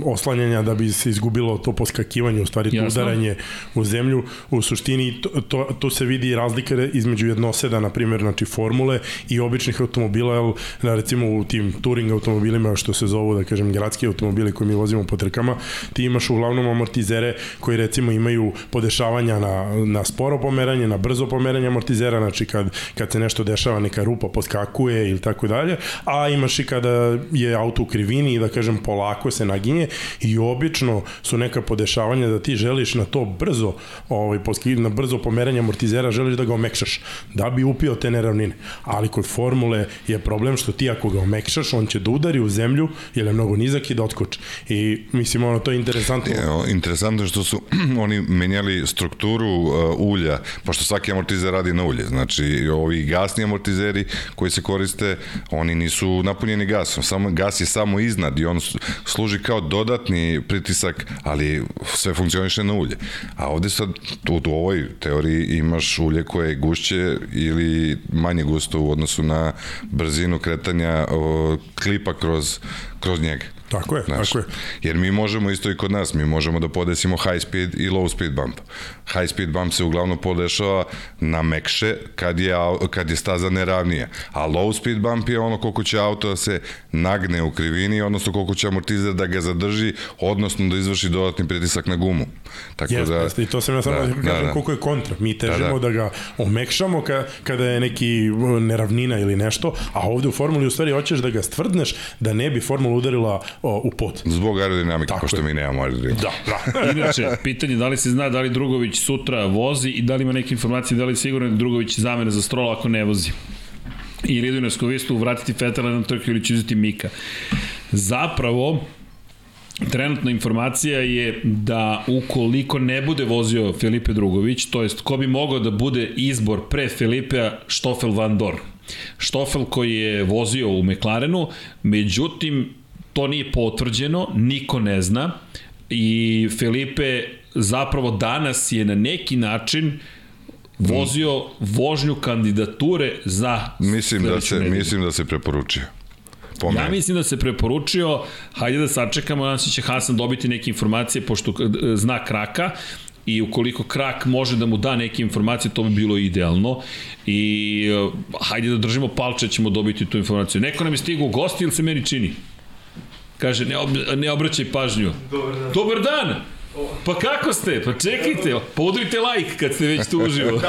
oslanjanja da bi se izgubilo to poskakivanje, u stvari to udaranje u zemlju. U suštini to, to, to se vidi razlika između jednoseda, na primjer, znači formule i običnih automobila, jel, da recimo u tim touring automobilima, što se zovu, da kažem, gradski automobili koji mi vozimo po trkama, ti imaš uglavnom amortizere koji recimo imaju podešavanja na, na sporo pomeranje, na brzo pomeranje amortizera, znači kad, kad se nešto dešava, neka rupa poskakuje ili tako dalje, a imaš i kada je auto u krivini i da kažem polako se naginje i obično su neka podešavanja da ti želiš na to brzo, ovaj, na brzo pomeranje amortizera želiš da ga omekšaš, da bi upio te neravnine. Ali kod formule je problem što ti ako ga omekšaš, on će da udari u zemlju jer je mnogo nizak i da otkoči. I mislim, ono, to je interesantno. Evo, interesantno je što su oni menjali strukturu uh, ulja, pošto svaki amortizer radi na ulje. Znači, ovi gasni amortizeri koji se koriste, oni nisu napunjeni gasom. Samo, gas je samo iznad i on služi kao dodatni pritisak, ali sve funkcioniše na ulje. A ovde sad, u, u ovoj teoriji imaš ulje koje je gušće ili manje gusto u odnosu na brzinu kretanja o, klipa kroz, kroz njega. Tako je, Znaš, tako je. Jer mi možemo isto i kod nas, mi možemo da podesimo high speed i low speed bump. High speed bump se uglavnom podešava na mekše kad je, kad je staza neravnija, a low speed bump je ono koliko će auto da se nagne u krivini, odnosno koliko će amortizer da ga zadrži, odnosno da izvrši dodatni pritisak na gumu. Tako Jeste, da, jeste, i to sam ja samo da, da, kažem da, da. koliko je kontra. Mi težimo Da, da, da. ga omekšamo ka, kada je neki uh, neravnina ili nešto, a ovde u formuli u stvari hoćeš da ga stvrdneš da ne bi formula udarila o, u pod. Zbog aerodinamike, Tako pošto je. mi nemamo aerodinamiku. Da, da. Inače, pitanje da li se zna da li Drugović sutra vozi i da li ima neke informacije da li je sigurno da Drugović zamene za strola ako ne vozi. Ili idu na skovistu, vratiti Fetela na trku ili će uzeti Mika. Zapravo, trenutna informacija je da ukoliko ne bude vozio Felipe Drugović, to jest ko bi mogao da bude izbor pre Felipea, Stoffel Van Dorn. Stoffel koji je vozio u McLarenu, međutim, to nije potvrđeno, niko ne zna i Felipe zapravo danas je na neki način vozio vožnju kandidature za Mislim da, se, nedelju. mislim da se preporučio. Po Ja mislim da se preporučio, hajde da sačekamo, nadam se će Hasan dobiti neke informacije, pošto e, zna kraka, i ukoliko krak može da mu da neke informacije, to bi bilo idealno. I e, hajde da držimo palče, da ćemo dobiti tu informaciju. Neko nam je stigao u gosti ili se meni čini? Kaže, ne, ob, ne obraćaj pažnju. Dobar dan. Dobar dan! Pa kako ste? Pa čekajte, pa udrite like kad ste već tu uživo.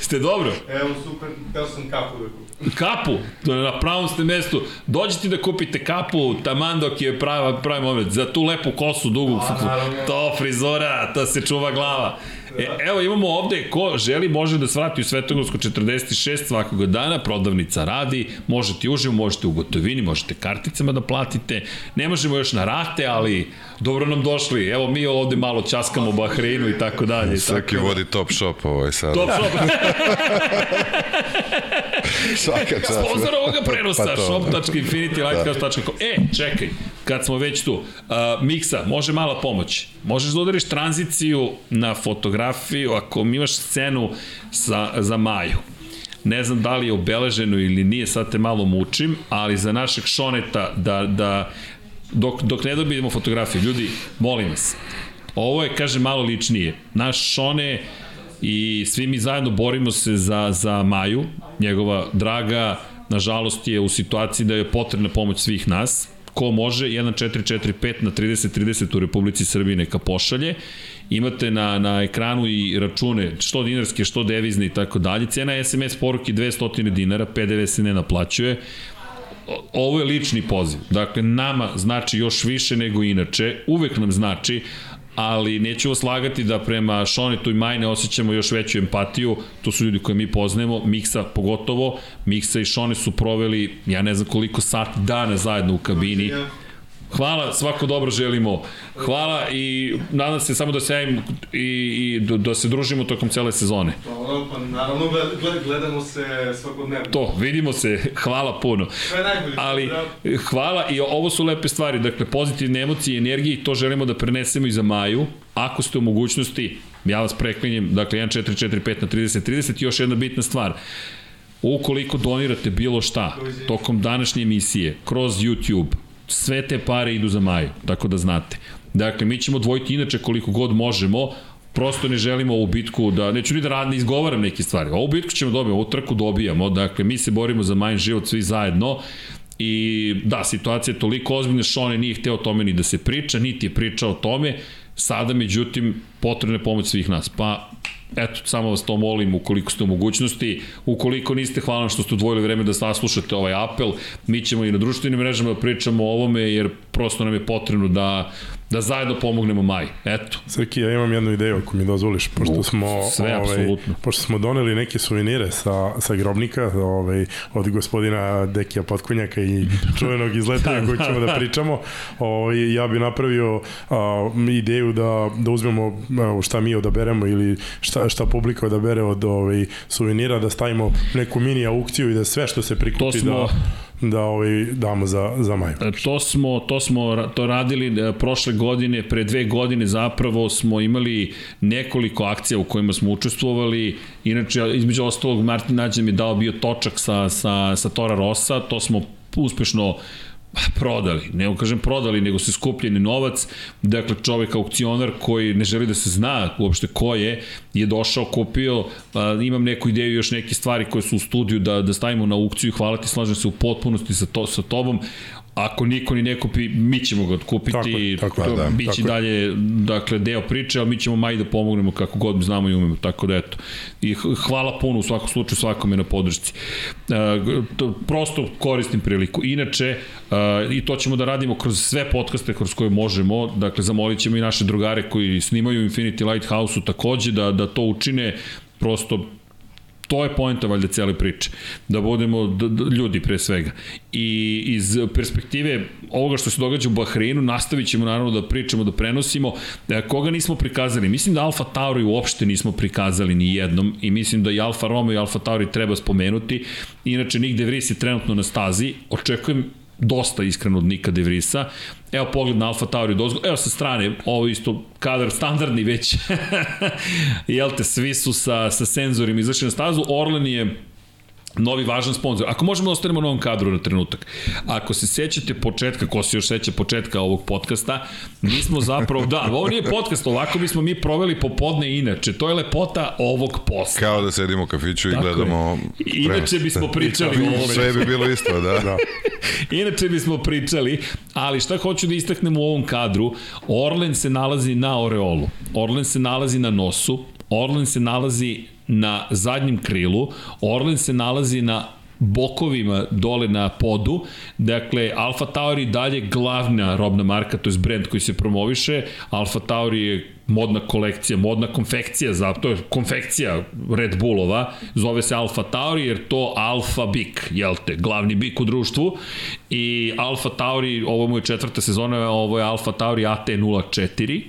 ste dobro? Evo, super, teo sam kapu da kupim. kapu, to je na pravom ste mestu. Dođite da kupite kapu, taman dok je prava, pravi moment, za tu lepu kosu dugu. A, naravno. to frizora, to se čuva glava. E, evo imamo ovde, ko želi može da svrati u Svetogorsko 46 svakoga dana, prodavnica radi, možete uživo, možete u gotovini, možete karticama da platite, ne možemo još na rate, ali dobro nam došli, evo mi ovde malo časkamo Bahreinu i tako dalje. Svaki tako da- vodi top shop ovaj sad. Top shop. Svaka čast. Sponsor ovoga prenosa, Pa pa to. shop.infinitylighthouse.com. E, čekaj, kad smo već tu, uh, Miksa, može mala pomoć. Možeš da udariš tranziciju na fotografiju ako mi imaš scenu sa, za Maju. Ne znam da li je obeleženo ili nije, sad te malo mučim, ali za našeg Šoneta da, da dok, dok ne dobijemo fotografiju, ljudi, molim vas, Ovo je, kaže, malo ličnije. Naš Šone i svi mi zajedno borimo se za, za Maju, njegova draga, nažalost je u situaciji da je potrebna pomoć svih nas, ko može 1445 na 3030 u Republici Srbiji neka pošalje imate na, na ekranu i račune što dinarske, što devizne i tako dalje. Cena SMS poruke 200 dinara, PDV se ne naplaćuje. Ovo je lični poziv. Dakle, nama znači još više nego inače. Uvek nam znači, ali neću vas lagati da prema Šonetu i Majne osjećamo još veću empatiju, to su ljudi koje mi poznajemo, Miksa pogotovo, Miksa i Šone su proveli, ja ne znam koliko sati dana zajedno u kabini, Hvala, svako dobro želimo. Hvala i nadam se samo da se javim i, i da, da se družimo tokom cele sezone. Pa, ono, pa naravno gled, gledamo se svakodnevno. To, vidimo se, hvala puno. Sve najbolje. Ali hvala i ovo su lepe stvari, dakle pozitivne emocije i energije i to želimo da prenesemo i za Maju. Ako ste u mogućnosti, ja vas preklinjem, dakle 1445 na 30 30 i još jedna bitna stvar. Ukoliko donirate bilo šta tokom današnje emisije kroz YouTube, sve te pare idu za Maju, tako da znate. Dakle, mi ćemo dvojiti inače koliko god možemo, prosto ne želimo ovu bitku da, neću ni da radne izgovaram neke stvari, ovu bitku ćemo dobiti, ovu trku dobijamo, dakle, mi se borimo za Majin život svi zajedno, I da, situacija je toliko ozbiljna, Šone nije hteo o tome ni da se priča, niti je pričao o tome, sada međutim potrebna je pomoć svih nas. Pa eto, samo vas to molim, ukoliko ste u mogućnosti, ukoliko niste, hvala što ste odvojili vreme da saslušate ovaj apel, mi ćemo i na društvenim mrežama da pričamo o ovome, jer prosto nam je potrebno da da zajedno pomognemo Maj. Eto. Srki, ja imam jednu ideju ako mi dozvoliš, pošto smo sve, ovaj, pošto smo doneli neke suvenire sa, sa grobnika ovaj, od gospodina Dekija Potkonjaka i čuvenog izletanja koji ćemo da pričamo, ovaj, ja bi napravio a, ideju da, da uzmemo a, šta mi odaberemo ili šta, šta publika odabere od ovaj, suvenira, da stavimo neku mini aukciju i da sve što se prikupi smo... da da ovaj damo za za maj. E, to smo to smo to radili e, prošle godine, pre dve godine zapravo smo imali nekoliko akcija u kojima smo učestvovali. Inače između ostalog Martin Nađem je dao bio točak sa sa sa Tora Rosa, to smo uspešno prodali, ne kažem prodali, nego se skupljeni novac, dakle čovek aukcionar koji ne želi da se zna uopšte ko je, je došao, kupio, a, imam neku ideju, još neke stvari koje su u studiju da, da stavimo na aukciju, hvala ti, slažem se u potpunosti sa, to, sa tobom, ako niko ni ne kupi, mi ćemo ga otkupiti, tako, tako, to, da, biće tako. dalje dakle, deo priče, ali mi ćemo maj da pomognemo kako god znamo i umemo, tako da eto. I hvala puno u svakom slučaju svakome na podršci. E, to, prosto koristim priliku. Inače, e, i to ćemo da radimo kroz sve podcaste kroz koje možemo, dakle zamolit ćemo i naše drugare koji snimaju Infinity Lighthouse-u takođe da, da to učine prosto to je poenta valjda cele priče. Da budemo d, d, ljudi pre svega. I iz perspektive ovoga što se događa u Bahreinu, nastavit ćemo naravno da pričamo, da prenosimo. E, koga nismo prikazali? Mislim da Alfa Tauri uopšte nismo prikazali ni jednom i mislim da i Alfa Romeo i Alfa Tauri treba spomenuti. Inače, Nick De Vries je trenutno na stazi. Očekujem dosta iskreno od Nika De Vrisa. Evo pogled na Alfa Tauri dozgo. Evo sa strane, ovo isto kadar standardni već. Jel te, svi su sa, sa senzorima izašli na stazu. Orlen je novi važan sponsor. Ako možemo da ostanemo na ovom kadru na trenutak. Ako se sećate početka, ko se još seća početka ovog podcasta, mi smo zapravo, da, ovo nije podcast, ovako bismo mi proveli popodne inače. To je lepota ovog posla. Kao da sedimo u kafiću i Tako gledamo... Je. Inače bismo pričali o ovome. Sve bi bilo isto, da. da. inače bismo pričali, ali šta hoću da istaknem u ovom kadru, Orlen se nalazi na Oreolu, Orlen se nalazi na nosu, Orlen se nalazi na zadnjem krilu, Orlen se nalazi na bokovima dole na podu. Dakle, Alfa Tauri dalje glavna robna marka, to je brand koji se promoviše. Alfa Tauri je modna kolekcija, modna konfekcija, za, to je konfekcija Red Bullova, zove se Alfa Tauri jer to Alfa Bik, jel te, glavni bik u društvu i Alfa Tauri, ovo je moja četvrta sezona, ovo je Alfa Tauri AT04,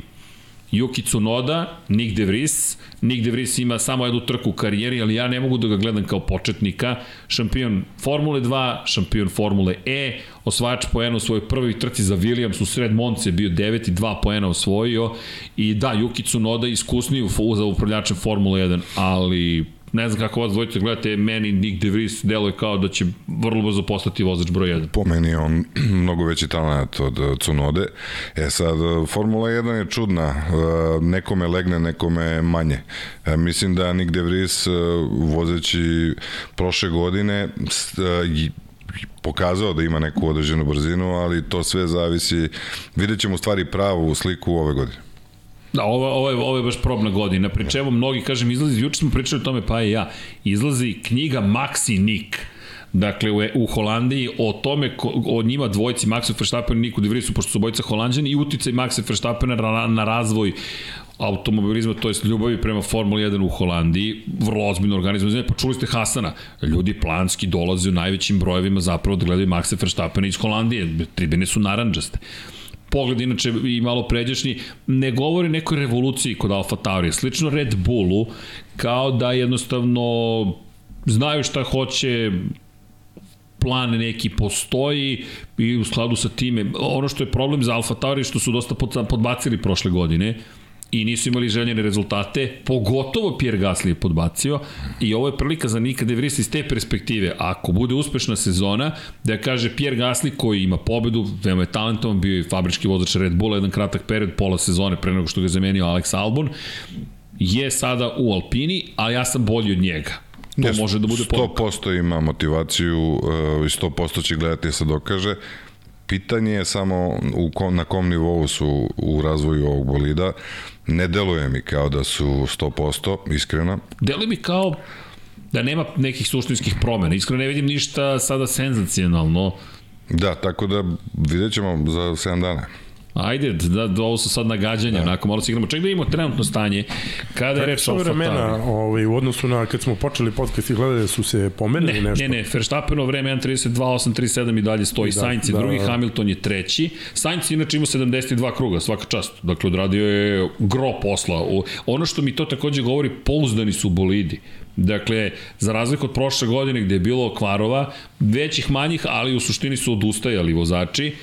Yuki Tsunoda, Nick De Vries. Nick De Vries ima samo jednu trku u karijeri, ali ja ne mogu da ga gledam kao početnika. Šampion Formule 2, šampion Formule E, osvajač poena u svojoj prvoj trci za Williams u sred Monce bio 9 i 2 poena osvojio. I da, Yuki Tsunoda iskusniji za upravljačem Formule 1, ali ne znam kako vas dvojice gledate, meni Nick De Vries deluje kao da će vrlo brzo postati vozač broj 1. Po meni je on mnogo veći talent od uh, Cunode. E sad, uh, Formula 1 je čudna. Uh, Nekome legne, nekome manje. E, Mislim da Nick De Vries vozeći prošle godine pokazao da ima neku određenu brzinu, ali to sve zavisi, vidjet ćemo stvari pravu sliku ove godine. Da, ovo, ovo, je, ovo je baš probna godina, pri čemu mnogi, kažem, izlazi, juče smo pričali o tome, pa i ja, izlazi knjiga Maxi Nick, dakle u, u Holandiji o tome ko, o njima dvojici Maxu Verstappen i Niku De Vriesu pošto su bojica Holandjani i uticaj Maxa Verstappena na, na razvoj automobilizma, to jest ljubavi prema Formuli 1 u Holandiji, vrlo ozbiljno organizovano. Pa čuli ste Hasana, ljudi planski dolaze u najvećim brojevima zapravo da gledaju Maxa Verstappena iz Holandije, tribine su naranđaste pogled inače i malo pređašnji, ne govori nekoj revoluciji kod Alfa Tauri. Slično Red Bullu, kao da jednostavno znaju šta hoće, plan neki postoji i u skladu sa time, ono što je problem za Alfa Tauri što su dosta pod- podbacili prošle godine, i nisu imali željene rezultate, pogotovo Pierre Gasly je podbacio i ovo je prilika za Nika De Vries iz te perspektive. Ako bude uspešna sezona, da kaže Pierre Gasly koji ima pobedu, veoma je talentovan, bio je fabrički vozač Red Bulla, jedan kratak period, pola sezone pre nego što ga je zamenio Alex Albon, je sada u Alpini, a ja sam bolji od njega. To Yes, može da bude poruka. 100% ima motivaciju uh, i 100% će gledati da se dokaže. Pitanje je samo u kom, na kom nivou su u razvoju ovog bolida. Ne deluje mi kao da su 100%, iskreno. Deluje mi kao da nema nekih suštinskih promena. Iskreno ne vidim ništa sada senzacionalno. Da, tako da vidjet ćemo za 7 dana. Ajde, da, da ovo su sad nagađanja, da. onako malo se igramo. Ček da imamo trenutno stanje. Kada je reč o vremena, ovaj, u odnosu na kad smo počeli podcast i gledali su se pomerili Ne, nešto. ne, ne, Verstappeno vreme 1.32, 8.37 i dalje stoji. Da, Da, Sainz je da, drugi, da. Hamilton je treći. Sainz je inače imao 72 kruga, svaka čast. Dakle, odradio je gro posla. Ono što mi to takođe govori, pouzdani su bolidi. Dakle, za razliku od prošle godine gde je bilo kvarova, većih manjih, ali u suštini su odustajali vozači,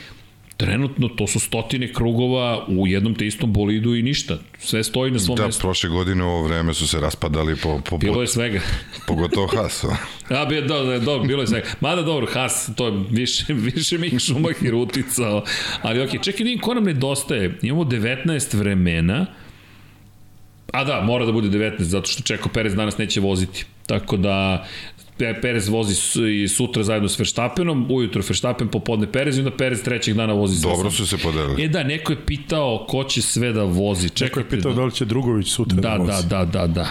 trenutno to su stotine krugova u jednom te istom bolidu i ništa. Sve stoji na svom Da, mestu. prošle godine u ovo vreme su se raspadali po, po, Bilo je svega. pogotovo Haas. A, bi, da, da, dobro, bilo je svega. Mada dobro, Haas, to je više, više Mik Schumacher uticao. Ali okej, čekaj, vidim ko nam nedostaje. Imamo 19 vremena, A da, mora da bude 19, zato što Čeko Perez danas neće voziti. Tako da Perez vozi su- i sutra zajedno s Verstappenom, ujutro Verstappen, popodne Perez i onda Perez trećeg dana vozi sa Dobro su se podelili. E da, neko je pitao ko će sve da vozi. Neko Čekajte, je pitao da li će Drugović sutra da, da, vozi. da, da, da.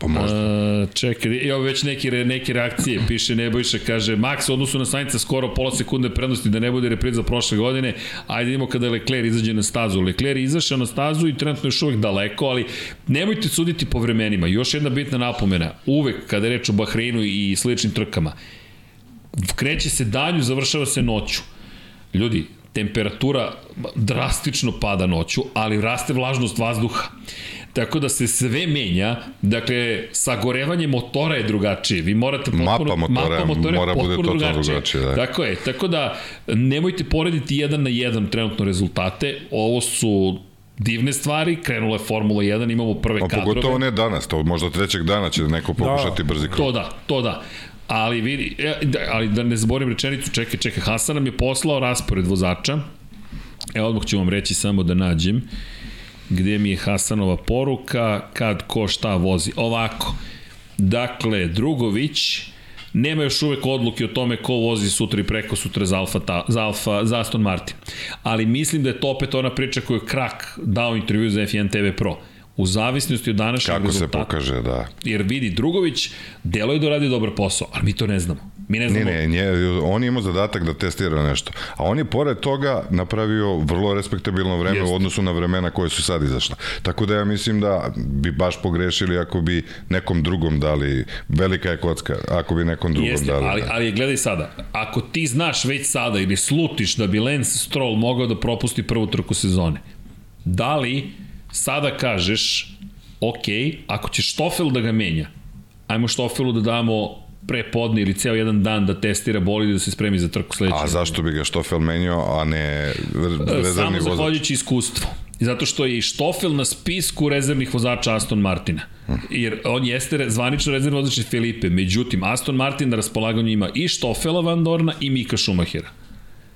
Pa možda. Uh, čekaj, evo već neke, neke reakcije, piše Nebojša, kaže, Max u odnosu na Sainca skoro pola sekunde prednosti da ne bude repriza prošle godine, ajde idemo kada Leclerc izađe na stazu. Leclerc je izašao na stazu i trenutno je još uvek daleko, ali nemojte suditi po vremenima. Još jedna bitna napomena, uvek kada je reč o Bahreinu i sličnim trkama, kreće se danju, završava se noću. Ljudi, temperatura drastično pada noću, ali raste vlažnost vazduha. Tako da se sve menja, dakle, sagorevanje motora je drugačije. Vi morate potpuno... Mapa motora mora bude totalno drugačije, da. Tako je, tako da nemojte porediti jedan na jedan trenutno rezultate. Ovo su divne stvari, krenula je Formula 1, imamo prve Pa kadrove. pogotovo ne danas, to možda trećeg dana će neko pokušati brzi krug. To da, to da. Ali vidi, e, da, ali da ne zaborim rečenicu, čekaj, čekaj, Hasan nam je poslao raspored vozača. Evo odmah ću vam reći samo da nađem gde mi je Hasanova poruka, kad ko šta vozi. Ovako, dakle, Drugović, nema još uvek odluke o tome ko vozi sutra i preko sutra za Alfa, ta, za, Alfa, za Aston Martin. Ali mislim da je to opet ona priča koju je Krak dao intervju za F1 TV Pro. U zavisnosti od današnjeg Kako se rezultata. pokaže, da. Jer vidi, Drugović deluje da radi dobar posao, ali mi to ne znamo. Mi ne Ne, znamo. ne, nje, on je imao zadatak da testira nešto. A on je pored toga napravio vrlo respektabilno vreme Jeste. u odnosu na vremena koje su sad izašla. Tako da ja mislim da bi baš pogrešili ako bi nekom drugom dali, velika je kocka, ako bi nekom drugom Jeste, dali. ali, da. ali gledaj sada, ako ti znaš već sada ili slutiš da bi Lance Stroll mogao da propusti prvu trku sezone, da li sada kažeš, ok, ako će Stoffel da ga menja, ajmo Stoffelu da damo pre podne ili ceo jedan dan da testira bolid i da se spremi za trku sledeće. A zašto bi ga Štofel menjao, a ne Samo rezervni vozač? zahvaljujući iskustvu. I zato što je i Štofel na spisku rezervnih vozača Aston Martina. Jer on jeste zvanično rezervni vozač Filipe. Međutim, Aston Martin na raspolaganju ima i Štofela Van Dorna i Mika Schumachera.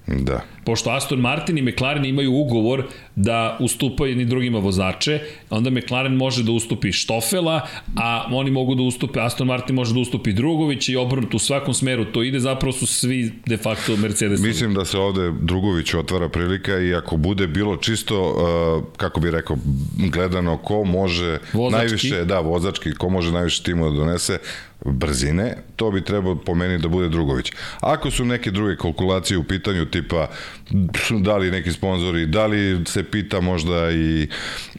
Da. Pošto Aston Martin i McLaren imaju ugovor da ustupaju jedni drugima vozače, onda McLaren može da ustupi Štofela, a oni mogu da ustupe, Aston Martin može da ustupi Drugovića i obrnuto u svakom smeru to ide, zapravo su svi de facto Mercedes. Mislim da se ovde Drugović otvara prilika i ako bude bilo čisto, uh, kako bi rekao, gledano ko može Vozački. najviše, da, vozački, ko može najviše timu da donese, brzine, to bi trebao po meni da bude Drugović. Ako su neke druge kalkulacije u pitanju tipa da li neki sponzori, da li se pita možda i,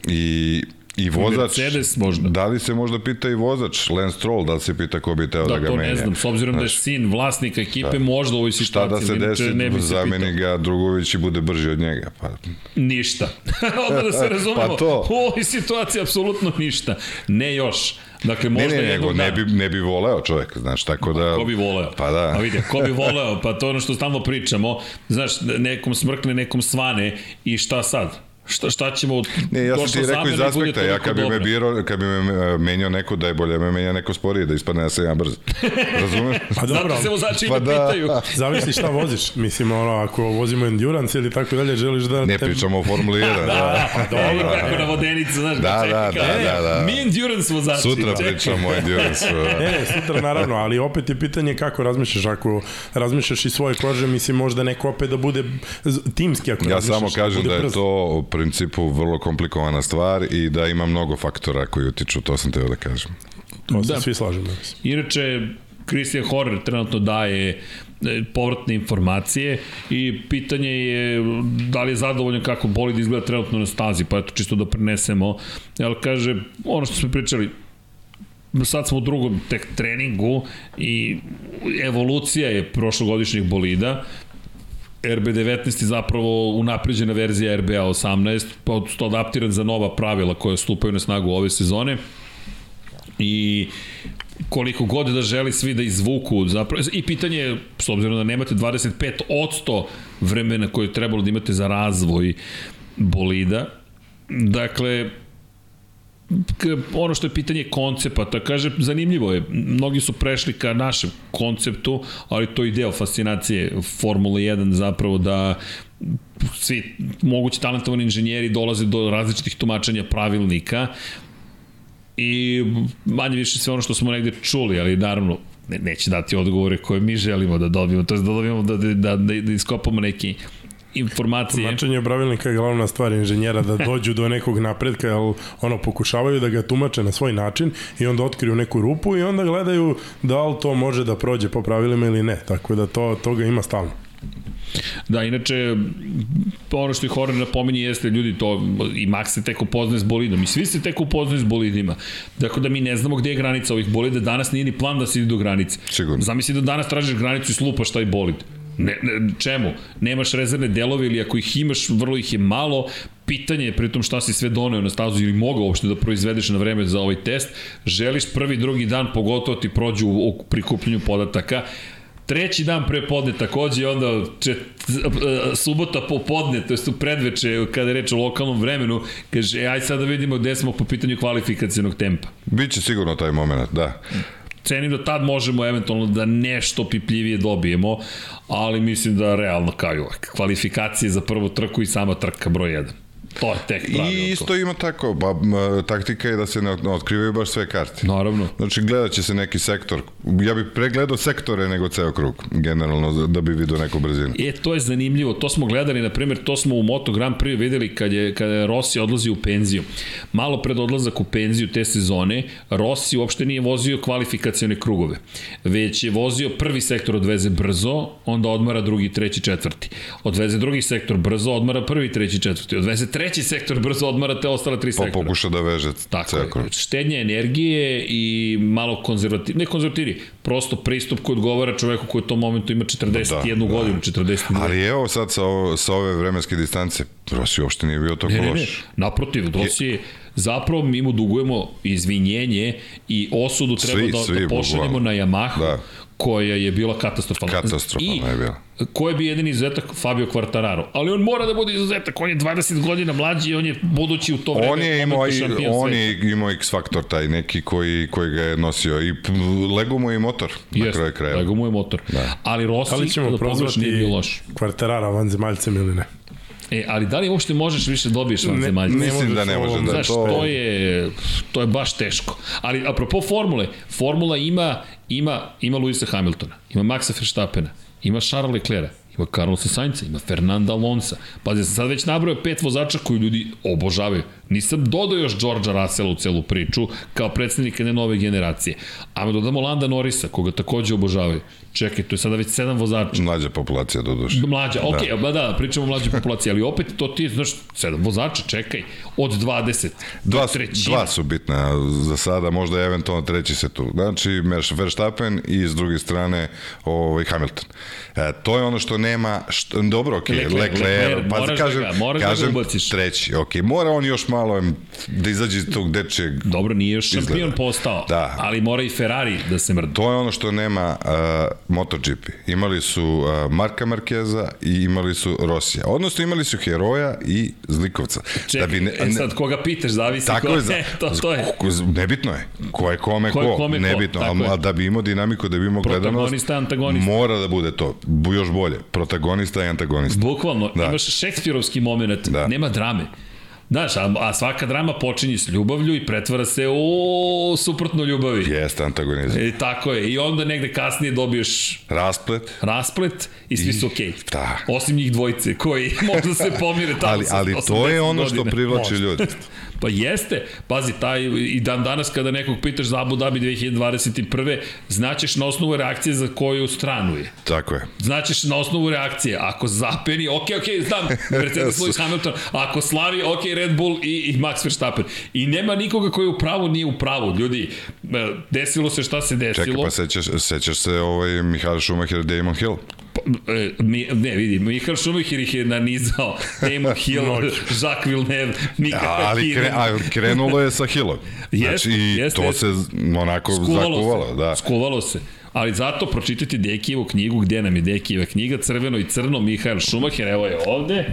i i vozač, Mercedes možda. da li se možda pita i vozač, Lance Stroll, da li se pita ko bi teo da, Da, ga to menja. ne znam, s obzirom da je sin vlasnika ekipe, možda u ovoj Šta situaciji. da se desi, ne bi se zameni pitao. ga Drugović i bude brži od njega. Pa, Ništa. Onda da se razumemo. Pa to. U ovoj situaciji apsolutno ništa. Ne još. Dakle, ne, možda ne, nego jednog ne dana. bi, ne bi voleo čovjek, znaš, tako da... Ko bi voleo? Pa da. A vidi, ko bi voleo? Pa to je ono što stalno pričamo. Znaš, nekom smrkne, nekom svane i šta sad? Šta, šta ćemo... Ne, ja sam ti rekao iz i aspekta, ja kad bi me birao, kad bi me e, menjao neko da je bolje me menja neko sporije, da ispadne da sam ja brz. Razumeš? Pa dobro, Zato se vozači Pa pa da. pitaju. zavisi šta voziš. Mislim, ono, ako vozimo endurance ili tako dalje, želiš da... Ne te- pričamo o Formuli 1. da. Pa dobro. Kako na vodenicu, znaš, Da, čekaj, da, da, e, da, da. Mi endurance vozači. Sutra čekaj. pričamo o endurance. Ne, ne, sutra naravno, ali opet je pitanje kako razmišljaš. Ako razmišljaš iz svoje kože, mislim možda neko opet da bude timski ako Ja samo kažem bude da je to principu vrlo komplikovana stvar i da ima mnogo faktora koji utiču, to sam teo da kažem. To se Da. svi slažemo. Inače, Christian Horner trenutno daje e, povratne informacije i pitanje je da li je zadovoljan kako bolid izgleda trenutno na stazi, pa eto čisto da prenesemo. Jel kaže, ono što smo pričali, sad smo u drugom tek treningu i evolucija je prošlogodišnjih bolida, RB19 je zapravo unapređena verzija RBA 18, pa to adaptiran za nova pravila koja stupaju na snagu ove sezone. I koliko god da želi svi da izvuku zapravo i pitanje je s obzirom da nemate 25% vremena koje je trebalo da imate za razvoj bolida dakle ono što je pitanje koncepata, kaže, zanimljivo je, mnogi su prešli ka našem konceptu, ali to je deo fascinacije Formule 1 zapravo da svi mogući talentovani inženjeri dolaze do različitih tumačenja pravilnika i manje više sve ono što smo negde čuli, ali naravno ne, neće dati odgovore koje mi želimo da dobijemo, to je da dobijemo da, da, da, da iskopamo neke informacije. Tumačenje pravilnika je glavna stvar inženjera da dođu do nekog napredka, jer ono pokušavaju da ga tumače na svoj način i onda otkriju neku rupu i onda gledaju da li to može da prođe po pravilima ili ne. Tako da to, toga ima stalno. Da, inače, ono što i Horner napominje jeste ljudi to, i Max se tek upoznaje s bolidom, i svi se tek upoznaju s bolidima. Dakle, da mi ne znamo gde je granica ovih bolida, danas nije ni plan da se ide do granice. Sigurno. Zamisli da danas tražiš granicu i slupaš taj bolid. Ne, ne, čemu? Nemaš rezervne delove ili ako ih imaš, vrlo ih je malo, pitanje je pritom šta si sve doneo na stazu ili mogao uopšte da proizvedeš na vreme za ovaj test, želiš prvi, drugi dan, pogotovo ti prođu u, u prikupljanju podataka, Treći dan pre podne takođe i onda čet, e, subota popodne, to jest u predveče kada je reč o lokalnom vremenu, kaže, e, aj sad da vidimo gde smo po pitanju kvalifikacijonog tempa. Biće sigurno taj moment, da. Cenim da tad možemo eventualno da nešto pipljivije dobijemo, ali mislim da realno kao i uvek. Kvalifikacije za prvu trku i sama trka broj 1. To je tek pravilno. I isto ima tako, ba, taktika je da se ne otkrivaju baš sve karte. Naravno. Znači, gledat će se neki sektor. Ja bih pregledao sektore nego ceo krug, generalno, da bi vidio neku brzinu. E, to je zanimljivo. To smo gledali, na primjer, to smo u Moto Grand Prix videli kad je, kada je Rossi odlazi u penziju. Malo pred odlazak u penziju te sezone, Rossi uopšte nije vozio kvalifikacione krugove, već je vozio prvi sektor odveze brzo, onda odmara drugi, treći, četvrti. Odveze drugi sektor brzo, odmara prvi, treći, četvrti. Odveze treći sektor brzo, odmara te ostale tri Pa sektora. pokuša da veže Tako ceo je, štednja energije i malo konzervativni, ne konzervativni, prosto pristup koji odgovara čoveku koji u tom momentu ima 41 Da, da. godinu, 42. Ali evo sad sa, ovo, sa ove vremenske distance, Rossi uopšte nije bio tako Ne, ne, ne, loš. naprotiv, Rossi je, zapravo mi mu dugujemo izvinjenje i osudu treba Svi, da, svi, da pošaljemo na Yamahu, Da. Koja je bila katastrofalna. Katastrofalna I je bila. ko je bi jedini izuzetak Fabio Quartararo, ali on mora da bude izuzetak, on je 20 godina mlađi i on je budući u to vreme On je imao, i, on sveta. je imao X faktor taj neki koji, koji ga je nosio i lego mu je motor na Jeste, kraju krajeva. Lego mu je motor. Da. Ali Rossi, Ali ćemo da pogledaš, prozvati nije bio loš. kvartarara vanzemaljcem ili ne? E, ali da li uopšte možeš više dobiješ van Ne, zemaljca? ne Mislim da ne možeš može da Znaš, to... to je, to je baš teško. Ali apropo formule, formula ima, ima, ima Luisa Hamiltona, ima Maxa Verstappena, ima Charles Leclerc, ima Carlosa Sainza, ima Fernanda Alonsa. Pazi, ja sam sad već nabrojao pet vozača koji ljudi obožavaju. Nisam dodao još Georgea Russella u celu priču kao predstavnika jedne nove generacije. A dodamo Landa Norrisa, koga takođe obožavaju. Čekaj, to je sada već sedam vozača. Mlađa populacija, do duše. Mlađa, okay, da. da, pričamo o mlađoj populaciji, ali opet to ti, znaš, sedam vozača, čekaj, od 20. Dva, trećina. dva su bitna za sada, možda eventualno treći se tu. Znači, Verstappen i s druge strane ovaj, Hamilton. E, to je ono što nema, što, dobro, ok, Leclerc, Leclerc, Leclerc, pa moraš da kažem, ga- moraš da ga kažem ubaciš. treći, ok, mora on još malo da izađe iz tog dečeg Dobro, nije još šampion Izgleda. postao, Da. ali mora i Ferrari da se mrda. To je ono što nema uh, MotoGP. Imali su uh, Marka Markeza i imali su Rosija. Odnosno imali su heroja i zlikovca. Čekaj, da bi ne, e sad koga pitaš, zavisi Tako ko, je, za, to, to je. ko- nebitno je. Ko je kome Ko ko, je kome ko, nebitno. tako A, je. a da bi imao dinamiku, da bi imao gledanost, Protagonista, antagonista. mora da bude to. Još bolje. Protagonista i antagonista. Bukvalno, Da. imaš šekspirovski moment, da. nema drame. Znaš, a, a svaka drama počinje s ljubavlju i pretvara se u suprotno ljubavi. Jeste antagonizam. E, tako je. I onda negde kasnije dobiješ Rasplet. rasplet i svi su okej. Okay. Da. Osim njih dvojice koji možda se pomire tamo Ali, ali to je 80 ono što privlači ljudi. Pa jeste, pazi, taj, i dan danas kada nekog pitaš za Abu Dhabi 2021. znaćeš na osnovu reakcije za koju stranu je. Tako je. Znaćeš na osnovu reakcije, ako zapeni, ok, ok, znam, Mercedes Lewis Hamilton, ako slavi, ok, Red Bull i, i Max Verstappen. I nema nikoga koji je u pravu, nije u pravu. Ljudi, e, desilo se šta se desilo. Čekaj, pa sećaš, sećaš se ovaj Mihael Schumacher, Damon Hill? Pa, e, ne, vidi, Michael Schumacher ih je nanizao, Damon Hill, Jacques Villeneuve, Mika ali kre, a, krenulo je sa Hillom. Znači, i jeste, to se onako skuvalo zakuvalo. se, Da. skuvalo se. Ali zato pročitajte Dekijevu knjigu, gde nam je Dekijeva knjiga, crveno i crno, Mihael Schumacher, evo je ovde,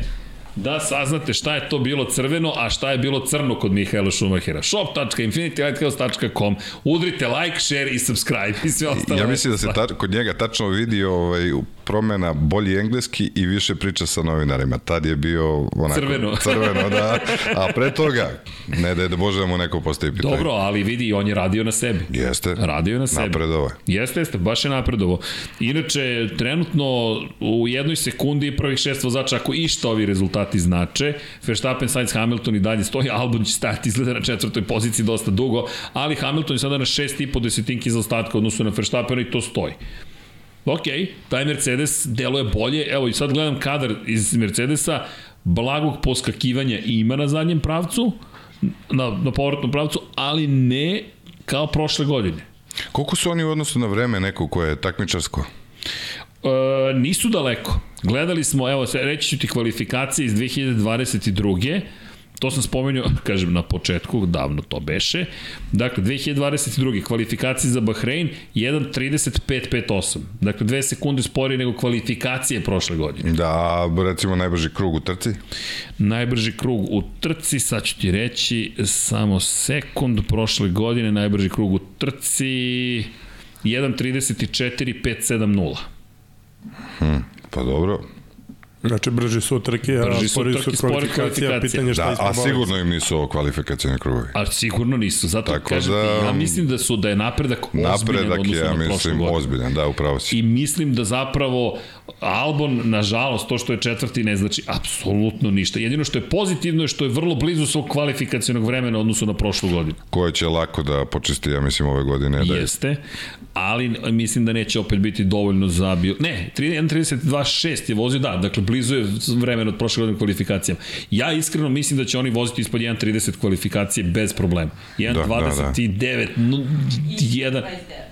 da saznate šta je to bilo crveno, a šta je bilo crno kod Mihaela Schumachera. shop.infinitylighthouse.com Udrite like, share i subscribe i sve ostalo. Ja mislim da se ta, kod njega tačno vidi ovaj, promena bolji engleski i više priča sa novinarima. Tad je bio onako, Crveno. crveno da, a pre toga, ne da je da Bože da mu neko postavi pitanje. Dobro, ali vidi, on je radio na sebi. Jeste. Radio je na sebi. Napredovo je. Jeste, jeste, baš je napredovo. Inače, trenutno u jednoj sekundi prvih šest vozača, ako išta ovi rezultati znače, Verstappen, Sainz, Hamilton i dalje stoji, Albon će stati izgleda na četvrtoj poziciji dosta dugo, ali Hamilton je sada na 6,5 desetinki za ostatka odnosu na Verstappena i to stoji. Ok, taj Mercedes deluje bolje. Evo i sad gledam kadar iz Mercedesa, blagog poskakivanja ima na zadnjem pravcu, na, na povratnom pravcu, ali ne kao prošle godine. Koliko su oni u odnosu na vreme neko koje je takmičarsko? E, nisu daleko. Gledali smo, evo, reći ću ti kvalifikacije iz 2022. To sam spomenuo, kažem, na početku, davno to beše. Dakle, 2022. kvalifikacije za Bahrein 1.35.58. Dakle, dve sekunde sporije nego kvalifikacije prošle godine. Da, recimo najbrži krug u trci. Najbrži krug u trci, sad ću ti reći, samo sekund, prošle godine najbrži krug u trci 1.34.570. Pa dobro. Znači, brži su trke, a Brži su spori trke, su kvalifikacija, pitanje šta Da, a sigurno im nisu ovo kvalifikacijni krugovi. A sigurno nisu, zato Tako kažem, da, ja mislim da su da je napredak ozbiljan Napredak je, ja na prošlu mislim, ozbiljan, da, upravo si. I mislim da zapravo Albon, nažalost, to što je četvrti ne znači apsolutno ništa. Jedino što je pozitivno je što je vrlo blizu svog kvalifikacionog vremena u odnosu na prošlu godinu. Koje će lako da počisti, ja mislim, ove godine. Da je Jeste, ali mislim da neće opet biti dovoljno za bio... Ne, 1.32.6 je vozio, da, dakle blizu je vremena od prošle godine kvalifikacijama. Ja iskreno mislim da će oni voziti ispod 1.30 kvalifikacije bez problema. 1.29, da, da. 1, Ispod 1, 29.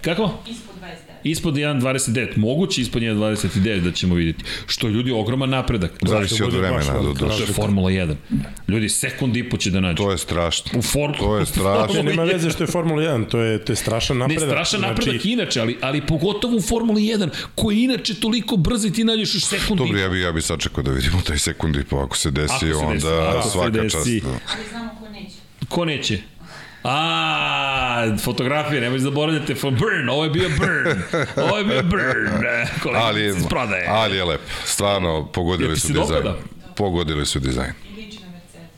kako? Ispod 29. Ispod 1.29, moguće ispod 1.29 da ćemo vidjeti. Što je ljudi ogroman napredak. Zavisi od vremena do velika To je. Formula 1. Ljudi, sekund i po će da nađu. To je strašno. U for... To je strašno. Ne, nema veze što je Formula 1, to je, to je strašan Ne, napredak. strašan napredak Znači, inače, ali, ali pogotovo u Formuli 1, koji inače toliko brzo i ti nađeš u sekundi. Dobro, ja bi, ja bi sačekao da vidimo taj sekund i po. Ako se desi, Ako se onda desi, ako se svaka desi. čast. Da. Ali znamo ko neće. Ko neće? A, fotografije, nemoj zaboravljate, for burn, ovo je bio burn, ovo je bio burn, kolegica Ali, je- prodaje. ali je lep. Stvarno, pogodili su dizajn. dopada? Pogodili su dizajn. I liči na Mercedes.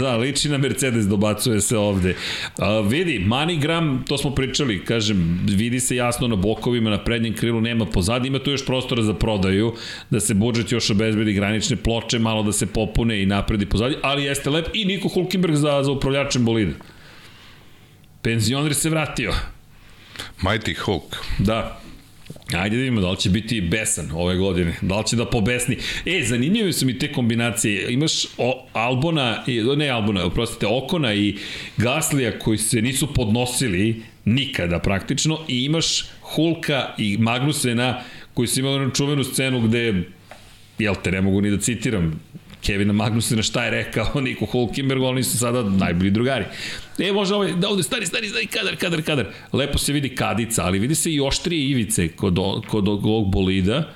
Da, liči na Mercedes, dobacuje se ovde. A, vidi, Manigram, to smo pričali, kažem, vidi se jasno na bokovima, na prednjem krilu nema pozadi, ima tu još prostora za prodaju, da se budžet još obezbedi granične ploče, malo da se popune i napredi pozadi, ali jeste lep i Niko Hulkenberg za, za upravljačem bolida. Penzioner se vratio. Mighty Hulk. Da. Ajde da vidimo da li će biti besan ove godine, da li će da pobesni. E, zanimljive su mi te kombinacije. Imaš o, Albona, ne Albona, oprostite, Okona i Gaslija koji se nisu podnosili nikada praktično i imaš Hulka i Magnusena koji su imali onu čuvenu scenu gde jel te, ne mogu ni da citiram, Kevina Magnusena šta je rekao Niko Hulkenberg, oni su sada najbolji drugari. E, može ovaj, da ovde stari, stari, stari, kadar, kadar, kadar. Lepo se vidi kadica, ali vidi se i oštrije ivice kod, kod ovog bolida.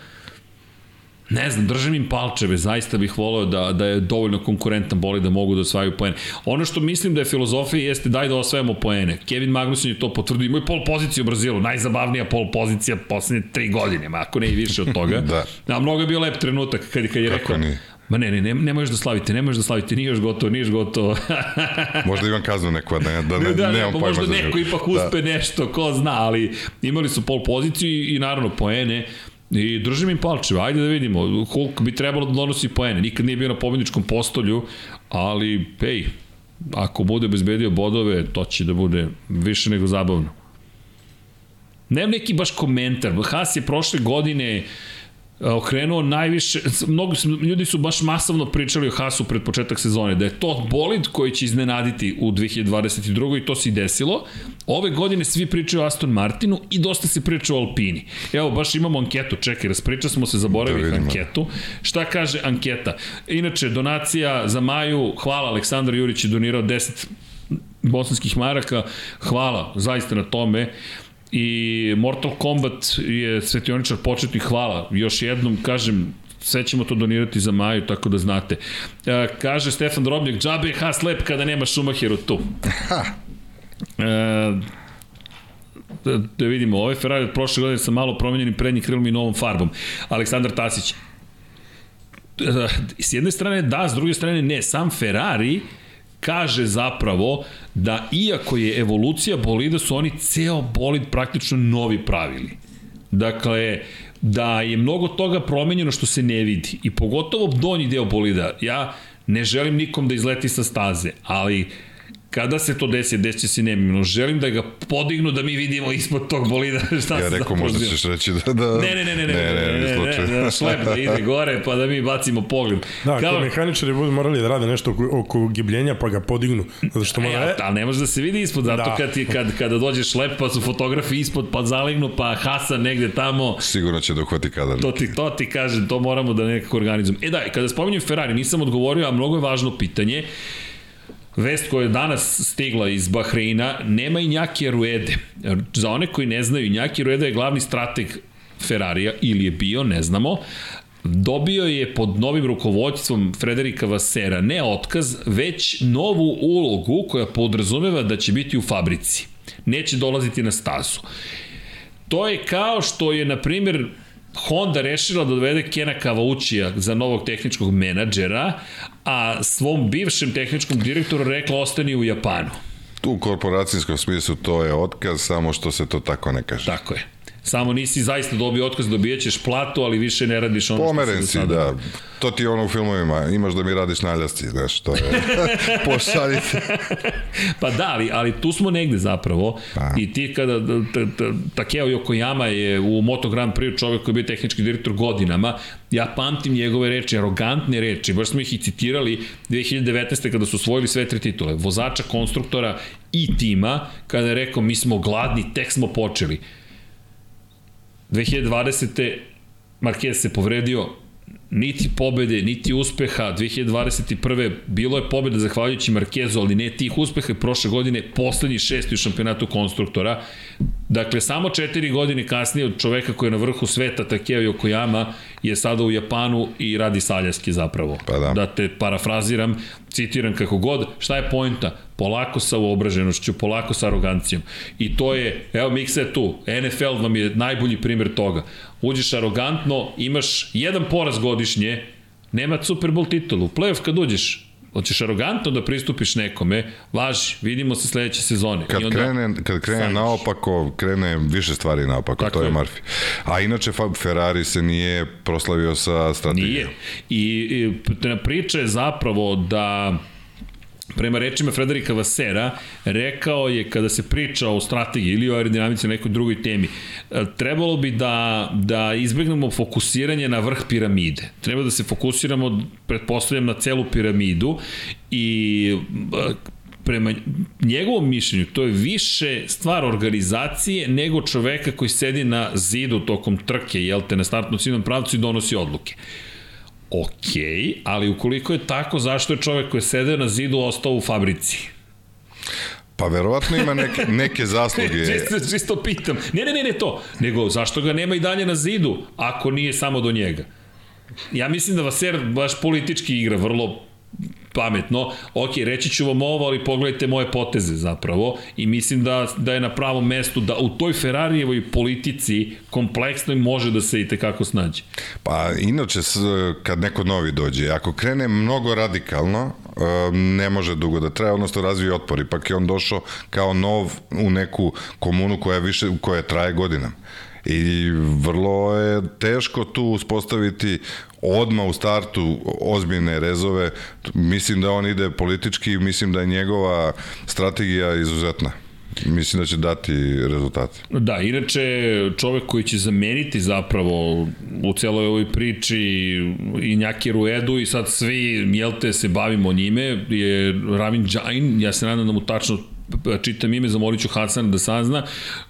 Ne znam, držim im palčeve, zaista bih voleo da, da je dovoljno konkurentan bolid da mogu da osvajaju poene. Ono što mislim da je filozofija jeste daj da osvajamo poene. Kevin Magnussen je to potvrdio, imao je pol poziciju u Brazilu, najzabavnija pol pozicija poslednje tri godine, ako ne i više od toga. Da. A mnogo je bio lep trenutak kad, kad je Kako rekao, nije? Ma ne, ne, ne, ne možeš da slavite, ne možeš da slavite, nije još gotovo, nije još gotovo. Možda imam kaznu neku, a da, ne, da ne, da, ne, pa možda za neko ipak uspe da. nešto, ko zna, ali imali su pol poziciju i, i naravno poene. I držim im palčeve, ajde da vidimo. Hulk bi trebalo da donosi poene. Nikad nije bio na pobedničkom postolju, ali, ej, ako bude bezbedio bodove, to će da bude više nego zabavno. Nemam neki baš komentar. Haas je prošle godine e, okrenuo najviše, mnogo su, ljudi su baš masovno pričali o Haasu pred početak sezone, da je to bolid koji će iznenaditi u 2022. i to se i desilo. Ove godine svi pričaju o Aston Martinu i dosta se priča o Alpini. Evo, baš imamo anketu, čekaj, raspriča smo se, zaboravili Da anketu. Šta kaže anketa? Inače, donacija za Maju, hvala, Aleksandar Jurić je donirao 10 bosanskih maraka, hvala zaista na tome i Mortal Kombat je svetioničar početni hvala još jednom kažem sve ćemo to donirati za Maju, tako da znate. E, kaže Stefan Drobnjak, džabe je Haas lep kada nema Schumacheru tu. E, da, da vidimo, ovaj Ferrari od prošle godine sa malo promenjenim prednjim krilom i novom farbom. Aleksandar Tasić. E, S jedne strane da, s druge strane ne. Sam Ferrari kaže zapravo da iako je evolucija bolida su oni ceo bolid praktično novi pravili. Dakle, da je mnogo toga promenjeno što se ne vidi i pogotovo donji deo bolida. Ja ne želim nikom da izleti sa staze, ali kada se to desi, desit će se nemimno, želim da ga podignu da mi vidimo ispod tog bolida šta Ja se rekao, možda ćeš reći da... da... Ne, ne, ne, ne, ne, ne, ne, ne, ne, ne, ne, šlep da ide gore pa da mi bacimo pogled. Da, Kao, kao mehaničari budu morali da rade nešto oko, oko gibljenja pa ga podignu. Zato što E, mora... ali ne može da se vidi ispod, zato Da. kad, ti, kad, kada dođe šlep pa su fotografi ispod pa zalignu pa Hasan negde tamo Sigurno će da uhvati kadar. To ti, to ti kažem, to moramo da nekako organizujemo. E da, kada spominjem Ferrari, nisam odgovorio, a mnogo je važno pitanje. Vest koja je danas stigla iz Bahreina, nema i Njaki Ruede. Za one koji ne znaju, Njaki Ruede je glavni strateg Ferrarija, ili je bio, ne znamo, dobio je pod novim rukovodstvom Frederika Vassera ne otkaz, već novu ulogu koja podrazumeva da će biti u fabrici. Neće dolaziti na stazu. To je kao što je, na primjer, Honda rešila da dovede Kena Kavaučija za novog tehničkog menadžera, a svom bivšem tehničkom direktoru rekla ostani u Japanu. U korporacijskom smislu to je otkaz, samo što se to tako ne kaže. Tako je. Samo nisi zaista dobio otkaz, dobijećeš platu, ali više ne radiš ono Pomeren što si, si da. To ti je ono u filmovima, imaš da mi radiš naljasci, znaš, to je. Pošaljite. Pa da, ali, ali tu smo negde zapravo. Pa. I ti kada, t- t- Takeo Yokoyama je u Moto Grand Prix čovjek koji je bio tehnički direktor godinama, ja pamtim njegove reči, arogantne reči, baš smo ih i citirali 2019. kada su osvojili sve tri titule, vozača, konstruktora i tima, kada je rekao mi smo gladni, tek smo počeli. 2020. Marquez se povredio, niti pobede, niti uspeha 2021. bilo je pobeda zahvaljujući Markezu, ali ne tih uspeha prošle godine, poslednji šesti u šampionatu konstruktora. Dakle, samo četiri godine kasnije od čoveka koji je na vrhu sveta, Takeo Yokoyama, je sada u Japanu i radi saljaski zapravo. Pa da. da te parafraziram, citiram kako god, šta je pojnta? Polako sa uobraženošću, polako sa arogancijom. I to je, evo Miksa je tu, NFL vam je najbolji primer toga. Uđeš arogantno, imaš jedan poraz godišnje, nema Super Bowl titulu. U playoff kad uđeš, Hoćeš arogantno da pristupiš nekome, važi, vidimo se sledeće sezone. Kad I onda krene, kad krene sanjaš. naopako, krene više stvari naopako, Tako to je je. Murphy. A inače Fa- Ferrari se nije proslavio sa strategijom. Nije. I, i priča je zapravo da prema rečima Frederika Vasera, rekao je kada se priča o strategiji ili o aerodinamici na nekoj drugoj temi, e, trebalo bi da, da izbegnemo fokusiranje na vrh piramide. Treba da se fokusiramo, pretpostavljam, na celu piramidu i e, prema njegovom mišljenju, to je više stvar organizacije nego čoveka koji sedi na zidu tokom trke, jel te, na startnom ciljnom pravcu i donosi odluke. Ok, ali ukoliko je tako, zašto je čovek koji je sedeo na zidu ostao u fabrici? Pa verovatno ima neke, neke zasluge. čisto, čisto pitam. Ne, ne, ne, ne to. Nego, zašto ga nema i dalje na zidu, ako nije samo do njega? Ja mislim da Vaser baš politički igra vrlo pametno. Ok, reći ću vam ovo, ali pogledajte moje poteze zapravo i mislim da, da je na pravom mestu da u toj Ferrarijevoj politici kompleksnoj može da se i tekako snađe. Pa inače, kad neko novi dođe, ako krene mnogo radikalno, ne može dugo da traje, odnosno razvije otpor. Ipak je on došao kao nov u neku komunu koja, više, koja traje godinama. I vrlo je teško tu uspostaviti odma u startu ozbiljne rezove. Mislim da on ide politički, mislim da je njegova strategija izuzetna. Mislim da će dati rezultate. Da, inače čovek koji će zameniti zapravo u celoj ovoj priči i Njaki Ruedu i sad svi, jel te, se bavimo njime, je Ravin Jain, ja se nadam da mu tačno čitam ime, zamolit ću Hasana da sazna,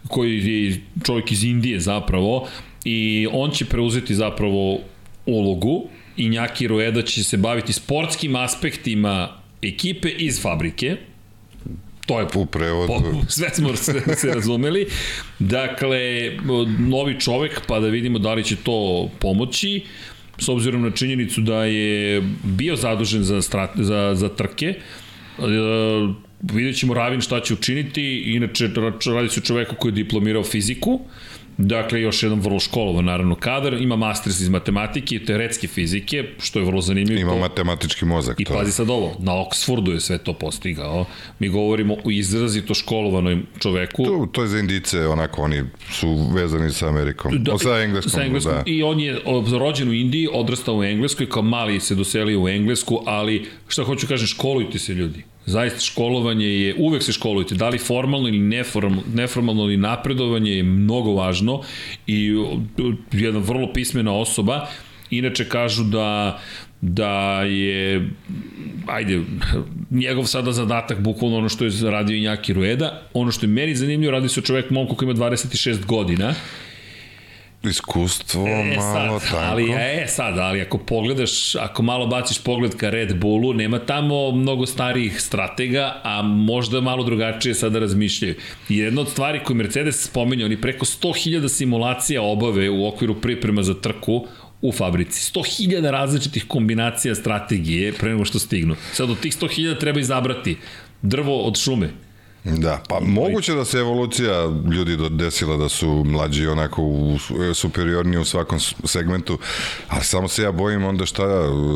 koji je čovjek iz Indije zapravo i on će preuzeti zapravo ulogu i Njaki Rueda će se baviti sportskim aspektima ekipe iz fabrike, to je U prevodu. Po, sve smo se, se razumeli. Dakle, novi čovek, pa da vidimo da li će to pomoći, s obzirom na činjenicu da je bio zadužen za, strat, za, za trke. E, vidjet ćemo Ravin šta će učiniti, inače radi se o čoveku koji je diplomirao fiziku, Dakle, još jedan vrlo školovan, naravno, kadar. Ima masters iz matematike i teoretske fizike, što je vrlo zanimljivo. Ima matematički mozak. I to pazi sad ovo, na Oxfordu je sve to postigao. Mi govorimo o izrazito školovanom čoveku. To, to je za indice, onako, oni su vezani sa Amerikom. Da, sa engleskom, sa engleskom da. I on je o, rođen u Indiji, odrastao u Engleskoj, kao mali se doselio u Englesku, ali šta hoću kažem, školujte se ljudi. Zaista školovanje je, uvek se školujte, da li formalno ili neformalno, neformalno ili napredovanje je mnogo važno i o, jedna vrlo pismena osoba, inače kažu da da je ajde, njegov sada zadatak bukvalno ono što je radio i Njaki Rueda, ono što je meni zanimljivo, radi se o čovek momku koji ima 26 godina, Iskustvo E malo sad, tanko. ali, e sad, ali ako pogledaš, ako malo baciš pogled ka Red Bullu, nema tamo mnogo starijih stratega, a možda malo drugačije sada razmišljaju. I jedna od stvari koju Mercedes spominja, oni preko 100.000 simulacija obave u okviru priprema za trku u fabrici. 100.000 različitih kombinacija strategije pre nego što stignu. Sad od tih 100.000 treba izabrati drvo od šume. Da, pa moguće da se evolucija ljudi desila da su mlađi onako u, superiorniji u svakom segmentu, ali samo se ja bojim onda šta,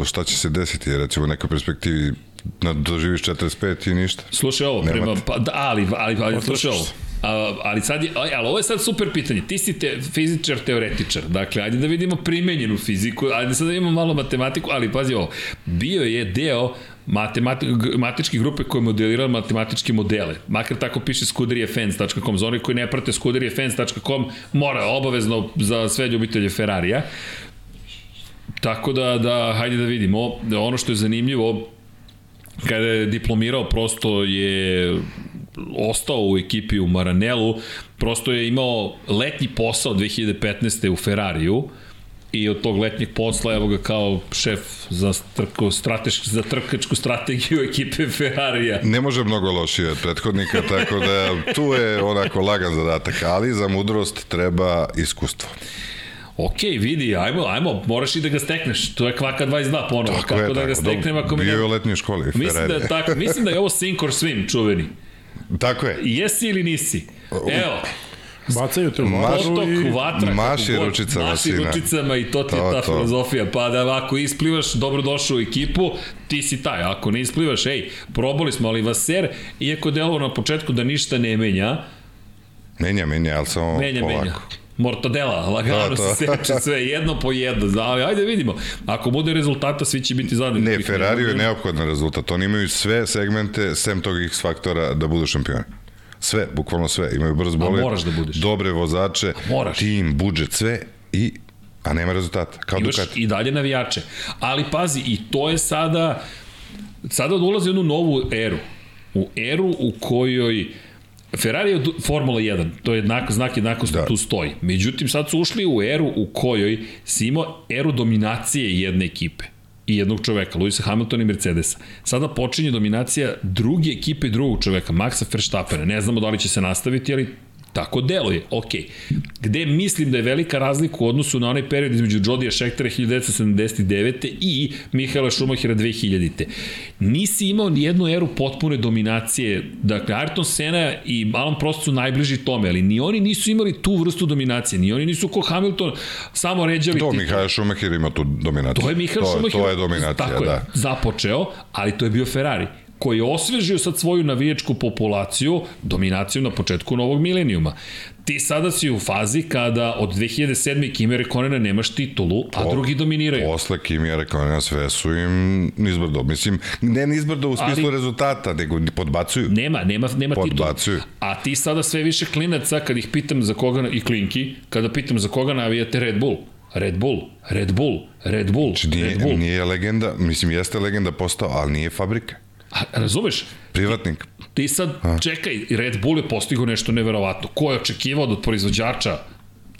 šta će se desiti, jer recimo u nekoj perspektivi na, doživiš 45 i ništa. Slušaj ovo, Nemate. prema, pa, da, ali, ali, ali slušaj ovo. A, ali sad je, ali ovo je sad super pitanje. Ti si te, fizičar, teoretičar. Dakle, ajde da vidimo primenjenu fiziku, ajde sad da imamo malo matematiku, ali pazi ovo. Bio je deo matemati, matematičke grupe koja je modelirala matematičke modele. Makar tako piše skuderijefans.com. Za one koji ne prate skuderijefans.com mora obavezno za sve ljubitelje Ferrarija. Tako da, da, hajde da vidimo. Ono što je zanimljivo, kada je diplomirao prosto je ostao u ekipi u Maranelu, prosto je imao letnji posao 2015. u Ferrariju, i od tog letnjeg posla evo ga kao šef za, trko, strateški, za trkačku strategiju ekipe Ferrarija. Ne može mnogo lošije od prethodnika, tako da tu je onako lagan zadatak, ali za mudrost treba iskustvo. Ok, vidi, ajmo, ajmo, moraš i da ga stekneš. To je kvaka 22 ponovo. Tako Kako je, da tako, ga steknem ako mi Bio je u letnjoj školi, Mislim da, Ferrari. je tako, mislim da je ovo sink or swim čuveni. Tako je. Jesi ili nisi? Evo, Bacaju te u Maš- vatru potok, i... vatra, maši god, ručicama, maši sine. ručicama i to ti je To, ta to. filozofija. Pa da ako isplivaš, dobrodošao u ekipu, ti si taj. Ako ne isplivaš, ej, probali smo, ali Vaser, iako delovo na početku da ništa ne menja, Menja, menja, ali samo menja, polako. menja. Mortadela, lagano to. se seče sve, jedno po jedno. Ali ajde vidimo, ako bude rezultata, svi će biti zadovoljni. Ne, Ferrariju je neophodan rezultat. Oni imaju sve segmente, sem tog X faktora, da budu šampioni. Sve, bukvalno sve. Imaju brz bolet, moraš da budeš. dobre vozače, moraš. tim, budžet, sve i a nema rezultata. Kao Imaš Ducati. i dalje navijače. Ali pazi, i to je sada, sada ulazi u jednu novu eru. U eru u kojoj Ferrari je od Formula 1, to je jednako, znak jednakosti. Da. tu stoji. Međutim, sad su ušli u eru u kojoj si imao eru dominacije jedne ekipe i jednog čoveka, Luisa Hamiltona i Mercedesa. Sada počinje dominacija druge ekipe i drugog čoveka, Maxa Verstappena. Ne znamo da li će se nastaviti, ali Tako deluje, ok. Gde mislim da je velika razlika u odnosu na onaj period između Jodija Šektera 1979. i Mihaela Šumahira 2000. Nisi imao ni jednu eru potpune dominacije. Dakle, Ayrton Senna i Alan Prost su najbliži tome, ali ni oni nisu imali tu vrstu dominacije. Ni oni nisu ko Hamilton samo ređali To titul. Mihael Schumacher ima tu dominaciju. To je Mihael to, Schumacher. To je dominacija, tako da. Je, započeo, ali to je bio Ferrari koji je osvežio sad svoju navijačku populaciju dominaciju na početku novog milenijuma. Ti sada si u fazi kada od 2007. Kimi Rekonena nemaš titulu, a drugi dominiraju. Posle Kimi je rekao na sve su im nizbrdo. Mislim, ne nizbrdo u smislu Ali- rezultata, nego podbacuju. Nema, nema, nema titula. Podbacuju. A ti sada sve više klinaca, kad ih pitam za koga, i klinki, kada pitam za koga navijate Red Bull. Red Bull, Red Bull, Red Bull, Znači, nije, Red Bull. nije legenda, mislim, jeste legenda postao, ali nije fabrika. A, razumeš? Privatnik. Ti sad, čekaj, Red Bull je postigao nešto neverovatno. Ko je očekivao od proizvođača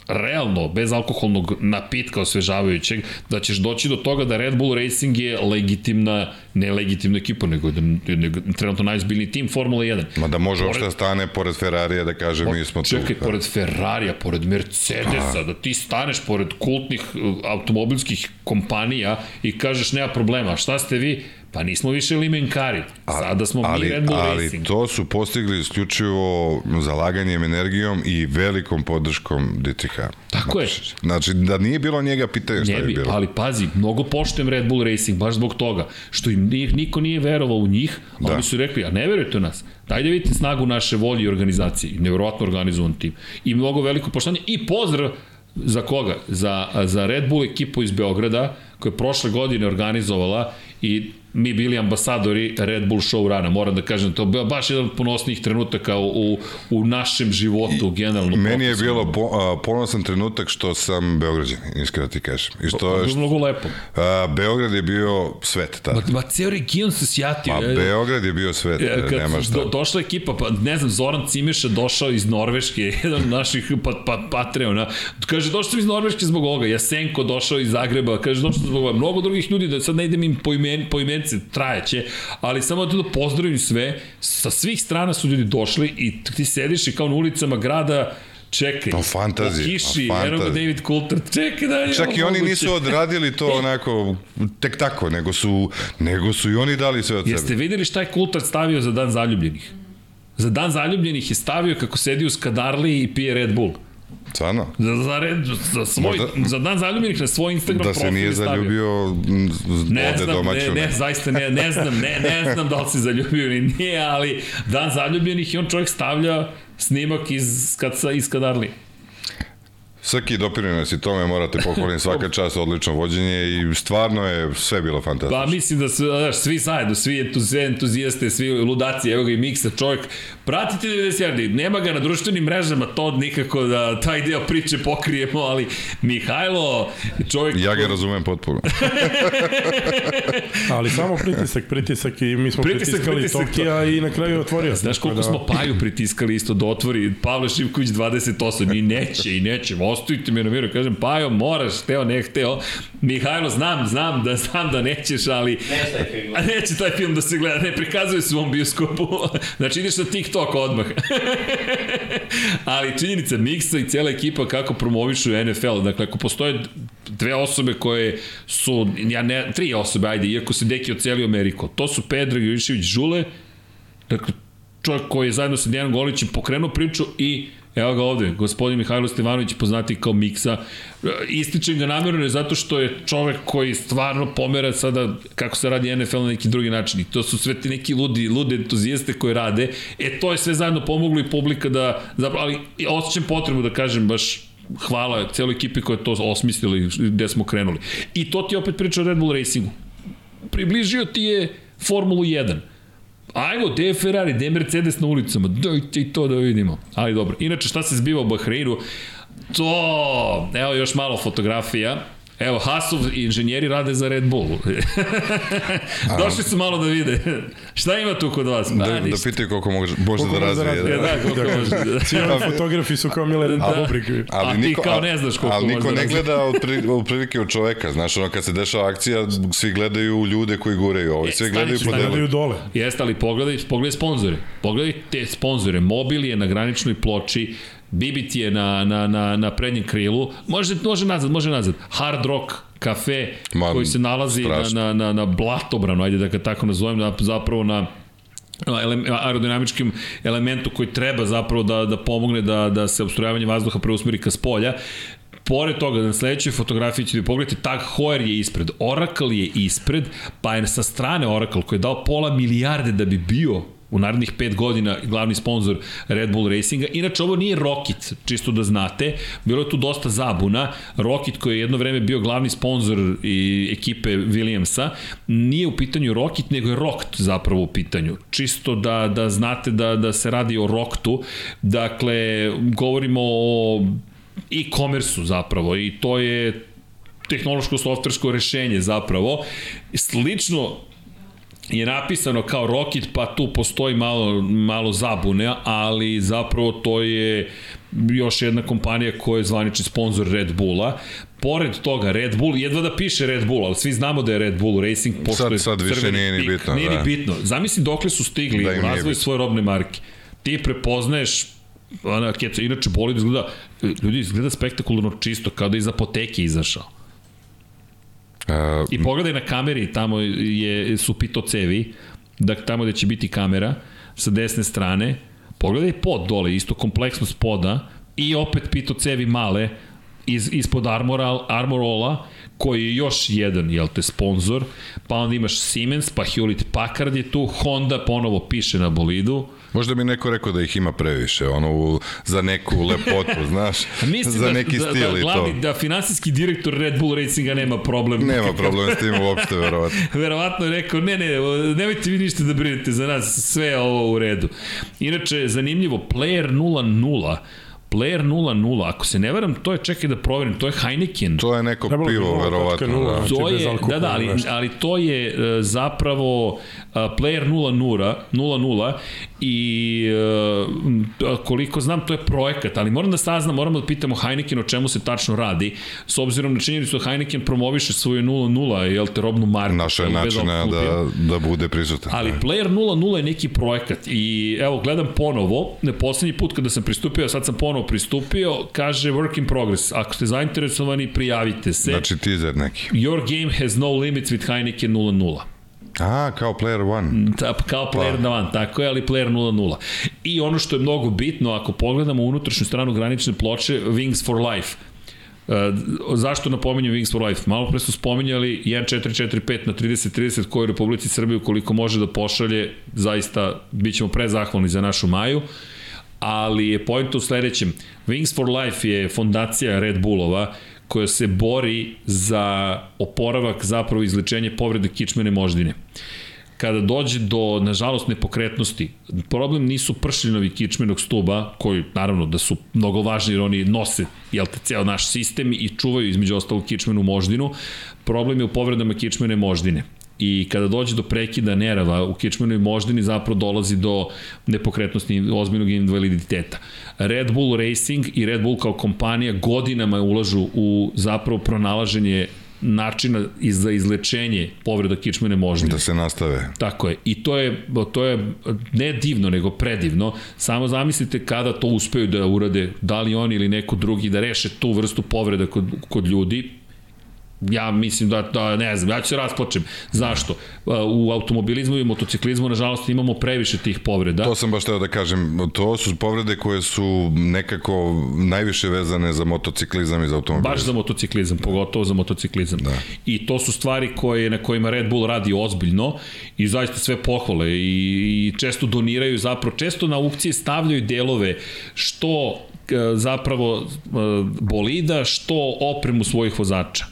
realno, bez alkoholnog napitka osvežavajućeg, da ćeš doći do toga da Red Bull Racing je legitimna, ne legitimna ekipa, nego, da, nego trenutno najzbiljniji tim Formula 1. Ma da može Pored- uopšte da stane pored Ferrarija da kaže mi smo tu. Čekaj, pored Ferrarija, pored Mercedesa, da ti staneš pored kultnih uh, automobilskih kompanija i kažeš nema problema, a šta ste vi? Pa nismo više limenkari, sada smo ali, mi Red Bull ali Racing. to su postigli isključivo zalaganjem, energijom i velikom podrškom DTH. Tako je. Znači, da nije bilo njega, pitaju šta bi bi, bilo. ali pazi, mnogo poštujem Red Bull Racing, baš zbog toga, što im niko nije verovao u njih, a Da. oni su rekli, a ne verujete u nas, daj da vidite snagu naše volje i organizacije, nevjerovatno organizovan tim. I mnogo veliko poštovanje i pozdrav za koga? Za, za Red Bull ekipu iz Beograda, koja je prošle godine organizovala i mi bili ambasadori Red Bull show rana. Moram da kažem, to je bio baš jedan od ponosnijih trenutaka u, u našem životu, generalno. Meni je profesionalno. bilo po, a, ponosan trenutak što sam Beograđan, iskreno ti kažem. I što, To je mnogo lepo. a, Beograd je bio svet tada. Ma, ma ceo region se sjatio. Pa E, Beograd je bio svet, E, kad nema šta. do, došla ekipa, pa ne znam, Zoran Cimeša došao iz Norveške, jedan od naših pa, pa, Patreona, kaže, došao sam iz Norveške zbog ovoga, Jasenko došao iz Zagreba, kaže, došao sam zbog ovoga, mnogo drugih ljudi, da sad ne idem im po, imen, po imence, trajeće, ali samo da pozdravim sve, sa svih strana su ljudi došli i ti sediš i kao na ulicama grada, čekaj, Pa fantazije, po kiši, pa ga fantazije. David Coulter, čekaj da je Čak i oni moguće. nisu odradili to onako tek tako, nego su, nego su i oni dali sve od Jeste sebe. videli šta je Kultar stavio za dan zaljubljenih? Za dan zaljubljenih je stavio kako sedi u Skadarli i pije Red Bull. Stvarno? Za, za, red, za, svoj, Možda- za dan zaljubljenih na svoj Instagram Da se profil nije je stavio. zaljubio Ne ode znam, domaću. ne, ne, zaista ne, ne znam, ne, ne znam da li se zaljubio ili nije, ali dan zaljubljenih i on čovjek stavlja snimak iz, kad sa, iz Kadarli. Srki doprinio si tome, morate pohvalim svaka čast, odlično vođenje i stvarno je sve bilo fantastično. Pa mislim da su, znaš, svi zajedno, svi entuzi- entuzijaste, svi ludaci, evo ga i Miksa, čovjek, pratite 90 yardi, nema ga na društvenim mrežama, to nikako da taj deo priče pokrijemo, ali Mihajlo, čovjek... Ja ga razumem potpuno. Ali samo pritisak, pritisak i mi smo Pritisak, pritiskali pritisak, Tokija i na kraju otvorio. Znaš koliko da- smo Paju pritiskali isto da otvori Pavle Šivković 28 i neće i neće, ostojite mi na miru, kažem Pajo moraš, hteo ne hteo, Mihajlo znam, znam da znam da nećeš, ali Neće taj film. neće taj film da se gleda, ne prikazuje se u ovom bioskopu, znači ideš na TikTok odmah. ali činjenica Miksa i cijela ekipa kako promovišu NFL, dakle ako postoje dve osobe koje su, ja ne, tri osobe, ajde, iako se Deki ocelio Ameriko, to su Pedro Jovišević Žule, Dakle, čovjek koji je zajedno sa Dijanom Golićem pokrenuo priču i Evo ga ovde, gospodin Mihajlo Stevanović poznati kao Miksa. E, Ističem ga namjerno zato što je čovek koji stvarno pomera sada kako se radi NFL na neki drugi način. I to su sve ti neki ludi, lude entuzijaste koji rade. E, to je sve zajedno pomoglo i publika da, ali osjećam potrebu da kažem baš hvala celoj ekipi koja je to osmislila i gde smo krenuli. I to ti opet priča o Red Bull Racingu. Približio ti je Formulu 1 Ajmo, gde je Ferrari, gde je Mercedes na ulicama, dajte i to da vidimo. Ali dobro, inače šta se zbiva u Bahreinu, to, evo još malo fotografija, Evo, Hasov i inženjeri rade za Red Bull. Došli su malo da vide. Šta ima tu kod vas? Da, da pitaju koliko može, može da Koliko da razvije. razvije, Da. E, da, koliko može. Svi ovi fotografi su kao Milan Da. Bobrik. A ti kao ne znaš koliko ali niko da ne gleda od pri- od prilike od čoveka. Znaš, ono kad se dešava akcija, svi gledaju ljude koji guraju. Ovi E, svi gledaju po delu. Gledaju dole. Jeste, ali pogledaj, pogledaj sponzore. Pogledaj te sponzore. Mobil je na graničnoj ploči, Bibit je na, na, na, na prednjem krilu. Može, može nazad, može nazad. Hard Rock kafe Ma, koji se nalazi na, strašno. na, na, na blatobranu, ajde da ga tako nazovem, na, zapravo na ele- aerodinamičkim elementu koji treba zapravo da, da pomogne da, da se obstrojavanje vazduha preusmeri ka spolja. Pored toga, na sledećoj fotografiji ćete pogledati, Tag Heuer je ispred, Oracle je ispred, pa je sa strane Oracle koji je dao pola milijarde da bi bio u narednih 5 godina glavni sponsor Red Bull Racinga. Inače, ovo nije Rocket, čisto da znate. Bilo je tu dosta zabuna. Rocket koji je jedno vreme bio glavni sponsor i ekipe Williamsa, nije u pitanju Rocket, nego je Rocket zapravo u pitanju. Čisto da, da znate da, da se radi o Rocketu. Dakle, govorimo o e-commerce-u zapravo i to je tehnološko softversko rešenje zapravo. Slično je napisano kao Rocket, pa tu postoji malo, malo zabune, ali zapravo to je još jedna kompanija koja je zvanični sponsor Red Bulla. Pored toga, Red Bull, jedva da piše Red Bull, ali svi znamo da je Red Bull Racing, pošto Sad- je sad više nije ni bitno, Nije da. ni bitno. Zamisli dokle su stigli Da u razvoju svoje robne marke. Ti prepoznaješ ona keca, inače bolid izgleda, ljudi izgleda spektakularno čisto, kao da iz apoteke izašao. Uh, I pogledaj na kameri, tamo je, su pito cevi, da tamo gde će biti kamera, sa desne strane, pogledaj pod dole, isto kompleksnost poda, i opet pito cevi male, iz, ispod Armora, Armorola, koji je još jedan, jel te, sponsor, pa onda imaš Siemens, pa Hewlett Packard je tu, Honda ponovo piše na bolidu, možda bi neko rekao da ih ima previše, ono, u, za neku lepotu, znaš, Mislim za da, neki da, stil da, i to. glavni, da finansijski direktor Red Bull Racinga nema problem. Nema problema s tim uopšte, verovatno. Verovatno je rekao, ne, ne, nemojte vi ništa da brinete za nas, sve je ovo u redu. Inače, zanimljivo, Player 0.0, Player 0.0, ako se ne veram, to je, čekaj da proverim, to je Heineken. To je neko Trebalo pivo, 0.0, verovatno. Da. znači To je, alkohola, da, da, ali, ali to je e, zapravo uh, Player 0.0 0.0 i uh, koliko znam to je projekat, ali moram da saznam, moramo da pitamo Heineken o čemu se tačno radi, s obzirom na činjenicu da Heineken promoviše svoju 0.0, jel te, robnu marku. Naša je načina da, da bude prisutan. Ali da. Player 0.0 je neki projekat i evo gledam ponovo, ne poslednji put kada sam pristupio, sad sam ponovo pristupio, kaže work in progress. Ako ste zainteresovani, prijavite se. Znači teaser neki. Your game has no limits with Heineken 0.0. A, kao Player One. Ta, kao player na van, tako je, ali player 0.0. I ono što je mnogo bitno, ako pogledamo unutrašnju stranu granične ploče, Wings for Life. Uh, zašto napominjem Wings for Life? Malo pre su spominjali 1445 na 3030 koji Republici Srbije koliko može da pošalje, zaista bit ćemo prezahvalni za našu Maju. ali je point u sledećem. Wings for Life je fondacija Red Bullova koja se bori za oporavak, zapravo izlečenje povrede kičmene moždine. Kada dođe do, nažalost, nepokretnosti, problem nisu pršljinovi kičmenog stuba, koji, naravno, da su mnogo važni jer oni nose, jel te, ceo naš sistem i čuvaju, između ostalog, kičmenu moždinu, problem je u povredama kičmene moždine i kada dođe do prekida nerava u kičmenoj moždini zapravo dolazi do nepokretnosti ozbiljnog invaliditeta. Red Bull Racing i Red Bull kao kompanija godinama ulažu u zapravo pronalaženje načina za izlečenje povreda kičmene moždine. Da se nastave. Tako je. I to je, to je ne divno, nego predivno. Samo zamislite kada to uspeju da urade, da li oni ili neko drugi, da reše tu vrstu povreda kod, kod ljudi, ja mislim da, da ne znam, ja ću se rasplačem. Zašto? U automobilizmu i motociklizmu, nažalost, imamo previše tih povreda. To sam baš teo da kažem. To su povrede koje su nekako najviše vezane za motociklizam i za automobilizam. Baš za motociklizam, pogotovo za motociklizam. Da. I to su stvari koje, na kojima Red Bull radi ozbiljno i zaista sve pohvale i, i često doniraju zapravo, često na aukcije stavljaju delove što e, zapravo e, bolida, što opremu svojih vozača.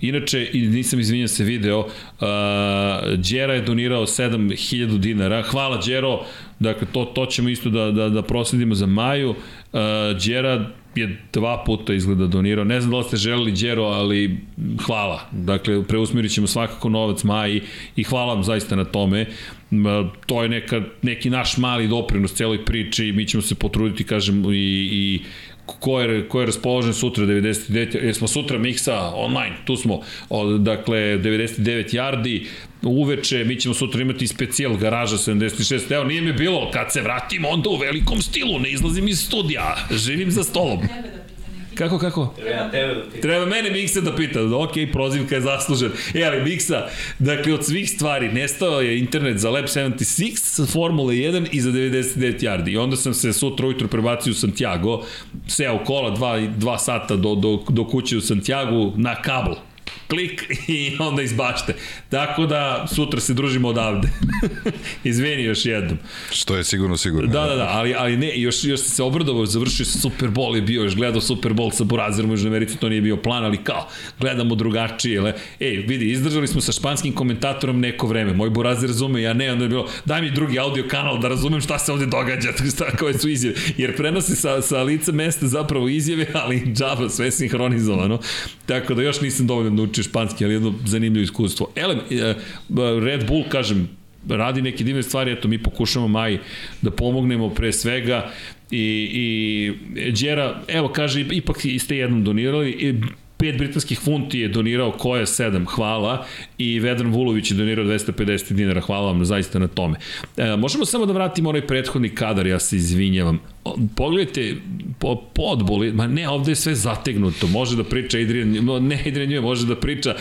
Inače, nisam izvinjao se video, uh, Đera je donirao 7000 dinara. Hvala Đero, dakle to, to ćemo isto da, da, da prosledimo za Maju. Uh, Đera je dva puta izgleda donirao. Ne znam da li ste želeli Đero, ali hvala. Dakle, preusmirit ćemo svakako novac Maji i hvala vam zaista na tome. To je neka, neki naš mali doprinos celoj priči i mi ćemo se potruditi, kažem, i, i ko je, ko je raspoložen sutra 99, jesmo sutra miksa online, tu smo, od, dakle 99 yardi, uveče, mi ćemo sutra imati specijal garaža 76, evo nije mi bilo, kad se vratim onda u velikom stilu, ne izlazim iz studija, živim za stolom. Kako, kako? Treba tebe da pita. Treba mene Miksa da pita. Ok, prozivka je zaslužen. E, ali Miksa, dakle, od svih stvari, nestao je internet za Lab 76, Formula 1 i za 99 yardi. I onda sam se sutra ujutro prebacio u Santiago, seo kola dva, dva sata do, do, do kuće u Santiago na kabel klik i onda izbačte. Tako da sutra se družimo odavde. Izveni još jednom. Što je sigurno sigurno. Da, da, da, ali, ali ne, još, još se obradovao, završio se Super Bowl je bio, još gledao Super Bowl sa Burazerom u Južnoj Americi, to nije bio plan, ali kao, gledamo drugačije. Le. Ej, vidi, izdržali smo sa španskim komentatorom neko vreme. Moj Burazer razume, ja ne, onda je bilo, daj mi drugi audio kanal da razumem šta se ovde događa, šta, koje su izjave. Jer prenosi sa, sa lica mesta zapravo izjave, ali džaba, sve sinhronizovano. Tako da još nisam dovoljno naučio uči španski, ali jedno zanimljivo iskustvo. Elem, e, Red Bull, kažem, radi neke divne stvari, eto mi pokušamo Maj da pomognemo pre svega i, i Đera, evo kaže, ipak ste jednom donirali, i 5 britanskih funti je donirao koje 7, hvala, i Vedran Vulović je donirao 250 dinara, hvala vam zaista na tome. E, možemo samo da vratimo onaj prethodni kadar, ja se izvinjavam. Pogledajte, po, podboli, ma ne, ovde je sve zategnuto, može da priča Adrian, ne Adrian Njume, može da priča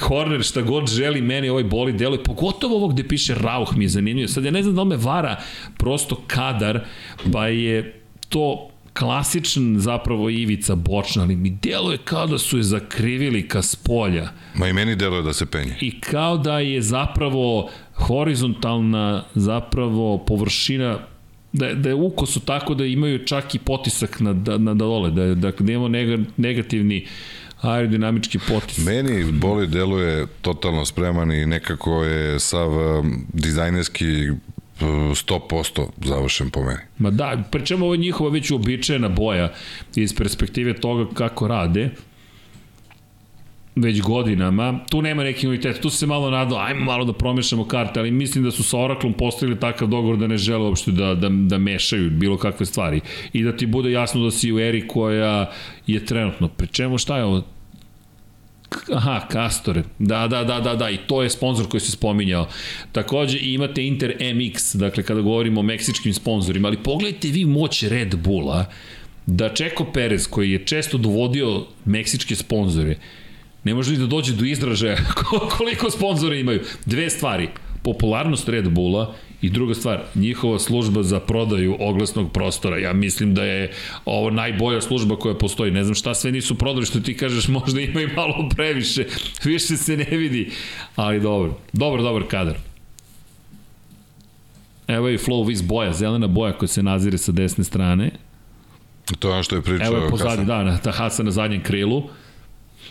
Horner šta god želi, meni ovaj boli deluje, pogotovo ovo gde piše Rauch mi je zanimljivo. Sad ja ne znam da li me vara prosto kadar, pa je to klasičan zapravo ivica bočna, ali mi deluje kao da su je zakrivili ka spolja. Ma i meni deluje da se penje. I kao da je zapravo horizontalna zapravo površina da, da je ukosu tako da imaju čak i potisak na, na, na dole, da, da, da imamo negativni aerodinamički potis. Meni boli deluje totalno spreman i nekako je sav um, dizajnerski 100% završen po meni. Ma da, pričemu ovo je njihova već uobičajena boja iz perspektive toga kako rade već godinama. Tu nema neki novitet, tu se malo nadao, ajmo malo da promešamo karte, ali mislim da su sa Oraklom postavili takav dogovor da ne žele uopšte da, da, da mešaju bilo kakve stvari. I da ti bude jasno da si u eri koja je trenutno. Pri čemu šta je ovo? Aha, Castore. Da, da, da, da, da, i to je sponsor koji se spominjao. Takođe imate Inter MX, dakle kada govorimo o meksičkim sponsorima, ali pogledajte vi moć Red Bulla da Čeko Perez koji je često dovodio meksičke sponzore, ne može li da dođe do izražaja koliko sponzora imaju. Dve stvari, popularnost Red Bulla druga stvar, njihova služba za prodaju oglasnog prostora, ja mislim da je ovo najbolja služba koja postoji. Ne znam šta sve nisu prodali, što ti kažeš, možda ima i malo previše, više se ne vidi, ali dobro. Dobar, dobar kadar. Evo je i Flow Viz boja, zelena boja koja se nazire sa desne strane. To je ono što je pričao Evo je Hasan. da, na, ta Hasan na zadnjem krilu.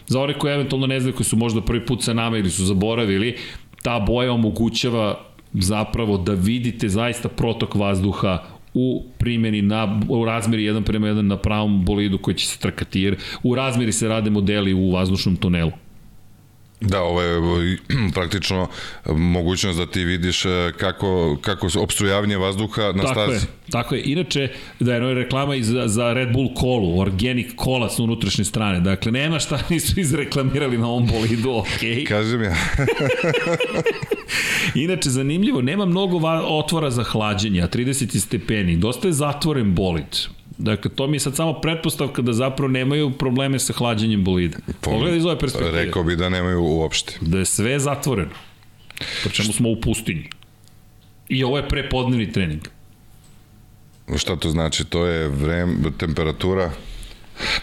Za one koji eventualno ne znaju, koji su možda prvi put sa nama ili su zaboravili, ta boja omogućava zapravo da vidite zaista protok vazduha u primjeni na, u razmeri 1 prema 1 na pravom bolidu koji će se trkati, jer u razmeri se rade modeli u vazdušnom tunelu. Da, ovo je e, praktično mogućnost da ti vidiš e, kako, kako obstrujavanje vazduha na tako stazi. je, tako je. Inače, da je reklama i za, Red Bull kolu, organic kola sa unutrašnje strane. Dakle, nema šta nisu izreklamirali na ovom bolidu, okej. Kažem ja, Inače, zanimljivo, nema mnogo otvora za hlađenje, a 30 stepeni. Dosta je zatvoren bolid. Dakle, to mi je sad samo pretpostavka da zapravo nemaju probleme sa hlađenjem bolida. Pogledaj iz ove perspektive. rekao bi da nemaju uopšte. Da je sve zatvoreno. Po čemu smo u pustinji. I ovo je prepodnevni trening. Šta to znači? To je vrem, temperatura,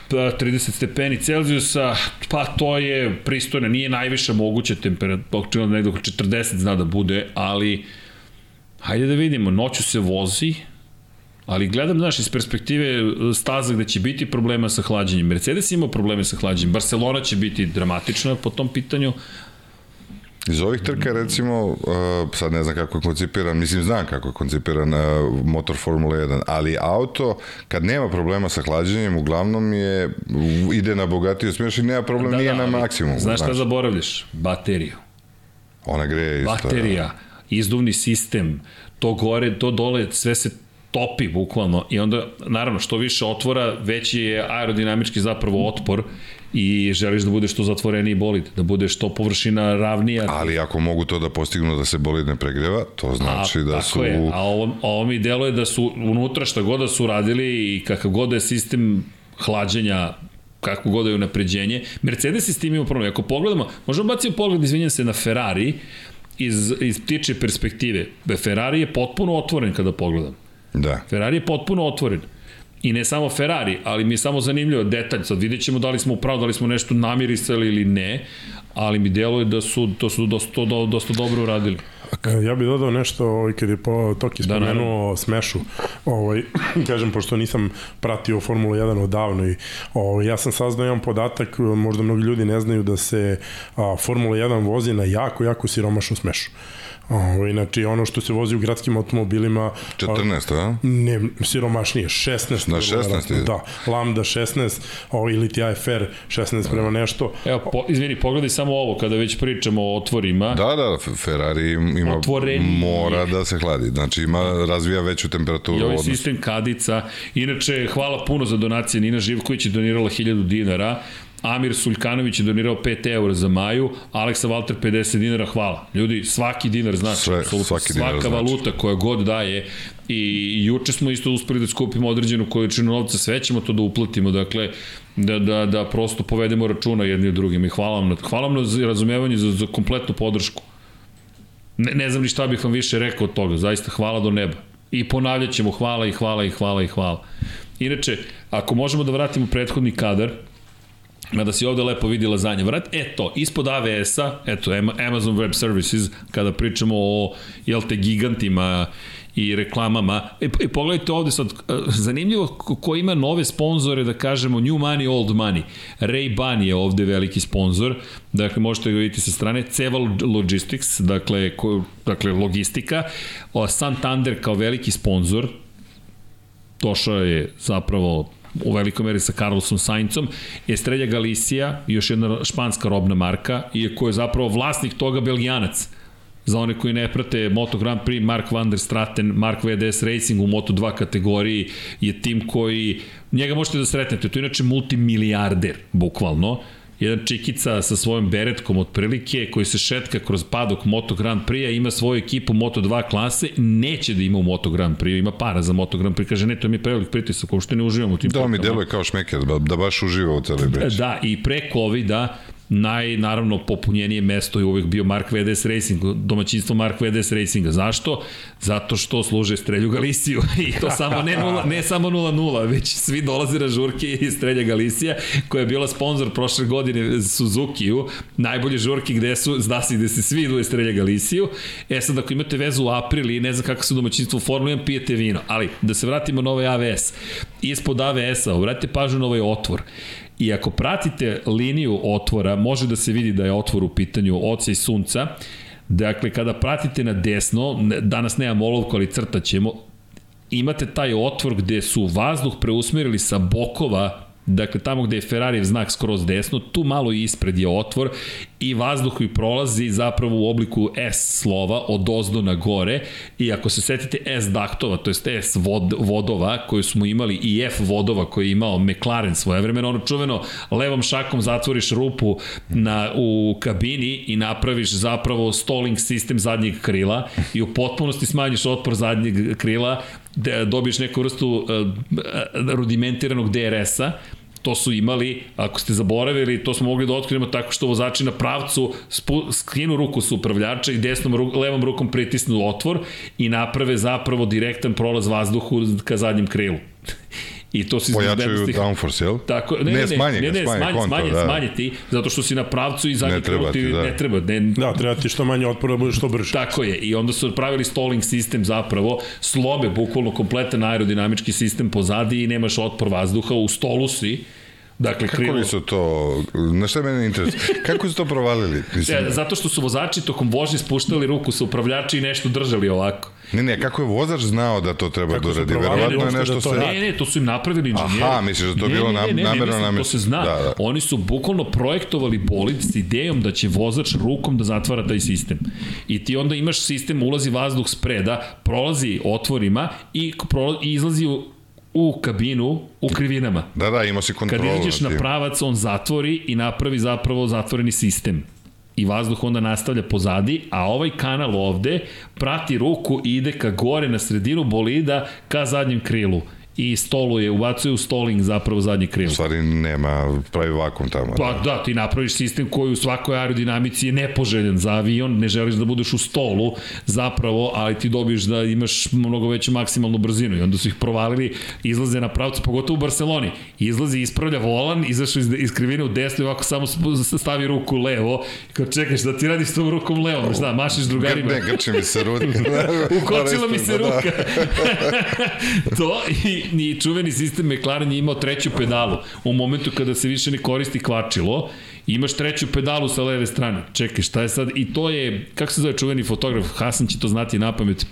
Pa, 30 stepeni Celzijusa, pa to je pristojno, nije najviša moguća temperatura, očigledno negde oko 40 zna da bude, ali hajde da vidimo, noću se vozi, ali gledam, znaš, iz perspektive staza gde će biti problema sa hlađenjem. Mercedes ima probleme sa hlađenjem, Barcelona će biti dramatična po tom pitanju, Iz ovih trka recimo, uh, sad ne znam kako je koncipiran, mislim znam kako je koncipiran uh, motor Formula 1, ali auto kad nema problema sa hlađenjem uglavnom je ide na bogatiju smješ i nema problem da, nije na ali maksimum. Znaš šta zaboravljaš? Bateriju. Ona greje isto. baterija, izduvni sistem, to gore, to dole, sve se topi bukvalno i onda naravno što više otvora veći je aerodinamički zapravo otpor i želiš da bude što zatvoreniji bolid, da bude što površina ravnija. Ali ako mogu to da postignu da se bolid ne pregreva, to znači da tako su... Je, a ovo, ovo mi deluje da su unutra šta god da su radili i kakav god da je sistem hlađenja kako god da je unapređenje. Mercedes je s tim imao problem. Ako pogledamo, možemo baciti pogled, izvinjam se, na Ferrari iz, iz ptiče perspektive. Ferrari je potpuno otvoren kada pogledam. Da. Ferrari je potpuno otvoren. I ne samo Ferrari, ali mi je samo zanimljivo detalj, sad vidjet ćemo da li smo upravo, da li smo nešto namirisali ili ne, ali mi deluje da su to su dosta, do, dosta dobro uradili. Ja bih dodao nešto ovaj, kad je po, Toki Da, spomenuo da, Smešu. Ovaj, kažem, pošto nisam pratio Formulu 1 odavno i ovaj, ja sam saznao jedan podatak, možda mnogi ljudi ne znaju da se a, Formula 1 vozi na jako, jako siromašnu Smešu. Ovo, znači, ono što se vozi u gradskim automobilima... 14, a? Ne, siromašnije, 16. Na 16 ide. Da, Lambda 16, ovo, ili ti AFR 16 prema nešto. Evo, po, izvini, pogledaj samo ovo, kada već pričamo o otvorima. Da, da, Ferrari ima, Otvorenije. mora da se hladi. Znači ima, razvija veću temperaturu. I ovaj odnosno. sistem kadica. Inače, hvala puno za donacije. Nina Živković je donirala 1000 dinara. Amir Suljkanović je donirao 5 eura za Maju, Aleksa Valter 50 dinara, hvala. Ljudi, svaki dinar znači, Sve, apsolutno, svaki dinar svaka znači. valuta koja god daje i juče smo isto uspeli da skupimo određenu količinu novca, sve ćemo to da uplatimo, dakle, da, da, da prosto povedemo računa jedni od drugim i hvala vam na, hvala vam na razumevanje za, za kompletnu podršku. Ne, ne znam ni šta bih vam više rekao od toga, zaista hvala do neba. I ponavljat ćemo hvala i hvala i hvala i hvala. Inače, ako možemo da vratimo prethodni kadar, Mada si ovde lepo vidi lazanje. Vrat, eto, ispod AWS-a, eto, Amazon Web Services, kada pričamo o, jel te, gigantima i reklamama. E, e pogledajte ovde sad, zanimljivo ko, ima nove sponzore, da kažemo new money, old money. Ray-Ban je ovde veliki sponsor, dakle možete ga vidjeti sa strane, Ceval Logistics, dakle, ko, dakle logistika, o, Santander kao veliki sponsor, došao je zapravo u velikoj meri sa Carlosom Saincom, Estrella Galicia, još jedna španska robna marka, iako je zapravo vlasnik toga Belgijanac. Za one koji ne prate Moto Grand Prix, Mark van der Straten, Mark VDS Racing u Moto2 kategoriji je tim koji, njega možete da sretnete, to je inače multimilijarder, bukvalno, jedan čikica sa svojom beretkom otprilike koji se šetka kroz padok Moto Grand Prix-a, ima svoju ekipu Moto 2 klase, neće da ima u Moto Grand Prix, ima para za Moto Grand Prix, kaže ne, to mi je prevelik pritisak, uopšte ne uživamo u tim Da, mi trkama. deluje kao šmeker, da, da baš uživa u celoj priči. Da, i pre COVID-a naj, naravno, popunjenije mesto je uvek bio Mark VDS Racing, domaćinstvo Mark VDS Racinga. Zašto? Zato što služe Strelju Galisiju i to samo ne, nula, ne samo 0-0, već svi dolaze na žurke iz Strelja Galicija, koja je bila sponsor prošle godine Suzuki-u, najbolje žurke gde su, zna se gde se svi idu iz Strelja Galisiju. E sad, ako imate vezu u april i ne znam kako se domaćinstvo u Formula 1, pijete vino. Ali, da se vratimo na ovaj AVS. Ispod AVS-a, obratite pažnju na ovaj otvor. I ako pratite liniju otvora, može da se vidi da je otvor u pitanju oca i sunca. Dakle, kada pratite na desno, danas nemamo olovku, ali crtaćemo, imate taj otvor gde su vazduh preusmerili sa bokova Dakle, tamo gde je Ferrarijev znak skroz desno, tu malo ispred je otvor i vazduh koji prolazi zapravo u obliku S slova od ozdo na gore. I ako se setite S daktova, to jest S vod, vodova koju smo imali i F vodova koji je imao McLaren svoje vremena, ono čuveno levom šakom zatvoriš rupu na, u kabini i napraviš zapravo stalling sistem zadnjeg krila i u potpunosti smanjiš otpor zadnjeg krila da dobiješ neku vrstu uh, rudimentiranog DRS-a, to su imali, ako ste zaboravili, to smo mogli da otkrijemo tako što vozači na pravcu skinu ruku sa upravljača i desnom, ru, levom rukom pritisnu otvor i naprave zapravo direktan prolaz vazduhu ka zadnjem krilu. I to se Pojačaju downforce, jel? Tako, ne, ne, ne, smanje, ne, ne, smanje, smanje, konto, smanje, da. smanje ti, zato što si na pravcu i zadnji ne treba ti, da. ne treba. Ne, da, treba ti što manje otpora da budeš što brže. Tako je, i onda su pravili stalling sistem zapravo, slome, bukvalno kompletan aerodinamički sistem pozadi i nemaš otpor vazduha, u stolu si, Dakle, Kako krilo... su to, na šta mene interesuje, kako su to provalili? Mislim, ja, zato što su vozači tokom vožnje spuštali ruku sa upravljača i nešto držali ovako. Ne, ne, kako je vozač znao da to treba da uradi? Verovatno je nešto da se... Ne, ne, to su im napravili inženjeri. Aha, misliš da to ne, bilo ne, ne, ne, namerno ne, ne, to se zna. Da, da. Oni su bukvalno projektovali bolid s idejom da će vozač rukom da zatvara taj sistem. I ti onda imaš sistem, ulazi vazduh spreda, prolazi otvorima i, pro, i izlazi u u kabinu u krivinama. Da, da, ima si kontrolu. Kad izađeš na pravac, on zatvori i napravi zapravo zatvoreni sistem. I vazduh onda nastavlja pozadi, a ovaj kanal ovde prati ruku i ide ka gore na sredinu bolida ka zadnjem krilu i stoluje, ubacuje u stoling zapravo zadnji krilo. U stvari nema, pravi vakum tamo. Pa da, ti napraviš sistem koji u svakoj aerodinamici je nepoželjen za avion, ne želiš da budeš u stolu zapravo, ali ti dobiješ da imaš mnogo veću maksimalnu brzinu i onda su ih provalili, izlaze na pravcu, pogotovo u Barceloni, izlazi, ispravlja volan, izašao iz, iz krivine u desno i ovako samo stavi ruku levo, kao čekaš da ti radiš tom rukom levo, šta, mašiš drugarima. Ne, grče mi se ruka. Ukočila mi se da. ruka. to i i čuveni sistem McLaren je imao treću pedalu. U momentu kada se više ne koristi kvačilo, imaš treću pedalu sa leve strane. Čekaj, šta je sad? I to je, kako se zove čuveni fotograf, Hasan će to znati na pamet,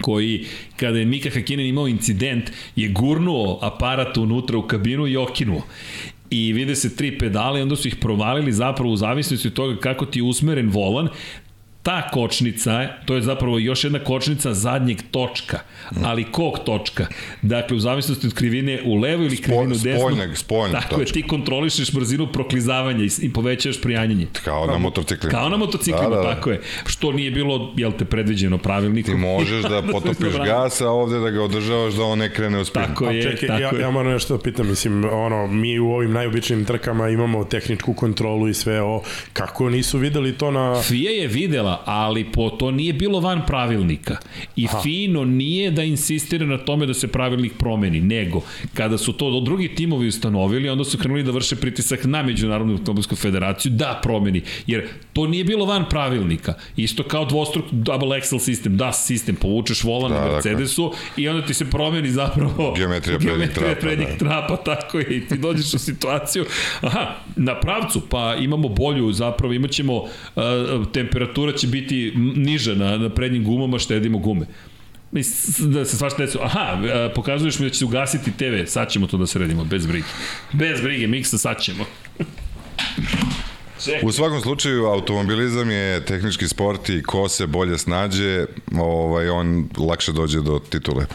koji, kada je Mika Hakinen imao incident, je gurnuo aparat unutra u kabinu i okinuo i vide se tri pedale i onda su ih provalili zapravo u zavisnosti od toga kako ti je usmeren volan, ta kočnica, to je zapravo još jedna kočnica zadnjeg točka, ali kog točka? Dakle, u zavisnosti od krivine u levo ili krivinu desno. Spoljneg, spoljneg Tako je, ti kontrolišeš brzinu proklizavanja i, i povećaš prijanjanje. Kao na motociklima. Kao na motociklima, da, da, da. tako je. Što nije bilo, jel te, predviđeno pravilnikom. Ti možeš da, da potopiš gas, a ovde da ga održavaš da on ne krene u spin. Tako je, čekaj, tako ja, je. ja moram nešto da pitam, mislim, ono, mi u ovim najobičnim trkama imamo tehničku kontrolu i sve o, kako nisu videli to na... FIA je videla dela, ali po to nije bilo van pravilnika. I Aha. fino nije da insistira na tome da se pravilnik promeni, nego kada su to drugi timovi ustanovili, onda su krenuli da vrše pritisak na Međunarodnu automobilsku federaciju da promeni, jer to nije bilo van pravilnika. Isto kao dvostruk double axle sistem, DAS sistem, povučeš volan da, na Mercedesu dakle. i onda ti se promeni zapravo geometrija prednjeg trapa, da. trapa, tako je, i ti dođeš u situaciju, aha, na pravcu, pa imamo bolju, zapravo imaćemo uh, temperatura će biti niža na, na prednjim gumama, štedimo gume. da se svašta desu. Aha, e, pokazuješ mi da će se ugasiti TV, sad ćemo to da sredimo, bez brige. Bez brige, miksa, sad ćemo. U svakom slučaju, automobilizam je tehnički sport i ko se bolje snađe, ovaj, on lakše dođe do titule.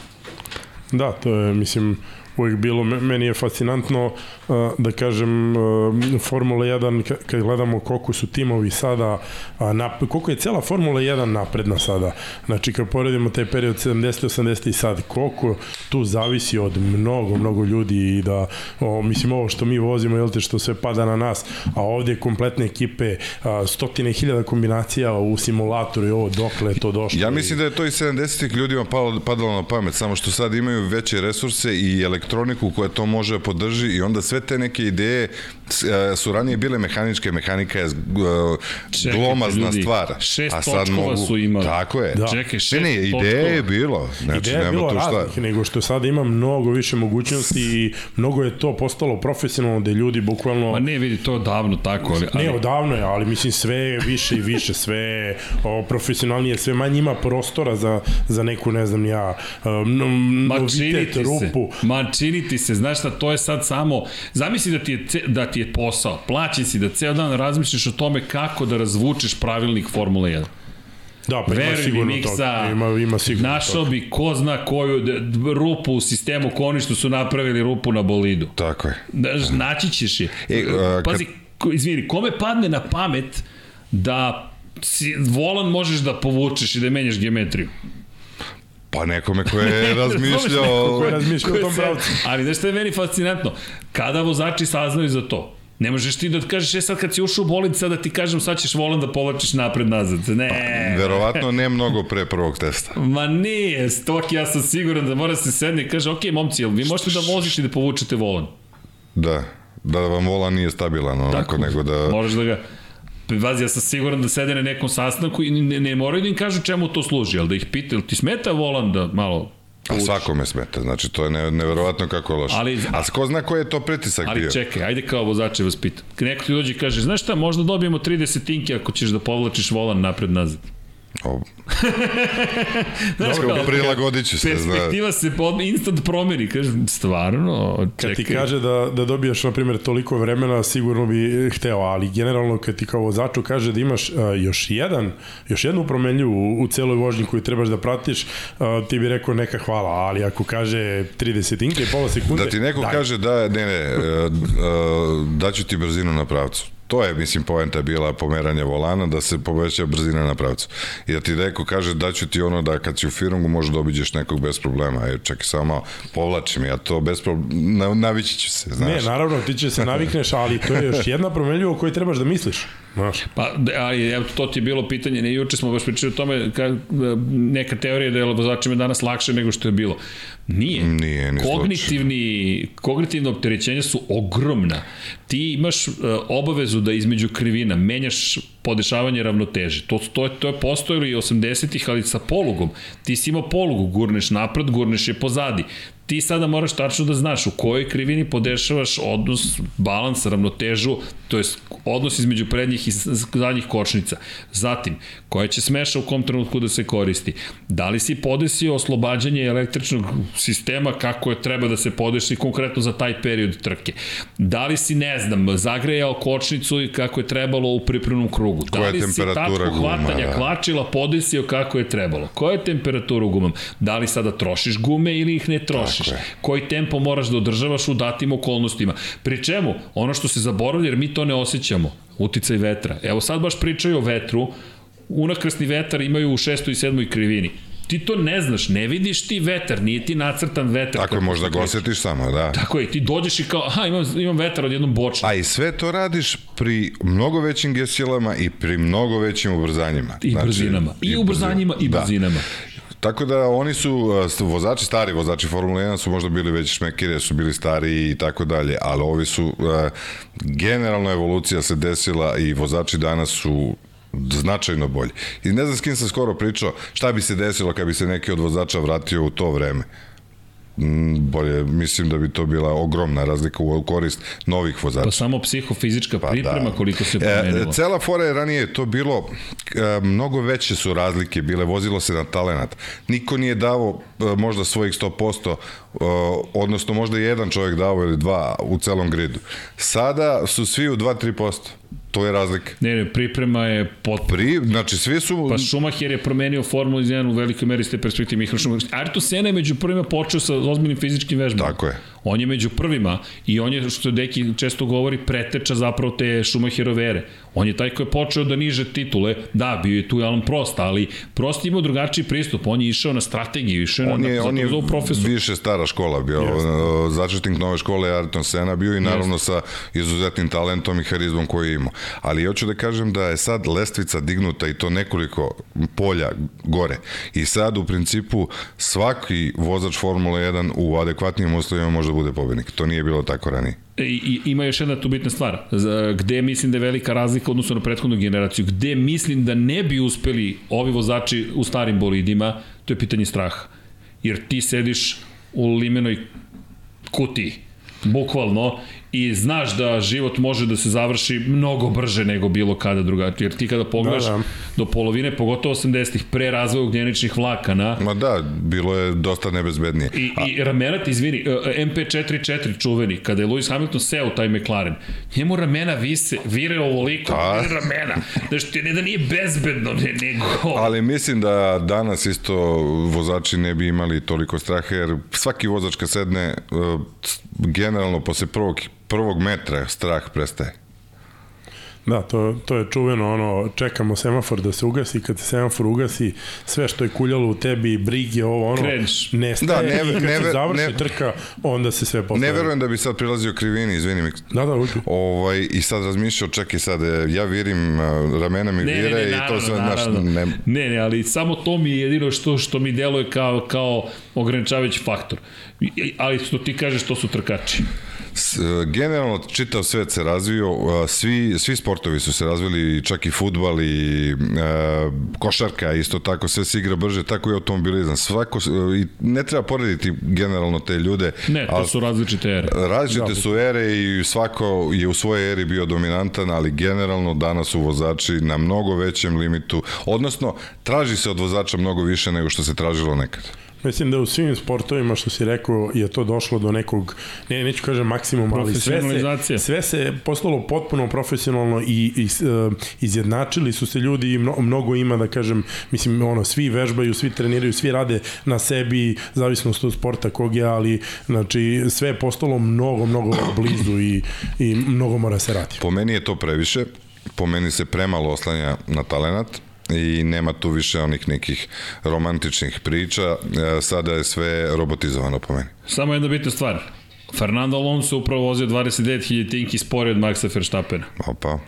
Da, to je, mislim, uvek bilo, me- meni je fascinantno uh, da kažem uh, Formula 1 ka- kad gledamo koliko su timovi sada nap, koliko je cela Formula 1 napredna sada. Znači kad poredimo taj period 70 80 i sad koliko tu zavisi od mnogo mnogo ljudi i da o, mislim ovo što mi vozimo jel te što sve pada na nas a ovdje kompletne ekipe a, stotine hiljada kombinacija u simulatoru i ovo dokle je to došlo Ja mislim da je to i 70-ih ljudima palo, padalo na pamet, samo što sad imaju veće resurse i elektroniku koja to može da podrži i onda sve te neke ideje e, su ranije bile mehaničke, mehanika je e, glomazna ljudi, stvar. šest a sad točkova mogu, su imali. Tako je. Da. Čekaj, šest Ne, ne, ideje je točkova. bilo. Znači, Ideja je bilo tu šta. raznih, nego što sada ima mnogo više mogućnosti i mnogo je to postalo profesionalno da ljudi bukvalno... Ma ne, vidi, to je davno tako, ali... ali Ne, odavno je, ali mislim sve je više i više, sve je, o, profesionalnije, sve manje ima prostora za, za neku, ne znam ja, Ma novitet, rupu. ma čini ti se, znaš šta, to je sad samo, zamisli da ti je, da ti je posao, plaćen si da ceo dan razmišljaš o tome kako da razvučeš pravilnik Formule 1. Da, pa ima Veruj mi, sigurno Miksa, to. Ima, ima sigurno našao to. bi ko zna koju rupu u sistemu koni što su napravili rupu na bolidu. Tako je. Znaš, naći ćeš je. E, a, Pazi, ko, izvini, kome padne na pamet da si, volan možeš da povučeš i da menjaš geometriju? Pa nekome ko je razmišljao... Ko je razmišljao u tom pravcu. Ali znaš što je meni fascinantno? Kada vozači saznaju za to? Ne možeš ti da kažeš, e sad kad si ušao u bolid, sad da ti kažem, sad ćeš volan da povlačiš napred-nazad. Ne. Verovatno ne mnogo pre prvog testa. Ma nije, stok, ja sam siguran da mora se sedne i kaže, ok, momci, jel vi možete da vozite i da povučete volan? Da, da vam vola nije stabilan onako, nego da... Moraš da ga... Vazi, ja sam siguran da sede na nekom sastanku i ne, ne moraju da im kažu čemu to služi, ali da ih pita, jel ti smeta volan da malo A svakome smeta, znači to je ne, neverovatno kako je loše. Ali- A ko zna koji je to pritisak bio? Ali čekaj, ajde kao vozače vas pitam. Neko ti dođe i kaže, znaš šta, možda dobijemo 30 tinke ako ćeš da povlačiš volan napred-nazad. O, Znaš Dobro, kao, prilagodit ću se, zna. Perspektiva se pod, instant promeri, kažem, stvarno, čekaj. Kad ti kaže da, da dobijaš, na primjer, toliko vremena, sigurno bi hteo, ali generalno kad ti kao vozaču kaže da imaš a, još jedan, još jednu promenlju u, u celoj vožnji koju trebaš da pratiš, a, ti bi rekao neka hvala, ali ako kaže 30 inke i pola sekunde, Da ti neko daj. kaže da, ne, ne, e, e, daću ti brzinu na pravcu. To je, mislim, poenta bila pomeranja volana, da se poveća brzina na pravcu. I da ti neko kaže da ću ti ono da kad si u firungu možeš da obiđeš nekog bez problema. E, čekaj samo, malo, povlačim ja to bez problema, na, navići ću se, znaš. Ne, naravno, ti će se navikneš, ali to je još jedna promenljiva o kojoj trebaš da misliš. Pa, da, ali evo, to ti je bilo pitanje, ne, juče smo baš pričali o tome, ka, neka teorija da je vozačima danas lakše nego što je bilo. Nije. Nije ni Kognitivni, kognitivne opterećenja su ogromna. Ti imaš uh, obavezu da između krivina menjaš podešavanje ravnoteže. To, to, je, to je postojilo i 80-ih, ali sa polugom. Ti si imao polugu, gurneš napred, gurneš je pozadi. Ti sada moraš tačno da znaš u kojoj krivini podešavaš odnos, balans, ravnotežu, to je odnos između prednjih i zadnjih kočnica. Zatim, koja će smeša u kom trenutku da se koristi. Da li si podesio oslobađanje električnog sistema kako je treba da se podesi konkretno za taj period trke. Da li si, ne znam, zagrejao kočnicu i kako je trebalo u pripremnom krugu. Da li si tačku guma, hvatanja da. klačila podesio kako je trebalo. Koja je temperatura u gumama? Da li sada trošiš gume ili ih ne trošiš? Je. Koji tempo moraš da održavaš u datim okolnostima? Pri čemu, ono što se zaboravlja, jer mi to ne osjećamo, uticaj vetra. Evo sad baš pričaju o vetru, unakrsni vetar imaju u šestoj i sedmoj krivini. Ti to ne znaš, ne vidiš ti vetar, nije ti nacrtan vetar. Tako je, možda ga osjetiš samo, da. Tako je, ti dođeš i kao, aha, imam, imam vetar od jednom bočna. A i sve to radiš pri mnogo većim gesilama i pri mnogo većim ubrzanjima. I brzinama. I ubrzanjima i Da. Tako da oni su, vozači stari, vozači Formule 1 su možda bili već šmekire, su bili stari i tako dalje, ali ovi su, generalno evolucija se desila i vozači danas su značajno bolji. I ne znam s kim sam skoro pričao, šta bi se desilo kad bi se neki od vozača vratio u to vreme. Mm, bolje, mislim da bi to bila ogromna razlika u korist novih vozača. Pa samo psihofizička Pa priprema da. koliko se promenilo. E, cela fora je ranije to bilo, e, mnogo veće su razlike bile, vozilo se na talenat. Niko nije davo e, možda svojih 100%, e, odnosno možda jedan čovjek davo ili dva u celom gridu. Sada su svi u 2-3%. To je razlika. Ne, ne, priprema je potpuno. Pri, znači svi su... Pa Schumacher je promenio Formulu 1 u velikoj meri iz te perspektive Michael Schumacher. Ayrton Senna je među prvima počeo sa ozbiljnim fizičkim vežbama. Tako je. On je među prvima i on je, što Deki često govori, preteča zapravo te Schumacherove ere. On je taj koji je počeo da niže titule, da, bio je tu Alan Prost, ali Prost je imao drugačiji pristup, on je išao na strategiju, išao je On na, je, on je profesor. više stara škola bio, yes. začetnik nove škole je Ayrton Senna bio i naravno yes. sa izuzetnim talentom i harizmom koji je imao. Ali hoću da kažem da je sad lestvica dignuta i to nekoliko polja gore. I sad u principu svaki vozač Formule 1 u adekvatnim uslovima može da bude pobednik. To nije bilo tako ranije. I, ima još jedna tu bitna stvar. Gde mislim da je velika razlika odnosno na prethodnu generaciju, gde mislim da ne bi uspeli ovi vozači u starim bolidima, to je pitanje straha. Jer ti sediš u limenoj kutiji, bukvalno, i znaš da život može da se završi mnogo brže nego bilo kada drugačije. Jer ti kada pogledaš da, da. do polovine, pogotovo 80-ih, pre razvoja ugljeničnih vlakana... Ma da, bilo je dosta nebezbednije. I, A... i ramena ti, izvini, e, MP44 čuveni, kada je Lewis Hamilton seo taj McLaren, njemu ramena vise, vire ovoliko, A... vire ramena. Znaš, ti ne da nije bezbedno, ne, nego... Ali mislim da danas isto vozači ne bi imali toliko straha, jer svaki vozač kad sedne, e, generalno posle prvog prvog metra strah prestaje. Da, to, to je čuveno, ono, čekamo semafor da se ugasi, kad se semafor ugasi, sve što je kuljalo u tebi, brige, ovo, ono, Krenš. nestaje da, ne, i kad ne, se završi ne, trka, onda se sve postaje. Ne verujem da bi sad prilazio krivini, izvini mi. Da, da, uđu. Ovaj, I sad razmišljao, čekaj sad, e, ja virim, ramena mi ne, vire ne, ne, naravno, i to sve, naš, ne. ne, ne, ali samo to mi je jedino što, što mi deluje kao, kao ograničavajući faktor. Ali što ti kažeš, to su trkači. Generalno, čitav svet se razvio, svi, svi sportovi su se razvili, čak i futbal i e, košarka, isto tako, sve se igra brže, tako i automobilizam. Svako, i ne treba porediti generalno te ljude. Ne, to su različite ere. Različite su ere i svako je u svojoj eri bio dominantan, ali generalno danas su vozači na mnogo većem limitu, odnosno traži se od vozača mnogo više nego što se tražilo nekad. Mislim da u svim sportovima što si rekao je to došlo do nekog, ne, neću kažem maksimum, ali sve se, sve se postalo potpuno profesionalno i, i uh, izjednačili su se ljudi i mno, mnogo ima da kažem, mislim ono, svi vežbaju, svi treniraju, svi rade na sebi, zavisnost od sporta kog je, ali znači sve je postalo mnogo, mnogo blizu i, i mnogo mora se raditi. Po meni je to previše, po meni se premalo oslanja na talenat, i nema tu više onih nekih romantičnih priča, e, sada je sve robotizovano po meni. Samo jedna bitna stvar, Fernando Alonso upravo vozio 29.000 tinki sporije od Maxa Verstappena. Opa.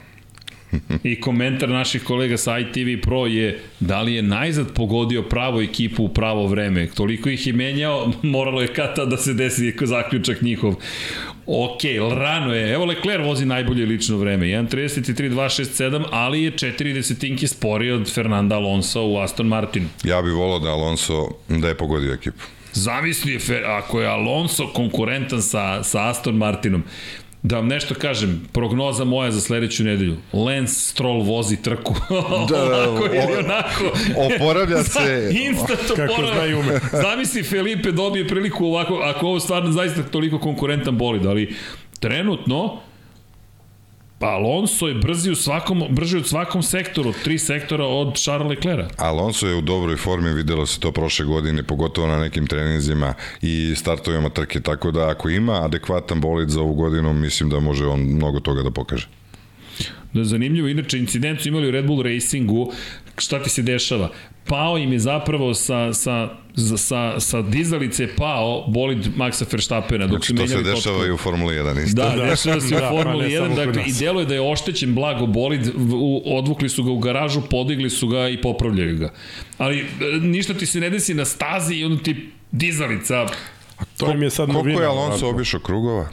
I komentar naših kolega sa ITV Pro je da li je najzad pogodio pravo ekipu u pravo vreme. Toliko ih je menjao, moralo je kata da se desi zaključak njihov. Ok, rano je. Evo Leclerc vozi najbolje lično vreme. 1.33.267, ali je 4 desetinki sporiji od Fernanda Alonso u Aston Martin. Ja bih volao da Alonso da je pogodio ekipu. Zamisli, ako je Alonso konkurentan sa, sa Aston Martinom, Da vam nešto kažem, prognoza moja za sledeću nedelju. Lance Stroll vozi trku. da, ovako ili onako. Oporavlja se. Instant oporavlja. Kako ume. Zamisli Felipe dobije priliku ovako, ako ovo stvarno zaista toliko konkurentan bolid, ali trenutno Pa Alonso je brzi u svakom, brži u svakom sektoru, tri sektora od Charles Leclerc. Alonso je u dobroj formi, videlo se to prošle godine, pogotovo na nekim treninzima i startovima trke, tako da ako ima adekvatan bolid za ovu godinu, mislim da može on mnogo toga da pokaže. Da, zanimljivo, inače incident su imali u Red Bull Racingu, šta ti se dešava? Pao im je zapravo sa, sa, sa, sa dizalice pao bolid Maxa Verstappena. Dok znači, to se dešava potpuno. i u Formuli 1 isto. Da, dešava se u da, Formuli 1, dakle, i delo je da je oštećen blago bolid, odvukli su ga u garažu, podigli su ga i popravljaju ga. Ali e, ništa ti se ne desi na stazi i onda ti dizalica To im je sad novina. Koliko je Alonso obišao krugova?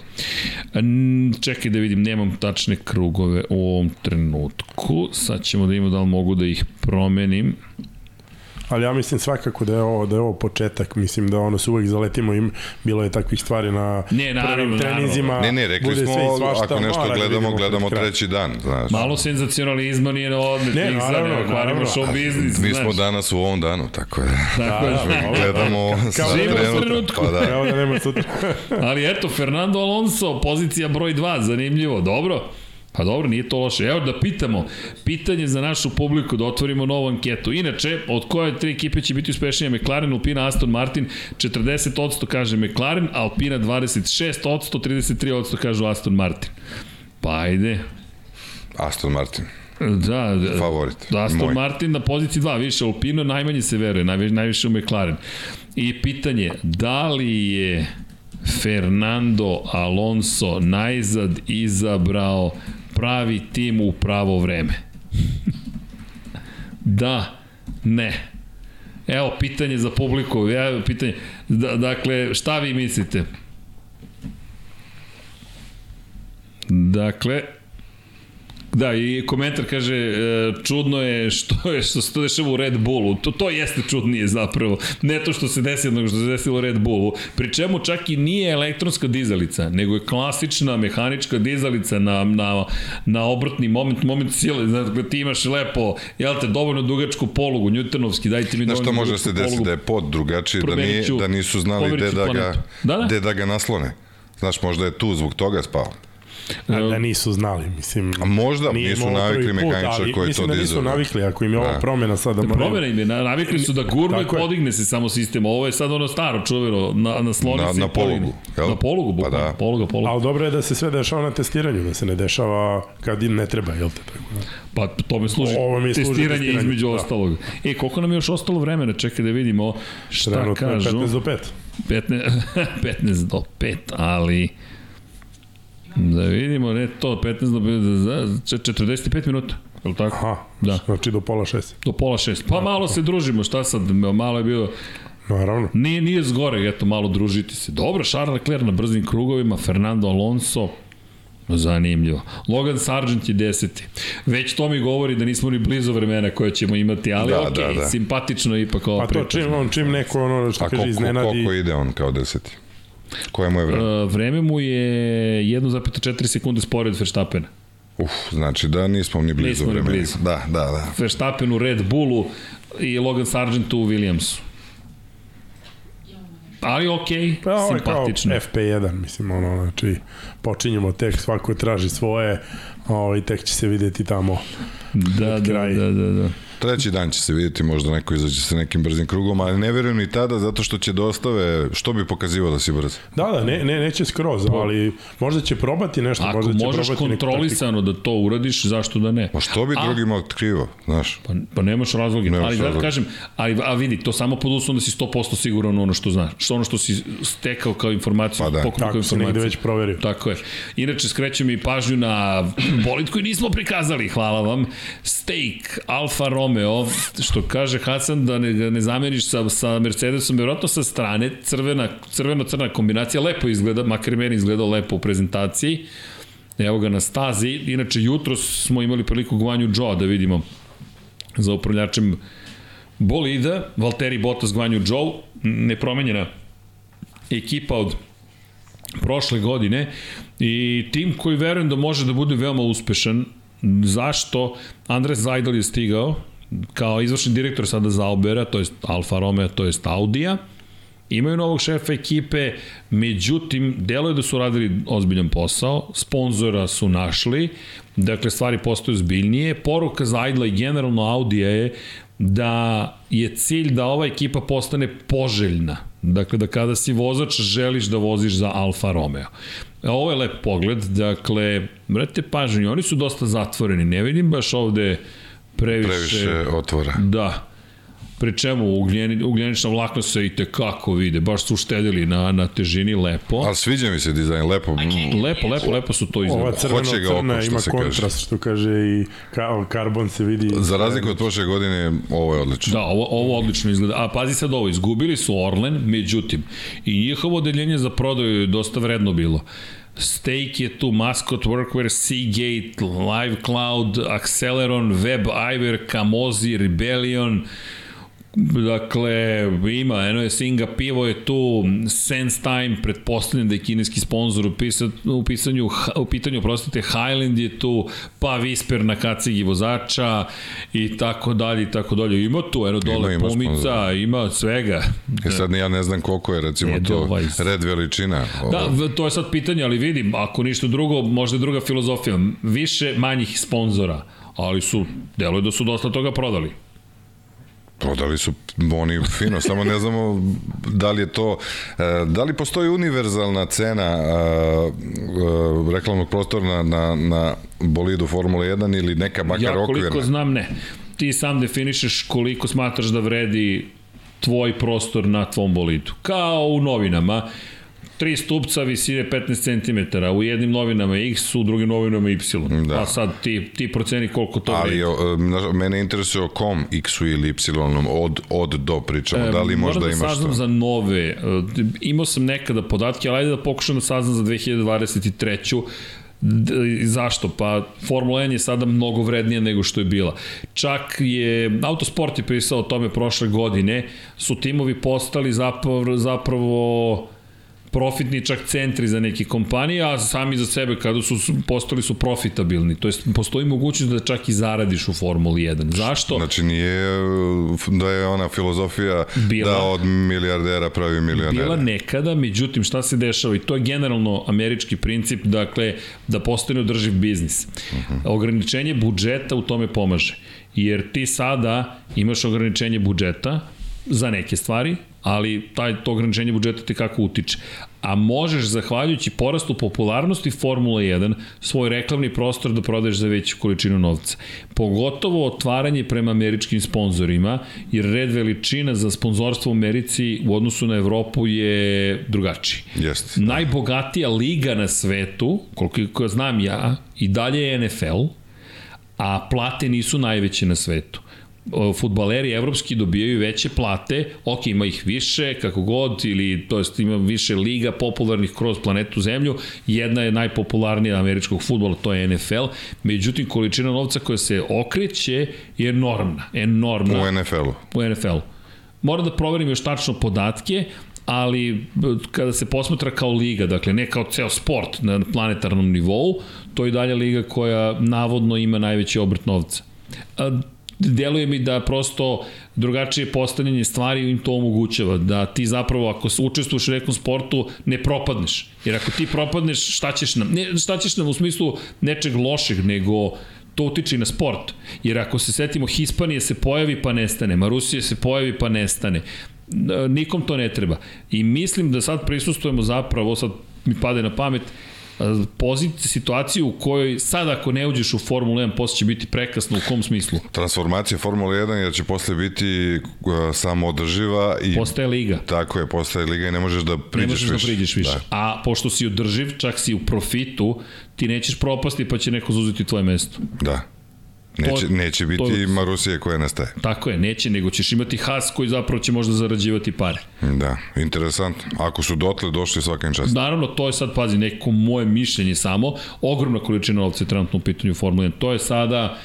Čekaj da vidim, nemam tačne krugove u ovom trenutku. Sad ćemo da imamo da li mogu da ih promenim ali ja mislim svakako da je ovo, da je ovo početak, mislim da ono se uvek zaletimo im, bilo je takvih stvari na ne, naravno, prvim treninzima. Ne, ne, rekli smo, svašta, ako nešto mora, gledamo, gledamo treći dan, znaš. Malo senzacionalizma nije na odmet, ne, naravno, naravno, naravno. show biznis, Mi smo danas u ovom danu, tako je. Tako da, da, da, gledamo kao, kao trenutku. Pa da. Kao da nema sutra. ali eto, Fernando Alonso, pozicija broj 2, zanimljivo, dobro. Pa dobro, nije to loše. Evo da pitamo, pitanje za našu publiku, da otvorimo novu anketu. Inače, od koje tri ekipe će biti uspešnije? McLaren, Alpina, Aston Martin, 40% kaže McLaren, Alpina 26%, 33% kažu Aston Martin. Pa ajde, Aston Martin. Da, da. Favorit. Da, Aston Moj. Martin na poziciji 2, više Alpino, najmanje se veruje, najviše, najviše u McLaren. I pitanje, da li je Fernando Alonso najzad izabrao pravi tim u pravo vreme? da, ne. Evo, pitanje za publiku, evo, pitanje, da, dakle, šta vi mislite? Dakle, Da, i komentar kaže, e, čudno je što je što se to dešava u Red Bullu. To, to jeste čudnije zapravo. Ne to što se desilo, nego što se desilo u Red Bullu. Pri čemu čak i nije elektronska dizalica, nego je klasična mehanička dizalica na, na, na obrtni moment, moment sile. Znači, ti imaš lepo, jel te, dovoljno dugačku polugu, Newtonovski, dajte mi Znaš dovoljno šta može da se dugačku desi polugu. da je pod drugačiji, da, nije, da nisu znali gde da, ga. Da, da. gde da ga naslone. Znaš, možda je tu zbog toga spao. Da, da nisu znali, mislim. A možda nije nisu navikli mehaničar koji je Mislim to da nisu dizao. navikli, ako im je ova Da. promena sada... da Promena im je, na- navikli su da gurnu i Tako je. podigne se samo sistem. Ovo je sad ono staro čuveno, na, na sloni Na- se na polugu, podigne. jel? Na polugu, Pa bukvalno. da. Poluga, poluga. Ali dobro je da se sve dešava na testiranju, da se ne dešava kad im ne treba, jel te tako? da? Pa tome služi Ovo mi služi testiranje, testiranje, između da. ostalog. E, koliko nam je još ostalo vremena? Čekaj da vidimo šta Trenutno je kažu. 15 do 5. 15, 15 do 5, ali da vidimo, ne to, 15 do 5, za 45 minuta, je li tako? Aha, Da. znači do pola šest. Do pola šest. Pa malo se družimo, šta sad, malo je bilo, Naravno. nije, nije zgore, eto, malo družiti se. Dobro, Charles Leclerc na brzim krugovima, Fernando Alonso, Zanimljivo. Logan Sargent je deseti. Već to mi govori da nismo ni blizu vremena koje ćemo imati, ali Da, da, okej, da, okay, da. simpatično je ipak ova Pa to priča. čim, on, čim neko ono što A kaže iznenadi... koliko ide on kao deseti? Koje mu je vreme? Uh, vreme mu je 1,4 sekunde spore od Verstappena. Uf, znači da nismo ni blizu Nismo ni vremena. blizu. Da, da, da. Verstappen u Red Bullu i Logan Sargent u Williamsu. Ali okej, Pa ovo je kao simpatično. FP1, mislim, ono, znači, počinjemo tek, svako traži svoje, ovaj, tek će se videti tamo. Da, da, kraj. da, da, da. Treći dan će se vidjeti, možda neko izađe sa nekim brzim krugom, ali ne verujem ni tada zato što će dostave, što bi pokazivao da si brz? Da, da, ne, ne, neće skroz, ali možda će probati nešto, Ako možda će možeš probati kontrolisano da to uradiš, zašto da ne? Pa što bi A- drugima otkrivao, znaš? Pa, pa nemaš razloga, Nemaš ali da razloga. kažem, ali, a vidi, to samo pod uslovom da si 100% siguran u ono što znaš, što ono što si stekao kao informaciju, Pa da. pokupio kao Tako informaciju. već proverio. Tako je. Inače, skrećem i pažnju na bolid koji nismo prikazali, hvala vam. Steak, Alfa Romeo, što kaže Hasan da ne, ga ne zameniš sa, sa Mercedesom, vjerojatno sa strane, crvena, crveno-crna kombinacija, lepo izgleda, makar meni izgledao lepo u prezentaciji. Evo ga na stazi. Inače, jutro smo imali priliku Gvanju Joe da vidimo za upravljačem bolida, Valtteri Bottas Gvanju Joe, nepromenjena ekipa od prošle godine i tim koji verujem da može da bude veoma uspešan. Zašto? Andres Zajdel je stigao kao izvršni direktor sada Zaubera, to jest Alfa Romeo, to jest Audija. Imaju novog šefa ekipe, međutim, delo je da su radili ozbiljan posao, sponzora su našli, dakle, stvari postaju zbiljnije. Poruka Zajdla i generalno Audija je da je cilj da ova ekipa postane poželjna. Dakle, da kada si vozač želiš da voziš za Alfa Romeo. Ovo je lep pogled, dakle, brate pažnju, oni su dosta zatvoreni, ne vidim baš ovde previše... Previše otvora. Da. Pri čemu ugljeni, ugljenična vlakna se i tekako vide, baš su uštedili na, na težini lepo. Ali sviđa mi se dizajn, lepo. Lepo, lepo, lepo su to Ova izgledali. Ga oko, crveno-crna što ima se kaže. kontrast, što kaže i ka, karbon se vidi. Za razliku od prošle godine, ovo je odlično. Da, ovo, ovo odlično izgleda. A pazi sad ovo, izgubili su Orlen, međutim, i njihovo odeljenje za prodaju je dosta vredno bilo. Stake je tu, Mascot, Workwear, Seagate, Live Cloud, Acceleron, Web, Iver, Kamozi, Rebellion, Dakle, ima, eno je Singa pivo je tu, Sense Time, pretpostavljam da je kineski sponsor u, pisa, u, pisanju, u pitanju, prostite, Highland je tu, pa Whisper na kacigi vozača i tako dalje i tako dalje. Ima tu, eno dole Ima, ima pomica, sponzora. ima svega. E sad ja ne znam koliko je recimo to Edelweiss. red veličina. Da, v- to je sad pitanje, ali vidim, ako ništa drugo, možda je druga filozofija. Više manjih sponzora, ali su, deluje da su dosta toga prodali. Prodali su oni fino, samo ne znamo da li je to, e, da li postoji univerzalna cena e, e, reklamnog prostora na, na, na bolidu Formule 1 ili neka makar Ja okvirna? koliko znam, ne. Ti sam definišeš koliko smatraš da vredi tvoj prostor na tvom bolidu. Kao u novinama, tri stupca visine 15 cm, u jednim novinama X, u drugim novinama Y. Da. Pa sad ti, ti proceni koliko to Ali vredi. e, znaš, mene interesuje o kom X-u ili Y-om od, od do pričamo. Da li E, možda da imaš saznam to? za nove. E, Imao sam nekada podatke, ali ajde da pokušam da saznam za 2023. D, zašto? Pa Formula 1 je sada mnogo vrednija nego što je bila. Čak je, Autosport je pisao o tome prošle godine, su timovi postali zapravo, zapravo profitni čak centri za neke kompanije, a sami za sebe kada su postali su profitabilni. To jest postoji mogućnost da čak i zaradiš u Formuli 1. Zašto? Znači nije da je ona filozofija Bila. da od milijardera pravi milionera. Bila nekada, međutim šta se dešava i to je generalno američki princip, dakle da postane održiv biznis. Uh -huh. Ograničenje budžeta u tome pomaže. Jer ti sada imaš ograničenje budžeta za neke stvari, ali taj, to ograničenje budžeta te kako utiče. A možeš, zahvaljujući porastu popularnosti Formula 1, svoj reklamni prostor da prodaješ za veću količinu novca. Pogotovo otvaranje prema američkim sponzorima, jer red veličina za sponzorstvo u Americi u odnosu na Evropu je drugačiji. Jeste. Najbogatija liga na svetu, koliko znam ja, i dalje je NFL, a plate nisu najveće na svetu futbaleri evropski dobijaju veće plate, ok, ima ih više, kako god, ili to jest ima više liga popularnih kroz planetu Zemlju, jedna je najpopularnija američkog futbola, to je NFL, međutim količina novca koja se okreće je enormna, enormna U NFL-u. u NFL-u. Moram da proverim još tačno podatke, ali b- kada se posmatra kao liga, dakle ne kao ceo sport na planetarnom nivou, to je dalje liga koja navodno ima najveći obrt novca. Deluje mi da prosto drugačije postavljanje stvari im to omogućava, da ti zapravo ako učestvuješ u nekom sportu ne propadneš. Jer ako ti propadneš, šta ćeš nam? Ne, šta ćeš nam u smislu nečeg lošeg, nego to utiče i na sport. Jer ako se setimo, Hispanije se pojavi pa nestane, Marusije se pojavi pa nestane. Nikom to ne treba. I mislim da sad prisustujemo zapravo, sad mi pade na pamet, poziciju, situaciju u kojoj sad ako ne uđeš u Formulu 1, posle će biti prekasno, u kom smislu? Transformacija Formule 1 jer će posle biti uh, samo održiva i Postaje liga. tako je, postaje liga i ne možeš da priđeš ne možeš više. da priđeš više. Da. A pošto si održiv, čak si u profitu, ti nećeš propasti pa će neko zauzeti tvoje mesto. Da. Neće, To- neće biti to- Marusije koja nestaje. Tako je, neće, nego ćeš imati has koji zapravo će možda zarađivati pare. Da, interesantno. Ako su dotle došli svaka im čast. Naravno, to je sad, pazi, neko moje mišljenje samo, ogromna količina novca je trenutno u pitanju Formula 1. To je sada,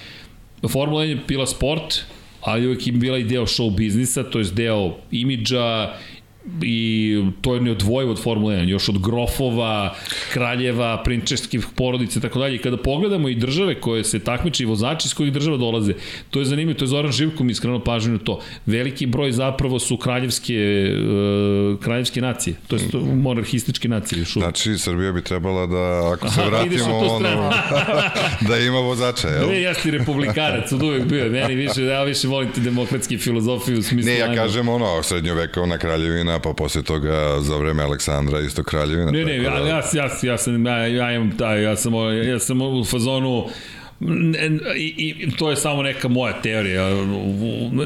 Formula 1 je bila sport, ali uvek im bila i deo show biznisa, to je deo imidža i to je neodvojivo od Formule 1, još od grofova, kraljeva, prinčeskih porodice i tako dalje. Kada pogledamo i države koje se takmiče i vozači iz kojih država dolaze, to je zanimljivo, to je Zoran Živko mi iskrenuo pažnju na to. Veliki broj zapravo su kraljevske, uh, kraljevske nacije, to je monarhističke nacije još uvijek. Znači, Srbija bi trebala da, ako se Aha, vratimo, tu ono, da ima vozača, jel? Ne, ja si republikanac, od uvek bio. Meni više, ja više volim te demokratski filozofiju u smislu... Ne, ja kažem ono, srednjovekovna kraljevina, pa posle toga za vreme Aleksandra isto kraljevina. Ne, ne, tako ja, da- ja, ja, ja, sam, ja, ja imam taj, ja sam, ja sam u fazonu i, i to je samo neka moja teorija.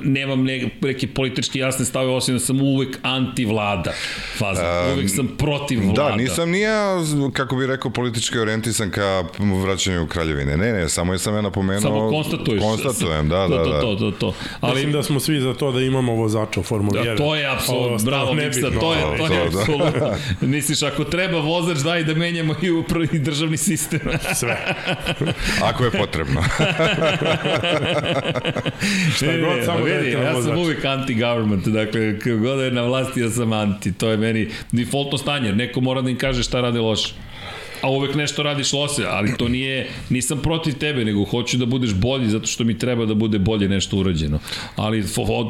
Nemam ne, neke politički jasne stave, osim da sam uvek anti-vlada. Faza. Uvek sam protiv vlada. Da, nisam ni ja, kako bih rekao, politički orijentisan ka vraćanju kraljevine. Ne, ne, samo sam ja napomenuo... Samo konstatuješ. Konstatujem, da, da, to, da. To, to, to, to. Ali, Mislim da smo svi za to da imamo vozača u Formuli 1. Da, to je apsolutno, bravo Miksa, to je, to je to, da. apsolutno. Misliš, ako treba vozač, daj da menjamo i upravi državni sistem. Sve. Ako je nepotrebno. Šta god, Ne, samo pa da vidi, je ja sam vozač. uvijek anti-government, dakle, kako god da je na vlasti, ja sam anti, to je meni defaultno stanje, neko mora da im kaže šta radi loše. A uvek nešto radiš loše, ali to nije, nisam protiv tebe, nego hoću da budeš bolji zato što mi treba da bude bolje nešto urađeno. Ali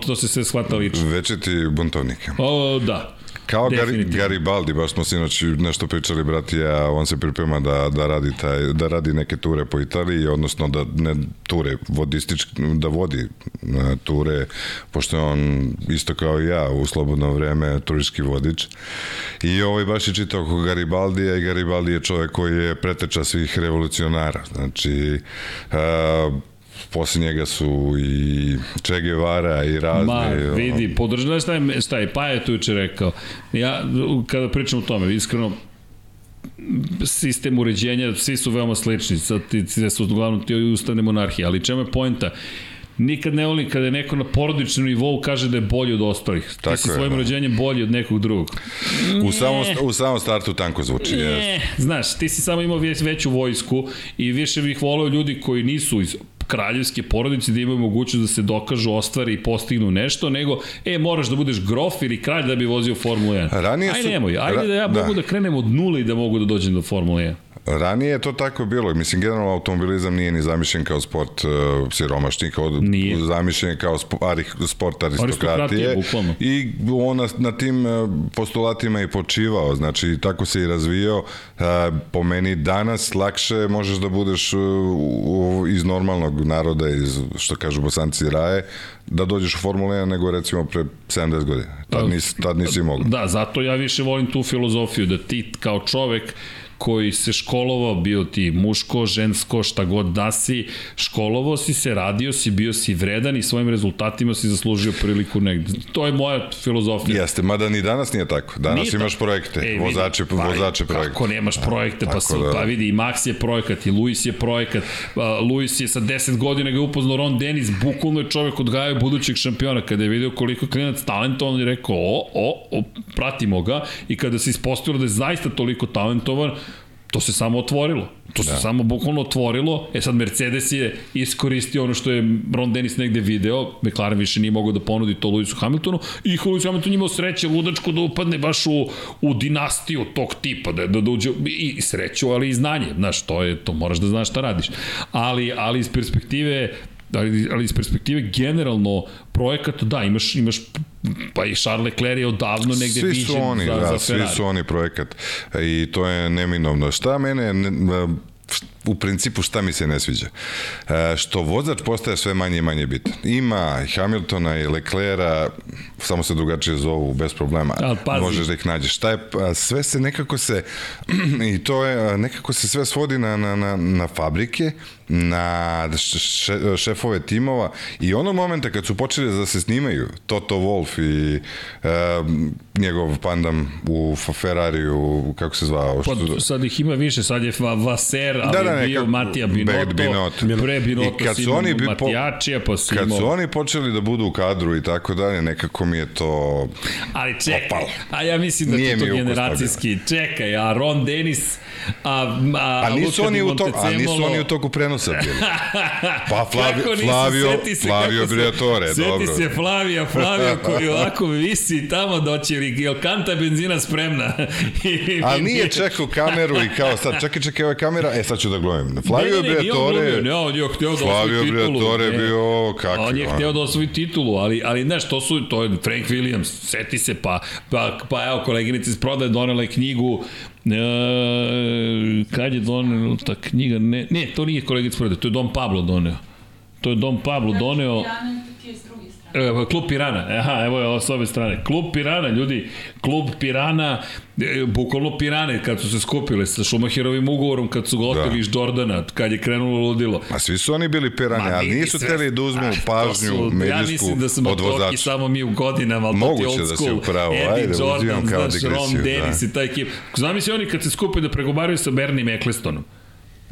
to se sve shvata lično. Večiti buntovnik. O, da. Kao Gari, Definitivno. Garibaldi, baš smo sinoć nešto pričali, brat i ja, on se priprema da, da, radi taj, da radi neke ture po Italiji, odnosno da ne ture, vodistički, da vodi e, ture, pošto je on isto kao i ja u slobodno vreme turistički vodič. I ovaj baš je čitao oko Garibaldija i Garibaldi je čovek koji je preteča svih revolucionara. Znači, uh, posle njega su i Che Guevara i razni. Ma, vidi, podržaj, šta je, šta je Paja tu juče rekao. Ja, kada pričam o tome, iskreno, sistem uređenja, svi su veoma slični, sad ti, sve su uglavnom ti ustavne monarhije, ali čemu je poenta? Nikad ne volim kada je neko na porodičnom nivou kaže da je bolji od ostalih. Tako ti si je, svojim da. rođenjem bolji od nekog drugog. U samom, u samom startu tanko zvuči. Ne, znaš, ti si samo imao već, veću vojsku i više bih voleo ljudi koji nisu iz kraljevske porodice da imaju mogućnost da se dokažu, ostvari i postignu nešto, nego, e, moraš da budeš grof ili kralj da bi vozio Formulu 1. Ranije Aj su- nemoj, ajde ra- da ja da. mogu da krenem od nule i da mogu da dođem do Formule 1. Ranije je to tako bilo. Mislim, generalno automobilizam nije ni zamišljen kao sport uh, siromašnih, kao Nije. zamišljen je kao spo, ari, sport Aristokratije, aristokratije. I on na, na tim uh, postulatima i počivao. Znači, tako se i razvijao. Uh, po meni danas lakše možeš da budeš uh, u, iz normalnog naroda, iz, što kažu bosanci raje, da dođeš u Formulu 1 nego recimo pre 70 godina. Tad, nis, tad nisi mogao. Da, zato ja više volim tu filozofiju, da ti kao čovek koji se školovao, bio ti muško, žensko, šta god da si, školovao si se, radio si, bio si vredan i svojim rezultatima si zaslužio priliku negde. To je moja filozofija. Jeste, mada ni danas nije tako. Danas Nije imaš tako. projekte, E, vozače, pa, vozače projekte. Kako nemaš projekte, pa, tako su, da- pa vidi, i Max je projekat, i Luis je projekat, pa, Luis je sa 10 godina ga upoznao Ron Dennis, bukvalno je čovek odgajao budućeg šampiona, kada je video koliko klinac talentovan, je rekao, o, o, o, pratimo ga, i kada se ispostavilo da je zaista toliko talentovan, to se samo otvorilo. To se samo bukvalno otvorilo. E sad Mercedes je iskoristio ono što je Ron Dennis negde video. McLaren više nije mogao da ponudi to Lewisu Hamiltonu i Lewis Hamilton imao sreće ludačko da upadne baš u, u dinastiju tog tipa, da, da, da uđe i sreću, ali i znanje. Znaš, to, je, to moraš da znaš šta radiš. Ali, ali iz perspektive ali, ali iz perspektive generalno projekat, da, imaš, imaš pa i Charles Leclerc je odavno negde svi su oni, za, da, za svi Ferrari. su oni projekat i to je neminovno. Šta mene ne, u principu šta mi se ne sviđa? E, što vozač postaje sve manje i manje bitan. Ima i Hamiltona i Leclera, samo se drugačije zovu, bez problema. Ali pazi. Možeš da ih nađeš. Šta je, sve se nekako se, i to je, nekako se sve svodi na, na, na, na fabrike, na še, šefove timova i onog momenta kad su počeli da se snimaju Toto Wolf i e, njegov pandam u Ferrariju, kako se zvao? Pa, Što- sad ih ima više, sad je Va- Vaser, ali Da, da, da, da, bio kako- Matija Binotto, Binotto. pre Binotto I kad su oni bi- po- Matijačija, pa si Kad imao... su oni počeli da budu u kadru i tako dalje, nekako mi je to... Ali čekaj, Opalo. a ja mislim da Nije je to ukus generacijski. Čekaj, a Ron Dennis, a, a, A nisu Luka oni u toku, a nisu oni u toku prenosa bili. Pa Flavio, nisu? Flavio, Seti se Flavio se- Briatore, Seti dobro. se Flavija, Flavio koji ovako visi tamo doći ili kanta benzina spremna. I- A nije čekao kameru i kao sad, čekaj, čekaj, ovo je kamera, e sad ću da glumim. Flavio ne, ne, Briatore, glumio, ne, on je hteo da Flavio. Briatore ne. bio kakvi. On je hteo da osvoji titulu, ali, ali znaš, to su, to je Frank Williams, seti se, pa, pa, pa evo, koleginica iz prodaje donela je knjigu, e, kad je donela ta knjiga, ne, ne, to nije kolegica iz prodaje, to je Dom Pablo doneo. To je Dom Pablo doneo... Evo, klub Pirana, aha, evo je ovo s ove strane. Klub Pirana, ljudi, klub Pirana, e, bukvalno Pirane, kad su se skupile sa Schumacherovim ugovorom, kad su ga oteli Da. iz Jordana, kad je krenulo ludilo. Ma svi su oni bili pirani, Ma, ali nisu se. teli da uzmu pažnju su- Ja medijsku mislim da motorki vozača. samo mi u godinama, ali to ti je Moguće old da si school. u pravu, Eddie ajde, Jordan, uzimam kao Ron digresiju, Dennis da. i taj ekip. Zamisli oni kad se skupe da pregovaraju sa Bernim Ecclestonom.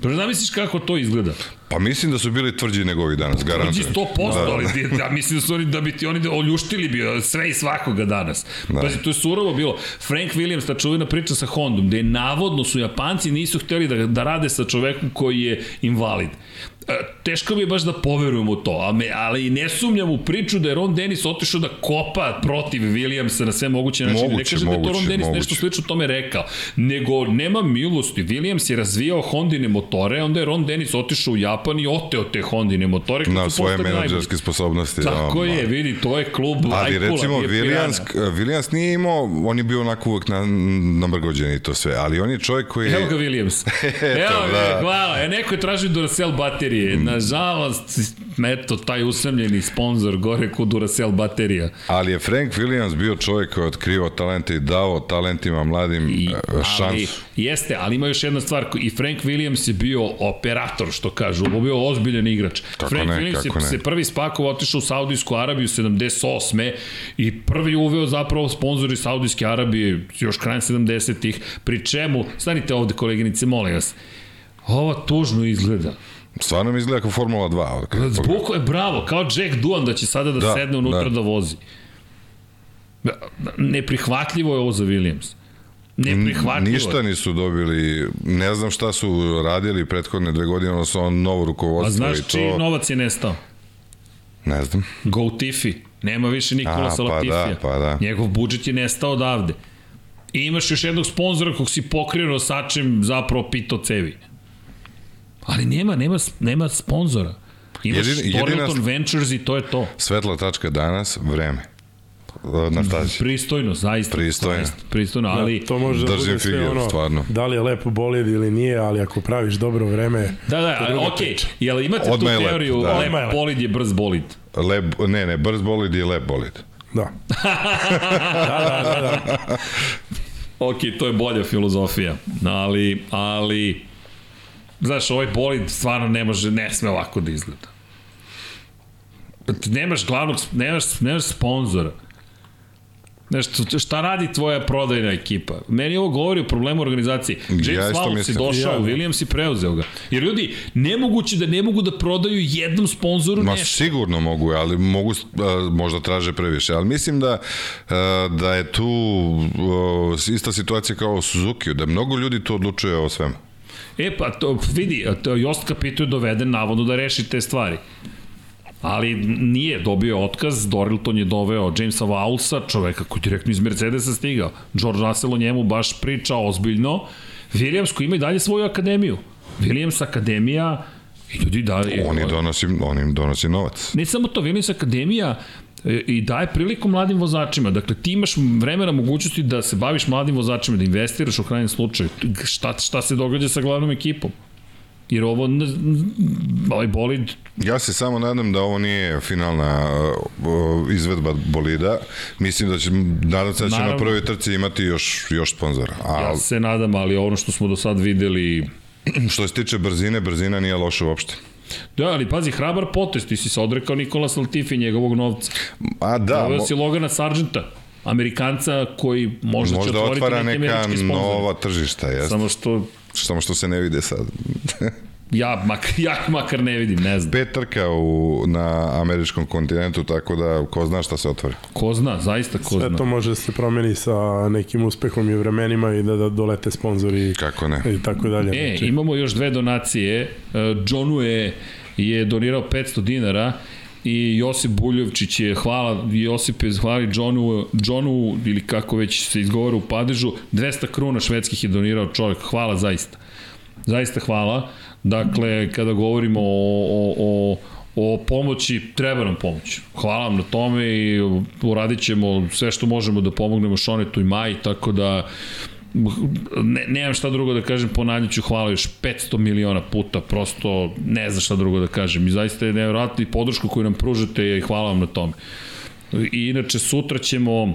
Pa ne zamisliš kako to izgleda? Pa mislim da su bili tvrđi nego ovi danas, Tvrđi garantujem. 100%, da. ali ti- ja mislim da su oni, da bi ti oni da oljuštili bi sve i svakoga danas. Da. Pazi, to je surovo bilo. Frank Williams, ta čuvena priča sa Hondom, gde je navodno su Japanci nisu hteli da, da rade sa čovekom koji je invalid. E, teško mi je baš da poverujem u to, ali, ali ne sumnjam u priču da je Ron Dennis otišao da kopa protiv Williamsa na sve moguće načine. ne Moguće, kažem da je to Ron moguće, Dennis moguće. nešto slično tome rekao, nego nema milosti. Williams je razvijao Hondine motore, onda je Ron Dennis otišao u Japan i oteo te Hondine motore. Na svoje menadžerske najbolji. sposobnosti. Tako da, je, vidi, to je klub Ali Ajkula, recimo Williams. Williams nije imao, on je bio onako uvek na, namrgođen i to sve, ali on je čovjek koji. Evo ga Williams. Evo ga, da. hvala. E, neko je tražio Duracell baterije. Nažalost, eto, taj usamljeni sponsor gore kod Duracell baterija. Ali je Frank Williams bio čovjek koji je otkrio talente i dao talentima mladim I, e, ali, šansu. jeste, ali ima još jedna stvar. I Frank Williams je bio operator, što kažu. Ovo je bio ozbiljan igrač. Kako Frank ne, Williams kako je ne. se prvi spakovao, otišao u Saudijsku Arabiju 78. I prvi uveo zapravo sponzori Saudijske Arabije još krajem 70-ih. Pri čemu, stanite ovde koleginice, molim vas, ovo tužno izgleda. Stvarno mi izgleda kao Formula 2. od kada pogledam. Zbog je bravo, kao Jack Duan da će sada da, Da, sedne unutra da, da. vozi. Neprihvatljivo je ovo za Williams. Neprihvatljivo. Ništa nisu dobili, ne znam šta su radili prethodne dve godine, odnosno on novo A rukovodstvo znaš i to... čiji novac je nestao? Ne znam. Go Tiffy. Nema više Nikola A, pa Salatifija. da, pa da. Njegov budžet je nestao odavde. I imaš još jednog sponzora kog si pokrio nosačem zapravo pito cevi. Ali nema, nema, nema sponzora. Imaš jedina, jedina- Torrington Ventures i to je to. Svetla tačka danas, vreme. Na stazi. Pristojno, zaista. Pristojno. Zaista, pristojno, ali... Da, to može da bude sve ono, stvarno. da li je lepo bolid ili nije, ali ako praviš dobro vreme, Da, da, je okej. priča. Jel imate Odmah je tu lep, teoriju, da. lep je lep. bolid je brz bolid? Lep, ne, ne, brz bolid i lep bolid. Da. da, da, da, da. Ok, to je bolja filozofija, ali, ali, znaš, ovaj bolid stvarno ne može, ne sme ovako da izgleda. Ti Nemaš glavnog, nemaš, nemaš sponzora. Znaš, šta radi tvoja prodajna ekipa? Meni ovo govori o problemu organizacije. James Ja Wallace je došao, Ja, da. Williams i preuzeo ga. Jer ljudi, nemoguće da ne mogu da prodaju jednom sponzoru Ma nešto. sigurno mogu, ali mogu možda traže previše, ali mislim da da je tu ista situacija kao u Suzuki, da mnogo ljudi tu odlučuje o svemu. E pa, to, vidi, to, Jost Capito je doveden navodno da reši te stvari. Ali nije dobio otkaz, Dorilton je doveo Jamesa Vowlsa, čoveka koji je direktno iz Mercedesa stigao. George Russell o njemu baš priča ozbiljno. Williams koji ima i dalje svoju akademiju. Williams akademija i ljudi da... Oni donosi, on im donosi novac. Ne samo to, Williams akademija i daje priliku mladim vozačima. Dakle, ti imaš vremena mogućnosti da se baviš mladim vozačima, da investiraš u krajnjem slučaju. Šta, šta se događa sa glavnom ekipom? Jer ovo, ovaj bolid, Ja se samo nadam da ovo nije finalna uh, izvedba bolida. Mislim da će, nadam se da će Naravno. na prvoj trci imati još, još sponzora. A ja se nadam, ali ono što smo do sad videli... što se tiče brzine, brzina nije loša uopšte. Da, ali pazi, hrabar potest, ti si se odrekao Nikola Saltifi njegovog novca. A da, Doveo mo, si Logana Sargenta, Amerikanca koji možda, će možda otvoriti otvara neka nova tržišta, jest. Samo što Samo što se ne vide sad. ja, mak, ja makar ne vidim, ne znam. Pet trka u, na američkom kontinentu, tako da ko zna šta se otvori. Ko zna, zaista ko Sve zna. to može da se promeni sa nekim uspehom i vremenima i da, da dolete sponzori Kako ne? i tako dalje. E, Znači, imamo još dve donacije. E, Johnu je, je donirao 500 dinara i Josip Buljovčić je hvala Josip je hvali Johnu, Johnu ili kako već se izgovara u padežu 200 kruna švedskih je donirao čovjek hvala zaista zaista hvala dakle kada govorimo o, o, o o pomoći, treba nam pomoć. Hvala vam na tome i uradit ćemo sve što možemo da pomognemo Šonetu i Maji, tako da ne, nemam šta drugo da kažem, ponavljat ću hvala još 500 miliona puta, prosto ne znam šta drugo da kažem. I zaista je nevjerojatno i podršku koju nam pružate i hvala vam na tome. I inače sutra ćemo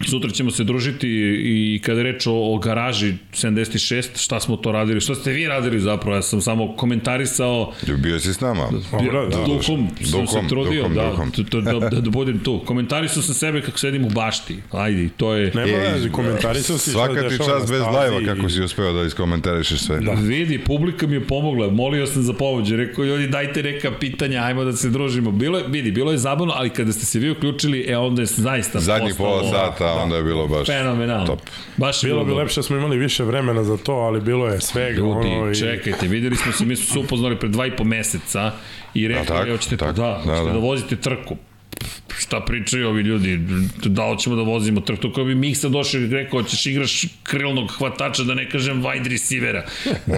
Sutra ćemo se družiti i kada reč o, o garaži 76, šta smo to radili, šta ste vi radili zapravo, ja sam samo komentarisao Bio si s nama. Dobro, da, duhom, sam Duhom, se trudio duhom, da, duhom. Da, da, da, da budem tu. Komentarisao sam sebe kako sedim u bašti, ajde, to je... Nema E, veze, komentarisao si Svaka ti čast bez i- kako si uspeo da iskomentarišeš sve. Da. Vidi, publika mi je pomogla, molio sam za pomoć, rekao, ljudi, dajte neka pitanja, ajmo da se družimo. Bilo je, vidi, bilo je zabavno, ali kada ste se vi uključili, e, onda je zaista postalo- pola sata da, onda je bilo baš Fenomenalno. top. Baš Bilo bi lepše da smo imali više vremena za to, ali bilo je svega. Ljudi, ono, i... čekajte, videli smo se, mi smo se upoznali pre dva i po meseca i rekli, tako, da, hoćete, tako, da, da, da, da. vozite trku. Šta pričaju ovi ljudi, da hoćemo da vozimo trku, kao bi Miksa došao i rekao, hoćeš igraš krilnog hvatača, da ne kažem wide receivera.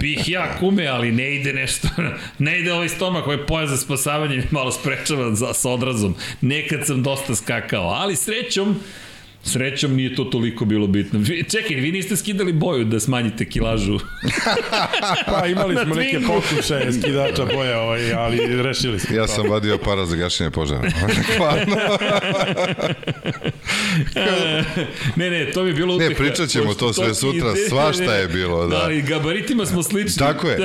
Bih ja kume, ali ne ide nešto, ne ide ovaj stomak, ovaj pojas za spasavanje mi malo sprečava za, sa odrazom. Nekad sam dosta skakao, ali srećom, Srećom nije to toliko bilo bitno. Vi, čekaj, vi niste skidali boju da smanjite kilažu. Pa imali smo neke pokušaje skidača boja, ovaj, ali rešili smo Ja to. sam vadio para za gašenje požara. Hvala. ne, ne, to bi bilo Ne, uteha. pričat ćemo to sve sutra, ide- svašta je bilo, da. Ali gabaritima smo slični. Tako je.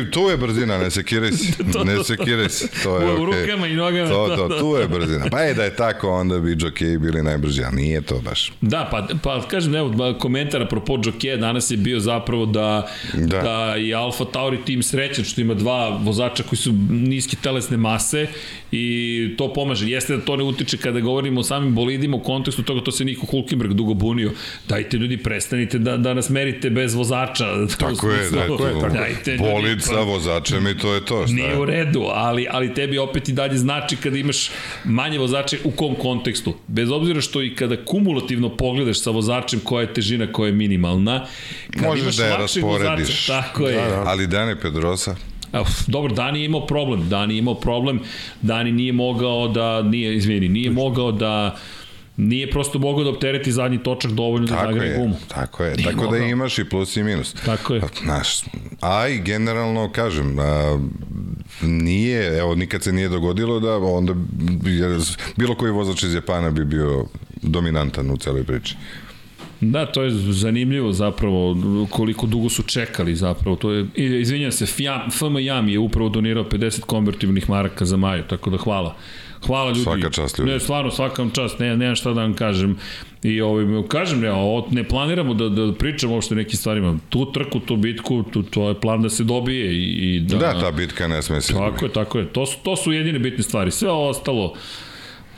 I tu je brzina, ne sekiraj se. Ne sekiraj se. To je U okej. rukama i nogama, To, da, to, da. tu je brzina. Pa je da je tako, onda bi džokeji bili najbrži, a nije to baš. Da, pa, pa kažem, evo, komentar apropo Joke danas je bio zapravo da, da. Da. i Alfa Tauri tim srećan što ima dva vozača koji su niske telesne mase i to pomaže. Jeste da to ne utiče kada govorimo o samim bolidima u kontekstu toga, to se Niko Hulkenberg dugo bunio. Dajte ljudi, prestanite da, da nas merite bez vozača. Tako je, da, tako je, tako je. Dajte, ljudi, Bolid pa- sa vozačem i to je to. Šta Nije u je? redu, ali, ali tebi opet i dalje znači kada imaš manje vozače u kom kontekstu. Bez obzira što i kada kumulativno pogledaš sa vozačem koja je težina, koja je minimalna, kada Možeš da je rasporediš. Vozača, tako je. Da, da. Ali Dane Pedrosa, Uf, dobro, Dani je imao problem. Dani je imao problem. Dani nije mogao da, nije, izvini, nije mogao da nije prosto mogao da optereti zadnji točak dovoljno da tako zagreje je, gumu. tako je. Nije Tako da mogao. imaš i plus i minus. Tako je. Pa, Znaš, a i generalno, kažem, a, nije, evo, nikad se nije dogodilo da onda, jer bilo koji vozač iz Japana bi bio dominantan u celoj priči. Da, to je zanimljivo zapravo koliko dugo su čekali zapravo. To je, i- izvinjam se, Fjam, FM Jam je upravo donirao 50 konvertibilnih maraka za Maju, tako da hvala. Hvala ljudi. Svaka čast, ljudi. Ne, stvarno, svaka vam čast, ne, nemam šta da vam kažem. I ovaj, kažem, ne, ne planiramo da, da pričamo uopšte nekim stvarima. Tu trku, tu bitku, tu, to je plan da se dobije i, i da... Da, ta bitka ne sme se Tako je, tako je. To su, to su jedine bitne stvari. Sve ostalo,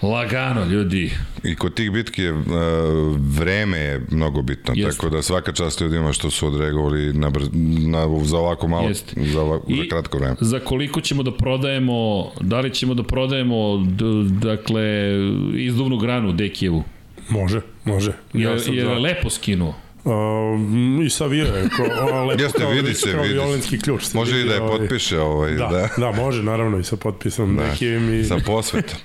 lagano, ljudi. I kod tih bitki je, uh, vreme je mnogo bitno, Jeste. tako da svaka čast ljudima što su odreagovali na, brz, na, za ovako malo, Jeste. za, ovako, za kratko vreme. Za koliko ćemo da prodajemo, da li ćemo da prodajemo, d, dakle, izduvnu granu Dekijevu? Može, može. Je, sam je za- lepo skinuo. Um, I savio je, ko, ono, lepo Jeste, kao, vidi se, kao vidi se. violinski ključ. Može i da je ovaj, potpiše ovaj, Da, da. da, može, naravno, i sa potpisom da. nekim i... Sa posvetom.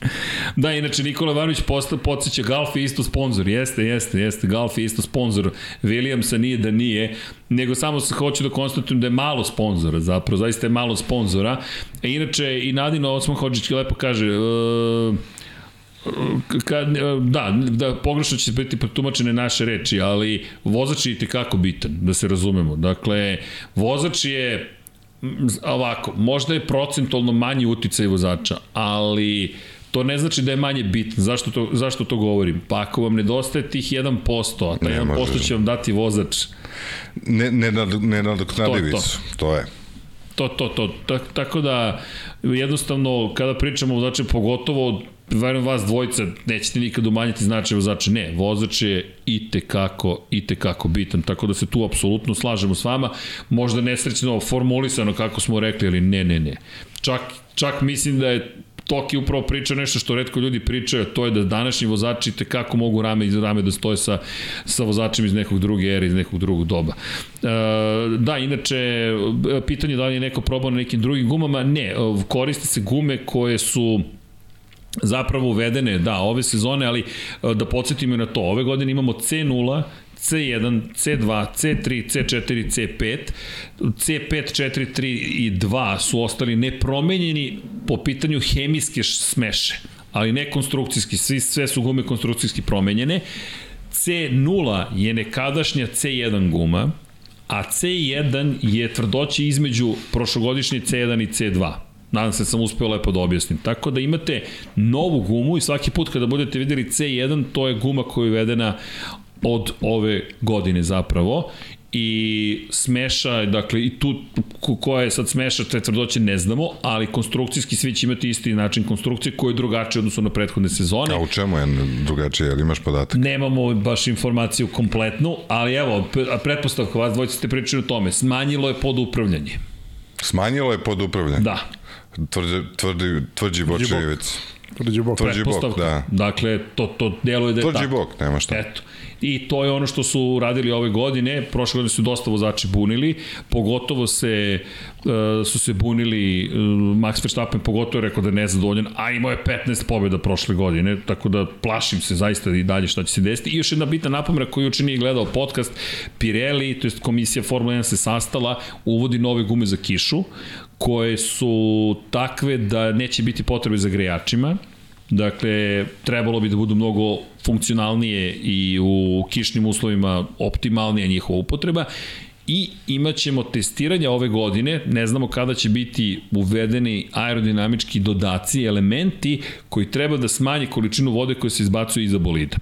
Da, inače Nikola Ivanović posta, podsjeća Galf je isto sponsor, jeste, jeste, jeste, Galf je isto sponsor, Williamsa nije da nije, nego samo se hoću da konstatujem da je malo sponzora, zapravo, zaista je malo sponzora. E, inače, i Nadino Osman Hođić lepo kaže, e, kad, da, da pogrešno će biti protumačene naše reči, ali vozač je i tekako bitan, da se razumemo. Dakle, vozač je ovako, možda je procentualno manji uticaj vozača, ali to ne znači da je manje bitno. Zašto to, zašto to govorim? Pa ako vam nedostaje tih 1%, a taj Ne 1% može. će vam dati vozač, Ne, ne, ne nadoknadivi To, to. To je. To, to, to. Tak, tako da, jednostavno, kada pričamo vozače, pogotovo, verujem vas dvojica, nećete nikad umanjiti značaj vozača. Ne, vozač je i tekako, i tekako bitan. Tako da se tu apsolutno slažemo s vama. Možda nesrećno formulisano, kako smo rekli, ali ne, ne, ne. Čak, čak mislim da je Toki upravo priča nešto što redko ljudi pričaju, to je da današnji vozači tekako mogu rame iz rame da stoje sa, sa vozačima iz nekog druge ere, iz nekog drugog doba. E, da, inače, pitanje da li je neko probao na nekim drugim gumama, ne, koriste se gume koje su zapravo uvedene, da, ove sezone, ali e, da podsjetimo na to, ove godine imamo C0, C1, C2, C3, C4, C5. C5, 4, 3 i 2 su ostali nepromenjeni po pitanju hemijske smeše, ali ne konstrukcijski, svi, sve su gume konstrukcijski promenjene. C0 je nekadašnja C1 guma, a C1 je tvrdoće između prošlogodišnje C1 i C2. Nadam se da sam uspeo lepo da objasnim. Tako da imate novu gumu i svaki put kada budete videli C1, to je guma koja je uvedena od ove godine zapravo i smeša, dakle, i tu ko- koja je sad smeša te tvrdoće ne znamo, ali konstrukcijski svi će imati isti način konstrukcije koji je drugačiji odnosno na prethodne sezone. A u čemu je drugačije, ili imaš podatak? Nemamo baš informaciju kompletnu, ali evo, pretpostavka, vas dvojice ste pričali o tome, smanjilo je pod upravljanje. Smanjilo je pod upravljanje. Da, Tvrđi, tvrdi, tvrđi bočejevic. Tvrđi bok. Tvrđi bok, pretpostavka. da. Dakle, to, to deluje da je Tvrđi tako. bok, nema šta. Eto. I to je ono što su radili ove godine. Prošle godine su dosta vozači bunili. Pogotovo se, uh, su se bunili, uh, Max Verstappen pogotovo je rekao da je nezadovoljan, a imao je 15 pobjeda prošle godine, tako da plašim se zaista i dalje šta će se desiti. I još jedna bitna napomena koju juče nije gledao podcast, Pirelli, to je komisija Formula 1 se sastala, uvodi nove gume za kišu, koje su takve da neće biti potrebe za grejačima, Dakle, trebalo bi da budu mnogo funkcionalnije i u kišnim uslovima optimalnija njihova upotreba i imaćemo testiranja ove godine, ne znamo kada će biti uvedeni aerodinamički dodaci, elementi koji treba da smanje količinu vode koja se izbacuje iza bolida.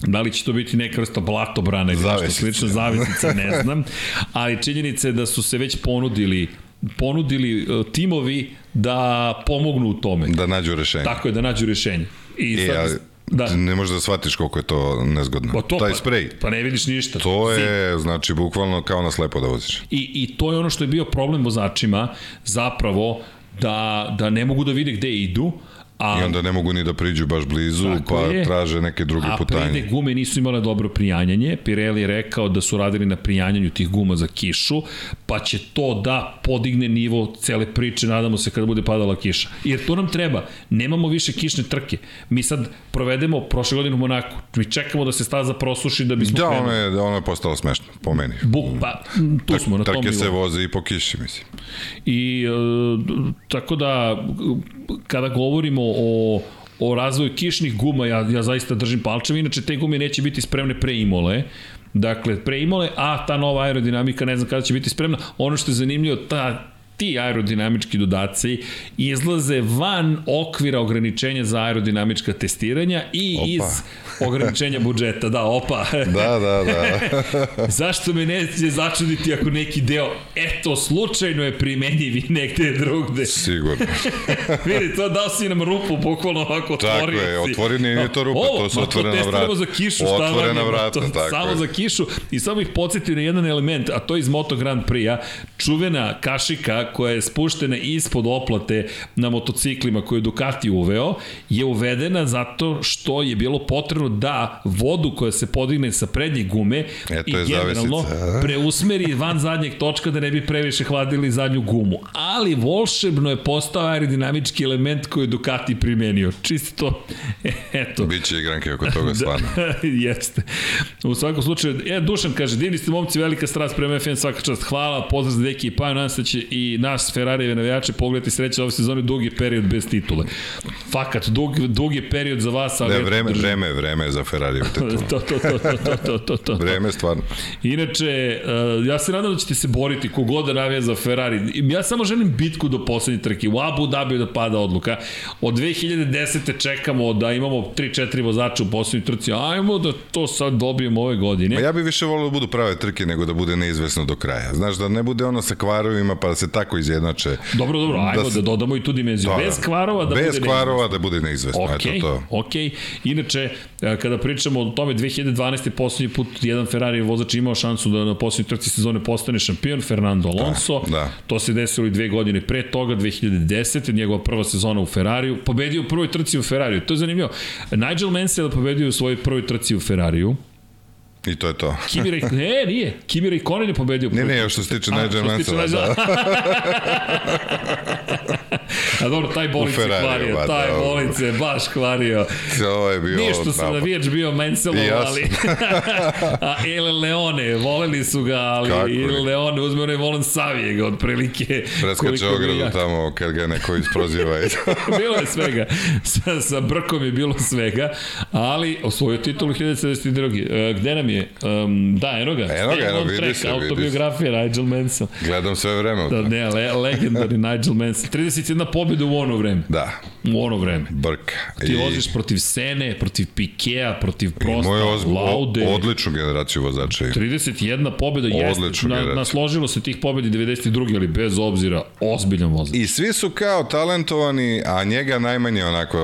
Da li će to biti neka vrsta blatobrana ili nešto slično, zavisica, ne znam, ali činjenica je da su se već ponudili ponudili e, timovi da pomognu u tome. Da nađu rešenje. Tako je, da nađu rešenje. I E, sad, ali, da. ne možeš da shvatiš koliko je to nezgodno. Pa to, Taj pa, sprej. Pa ne vidiš ništa. To je, znači, bukvalno kao na slepo da voziš. I, I to je ono što je bio problem vozačima, zapravo, da, da ne mogu da vide gde idu, a I onda ne mogu ni da priđu baš blizu, pa je. traže neke druge A putanje. prede gume nisu imale dobro prijanjanje. Pirelli je rekao da su radili na prijanjanju tih guma za kišu, pa će to da podigne nivo cele priče, nadamo se kada bude padala kiša. Jer to nam treba. Nemamo više kišne trke. Mi sad provedemo prošle godine u Monaku. Mi čekamo da se staza prosuši da bismo Da, krenuli. ono je, ono je postalo smešno, po meni. Buk, pa, tu smo na tom Trke se nivou. voze i po kiši, mislim. I e, tako da kada govorimo o o razvoju kišnih guma, ja, ja zaista držim palčeve, inače te gume neće biti spremne pre Imole, dakle pre Imole, a ta nova aerodinamika ne znam kada će biti spremna. Ono što je zanimljivo, ta ti aerodinamički dodaci izlaze van okvira ograničenja za aerodinamička testiranja i Opa. iz ograničenja budžeta. Da, opa. Da, da, da. Zašto me neće začuditi ako neki deo, eto, slučajno je primenjiv i negde drugde. Sigurno. Vidi, to dao si nam rupu, bukvalno ovako Tako otvorio je, si. otvoreni nije to rupa, Ovo, to su otvorena to testiramo vrata. za kišu, Otvorena je, vrata, to, tako Samo je. za kišu i samo ih podsjetio na jedan element, a to je iz Moto Grand Prix-a, čuvena kašika koja je spuštena ispod oplate na motociklima koju je Ducati uveo, je uvedena zato što je bilo potrebno da vodu koja se podigne sa prednje gume E, i generalno zavesica, a? preusmeri van zadnjeg točka da ne bi previše hladili zadnju gumu. Ali volšebno je postao aerodinamički element koji je Ducati primenio. Čisto to, eto. Biće igranke oko toga, stvarno. Jeste. U svakom slučaju, e, Dušan kaže, divni ste momci, velika strast prema FM, svaka čast. Hvala, pozdrav za deki i pa nadam se da će i nas Ferrarijeve navijače pogledati sreće ove sezone dugi period bez titule. Fakat, dug, dugi period za vas, ali... Vreme, držim. vreme, vreme je za Ferrari. To, to, to, to, to, to, to, to. Vreme, stvarno. Inače, uh, ja se nadam da ćete se boriti kogod da navija za Ferrari. Ja samo želim bitku do poslednje trke. U Abu Dhabi da pada odluka. Od 2010. čekamo da imamo 3-4 vozača u poslednjoj trci. Ajmo da to sad dobijemo ove godine. Ma ja bih više volio da budu prave trke nego da bude neizvesno do kraja. Znaš, da ne bude ono sa kvarovima pa da se tako izjednače. Dobro, dobro, ajmo da, da dodamo i tu dimenziju. Da, Bez da. kvarova da Bez bude kvarova da bude neizvesno. Ok, Eto to. ok. Inače, e, kada pričamo o tome, 2012. poslednji put jedan Ferrari vozač imao šansu da na poslednjoj trci sezone postane šampion, Fernando Alonso. Da, da. To se desilo i dve godine pre toga, 2010. njegova prva sezona u Ferrariju. Pobedio u prvoj trci u Ferrariju. To je zanimljivo. Nigel Mansell je pobedio u svojoj prvoj trci u Ferrariju. I to je to. Kimi Rej... Ne, nije. Kimi Raikkonen je pobedio Ne, ne, što se tiče Nigel Mansella, da. A dobro, taj bolic je kvario, ba, taj da. bolic je baš kvario. Ovo je bio Nije što sam navijač bio sam. ali... A El Leone, voleli su ga, ali Kako El ne? Leone uzme onaj volan Savijega, otprilike. Preskače ogradu ja- tamo kad ga neko isproziva. i- bilo je svega. Sa, sa brkom je bilo svega, ali osvojio titulu 1972. E, gde nam je? Um, da, eno ga. Eno ga, eno, vidi se. Autobiografija Nigel Mansell. Gledam sve vreme. Da, ne, le, legendarni Nigel Mansell. 31 pobjeda u ono vreme. Da. u ono vreme. Brka. Ti voziš protiv Sene, protiv Pikea, protiv Prosta, Imao je oz- Laude. odličnu generaciju vozača. 31 pobjeda jeste, Odličnu na, generaciju. nasložilo se tih pobjedi 92. ali bez obzira, ozbiljan vozač. I svi su kao talentovani, a njega najmanje onako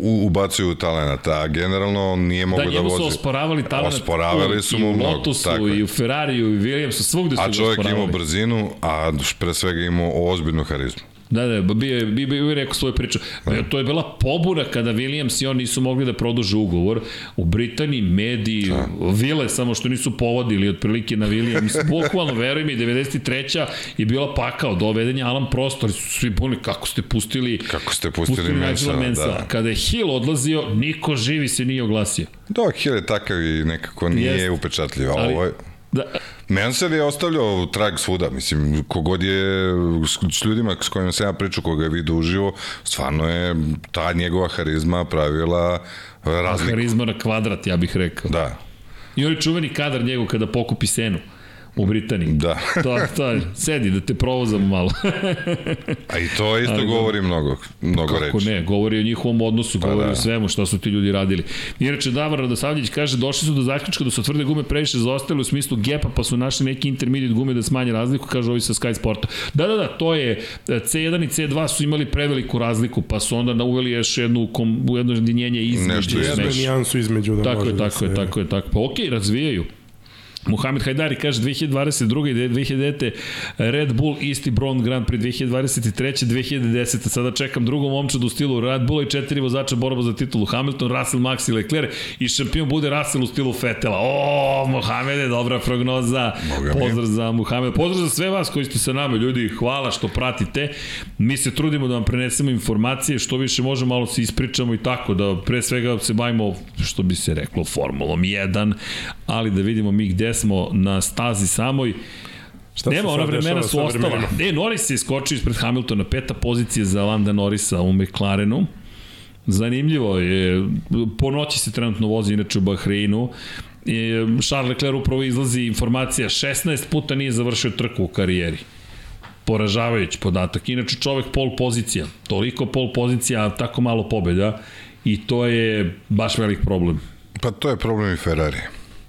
u, ubacuju u talenata, a generalno on nije Da, mogao da, njemu su vozi. osporavali talent Osporavali su mu i u mnogo, Lotusu, tako i u Ferrariju, i u Williamsu, svugde su A ga čovjek osporavali. imao brzinu, a pre svega imao ozbiljnu harizmu. Da, da, bio je, bio, bio je rekao svoju priču. Da. To je bila pobuna kada Williams i on nisu mogli da produže ugovor. U Britaniji mediji, Da. vile samo što nisu povodili otprilike na Williams. Bukvalno, veruj mi, 93. je bila pakao dovedenja Alan Prostor. Su svi boli kako ste pustili Kako ste pustili Nigela Mansella, Mansella. da. Kada je Hill odlazio, niko živi se nije oglasio. Da, Hill je takav i nekako nije Jeste. upečatljiv, Ali- ovo je... Da, Mansell je ostavljao trag svuda, mislim, kogod je s, s ljudima s kojima sam ja pričao, koga je vidio uživo, stvarno je ta njegova harizma pravila razliku. harizma na kvadrat, ja bih rekao. Da, I on je čuveni kadar njegov kada pokupi senu u Britaniji. da. To, to je, sedi da te provozamo malo. A i to isto Ali da. govori mnogo, mnogo Kako reči. ne, govori o njihovom odnosu, Pa govori da. o svemu šta su ti ljudi radili. Inače, Davor Radosavljević kaže, došli su do zaključka da su tvrde gume previše zaostale u smislu gepa, pa su našli neki intermediate gume da smanje razliku, kaže ovi sa Sky Sporta. Da, da, da, to je, C1 i C2 su imali preveliku razliku, pa su onda uveli još jednu, kom, jedno jedinjenje između. Nešto Jednu Neš- nijansu između da Tako je, da tako je, tako je, tako. Pa okej, razvijaju. Muhamed Hajdari kaže 2022. i 2009. Red Bull isti Brown Grand Prix 2023. 2010. Sada čekam drugu momčadu u stilu Red Bulla i četiri vozača borba za titulu Hamilton, Russell, Max i Leclerc i šampion bude Russell u stilu Fetela. O, Mohamede, dobra prognoza. Boga mi. Pozdrav za Muhamed. Pozdrav za sve vas koji ste sa nama, ljudi. Hvala što pratite. Mi se trudimo da vam prenesemo informacije, što više možemo, malo se ispričamo i tako, da pre svega se bavimo, što bi se reklo, Formulom 1, ali da vidimo mi gde smo na stazi samoj. Šta se Nema, ona vremena su ostala. vremenima? E, Norris je iskočio ispred Hamiltona, peta pozicija za Landa Norrisa u McLarenu. Zanimljivo je, po noći se trenutno vozi inače u Bahreinu. E, Charles Leclerc upravo izlazi informacija, 16 puta nije završio trku u karijeri. Poražavajući podatak. Inače čovek pol pozicija, toliko pol pozicija, a tako malo pobjeda i to je baš velik problem. Pa to je problem i Ferrari.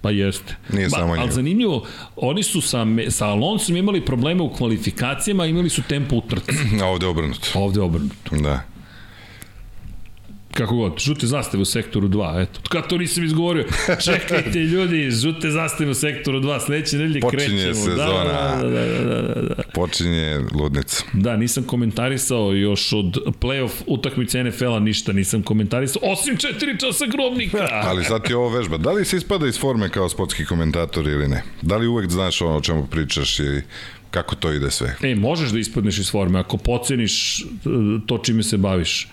Pa jeste. Nije ba, samo Ali njima. zanimljivo, oni su sa, sa Alonsom imali probleme u kvalifikacijama, imali su tempo u trci. A ovde obrnuto. Ovde obrnuto. Da. Kako god, žute zastave u sektoru 2, eto. Kad to nisam izgovorio, čekajte ljudi, žute zastave u sektoru 2, sledeće nedelje Počinje krećemo. sezona. Da, da, da, da, da, da. Počinje ludnica. Da, nisam komentarisao još od playoff utakmice NFL-a ništa nisam komentarisao, osim 4 časa grobnika. Ali sad ti ovo vežba. Da li se ispada iz forme kao sportski komentator ili ne? Da li uvek znaš ono o čemu pričaš i kako to ide sve? E, možeš da ispadneš iz forme ako poceniš e, to čime se baviš.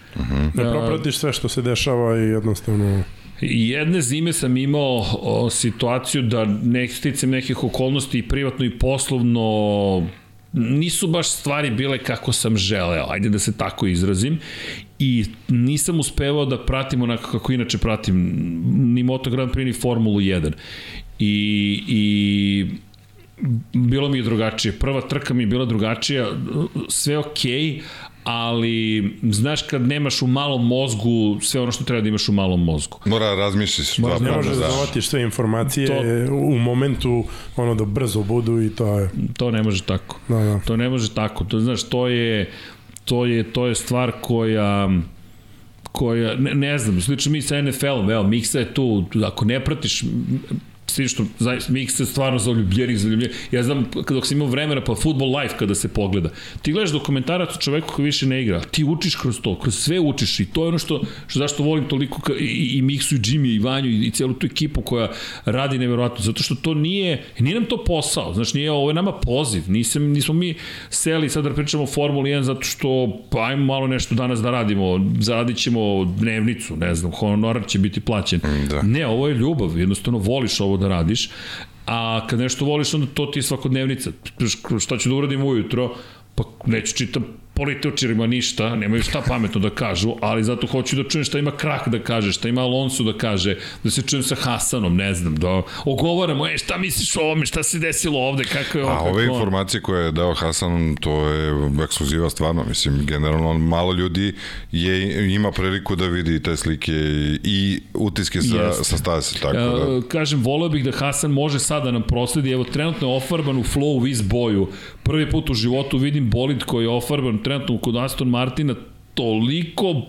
Ne propratiš sve što se dešava i jednostavno... Jedne zime sam imao o, situaciju da nek, sticam nekih okolnosti i privatno i poslovno nisu baš stvari bile kako sam želeo, ajde da se tako izrazim, i nisam uspevao da pratim onako kako inače pratim ni Moto Grand Prix ni Formulu 1. I, i bilo mi je drugačije. Prva trka mi je bila drugačija, sve okej, okay, ali znaš kad nemaš u malom mozgu sve ono što treba da imaš u malom mozgu. Mora da razmišljaš dva Ne možeš da zavatiš sve informacije to... u momentu ono da brzo budu i to je... To ne može tako. Da, da. To ne može tako. To znaš, to je to je to je stvar koja koja, ne, ne znam, slično mi sa NFL-om, evo, Miksa je tu, ako ne pratiš, svi što, zaista, Miksa je stvarno zaljubljenih, zaljubljenih. Ja znam, dok sam imao vremena, pa Football Life kada se pogleda, ti gledaš dokumentarac o čoveku koji više ne igra, ti učiš kroz to, kroz sve učiš i to je ono što, što zašto volim toliko ka, i, i Miksu i Jimmy i Vanju i, i celu tu ekipu koja radi neverovatno, zato što to nije, nije nam to posao, znaš, nije, ovo je nama poziv, nisam, nismo mi seli sad da pričamo o Formuli 1 zato što pa ajmo malo nešto danas da radimo, zaradit ćemo dnevnicu, ne znam, honorar će biti plaćen. Da. Ne, ovo je ljubav, jednostavno voliš ovo da radiš, a kad nešto voliš, onda to ti je svakodnevnica. Šta ću da uradim ujutro? Pa neću čitam političarima ništa, nemaju šta pametno da kažu, ali zato hoću da čujem šta ima Krak da kaže, šta ima Alonso da kaže, da se čujem sa Hasanom, ne znam, da ogovaramo, e, šta misliš o ovome, šta se desilo ovde, kako je ovo, A kako ove ono. informacije koje je dao Hasan, to je ekskluziva stvarno, mislim, generalno malo ljudi je, ima priliku da vidi te slike i, utiske sa, Jeste. sa staze, tako da... E, kažem, voleo bih da Hasan može sada da nam prosledi, evo trenutno je ofarban u Flow Wiz boju. Prvi put u životu vidim bolid koji je ofarban trenutno kod Aston Martina toliko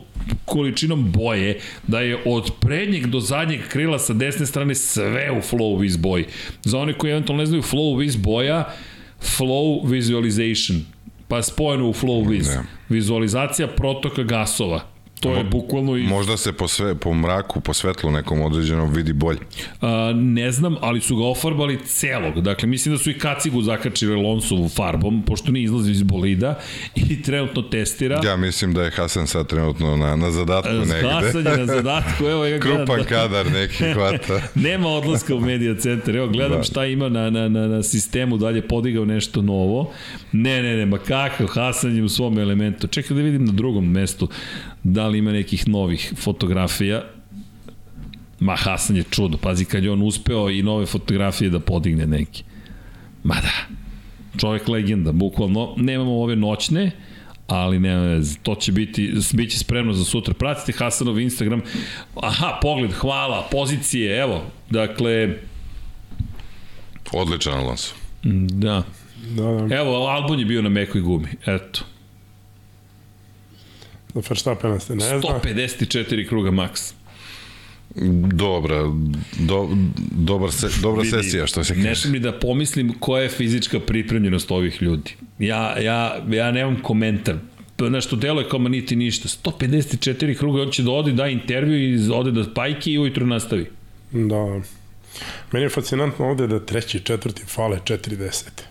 količinom boje da je od prednjeg do zadnjeg krila sa desne strane sve u Flow Wiz boji. Za one koji eventualno ne znaju Flow Wiz boja, Flow Visualization, pa spojeno u Flow. Ne. Vizualizacija protoka gasova. To je bukvalno i Možda se po, sve, po mraku, po svetlu nekom određenom vidi bolje. A, ne znam, ali su ga ofarbali celog. Dakle, mislim da su i kacigu zakačili Lonsovu farbom, pošto nije izlazi iz bolida i trenutno testira. Ja mislim da je Hasan sad trenutno na, na zadatku negde. Hasan je na zadatku, evo ja gledam. Krupan da- kadar neki hvata. Nema odlaska u medija centar. Evo, gledam Da. šta ima na, na, na, na sistemu, dalje podigao nešto novo. Ne, ne, ne, ma kakav, Hasan je u svom elementu. Čekaj da vidim na drugom mestu da li ima nekih novih fotografija. Ma, Hasan je čudo. Pazi, kad je on uspeo i nove fotografije da podigne neki. Ma da, čovjek legenda, bukvalno. Nemamo ove noćne, ali veze. To će biti, bit će spremno za sutra. Pratite Hasanov Instagram. Aha, pogled, hvala, pozicije, evo. Dakle, Odličan Alonso. da. Da, da. Evo, Albon je bio na mekoj gumi. Eto. Verstappena se ne zna. 154 kruga max. Dobra, do, dobar se, dobra Vidi, sesija, što se kaže. smem ni da pomislim koja je fizička pripremljenost ovih ljudi. Ja, ja, ja nemam komentar. Nešto deluje kao ma niti ništa. 154 kruga, on će da ode, da intervju i ode da pajki i ujutro nastavi. Da. Meni je fascinantno ovde da treći, četvrti fale 4.10.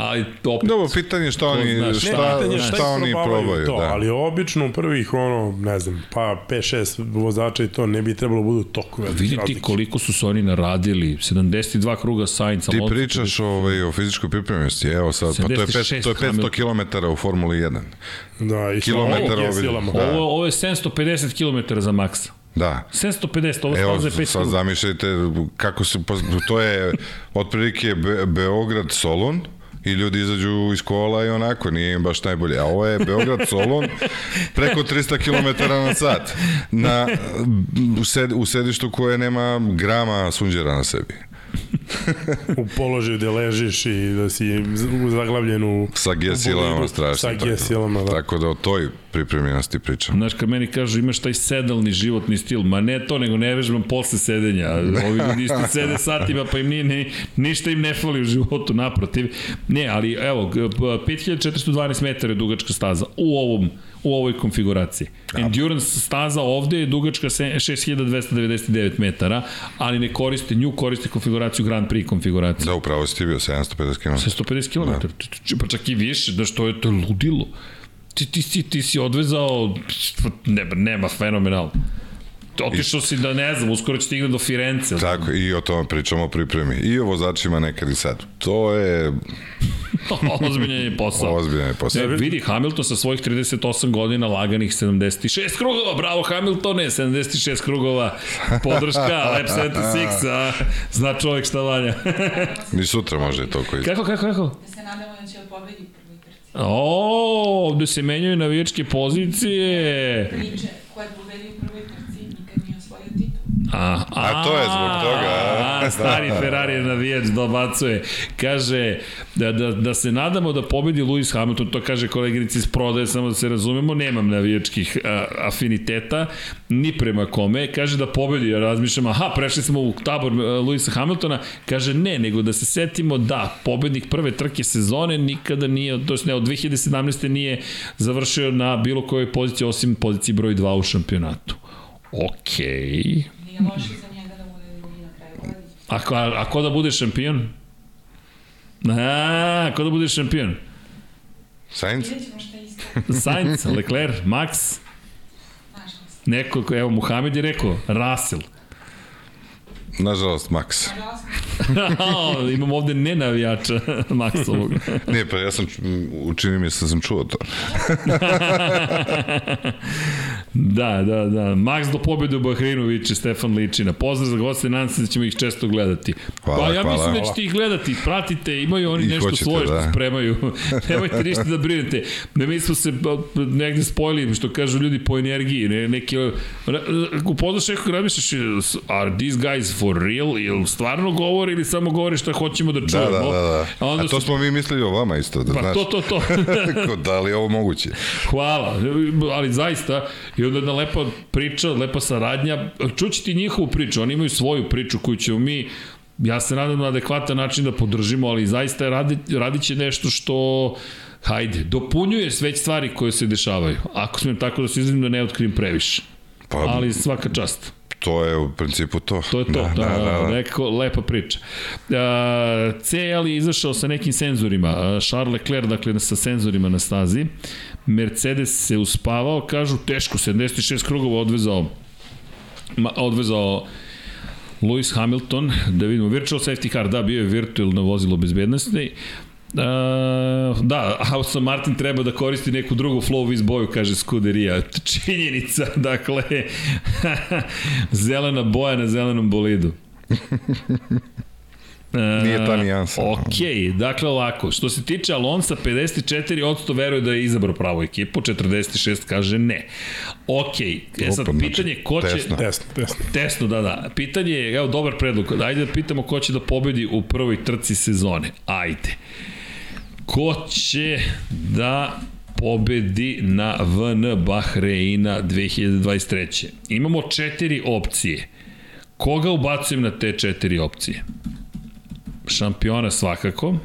Ali opet, Dobro, pitanje je šta oni, zna šta? Ne, pitanje je šta, šta oni probaju. to, da. ali obično u prvih, ono, ne znam, pa 5-6 vozača i to ne bi trebalo budu toliko velike vidi ti koliko su se oni naradili. 72 kruga Sainz, Ti pričaš ovaj, o fizičkoj pripremljenosti, evo sad, pa to je, 76 pet, to je 500 Hamilton. km u Formuli 1. Da, i Kilometar ovo. Da. Ovo, ovo je 750 km za Maxa. Da. 750, ovo Evo, 5 sad zamišljajte kako se, to je otprilike Be Beograd Solon, i ljudi izađu iz kola i onako, nije im baš najbolje. A ovo je Beograd Solon preko 300 km na sat na, u, sed, u sedištu koje nema grama sunđera na sebi. U položaju gde ležiš i da si zaglavljen u... Sa u G silama bolidu. strašno. Sa tako. G silama, da. Tako da o toj pripremljenosti pričam. Znaš, kad meni kažu imaš taj sedalni životni stil, ma ne to, nego ne vežbam posle sedenja. Ovi ljudi isto sede satima, pa im nije, ni, ništa im ne fali u životu, naprotiv. Ne, ali evo, g- p- 5412 metara je dugačka staza u ovom u ovoj konfiguraciji. Endurance staza ovde je dugačka se- 6299 metara, ali ne koriste nju, koriste konfiguraciju Grand Prix konfiguraciju. Da, upravo si ti bio 750 km. 150 km, da. pa čak i više, da što je to ludilo. Ti, ti, ti, ti si odvezao, ne, nema, fenomenalno. Otišao si da ne znam, uskoro će stigne do Firence. Tako, i o tome pričamo o pripremi. I o vozačima nekad i sad. To je Ozbiljan je posao. ozbiljan je posao. Ne, vidi, Hamilton sa svojih 38 godina, laganih 76 krugova, bravo Hamiltone, 76 krugova, podrška, Lab 76, a, zna čovjek šta valja. Ni sutra može to koji... kako, kako, kako? Da se nadamo da će pobedi u prvoj trci. O, ovde se menjaju navijačke pozicije. Priče, titul. A, A to je zbog toga, a? A, stari Ferrari navijač dobacuje. Kaže da, da, da se nadamo da pobedi Lewis Hamilton, to kaže koleginici iz prodaje, samo da se razumemo, nemam navijačkih a, afiniteta, ni prema kome. Kaže da pobedi, ja razmišljam, aha, prešli smo u tabor a, Lewisa Hamiltona. Kaže ne, nego da se setimo da pobednik prve trke sezone nikada nije, to jest ne, od 2017. nije završio na bilo kojoj poziciji, osim poziciji broj 2 u šampionatu. Okej. Okay. Nije loše za njega da bude drugi na kraju godine. A, ko, a, a ko da bude šampion? A, ko da bude šampion? Sainz? Sainz, Leclerc, Max, neko, ko- evo, Muhamed je rekao, Russell. Nažalost, Max. Imam ovde nenavijača Maksovog. Nije, pa ja sam, učini mi se da sam čuo to. da, da, da. Max do pobjede u Bahreinu viče Stefan Ličina. Pozdrav za goste, nadam se da ćemo ih često gledati. Hvala, pa ja hvala. mislim da ćete ih gledati. Pratite, imaju oni I nešto hoćete, svoje što da. spremaju. Nemojte ništa da brinete. Ne, mi smo se negde spojili, što kažu ljudi po energiji. Ne, neki, upoznaš nekog, razmišljaš, are these guys for real? Ili stvarno govori ili samo govori šta hoćemo da Da, čujemo? da, da. da. A, onda A to su- smo mi mislili o vama isto, da Pa znaš. to, to, to. Da li je ovo moguće? Hvala, ali zaista, i onda jedna lepa priča, lepa saradnja, čući ti njihovu priču, oni imaju svoju priču koju ćemo mi, ja se nadam na adekvatan način da podržimo, ali zaista radi, radit će nešto što hajde, dopunjuje sve stvari koje se dešavaju. Ako smijem tako da se izvinim da ne otkrijem previše. Pa, Ali svaka čast. To je u principu to. To je to, da, da, da, da. Neko, lepa priča. Uh, CL je izašao sa nekim senzorima, uh, Charles Leclerc, dakle, sa senzorima na stazi, Mercedes se uspavao, kažu, teško, 76 krugova odvezao, ma, odvezao Lewis Hamilton, da vidimo, virtual safety car, da, bio je virtualno vozilo bezbednosti, Uh, da, Aston Martin treba da koristi neku drugu flow iz boju, kaže Scuderia. Činjenica, dakle, zelena boja na zelenom bolidu. Nije ta nijansa. Ok, dakle ovako, što se tiče Alonsa, 54% veruje da je izabrao pravu ekipu, 46 kaže ne. Ok, e sad Opa, znači, pitanje ko će... tesno. Tesno, tesno. Tesno, da, da. Pitanje je, evo, dobar predlog. Ajde da pitamo ko će da pobedi u prvoj trci sezone. Ajde. Ko će da pobedi na VN Bahreina 2023. Imamo četiri opcije. Koga ubacujem na te četiri opcije? Šampiona svakako.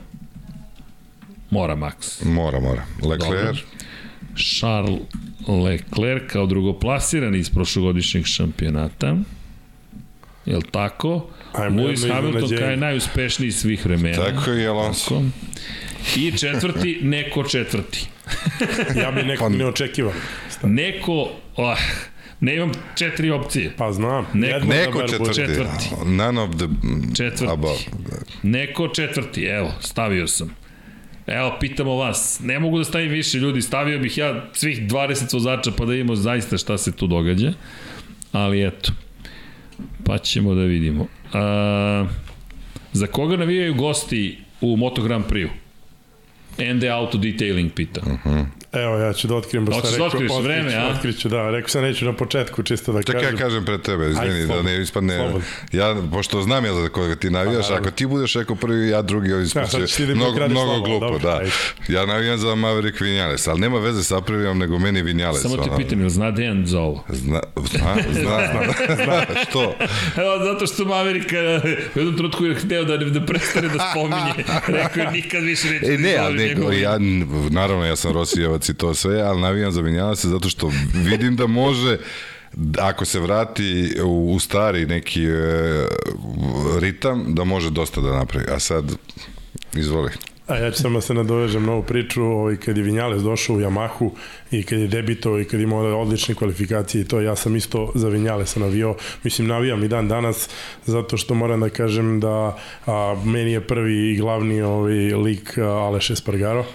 Mora Max. Mora, mora. Leclerc, Dobro. Charles Leclerc kao drugoplasiran iz prošlogodišnjeg šampionata. Jel tako? Lewis Hamilton kao je najuspešniji svih vremena. tako je Alonso. Tako. I četvrti, neko četvrti. Ja bi nekog Pa- ne očekivao. Neko, oh, ne imam četiri opcije. Pa znam. Neko- Neko da četvrti. četvrti. None of the Četvrti. above. Neko četvrti, evo, stavio sam. Evo, pitamo vas. Ne mogu da stavim više ljudi, stavio bih ja svih 20 vozača pa da vidimo zaista šta se tu događa. Ali eto, pa ćemo da vidimo. A, za koga navijaju gosti u Moto Grand Prix-u? ND Auto Detailing pita. Uh -huh. Evo, ja ću da otkrijem, baš sam da rekao. otkriješ vreme, otkriću, a? Otkriću, da. Rekao sam neću na početku, čisto da Čekaj, kažem. ja kažem pred tebe, izvini, da ne ispadne... Ja, pošto znam ja za koga ti navijaš, Pa, ako ti budeš rekao prvi, ja drugi, ćeš ti ispaće da mnogo, mnogo slovo, glupo, dobro, da. ajde. Ja navijam za Maverick Vinales, ali nema veze sa Aprilijom, nego meni Vinales. Samo ti pitam, jel zna Dejan za ovo? Zna, zna, zna, zna, što? Evo, zato što Maverika u jednom trutku je hteo da, da prestane da spominje. Rekao je nikad više neće E, da ne, njegovo ime. ja, naravno, ja sam Rosijevac i to sve, ali navijam za Vinjalesa zato što vidim da može ako se vrati u, u stari neki e, ritam, da može dosta da napravi. A sad, izvoli. A ja ću samo da se nadovežem na ovu priču, ovaj, kad je Vinjales došao u Yamahu i kad je debito i kad je imao odlične kvalifikacije i to, ja sam isto za Vinjalesa navio, mislim navijam i dan danas, zato što moram da kažem da a, meni je prvi i glavni ovaj, lik Aleš Espargaro,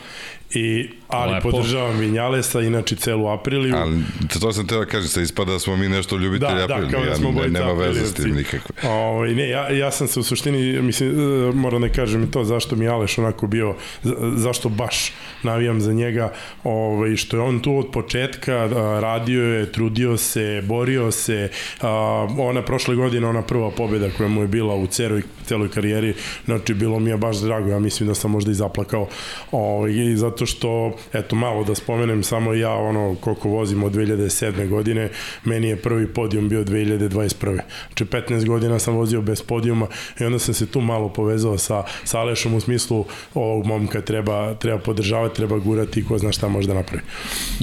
I, ali Lepo. podržavam Vinjalesa, inače celu Apriliju. Ali to sam teo da kažem, sa ispada da smo mi nešto ljubitelji Da, da, Aprilija. kao da smo ja, ne, nema veze s tim nikakve. Ovaj ne, ja, ja sam se u suštini, mislim, e, moram da kažem i to zašto mi Aleš onako bio, za- zašto baš navijam za njega, ovaj, što je on tu od početka, a, radio je, trudio se, borio se, a, ona prošle godine, ona prva pobjeda koja mu je bila u celoj, celoj karijeri, znači bilo mi je baš drago, ja mislim da sam možda i zaplakao, ovaj, i zato što, eto, malo da spomenem, samo ja, ono, koliko vozim od 2007. godine, meni je prvi podijum bio 2021. Znači 15 godina sam vozio bez podijuma i onda sam se tu malo povezao sa, sa Alešom u smislu ovog momka treba, treba podržavati, treba gurati i ko zna šta može da napravi.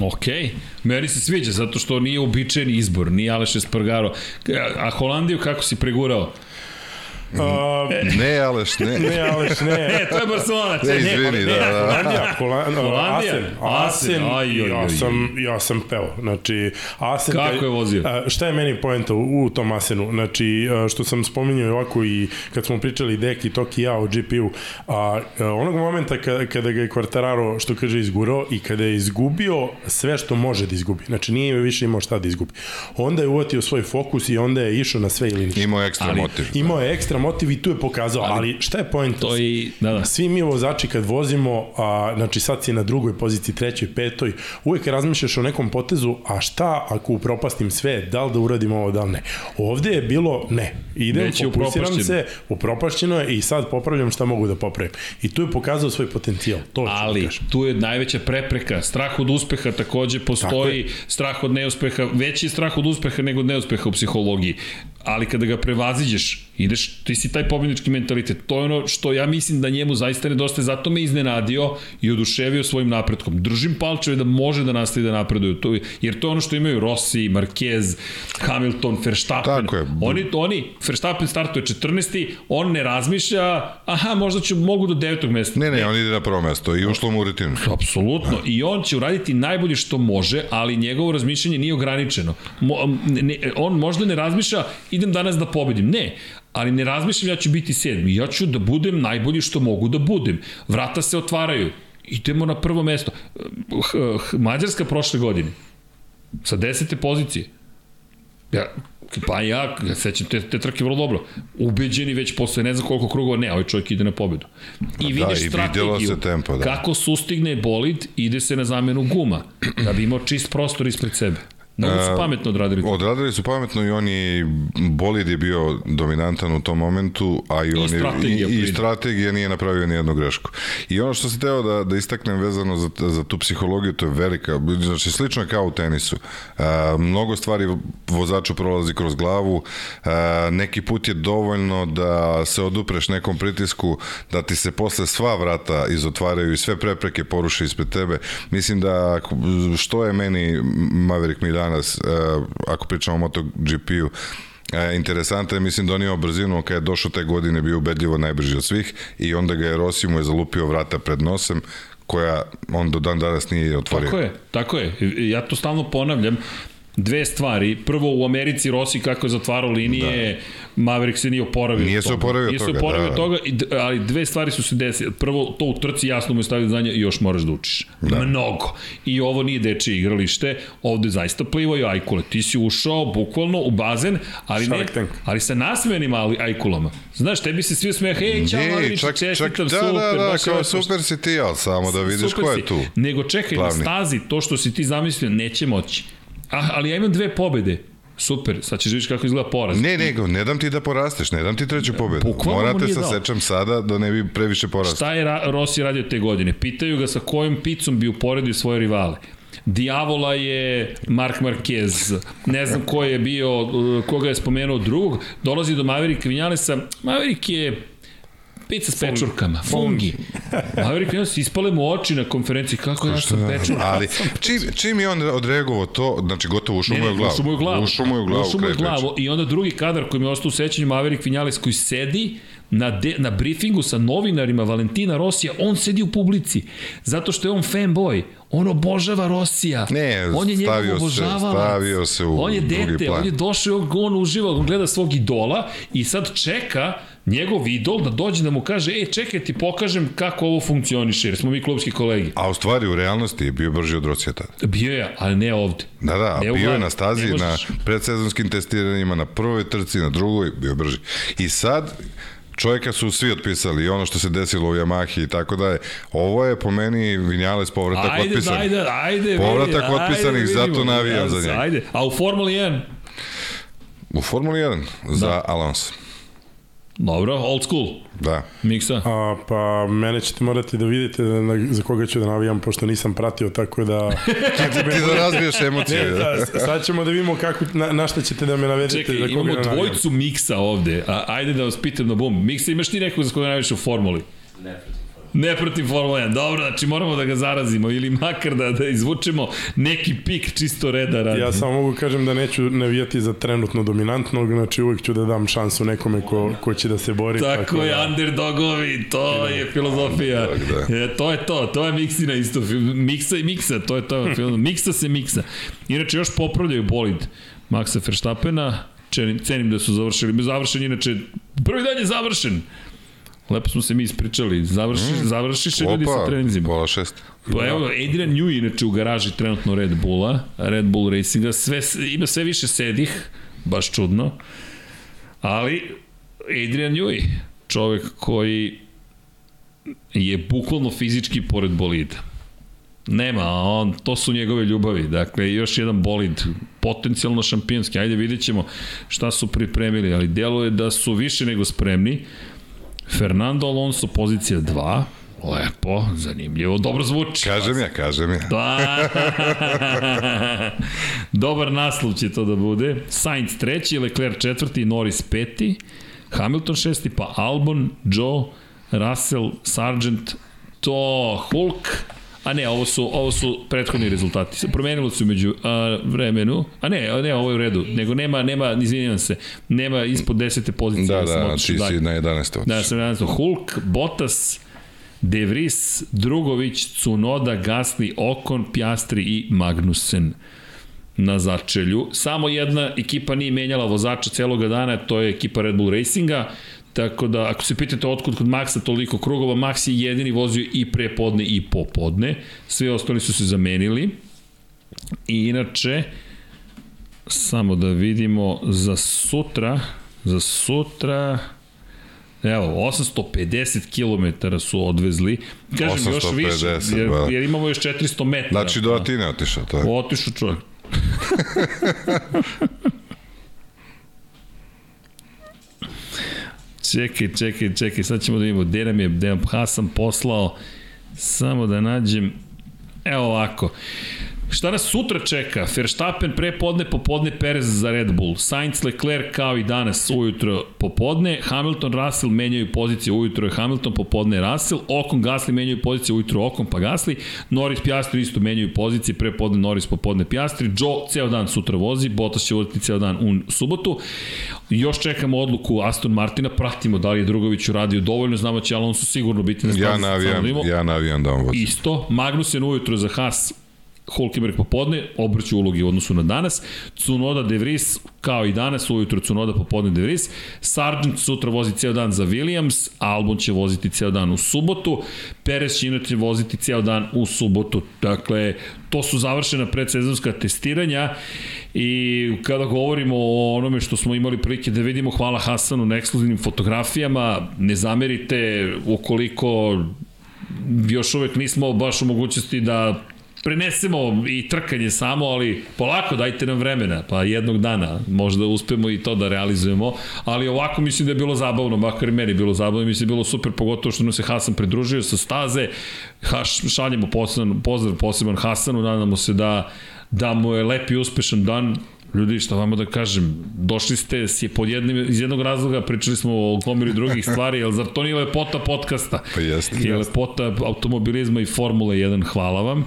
Ok, meni se sviđa zato što nije uobičajeni izbor, nije Aleš Espargaro. A Holandiju kako si pregurao? A, Ne, Aleš, ne. ne, Aleš, ne. E, to je Barcelona. Ne, Ne, izvini, da, da. Holandija, Holandija, Holandija? Asen, Asen, Asen, aj, aj, ja sam, ja sam peo, znači, Asen... Kako je vozio? Šta je meni poenta u, u tom Asenu? Znači, što sam spominjao i ovako i kad smo pričali Deki, Toki i ja o GP-u, a, a, onog momenta kada, kada ga je Quartararo, što kaže, izgurao i kada je izgubio sve što može da izgubi, znači nije više imao šta da izgubi, onda je uvatio svoj fokus i onda je išao na sve ili ništa. Imao je ekstra motiv. Imao je ekstra motiv i tu je pokazao, ali, ali šta je point? To i, da, da. Svi mi vozači kad vozimo, a, znači sad si na drugoj poziciji, trećoj, petoj, uvek razmišljaš o nekom potezu, a šta ako upropastim sve, da li da uradim ovo, da li ne. Ovde je bilo ne. Idem, Već fokusiram se, upropašćeno je i sad popravljam šta mogu da popravim. I tu je pokazao svoj potencijal. To da Ali kažem. tu je najveća prepreka. Strah od uspeha takođe postoji, strah od neuspeha, veći strah od uspeha nego od neuspeha u psihologiji. Ali kada ga prevaziđeš, ideš, ti si taj pobjednički mentalitet. To je ono što ja mislim da njemu zaista nedostaje, zato me iznenadio i oduševio svojim napretkom. Držim palčeve da može da nastavi da napreduje, to, je- jer to je ono što imaju Rossi, Marquez, Hamilton, Verstappen. Tako je. Oni, oni, Verstappen startuje 14. On ne razmišlja, aha, možda ću, mogu do devetog mesta. Ne, ne, on ide na prvo mesto i ušlo mu u rutinu. Apsolutno. I on će uraditi najbolje što može, ali njegovo razmišljanje nije ograničeno. Mo, ne, on možda ne razmišlja idem danas da pobedim. Ne, ali ne razmišljam ja ću biti sedmi. Ja ću da budem najbolji što mogu da budem. Vrata se otvaraju. Idemo na prvo mesto. H- H- Mađarska prošle godine sa desete pozicije. Ja, pa ja, ja sećam te, te trke vrlo dobro. Ubeđeni već posle ne znam koliko krugova, ne, ovaj čovjek ide na pobedu. I vidiš Da, i vidjelo strategiju, se tempo, da. kako sustigne bolid, ide se na zamenu guma, da bi imao čist prostor ispred sebe. Mnogo su pametno odradili to. Odradili su pametno i oni bolid je bio dominantan u tom momentu, a i, on strategija i, i pride. strategija nije napravio ni jednu grešku. I ono što se teo da, da istaknem vezano za, za tu psihologiju, to je velika, znači slično je kao u tenisu. A, mnogo stvari vozaču prolazi kroz glavu, a, neki put je dovoljno da se odupreš nekom pritisku, da ti se posle sva vrata izotvaraju i sve prepreke poruše ispred tebe. Mislim da što je meni Maverick mi danas, e, ako pričamo o MotoGP-u, E, interesantno je, mislim, donio brzinu, kad je došao te godine bio ubedljivo najbrži od svih i onda ga je Rossi mu je zalupio vrata pred nosem, koja on do dan danas nije otvorio. Tako je, tako je. Ja to stalno ponavljam. Dve stvari. Prvo, u Americi Rossi kako je zatvarao linije, da. Maverick se nije oporavio Nije od se toga. oporavio nije se toga, oporavio da. od toga, ali dve stvari su se desile. Prvo, to u trci jasno mu je stavio do znanja i još moraš da učiš. Da. Mnogo. I ovo nije dečije igralište, ovde zaista plivaju ajkule. Ti si ušao bukvalno u bazen, ali, ne, ali sa nasmejanim ali ajkulama. Znaš, tebi se svi smeha, hej, čao, Maverick, čak, čak, čestitam, da, super, da, da, kao što- super si ti, ali samo da vidiš ko je tu. Nego čekaj, Glavni. na stazi, to što si ti zamislio, neće moći. A, ali ja imam dve pobede. Super, sad ćeš vidiš kako izgleda poraz. Ne, nego, ne dam ti da porasteš, ne dam ti treću pobedu. Bukvalno Morate sa dao. sečem sada da ne bi previše porastao. Šta je Ra Rossi radio te godine? Pitaju ga sa kojom picom bi uporedio svoje rivale. Diavola je Mark Marquez, ne znam ko je bio, koga je spomenuo drugog, dolazi do Mavericka Vinjalesa, Maverick je pizza s pečurkama, fungi. Maverick Vinjales ispale mu oči na konferenciji, kako ja sam pečurka. Ali, čim, čim je on odreagovao to, znači gotovo ušao mu je u glavu. Ušao mu je u glavu. Ušao mu je u glavu. Ušao mu je u glavu. I onda drugi kadar koji mi je ostao u sećanju Maverick Vinales koji sedi na, de, na briefingu sa novinarima Valentina Rosija, on sedi u publici. Zato što je on fanboy. On obožava Rosija. Ne, on je njegov stavio se- obožavalac. stavio se u On je dete, plan. on je došao, on, on uživa, on gleda svog idola i sad čeka njegov idol da dođe da mu kaže, e, čekaj, ti pokažem kako ovo funkcioniše, jer smo mi klubski kolegi. A u stvari, u realnosti je bio brži od Rosija tada. Bio je, ali ne ovde. Da, da, Ne bio je na stazi, na predsezonskim testiranjima, na prvoj trci, na drugoj, bio je brži. I sad, čovjeka su svi otpisali i ono što se desilo u Yamahi i tako da je. Ovo je po meni Vinjales povratak Ajde, otpisan. ajde, ajde. Povratak vidi, otpisanih, ajde, zato navijam za njega. Ajde, a u Formuli 1? U Formuli 1 za Da. Alonso. Dobro, old school. Da. Miksa. A, pa mene ćete morati da vidite da, na, za koga ću da navijam, pošto nisam pratio, tako da... Ti, ti da razbiješ emocije. Ne, da, sad ćemo da vidimo kako, na, na šta ćete da me navedete. Čekaj, za koga imamo da dvojicu Miksa ovde. A, ajde da vas pitam na bum. Miksa, imaš ti nekog za koga najviše u formuli? Ne protiv Formula 1. Dobro, znači moramo da ga zarazimo ili makar da, da izvučemo neki pik čisto reda radi. Ja samo mogu kažem da neću navijati za trenutno dominantnog, znači uvek ću da dam šansu nekome ko, ko će da se bori. Tako, je, da, underdogovi, to je filozofija. da. E, to je to, to je miksina isto. Miksa i miksa, to je to. Miksa se miksa. Inače, još popravljaju bolid Maxa Verstappena, cenim, cenim da su završili. Završen inače, prvi dan je završen. Lepo smo se mi ispričali. Završi, mm. Završiš ljudi sa treninzima. pola šest. Pa evo, Adrian Newey inače u garaži trenutno Red Bulla, Red Bull Racinga, sve, ima sve više sedih, baš čudno, ali Adrian Newey, čovek koji je bukvalno fizički pored bolida. Nema, on, to su njegove ljubavi. Dakle, još jedan bolid, potencijalno šampionski. Ajde, vidjet ćemo šta su pripremili, ali deluje da su više nego spremni. Fernando Alonso, pozicija 2, Lepo, zanimljivo, dobro zvuči. Kažem ja, kažem ja. Da. Dobar naslov će to da bude. Sainz treći, Leclerc četvrti, Norris peti, Hamilton šesti, pa Albon, Joe, Russell, Sargent, to Hulk, A ne, ovo su, ovo su prethodni rezultati. Promenilo se među a, vremenu. A ne, ne, ovo je u redu. Nego nema, nema, izvinjam se, nema ispod desete pozicije. Da, da, da ti si na 11. Da, sam na 11. Hulk, Bottas, De Vries, Drugović, Cunoda, Gasly, Okon, Pjastri i Magnussen na začelju. Samo jedna ekipa nije menjala vozača celoga dana, to je ekipa Red Bull Racinga. Tako da, ako se pitate otkud kod Maxa toliko krugova, Max je jedini vozio i prepodne i popodne. Sve ostali su se zamenili. I inače, samo da vidimo za sutra, za sutra, Evo, 850 km su odvezli. Kažem, 850, još više, jer, jer imamo još 400 metara. Znači do Atine otišao. Otišao čovjek. čekaj, čekaj, čekaj, sad ćemo da vidimo. Gde nam je, gde nam Hasan poslao, samo da nađem, evo ovako, Šta nas sutra čeka? Verstappen prepodne, popodne Perez za Red Bull. Sainz, Leclerc kao i danas ujutro popodne. Hamilton, Russell menjaju pozicije ujutro je Hamilton, popodne Russell. Okon, Gasly menjaju pozicije ujutro Okon pa Gasly. Norris, Piastri isto menjaju pozicije, prepodne Norris, popodne Piastri. Joe ceo dan sutra vozi, Bottas će voziti ceo dan u subotu. Još čekamo odluku Aston Martina, pratimo da li je Drugović uradio dovoljno, znamo će Alonso sigurno biti na stazi. Ja navijam, ja navijam da on vozi. Isto, Magnussen ujutro za Haas Hulkenberg popodne, obrću ulogi u odnosu na danas, Cunoda De Vries, kao i danas, ujutro Cunoda popodne De Vries, Sargent sutra vozi ceo dan za Williams, Albon će voziti ceo dan u subotu, Perez će inače voziti ceo dan u subotu, dakle, to su završena predsezonska testiranja i kada govorimo o onome što smo imali prilike da vidimo, hvala Hasanu na ekskluzivnim fotografijama, ne zamerite ukoliko još uvek nismo baš u mogućnosti da prenesemo i trkanje samo, ali polako dajte nam vremena, pa jednog dana možda uspemo i to da realizujemo, ali ovako mislim da je bilo zabavno, makar i meni bilo zabavno, mislim da je bilo super, pogotovo što nam se Hasan pridružio sa staze, Haš, šaljemo poseban, pozdrav poseban Hasanu, nadamo se da da mu je lep i uspešan dan, Ljudi, šta vama da kažem, došli ste si pod jednim, iz jednog razloga, pričali smo o gomili drugih stvari, jel zar to nije lepota podcasta? Pa jeste. Je lepota automobilizma i Formule 1, hvala vam.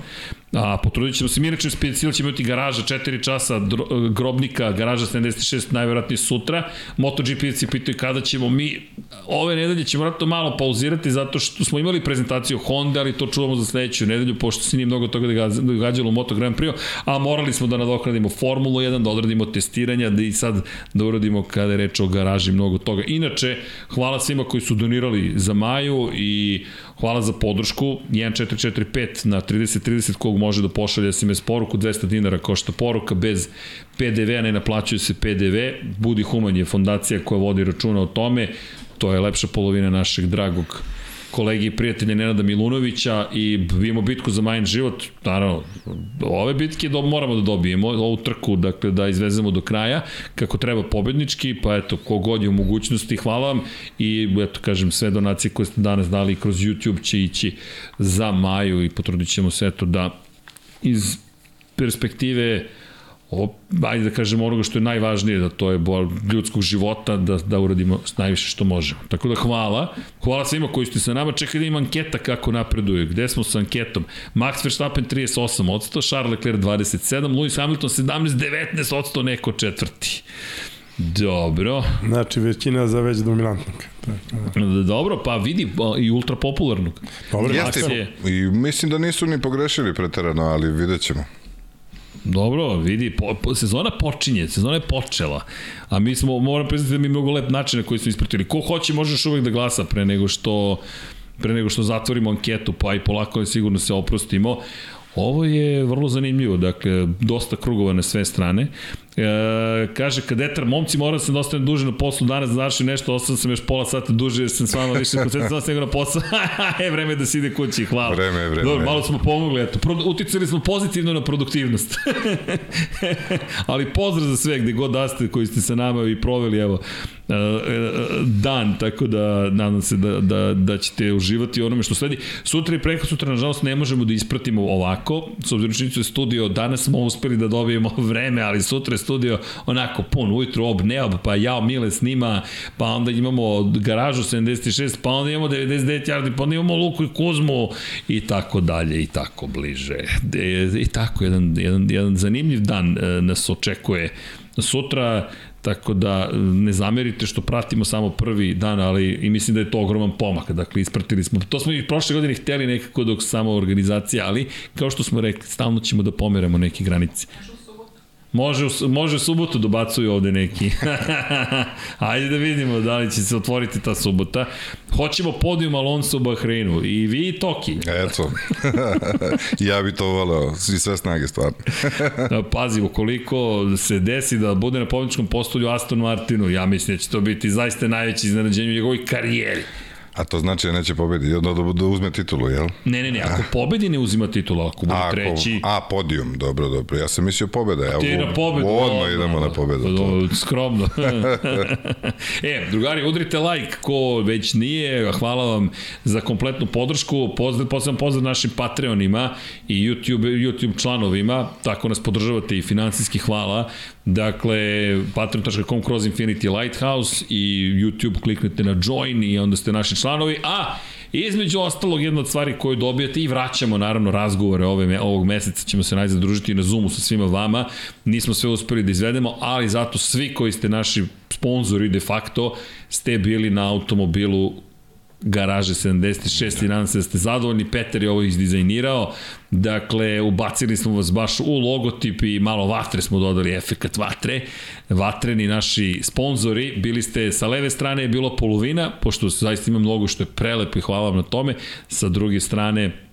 A potrudit ćemo se, mi inače specijal ćemo imati garaža 4 časa dro, grobnika, garaža 76 najverovatnije sutra. MotoGP se pitaju kada ćemo mi, ove nedelje ćemo vratno malo pauzirati zato što smo imali prezentaciju Honda, ali to čuvamo za sledeću nedelju, pošto se nije mnogo toga događalo u Moto Grand Prix, a morali smo da nadoknadimo Formulu 1, da odradimo testiranja, da i sad da uradimo kada je reč o garaži mnogo toga. Inače, hvala svima koji su donirali za Maju i Hvala za podršku. 1445 na 3030 kog može da pošalje SMS poruku. 200 dinara košta poruka bez PDV-a, ne naplaćuje se PDV. Budi Human je fondacija koja vodi računa o tome. To je lepša polovina našeg dragog kolegi i prijatelja Nenada Milunovića i imamo bitku za majin život. Naravno, ove bitke do, moramo da dobijemo, ovu trku dakle, da izvezemo do kraja, kako treba pobednički, pa eto, kogod je u mogućnosti, hvala vam i eto, kažem, sve donacije koje ste danas dali kroz YouTube će ići za Maju i potrudit ćemo se eto da iz perspektive o, ajde da kažemo onoga što je najvažnije, da to je bol ljudskog života, da, da uradimo najviše što možemo. Tako da hvala. Hvala svima koji ste sa nama. Čekaj da ima anketa kako napreduje. Gde smo sa anketom? Max Verstappen 38%, Charles Leclerc 27%, Lewis Hamilton 17, 19% neko četvrti. Dobro. Znači, većina za već dominantnog. Da. Dobro, pa vidi, pa i ultra popularnog. Dobro, Jeste, je- i mislim da nisu ni pogrešili preterano, ali vidjet ćemo. Dobro, vidi, po, po, sezona počinje, sezona je počela, a mi smo, moram priznati da mi mnogo lep način na koji smo ispratili. Ko hoće, možeš uvek da glasa pre nego što pre nego što zatvorimo anketu, pa i polako sigurno se oprostimo. Ovo je vrlo zanimljivo, dakle, dosta krugova na sve strane. E, kaže, kadetar, momci, moram se da ostanem duže na poslu danas, da završim nešto, ostao sam još pola sata duže, jer sam s vama više koncentrovan nego na poslu. e, vreme je da se ide kući, hvala. Vreme je, vreme Dobro, malo smo pomogli, eto, pro, uticali smo pozitivno na produktivnost. Ali pozdrav za sve gde god da ste koji ste sa nama i proveli, evo, e, e, dan, tako da nadam se da, da, da ćete uživati onome što sledi. Sutra i preko sutra, nažalost, ne možemo da ispratimo ovako, s obzirom činjenicu je studio, danas smo uspeli da dobijemo vreme, ali sutra je studio onako pun, ujutru ob, neob, pa jao Mile snima, pa onda imamo garažu 76, pa onda imamo 99 yardi, pa onda imamo Luku i Kuzmu i tako dalje i tako bliže. De, I tako, jedan, jedan, jedan zanimljiv dan e, nas očekuje sutra, tako da ne zamerite što pratimo samo prvi dan, ali i mislim da je to ogroman pomak. Dakle, ispratili smo, to smo i prošle godine hteli nekako dok samo organizacija, ali kao što smo rekli, stalno ćemo da pomeramo neke granice. Može, u može u subotu dobacuju ovde neki. Ajde da vidimo da li će se otvoriti ta subota. Hoćemo podijum Alonso u Bahreinu. I vi i Toki. Eto. ja bi to voleo, i sve snage stvarno. Da, Pazi, ukoliko se desi da bude na pobjedičkom postolju Aston Martinu, ja mislim da će to biti zaista najveće iznenađenje u njegovoj karijeri. A to znači da neće pobediti, onda da, da uzme titulu, jel? Ne, ne, ne, ako pobedi ne uzima titulu, ako bude A, treći... a, podijum, dobro, dobro. Ja sam mislio pobeda. Ja, Ti na pobedu. Odmah idemo na pobedu. To. dobro, Skromno. e, drugari, udrite like ko već nije. Hvala vam za kompletnu podršku. Pozdrav, posebno pozdrav našim Patreonima i YouTube, YouTube članovima. Tako nas podržavate i finansijski hvala. Dakle, patreon.com kroz Infinity Lighthouse i YouTube kliknete na join i onda ste naši članovi. A, Između ostalog, jedna od stvari koju dobijate i vraćamo naravno razgovore ove, ovog meseca, ćemo se najzad družiti na Zoomu sa svima vama. Nismo sve uspeli da izvedemo, ali zato svi koji ste naši sponzori de facto ste bili na automobilu garaže 76 i nadam se da ste zadovoljni. Peter je ovo izdizajnirao. Dakle, ubacili smo vas baš u logotip i malo vatre smo dodali efekat vatre. Vatreni naši sponzori. Bili ste sa leve strane je bilo polovina, pošto zaista ima mnogo što je prelepo i hvala vam na tome. Sa druge strane,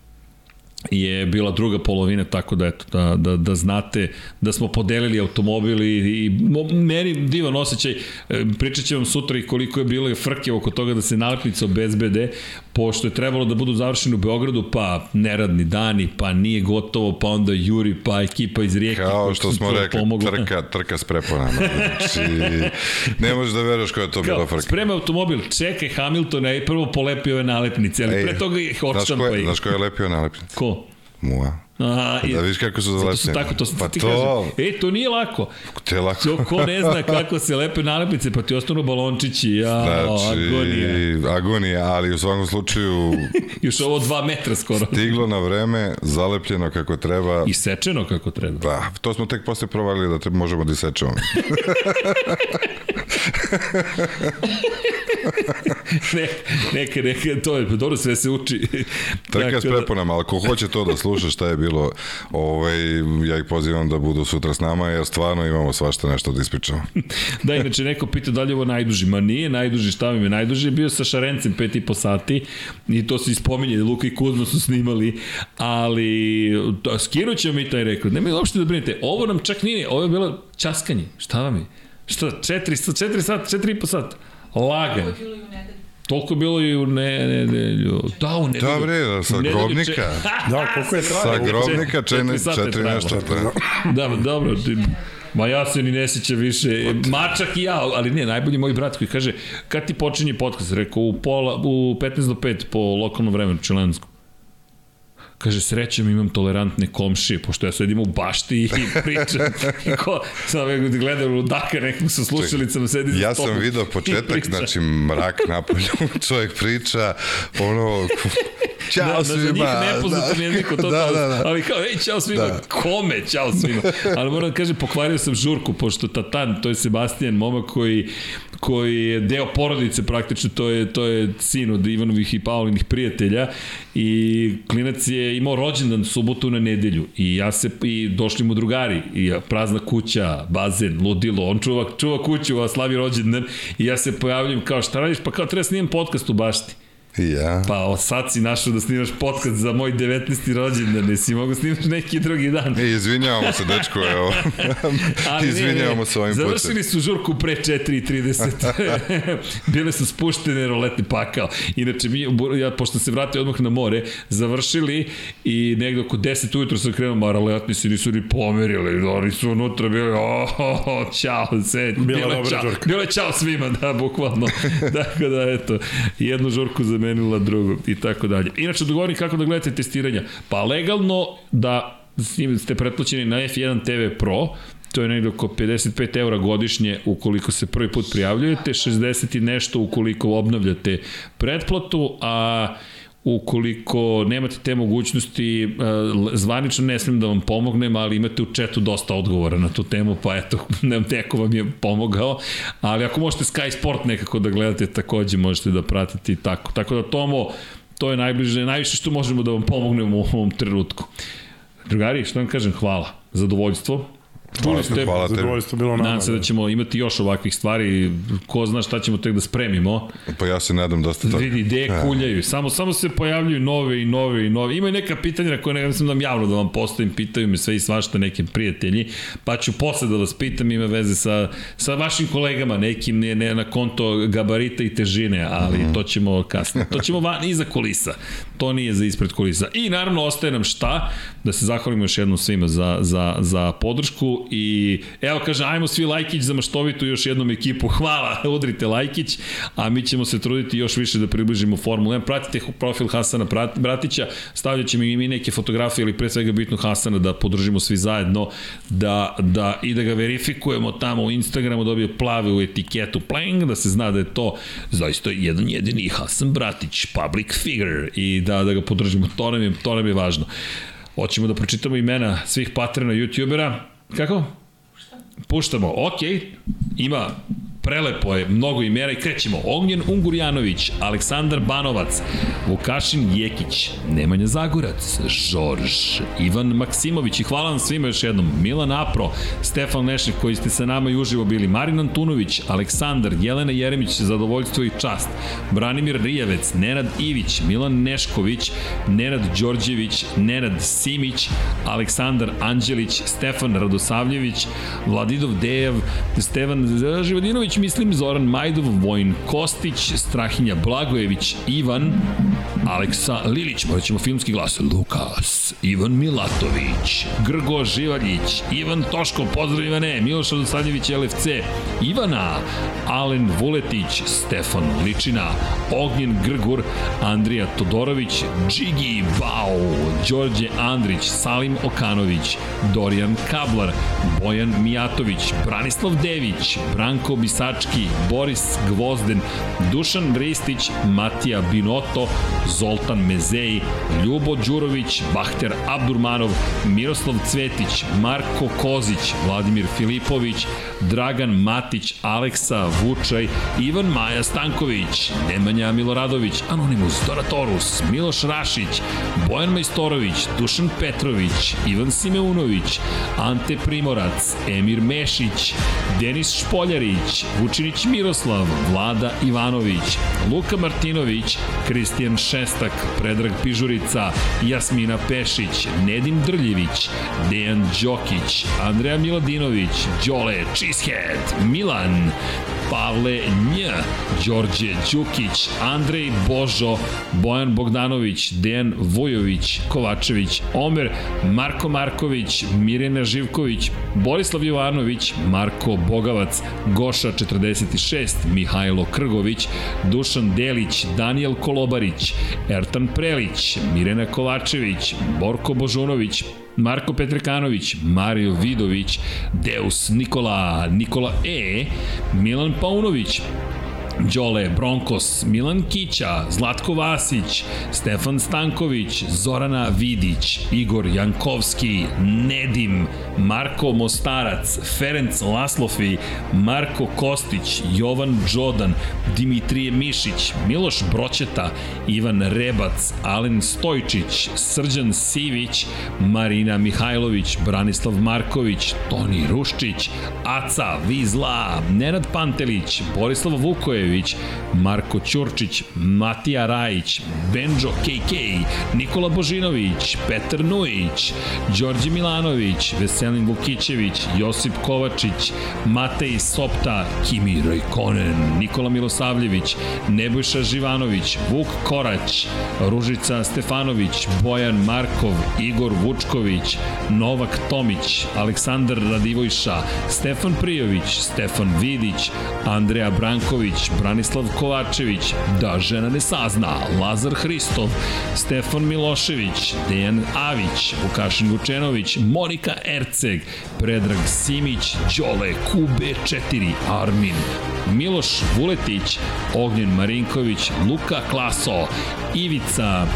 je bila druga polovina, tako da, eto, da, da, da znate da smo podelili automobil i, i meni divan osjećaj, e, pričat ću vam sutra i koliko je bilo frke oko toga da se nalepnice obezbede, pošto je trebalo da budu završeni u Beogradu, pa neradni dani, pa nije gotovo, pa onda Juri, pa ekipa iz Rijeke. Kao što smo rekli, pomogla. trka, trka s preponama. Znači, ne možeš da veruješ koja je to bila Kao, frka. sprema automobil, čekaj Hamiltona i prvo polepi ove nalepnice, ali Ej, pre toga ih Znaš ko odštampa je, znaš ko je lepio nalepnice? Ko? Mua. A, i- Da vidiš kako su Zato su zalepljene. tako, to Pa ti to- kažem. E, to nije lako. Te lako. To ko ne zna kako se lepe nalepnice, pa ti ostanu balončići, ja, Znači, agonija. agonija, ali u svakom slučaju Još ovo dva metra skoro. stiglo na vreme, zalepljeno kako treba. I sečeno kako treba. Pa, to smo tek posle provalili da treba, možemo da isečemo. ne, neka, neka, to je, dobro, sve se uči. Trka Tako s preponama, ali ko hoće to da sluša šta je bilo, ovaj, ja ih pozivam da budu sutra s nama, jer stvarno imamo svašta nešto da ispričamo. Da, inače neko pita da li je ovo najduži. Ma nije najduži, šta mi je najduži? Bio sa Šarencem pet i po sati i to se ispominje, Luka i Kuzma su snimali, ali to, skinut ćemo mi taj rekord. Nemoj uopšte da brinete. Ovo nam čak nije, ovo je bilo časkanje. Šta vam je? Šta, četiri, četiri sat, četiri i po sat. Lagan. Ovo je bilo i u nedelju. Toliko je bilo i u ne, nedelju. Da, u nedelju. Da, bre, da, sa grobnika. če- Da, koliko je Sa trajalo? grobnika četiri četiri, sata četiri trajalo. nešto. Da. Da, dobro. Ti, ma ja se ni ne sjećam više. Mačak i ja, ali ne, najbolji moj brat koji kaže, kad ti počinje podcast? Rekao, u, pola, u 15 do 5 po lokalnom vremenu, čilenskom. Kaže, srećom imam tolerantne komšije, pošto ja sedim u bašti i pričam. I ko, sam gledam ludaka nekog sa slušalicama, sedi za Ja sam video početak, znači mrak napolju, čovjek priča, ono, Ćao da, da, svima. za njih nepoznatom da. to da, da, da. ali kao, ej, čao svima, Da. kome, čao svima. Ali moram da kažem, pokvario sam žurku, pošto Tatan, to je Sebastian, momak koji, koji je deo porodice praktično, to je, to je sin od Ivanovih i Paulinih prijatelja i klinac je imao rođendan subotu na nedelju i ja se, i došli mu drugari i prazna kuća, bazen, ludilo, on čuva, čuva kuću, a slavi rođendan i ja se pojavljam kao šta radiš, pa kao treba snimam podcast u bašti. Ja. Pa o, sad si našao da snimaš podcast za moj 19. rođendan, nesi mogu snimaš neki drugi dan. E, izvinjavamo se, dečko, evo. Ali izvinjavamo ne, se ovim putem. Završili su žurku pre 4.30. Bile su spuštene roletne pakao. Inače, mi, ja, pošto se vratio odmah na more, završili i negde oko 10 ujutro sam krenuo, ma roletni se nisu ni pomerili, oni su unutra bili, oh, oh, oh čao, sve, Bila dobra čao, je čao svima, da, bukvalno. Dakle, da, eto, jednu žurku zamenila drugu i tako dalje. Inače, dogovorim kako da gledate testiranja. Pa legalno da ste pretplaćeni na F1 TV Pro, to je negde oko 55 eura godišnje ukoliko se prvi put prijavljujete, 60 i nešto ukoliko obnavljate pretplatu, a ukoliko nemate te mogućnosti, e, zvanično ne smijem da vam pomognem, ali imate u četu dosta odgovora na tu temu, pa eto, neko vam je pomogao, ali ako možete Sky Sport nekako da gledate, takođe možete da pratite i tako. Tako da Tomo, to je najbliže, najviše što možemo da vam pomognemo u ovom trenutku. Drugari, što vam kažem, hvala, zadovoljstvo. Čuli ste, hvala. Zadovoljstvo bilo nama. Nadam se da ćemo imati još ovakvih stvari, ko zna šta ćemo tek da spremimo. Pa ja se nadam dosta toga. Vidi, ideje kuljaju, samo, samo se pojavljuju nove i nove i nove. Ima i neka pitanja na koje ne mislim da vam javno da vam postavim, pitaju me sve i svašta neke prijatelji, pa ću posle da vas pitam, ima veze sa, sa vašim kolegama, nekim ne, ne na konto gabarita i težine, ali mm. to ćemo kasnije. To ćemo van iza kulisa. To nije za ispred kulisa. I naravno ostaje nam šta? Da se zahvalimo još jednom svima za, za, za podršku i evo kaže, ajmo svi Lajkić za maštovitu još jednom ekipu. Hvala, udrite Lajkić, a mi ćemo se truditi još više da približimo Formulu 1. Pratite profil Hasana Bratića, stavljat ćemo i mi neke fotografije, ali pre svega bitno Hasana da podržimo svi zajedno, da, da, i da ga verifikujemo tamo u Instagramu, dobije plave u etiketu plang, da se zna da je to zaista jedan jedini Hasan Bratić, public figure, i da, da ga podržimo. To nam je, to nam je važno. Hoćemo da pročitamo imena svih patrona youtubera. Kako? Puštamo, ok, ima prelepo je, mnogo imena i krećemo. Ognjen Ungurjanović, Aleksandar Banovac, Vukašin Jekić, Nemanja Zagorac, Žorž, Ivan Maksimović i hvala vam svima još jednom. Milan Apro, Stefan Nešnik koji ste sa nama i uživo bili, Marin Antunović, Aleksandar, Jelena Jeremić, zadovoljstvo i čast, Branimir Rijevec, Nenad Ivić, Milan Nešković, Nenad Đorđević, Nenad Simić, Aleksandar Anđelić, Stefan Radosavljević, Vladidov Dejev, Stevan Mislim Zoran Majdov, Vojn Kostić, Strahinja Blagojević, Ivan, Aleksa Lilić, morat ćemo filmski glas, Lukas, Ivan Milatović, Grgo Živaljić, Ivan Toško, pozdrav Ivane, Miloš Radosavljević, LFC, Ivana, Alen Vuletić, Stefan Ličina, Ognjen Grgur, Andrija Todorović, Džigi Bao, Đorđe Andrić, Salim Okanović, Dorijan Kablar, Bojan Mijatović, Branislav Dević, Branko Bisački, Boris Gvozden, Dušan Ristić, Matija Binoto, Zoltan Mezeji, Ljubo Đurović, Bahter Abdurmanov, Miroslav Cvetić, Marko Kozić, Vladimir Filipović, Dragan Matić, Aleksa Vučaj, Ivan Maja Stanković, Nemanja Miloradović, Anonimus Doratorus, Miloš Rašić, Bojan Majstorović, Dušan Petrović, Ivan Simeunović, Ante Primorac, Emir Mešić, Denis Špoljarić, Vučinić Miroslav, Vlada Ivanović, Luka Martinović, Kristijan Šestak, Predrag Pižurica, Jasmina Pešić, Nedim Drljević, Dejan Đokić, Andreja Miladinović, Đole Cheesehead, Milan, Pavle Nj, Đorđe Đukić, Andrej Božo, Bojan Bogdanović, Dejan Vujović, Kovačević, Omer, Marko Marković, Mirjana Živković, Borislav Jovanović, Marko Bogavac, Goša 46, Mihajlo Krgović, Dušan Delić, Daniel Kolobarić, Ertan Prelić, Mirena Kovačević, Borko Božunović, Marko Petrekanović, Mario Vidović, Deus Nikola, Nikola E, Milan Paunović, Đole Bronkos, Milan Kića, Zlatko Vasić, Stefan Stanković, Zorana Vidić, Igor Jankovski, Nedim, Marko Mostarac, Ferenc Laslofi, Marko Kostić, Jovan Đodan, Dimitrije Mišić, Miloš Broćeta, Ivan Rebac, Alen Stojčić, Srđan Sivić, Marina Mihajlović, Branislav Marković, Toni Ruščić, Aca Vizla, Nenad Pantelić, Borislav Vukojević, Vukojević, Marko Ćurčić, Matija Rajić, Benđo KK, Nikola Božinović, Petar Nujić, Đorđe Milanović, Veselin Vukićević, Josip Kovačić, Matej Sopta, Kimi Rojkonen, Nikola Milosavljević, Nebojša Živanović, Vuk Korać, Ružica Stefanović, Bojan Markov, Igor Vučković, Novak Tomić, Aleksandar Radivojša, Stefan Prijović, Stefan Vidić, Andreja Branković, Branislav Kovačević, Da žena ne sazna, Lazar Hristov, Stefan Milošević, Dejan Avić, Vukašin Vučenović, Monika Erceg, Predrag Simić, Đole, QB4, Armin, Miloš Vuletić, Ognjen Marinković, Luka Klaso, Ivica,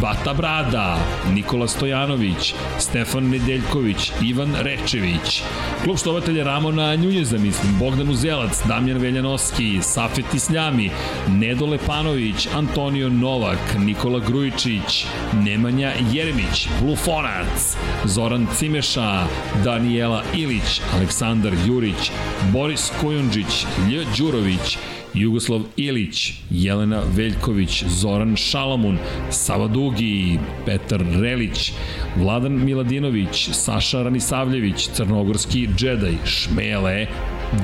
Bata Brada, Nikola Stojanović, Stefan Nedeljković, Ivan Rečević, klub štovatelja Ramona Njunjeza, mislim, Bogdan Uzelac, Damjan Veljanoski, Safet Isljami, Nedo Lepanović, Antonio Novak, Nikola Grujičić, Nemanja Jeremić, Blufonac, Zoran Cimeša, Daniela Ilić, Aleksandar Jurić, Boris Kojundžić, Lj. Đurović, Jugoslav Ilić, Jelena Veljković, Zoran Šalamun, Sava Dugi, Petar Relić, Vladan Miladinović, Saša Ranisavljević, Crnogorski džedaj, Šmele,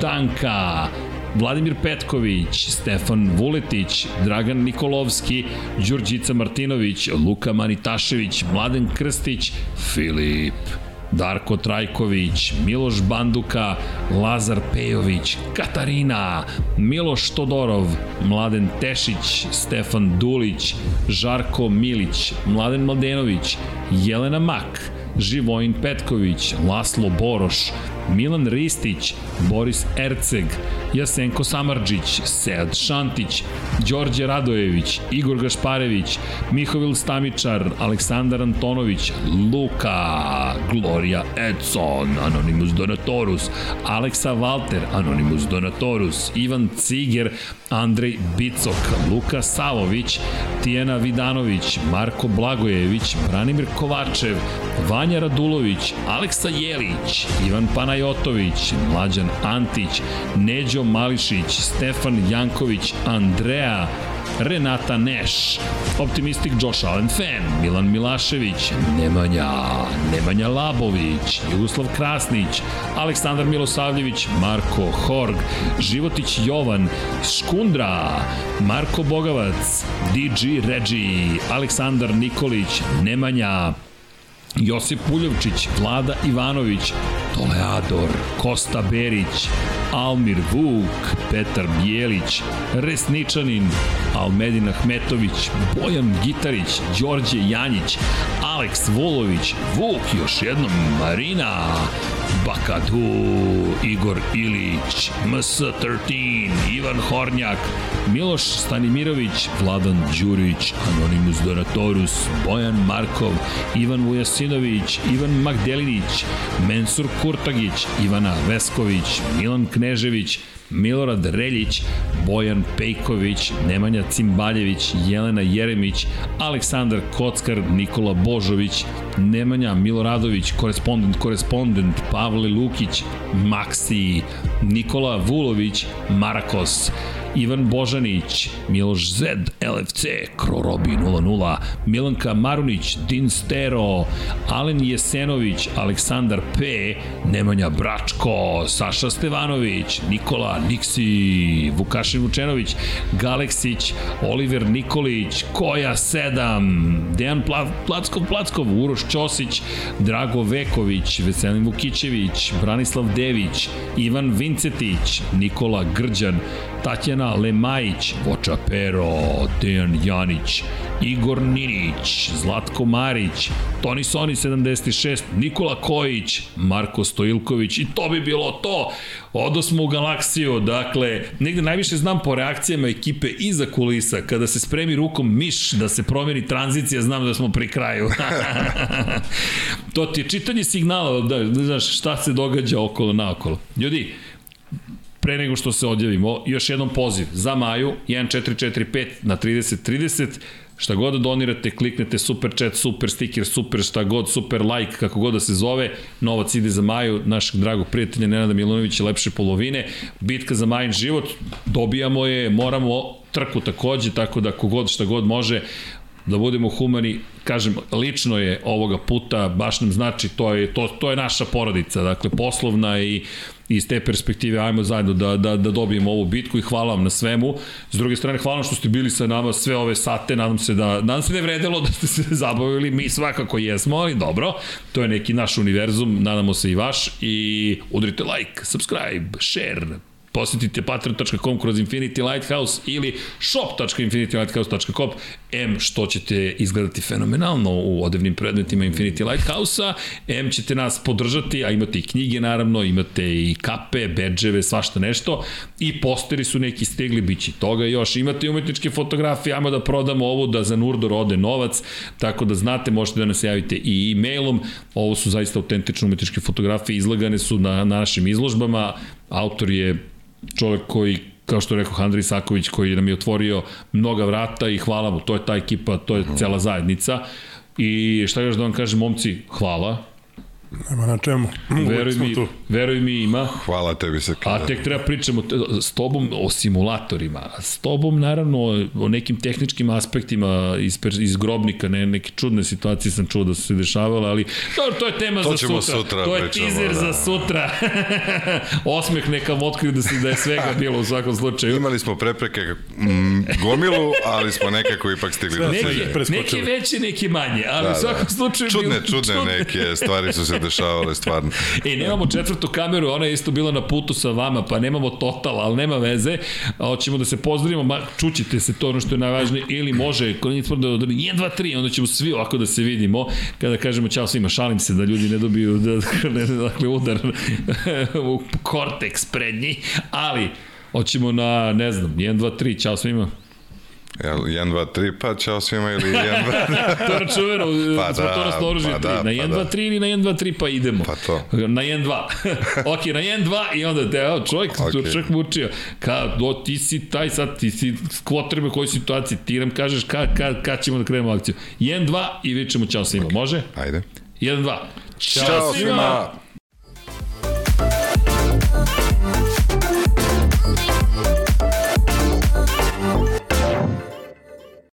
Danka, Vladimir Petković, Stefan Vuletić, Dragan Nikolovski, Đurđica Martinović, Luka Manitašević, Mladen Krstić, Filip. Darko Trajković, Miloš Banduka, Lazar Pejović, Katarina, Miloš Todorov, Mladen Tešić, Stefan Dulić, Žarko Milić, Mladen Mladenović, Jelena Mak, Živojin Petković, Laslo Boroš, Milan Ristić, Boris Erceg, Jasenko Samarđić, Sead Šantić, Đorđe Radojević, Igor Gašparević, Mihovil Stamičar, Aleksandar Antonović, Luka, Gloria Edson, Anonimus Donatorus, Aleksa Walter, Anonimus Donatorus, Ivan Ciger, Andrej Bicok, Luka Savović, Tijena Vidanović, Marko Blagojević, Branimir Kovačev, Vanja Radulović, Aleksa Jelić, Ivan Panajotović, Mlađan Antić, Neđo Mališić, Stefan Janković, Andrea, Renata Neš, Optimistic Josh Allen Fan, Milan Milašević, Nemanja, Nemanja Labović, Jugoslav Krasnić, Aleksandar Milosavljević, Marko Horg, Životić Jovan, Škundra, Marko Bogavac, DG Regi, Aleksandar Nikolić, Nemanja, Josip Puljevčić, Vlada Ivanović, Toleador, Kosta Berić, Almir Vuk, Petar Bijelić, Resničanin, Almedin Ahmetović, Bojan Gitarić, Đorđe Janjić, Aleks Volović, Vuk još jednom, Marina, Bakadu, Igor Ilić, MS-13, Ivan Hornjak, Miloš Stanimirović, Vladan Đurić, Anonimus Donatorus, Bojan Markov, Ivan Vujasinović, Ivan Magdelinić, Mensur Kurtagić, Ivana Vesković, Milan Knežević, Milorad Reljić, Bojan Pejković, Nemanja Cimbaljević, Jelena Jeremić, Aleksandar Kockar, Nikola Božović, Nemanja Miloradović, korespondent, korespondent, Pavle Lukić, Maksi, Nikola Vulović, Marakos, Ivan Božanić, Miloš Zed, LFC, Krorobi 00, Milanka Marunić, Din Stero, Alen Jesenović, Aleksandar P, Nemanja Bračko, Saša Stevanović, Nikola Niksi, Vukašin Vučenović, Galeksić, Oliver Nikolić, Koja 7, Dejan Pla, Plackov Plackov, Uroš Ćosić, Drago Veković, Veselin Vukićević, Branislav Dević, Ivan Vincetić, Nikola Grđan, Tatjana Lemajić, Voča Pero, Dejan Janić, Igor Ninić, Zlatko Marić, Toni Soni 76, Nikola Kojić, Marko Stojilković i to bi bilo to. Odo smo u galaksiju, dakle, negde najviše znam po reakcijama ekipe iza kulisa, kada se spremi rukom miš da se promeni tranzicija, znam da smo pri kraju. to ti je čitanje signala, da, da znaš šta se događa okolo naokolo. Ljudi, pre nego što se odjavimo, još jednom poziv. Za Maju, 1445 na 3030, šta god da donirate, kliknete super chat, super sticker, super šta god, super like, kako god da se zove, novac ide za Maju, našeg dragog prijatelja Nenada Milunovića, lepše polovine, bitka za Majin život, dobijamo je, moramo trku takođe, tako da kogod šta god može, da budemo humani, kažem, lično je ovoga puta, baš nam znači, to je, to, to je naša porodica, dakle, poslovna i iz te perspektive ajmo zajedno da, da, da dobijemo ovu bitku i hvala vam na svemu. S druge strane, hvala što ste bili sa nama sve ove sate, nadam se da, nadam se da je vredelo da ste se zabavili, mi svakako jesmo, ali dobro, to je neki naš univerzum, nadamo se i vaš i udrite like, subscribe, share, posetite patreon.com kroz Infinity Lighthouse ili shop.infinitylighthouse.com M što ćete izgledati fenomenalno u odevnim predmetima Infinity Lighthouse-a, M ćete nas podržati, a imate i knjige naravno, imate i kape, bedževe, svašta nešto. I posteri su neki stegli, bit će toga još, imate i umetničke fotografije, ajmo da prodamo ovo da za Nurdor ode novac, tako da znate, možete da nas javite i e-mailom, ovo su zaista autentične umetničke fotografije, izlagane su na, na našim izložbama, autor je čovek koji kao što rekao Andrej Saković koji nam je otvorio mnoga vrata i hvala mu, to je ta ekipa, to je cela zajednica. I šta još da vam kažem, momci, hvala, Nema na čemu. veruj mi, tu. veruj mi ima, Hvala tebi se A tek treba pričamo s tobom o simulatorima, s tobom naravno o nekim tehničkim aspektima iz, iz grobnika, ne, neke čudne situacije sam čuo da su se dešavale, ali dobro, to je tema To za sutra. sutra to je pričamo, teaser da. za sutra. Osmeh neka vam otkriju da, se, da je svega bilo u svakom slučaju. Imali smo prepreke mm, gomilu, ali smo nekako ipak stigli Sve. Neke, preskočili. neke veće, neke manje, ali Da, u svakom da. slučaju... Čudne, bilo- čudne neke stvari su se dešavale, stvarno. E, nemamo četvrtu kameru, ona je isto bila na putu sa vama, pa nemamo total, ali nema veze. Hoćemo da se pozdravimo, ma, čućite se to ono što je najvažnije, ili može, kod da odredi 1, 2, 3, onda ćemo svi ovako da se vidimo, kada kažemo čao svima, šalim se da ljudi ne dobiju da, ne, dakle, udar u korteks prednji, ali hoćemo na, ne znam, 1, 2, 3, čao svima. Jel, 1, 2, 3, pa čao svima ili 1, 2, To je račuveno, Pa pa smo da, to nas naoružili pa tri. da, na 1, pa 2, da. 3 ili na 1, 2, 3 pa idemo. Pa to. Na 1, 2. ok, na 1, 2 i onda te, evo, čovjek, okay. Ok. čovjek mučio. Ka, do, ti si taj sad, ti si kvotrebe u kojoj situaciji, ti nam kažeš kad ka, ka ćemo da krenemo akciju. 1, 2 i vičemo čao svima, može? Ajde. 1, 2. Ćao svima!